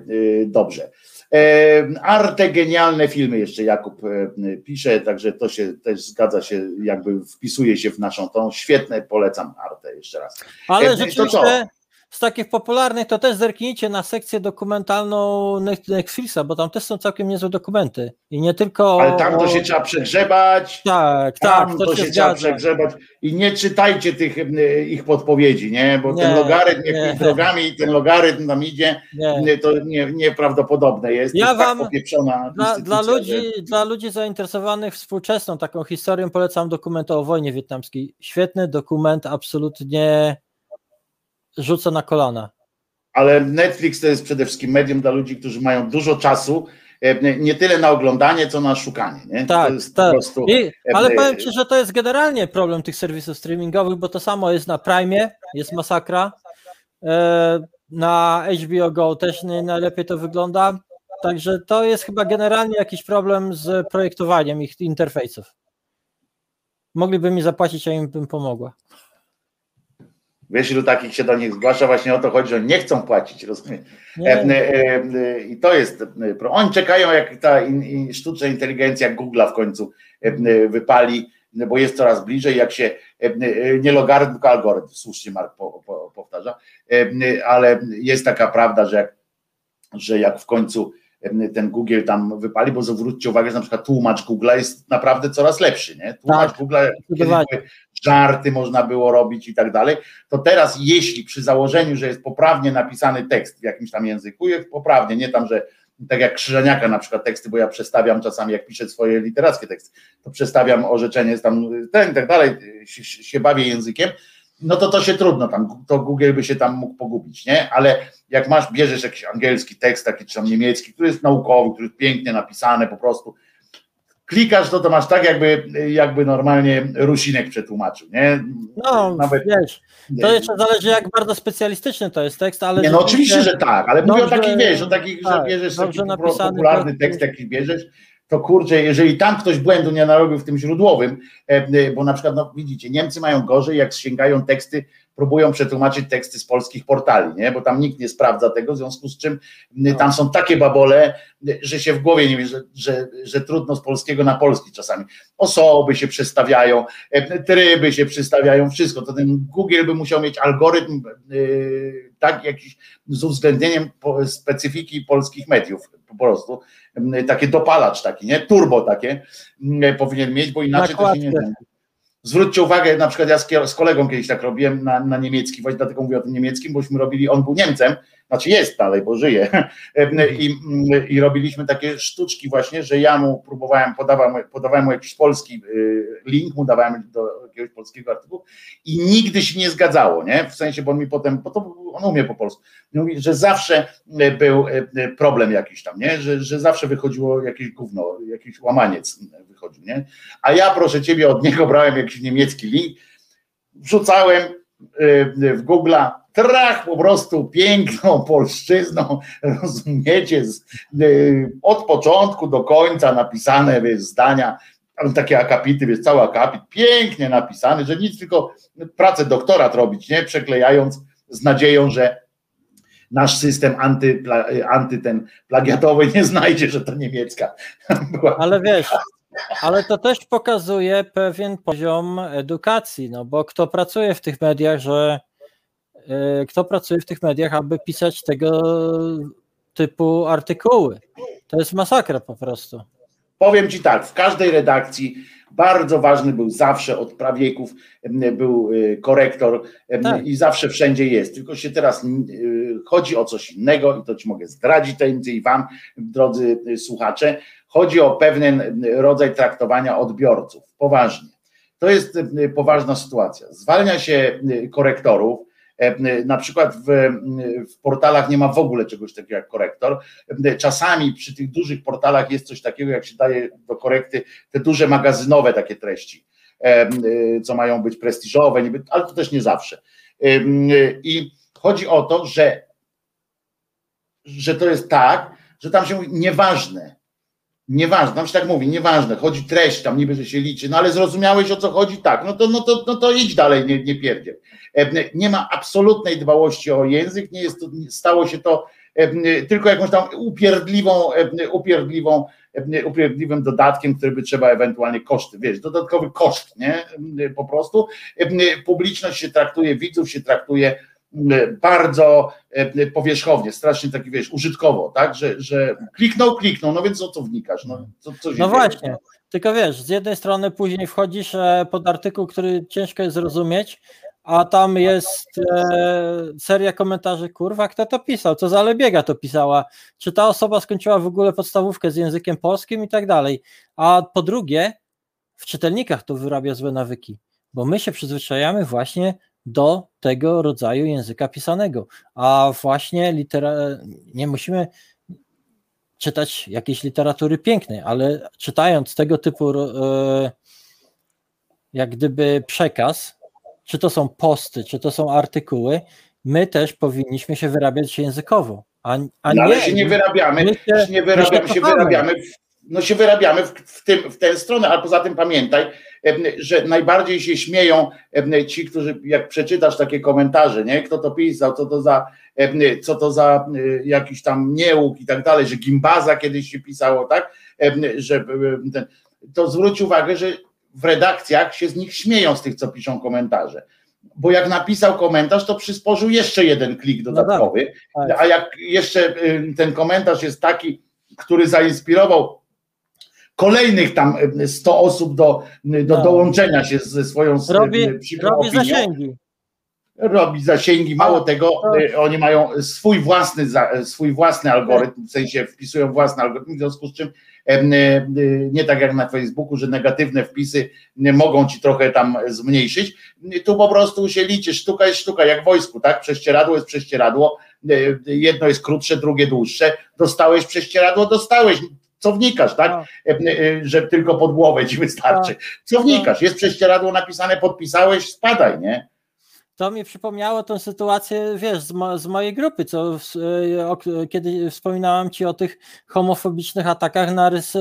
dobrze. E, Arte genialne filmy jeszcze Jakub e, pisze, także to się też zgadza się, jakby wpisuje się w naszą tą. Świetne, polecam Arte jeszcze raz. Ale E, rzeczywiście? Z takich popularnych to też zerknijcie na sekcję dokumentalną Net- Netflixa, bo tam też są całkiem niezłe dokumenty. I nie tylko. Ale tam to się trzeba przegrzebać. Tak, Tam tak, to, to się się trzeba przegrzebać i nie czytajcie tych ich podpowiedzi, nie? Bo ten Nie, logarytm, nie. jakimi drogami ten logarytm tam idzie, Nie. to nie, nieprawdopodobne jest. Ja to jest wam- tak Dla, dla, ludzi, dla ludzi zainteresowanych współczesną taką historią polecam dokument o wojnie wietnamskiej. Świetny dokument, absolutnie rzuca na kolana. ale Netflix to jest przede wszystkim medium dla ludzi, którzy mają dużo czasu, e, nie tyle na oglądanie, co na szukanie. Nie? Tak, to jest tak. po prostu. I, ale e, powiem Ci, że to jest generalnie problem tych serwisów streamingowych, bo to samo jest na Prime, jest masakra. E, Na HBO Go też nie najlepiej to wygląda. Także to jest chyba generalnie jakiś problem z projektowaniem ich interfejsów. Mogliby mi zapłacić, a im bym pomogła. Wiesz, ilu takich się do nich zgłasza, właśnie o to chodzi, że nie chcą płacić, rozumiesz? Nie, E, e, e, I to jest. e, Oni czekają, jak ta in, in, sztuczna inteligencja Google'a w końcu e, e, wypali, bo jest coraz bliżej, jak się nie logarytm, tylko algorytm, słusznie Mark po, po, powtarza, ale jest taka prawda, że jak, że jak w końcu ten Google tam wypali, bo zwróćcie uwagę, że na przykład tłumacz Google'a jest naprawdę coraz lepszy, nie? Tłumacz Tak, były żarty można było robić i tak dalej, to teraz jeśli przy założeniu, że jest poprawnie napisany tekst w jakimś tam języku, jest poprawnie, nie tam, że tak jak Krzyżaniaka na przykład teksty, bo ja przestawiam czasami, jak piszę swoje literackie teksty, to przestawiam orzeczenie, tam ten i tak dalej, się, się bawię językiem, no to to się trudno tam, to Google by się tam mógł pogubić, nie? Ale jak masz, bierzesz jakiś angielski tekst, taki czy tam niemiecki, który jest naukowy, który jest pięknie napisany po prostu, klikasz, to to masz tak jakby, jakby normalnie Rusinek przetłumaczył, nie? No, Nawet- wiesz, to jeszcze zależy jak bardzo specjalistyczny to jest tekst, ale Nie, no oczywiście, że tak, ale mówię o takich, wiesz, o takich, że tak, bierzesz taki popularny tekst, jaki bierzesz, to kurczę, jeżeli tam ktoś błędu nie narobił w tym źródłowym, e, e, bo na przykład, no widzicie, Niemcy mają gorzej, jak sięgają teksty, próbują przetłumaczyć teksty z polskich portali, nie? bo tam nikt nie sprawdza tego, w związku z czym m, tam są takie babole, e, że się w głowie nie wie, że, że, że trudno z polskiego na polski czasami. Osoby się przestawiają, e, tryby się przestawiają, wszystko. To ten Google by musiał mieć algorytm e, tak jakiś z uwzględnieniem specyfiki polskich mediów po prostu. Takie dopalacz taki, nie? Turbo takie m, powinien mieć, bo inaczej to się nie. Zwróćcie uwagę, na przykład ja z kolegą kiedyś tak robiłem na, na niemiecki, właśnie dlatego mówię o tym niemieckim, bośmy robili, on był Niemcem, znaczy jest dalej, bo żyje i, i robiliśmy takie sztuczki właśnie, że ja mu próbowałem, podawałem, podawałem mu jakiś polski y, link, mu dawałem do jakiegoś polskiego artykułu i nigdy się nie zgadzało, nie? W sensie, bo on mi potem, bo to on umie po polsku, mówi, że zawsze y, był y, y, problem jakiś tam, nie? Że, że zawsze wychodziło jakieś gówno, jakiś łamaniec wychodził, nie? A ja proszę ciebie od niego brałem jakiś niemiecki link, wrzucałem w Google'a, trach po prostu piękną polszczyzną, rozumiecie, z, y, od początku do końca napisane wiesz, zdania, takie akapity, wiesz, cały akapit, pięknie napisany, że nic tylko pracę doktorat robić, nie, przeklejając z nadzieją, że nasz system anty, anty ten plagiatowy nie znajdzie, że to niemiecka. Ale wiesz, ale to też pokazuje pewien poziom edukacji, no bo kto pracuje w tych mediach, że y, kto pracuje w tych mediach, aby pisać tego typu artykuły. To jest masakra po prostu. Powiem Ci tak, w każdej redakcji bardzo ważny był zawsze od prawieków, był y, korektor Tak. i zawsze wszędzie jest. Tylko się teraz y, chodzi o coś innego i to Ci mogę zdradzić tajemnicę i Wam, drodzy słuchacze. Chodzi o pewien rodzaj traktowania odbiorców. Poważnie. To jest poważna sytuacja. Zwalnia się korektorów. E, Na przykład w, w portalach nie ma w ogóle czegoś takiego jak korektor. Czasami przy tych dużych portalach jest coś takiego, jak się daje do korekty te duże magazynowe takie treści, y, co mają być prestiżowe, niby, ale to też nie zawsze. Y, I chodzi o to, że, że to jest tak, że tam się mówi nieważne. Nieważne, tam się tak mówi, nieważne, chodzi treść, tam niby, że się liczy, no ale zrozumiałeś o co chodzi, tak, no to, no to, no to idź dalej, nie, nie pierdziel. Nie ma absolutnej dbałości o język, nie jest to, stało się to tylko jakąś tam upierdliwą, upierdliwą, upierdliwym dodatkiem, który by trzeba ewentualnie koszty, wiesz, dodatkowy koszt, nie? Po prostu publiczność się traktuje, widzów się traktuje bardzo em, powierzchownie, strasznie taki, wiesz, użytkowo, tak, że, że kliknął, kliknął, no więc o co wnikasz, no, co, co No właśnie. Tylko wiesz, z jednej strony później wchodzisz e, pod artykuł, który ciężko jest zrozumieć, a tam jest e, seria komentarzy, kurwa, kto to pisał, co za lebiega to pisała, czy ta osoba skończyła w ogóle podstawówkę z językiem polskim i tak dalej. A po drugie, w czytelnikach to wyrabia złe nawyki, bo my się przyzwyczajamy właśnie do tego rodzaju języka pisanego, a właśnie litera... nie musimy czytać jakiejś literatury pięknej, ale czytając tego typu e, jak gdyby przekaz, czy to są posty, czy to są artykuły, my też powinniśmy się wyrabiać językowo, a, a No, nie, ale się nie wyrabiamy, my się- nie my wyrabiamy, się się wyrabiamy no się wyrabiamy w, w, tym, w tę stronę, ale poza tym pamiętaj, że najbardziej się śmieją ci, którzy, jak przeczytasz takie komentarze, nie? Kto to pisał, co to za, co to za jakiś tam niełuk i tak dalej, że gimbaza kiedyś się pisało, tak? Że to zwróć uwagę, że w redakcjach się z nich śmieją z tych, co piszą komentarze. Bo jak napisał komentarz, to przysporzył jeszcze jeden klik dodatkowy. No tak, tak. A jak jeszcze ten komentarz jest taki, który zainspirował kolejnych tam 100 osób do, do no. dołączenia się ze swoją robi, robi zasięgi. Robi zasięgi, mało tego, y, oni mają swój własny, swój własny algorytm, w sensie wpisują własny algorytm, w związku z czym nie tak jak na Facebooku, że negatywne wpisy mogą ci trochę tam zmniejszyć. Tu po prostu się liczy, sztuka jest sztuka, jak w wojsku, tak? Prześcieradło jest prześcieradło, jedno jest krótsze, drugie dłuższe. Dostałeś prześcieradło, dostałeś co wnikasz, tak? No. E, e, że tylko pod głowę ci wystarczy. Co wnikasz? Jest prześcieradło napisane, podpisałeś, spadaj, nie? To mi przypomniało tę sytuację, wiesz, z, mo z mojej grupy, co e, o, kiedy wspominałam ci o tych homofobicznych atakach na rys,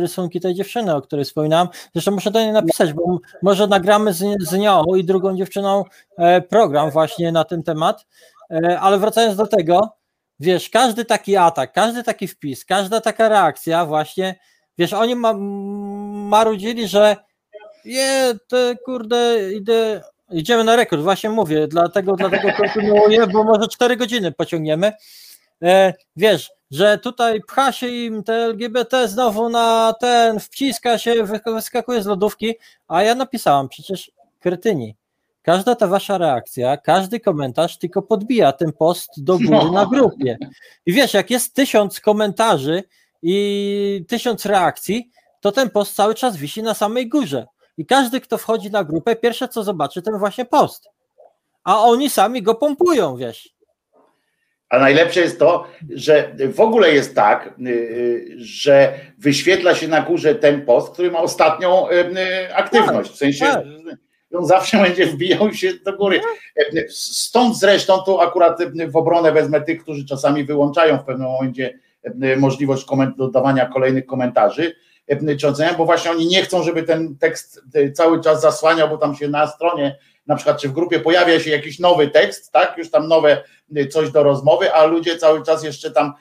rysunki tej dziewczyny, o której wspominałam. Zresztą muszę do niej napisać, bo może nagramy z, z nią i drugą dziewczyną program właśnie na ten temat. Ale wracając do tego, wiesz, każdy taki atak, każdy taki wpis, każda taka reakcja właśnie, wiesz, oni ma, marudzili, że je, te kurde, idę, idziemy na rekord, właśnie mówię, dlatego, dlatego kontynuuję, bo może 4 godziny pociągniemy. E, wiesz, że tutaj pcha się im te LGBT znowu na ten, wciska się, wyskakuje z lodówki, a ja napisałam przecież kretyni. Każda ta wasza reakcja, każdy komentarz tylko podbija ten post do góry no. na grupie. I wiesz, jak jest tysiąc komentarzy i tysiąc reakcji, to ten post cały czas wisi na samej górze. I każdy, kto wchodzi na grupę, pierwsze co zobaczy, ten właśnie post. A oni sami go pompują, wiesz. A najlepsze jest to, że w ogóle jest tak, y, y, że wyświetla się na górze ten post, który ma ostatnią y, aktywność. W sensie. Tak on zawsze będzie wbijał się do góry. Stąd zresztą tu akurat w obronę wezmę tych, którzy czasami wyłączają w pewnym momencie możliwość dodawania kolejnych komentarzy, czy oceniają, bo właśnie oni nie chcą, żeby ten tekst cały czas zasłaniał, bo tam się na stronie, na przykład czy w grupie pojawia się jakiś nowy tekst, tak, już tam nowe coś do rozmowy, a ludzie cały czas jeszcze tam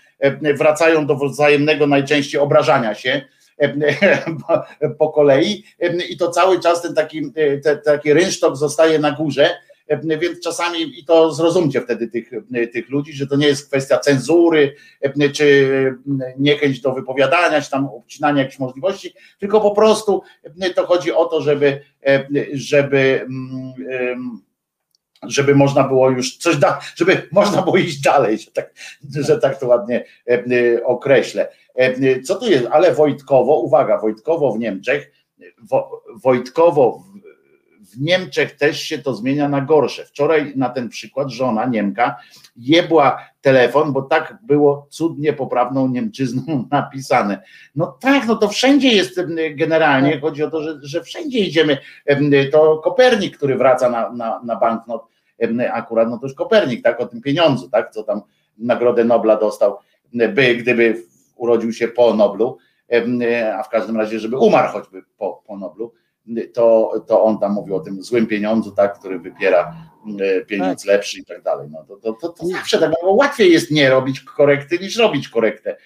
wracają do wzajemnego najczęściej obrażania się, po kolei i to cały czas ten taki, ten taki rynsztok zostaje na górze, więc czasami i to zrozumcie wtedy tych, tych ludzi, że to nie jest kwestia cenzury, czy niechęć do wypowiadania, czy tam obcinania jakichś możliwości, tylko po prostu to chodzi o to, żeby, żeby żeby można było już coś da, żeby można było iść dalej, że tak, że tak to ładnie określę. E, co tu jest? Ale Wojtkowo, uwaga, Wojtkowo w Niemczech, Wojtkowo w Niemczech też się to zmienia na gorsze. Wczoraj na ten przykład żona Niemka jebła telefon, bo tak było cudnie poprawną Niemczyzną napisane. No tak, no to wszędzie jest generalnie, chodzi o to, że, że wszędzie idziemy. To Kopernik, który wraca na, na, na banknot, akurat, no to już Kopernik, tak, o tym pieniądzu, tak, co tam Nagrodę Nobla dostał, by gdyby urodził się po Noblu, a w każdym razie, żeby umarł choćby po, po Noblu, to, to on tam mówił o tym złym pieniądzu, tak, który wypiera pieniądz tak. lepszy i tak dalej. No to, to, to, to zawsze tak, bo łatwiej jest nie robić korekty niż robić korektę.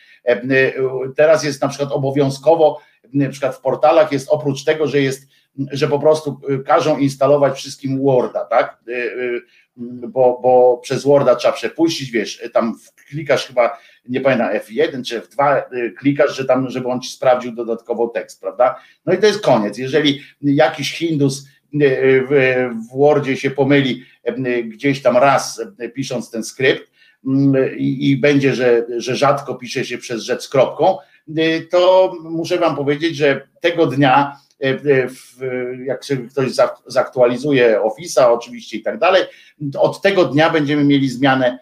Teraz jest na przykład obowiązkowo, na przykład w portalach jest oprócz tego, że jest, że po prostu każą instalować wszystkim Worda, tak? Bo, bo przez Worda trzeba przepuścić, wiesz, tam klikasz chyba nie pamiętam, F1 czy F2 y, klikasz, że tam, żeby on ci sprawdził dodatkowo tekst, prawda? No i to jest koniec. Jeżeli jakiś Hindus y, y, w, Wordzie się pomyli gdzieś tam raz pisząc ten skrypt mm, i, i będzie, że, że rzadko pisze się przez rzecz z kropką, to muszę wam powiedzieć, że tego dnia jak sobie ktoś zaktualizuje Office'a oczywiście i tak dalej, od tego dnia będziemy mieli zmianę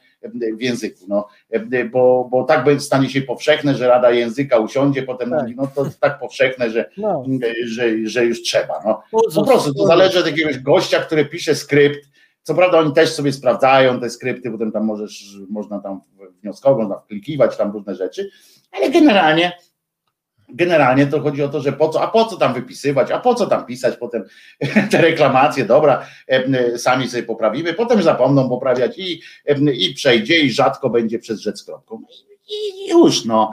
w języku, no, bo, bo tak stanie się powszechne, że Rada Języka usiądzie, potem tak. mówi, no to tak powszechne, że, no. że, że już trzeba. No. Po prostu to zależy od jakiegoś gościa, który pisze skrypt, co prawda oni też sobie sprawdzają te skrypty, potem tam możesz, można tam wnioskować, można wklikiwać tam różne rzeczy, ale generalnie generalnie to chodzi o to, że po co, a po co tam wypisywać, a po co tam pisać potem te reklamacje, dobra, sami sobie poprawimy, potem zapomną poprawiać i, i przejdzie i rzadko będzie przez rzecz kropką. I już, no,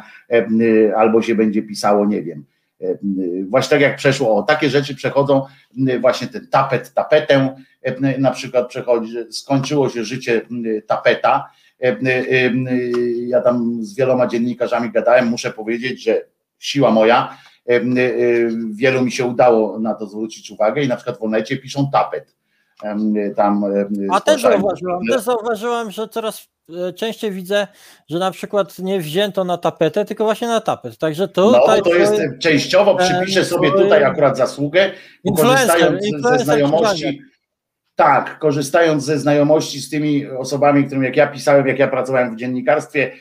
albo się będzie pisało, nie wiem. Właśnie tak jak przeszło, o takie rzeczy przechodzą, właśnie ten tapet, tapetę, na przykład przechodzi, skończyło się życie tapeta. Ja tam z wieloma dziennikarzami gadałem, muszę powiedzieć, że siła moja, wielu mi się udało na to zwrócić uwagę i na przykład w Onecie piszą tapet. Tam A też zauważyłam, też zauważyłam, że coraz e, częściej widzę, że na przykład nie wzięto na tapetę, tylko właśnie na tapet. Także tutaj. No to jest częściowo, przypiszę sobie tutaj akurat zasługę, korzystając ze znajomości tak, korzystając ze znajomości z tymi osobami, którym jak ja pisałem, jak ja pracowałem w dziennikarstwie,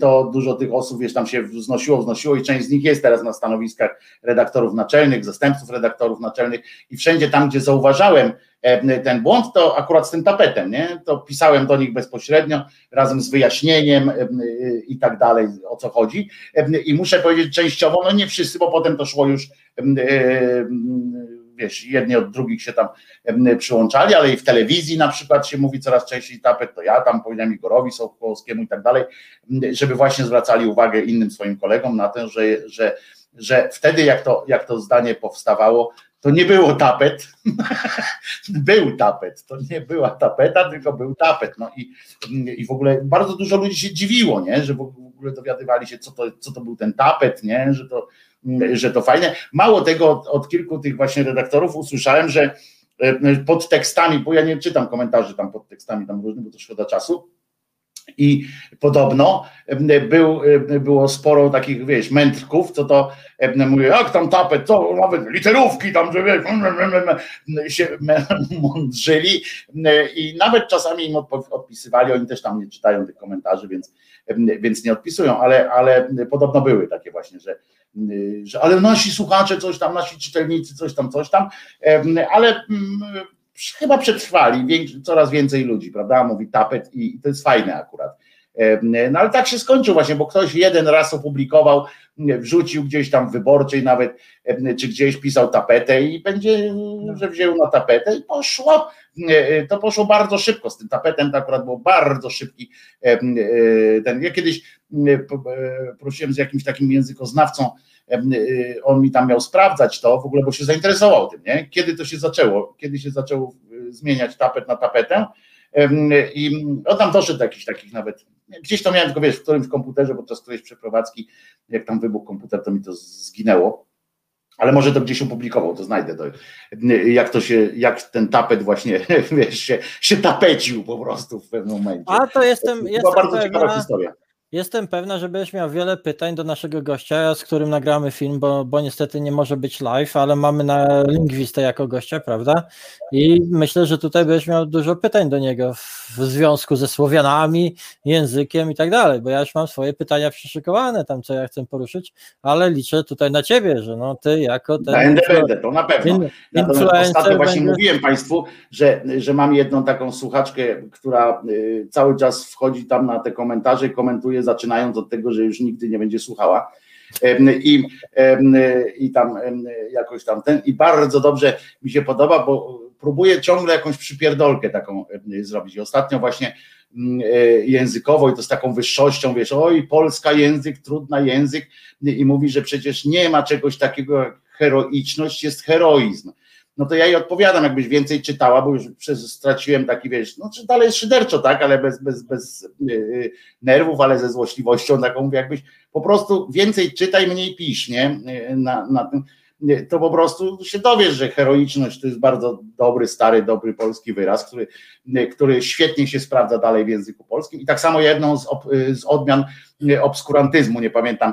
to dużo tych osób, wiesz, tam się wznosiło, wznosiło i część z nich jest teraz na stanowiskach redaktorów naczelnych, zastępców redaktorów naczelnych i wszędzie tam, gdzie zauważałem ten błąd, to akurat z tym tapetem, nie? To pisałem do nich bezpośrednio, razem z wyjaśnieniem i tak dalej, o co chodzi. I muszę powiedzieć częściowo, no nie wszyscy, bo potem to szło już wiesz, jedni od drugich się tam przyłączali, ale i w telewizji na przykład się mówi coraz częściej tapet, to ja tam powiedziałem Igorowi Sokołowskiemu i tak dalej, żeby właśnie zwracali uwagę innym swoim kolegom na to, że, że, że wtedy jak to, jak to zdanie powstawało, to nie było tapet, był tapet, to nie była tapeta, tylko był tapet. No i, i w ogóle bardzo dużo ludzi się dziwiło, nie? że w ogóle dowiadywali się, co to, co to był ten tapet, nie? że to że to fajne. Mało tego, od, od kilku tych właśnie redaktorów usłyszałem, że e, pod tekstami, bo ja nie czytam komentarzy tam pod tekstami tam różnych, bo to szkoda czasu. I podobno był, było sporo takich, wiesz, mędrków, co to mówię, jak tam tapet, to nawet literówki tam, że wiesz, się mądrzyli i nawet czasami im odpisywali, oni też tam nie czytają tych komentarzy, więc, więc nie odpisują, ale, ale podobno były takie właśnie, że Y, że ale nasi słuchacze coś tam, nasi czytelnicy coś tam, coś tam, ale mm, chyba przetrwali coraz więcej ludzi, prawda? Mówi tapet i to jest fajne akurat. No ale tak się skończył właśnie, bo ktoś jeden raz opublikował, wrzucił gdzieś tam wyborczej nawet, czy gdzieś pisał tapetę i będzie, że wziął na tapetę i poszło. To poszło bardzo szybko. Z tym tapetem to akurat był bardzo szybki ten. Ja kiedyś prosiłem z jakimś takim językoznawcą, on mi tam miał sprawdzać to w ogóle, bo się zainteresował tym, nie? Kiedy to się zaczęło? Kiedy się zaczęło zmieniać tapet na tapetę? I on tam doszedł do jakichś takich nawet, gdzieś to miałem, tylko wiesz, w którymś komputerze podczas którejś przeprowadzki, jak tam wybuchł komputer, to mi to zginęło. Ale może to gdzieś opublikował, to znajdę to, jak to się, jak ten tapet właśnie, wiesz, się, się tapecił po prostu w pewnym momencie. A to jestem, to jestem bardzo pewna, ciekawa historia. Jestem pewna, że będziesz miał wiele pytań do naszego gościa, z którym nagramy film, bo, bo niestety nie może być live, ale mamy na lingwistę jako gościa, prawda? I myślę, że tutaj będziesz miał dużo pytań do niego w związku ze Słowianami, językiem i tak dalej, bo ja już mam swoje pytania przyszykowane tam, co ja chcę poruszyć, ale liczę tutaj na ciebie, że no ty jako ten... Będę, będę, to na pewno. In, ostatnio właśnie będzie... mówiłem Państwu, że, że mam jedną taką słuchaczkę, która y, cały czas wchodzi tam na te komentarze i komentuje zaczynając od tego, że już nigdy nie będzie słuchała. I, i tam jakoś tam ten, i bardzo dobrze mi się podoba, bo próbuję ciągle jakąś przypierdolkę taką zrobić. Ostatnio właśnie mm, e, językowo i to z taką wyższością, wiesz, oj, polska język, trudna język i mówi, że przecież nie ma czegoś takiego jak heroiczność, jest heroizm no to ja jej odpowiadam, jakbyś więcej czytała, bo już przez, straciłem taki, wiesz, no czy dalej szyderczo, tak, ale bez, bez, bez yy, nerwów, ale ze złośliwością taką, mówię, jakbyś po prostu więcej czytaj, mniej pisz, nie, y, na, na tym, to po prostu się dowiesz, że heroiczność to jest bardzo dobry, stary, dobry polski wyraz, który, który świetnie się sprawdza dalej w języku polskim. I tak samo jedną z, ob, z odmian obskurantyzmu, nie pamiętam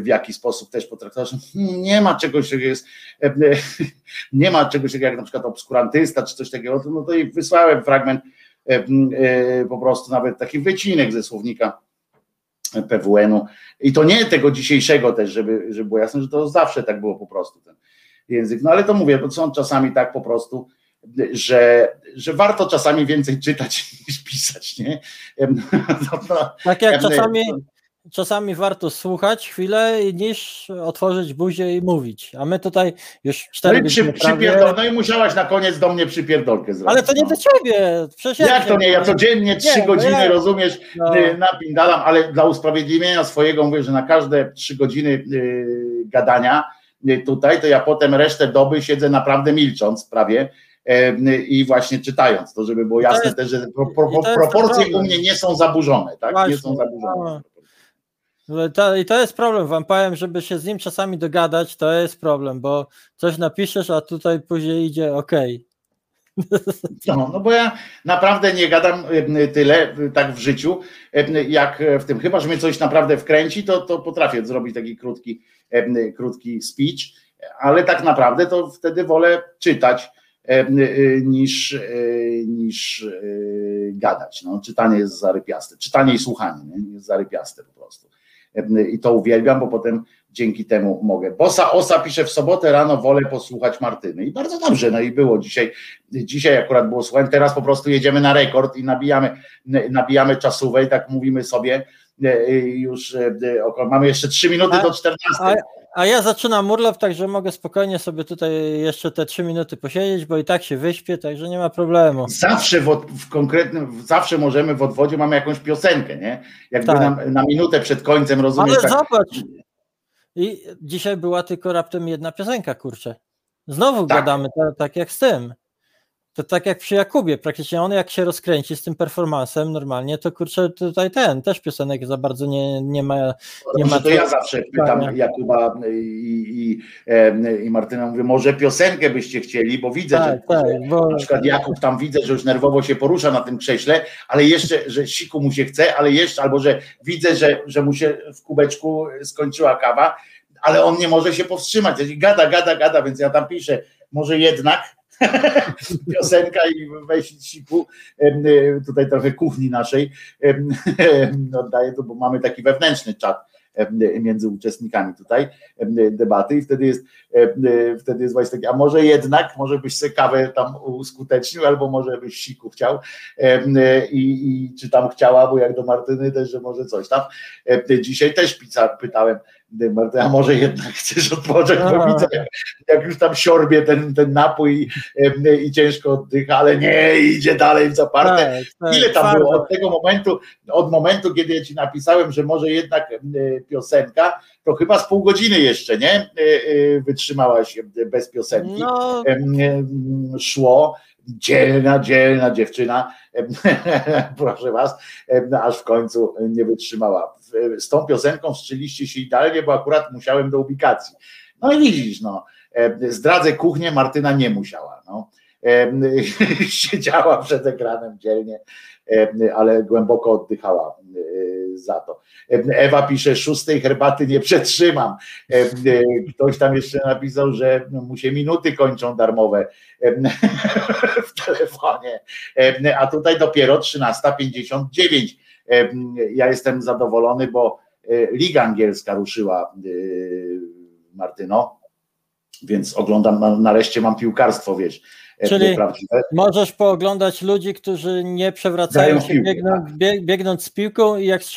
w jaki sposób też potraktować. Nie ma czegoś takiego jest, nie ma czegoś takiego jak na przykład obskurantysta czy coś takiego. No to i wysłałem fragment po prostu nawet taki wycinek ze słownika PWN-u. I to nie tego dzisiejszego też, żeby, żeby było jasne, że to zawsze tak było po prostu ten język. No ale to mówię, bo są czasami tak po prostu, że, że warto czasami więcej czytać niż pisać, nie? tak jak czasami czasami warto słuchać chwilę niż otworzyć buzię i mówić. A my tutaj już No cztery i, przy, prawie- no i musiałaś na koniec do mnie przypierdolkę zrobić. Ale to nie no. do ciebie. Przecież Jak to nie? Ja codziennie trzy no godziny, ja- rozumiesz, No. napindalam, ale dla usprawiedliwienia swojego mówię, że na każde trzy godziny y, gadania y, tutaj, to ja potem resztę doby siedzę naprawdę milcząc prawie i właśnie czytając, to żeby było jasne jest- też, że pro, pro, proporcje u mnie nie są zaburzone, tak? Nie Właśnie, są zaburzone. No. To, I to jest problem. Wam powiem, żeby się z nim czasami dogadać, to jest problem, bo coś napiszesz, a tutaj później idzie OK. No, no bo ja naprawdę nie gadam tyle tak w życiu, jak w tym. Chyba, że mnie coś naprawdę wkręci, to, to potrafię zrobić taki krótki, krótki speech, ale tak naprawdę to wtedy wolę czytać y, niż, y, niż y, gadać. No, czytanie jest zarypiaste. Czytanie i słuchanie nie? jest zarypiaste po prostu. I to uwielbiam, bo potem dzięki temu mogę. Bosa Osa pisze w sobotę rano wolę posłuchać Martyny. I bardzo dobrze, no i było dzisiaj. Dzisiaj akurat było słuchać, teraz po prostu jedziemy na rekord i nabijamy, nabijamy czasówę i tak mówimy sobie już e, około, mamy jeszcze 3 minuty do 14. A, a ja zaczynam urlop, także mogę spokojnie sobie tutaj jeszcze te trzy minuty posiedzieć, bo i tak się wyśpię, także nie ma problemu. Zawsze w, od- w konkretnym, zawsze możemy w odwodzie mamy jakąś piosenkę, nie? Jakby Tak. na, na minutę przed końcem, rozumiesz? Ale Tak, zobacz, i dzisiaj była tylko raptem jedna piosenka, kurczę. Znowu Tak. gadamy ta, tak jak z tym. To tak jak przy Jakubie, praktycznie on jak się rozkręci z tym performansem normalnie, to kurczę tutaj ten, też piosenek za bardzo nie, nie ma, nie ma to ja zawsze pytam. Jakuba i, i, i Martyna, mówię, może piosenkę byście chcieli, bo widzę, że tak, tak, bo Na przykład Jakub tam widzę, że już nerwowo się porusza na tym krześle, ale jeszcze, że siku mu się chce, ale jeszcze, albo że widzę, że, że mu się w kubeczku skończyła kawa, ale on nie może się powstrzymać. Gada, gada, gada, więc ja tam piszę, może jednak piosenka i weź siku, e, tutaj trochę kuchni naszej oddaję to, bo mamy taki wewnętrzny czat między uczestnikami tutaj debaty i wtedy jest e, wtedy jest właśnie taki, a może jednak, może byś sobie kawę tam uskutecznił, albo może byś siku chciał e, i, i czy tam chciała, bo jak do Martyny też, że może coś tam. Dzisiaj też pizza, pytałem a może jednak chcesz odpocząć, bo widzę, jak, już tam siorbie ten, ten napój em, i ciężko oddycha, ale nie, idzie dalej w zaparte. tak, tak, Ile tam było od tego momentu, od momentu, kiedy ja ci napisałem, że może jednak e, piosenka, to chyba z pół godziny jeszcze, nie? E, e, Wytrzymałaś bez piosenki. No, Szło. Dzielna, dzielna dziewczyna, proszę was, aż w końcu nie wytrzymała. W- Z tą piosenką wstrzeliście się idealnie, bo akurat musiałem do ubikacji. No i widzisz, no, em, zdradzę kuchnię, Martyna nie musiała. No. Em, Siedziała przed ekranem dzielnie, ale głęboko oddychała e, za to. Ewa pisze, szóstej herbaty nie przetrzymam. E, Ktoś tam jeszcze napisał, że mu się minuty kończą darmowe w telefonie, a tutaj dopiero 13.59. Ja jestem zadowolony, bo e, Liga Angielska ruszyła, e, Martyno, więc oglądam, na- nareszcie mam piłkarstwo, wiesz, e, Czyli- możesz pooglądać ludzi, którzy nie przewracają Grają w się piłkę, biegnąc, bie- biegnąc z piłką i jak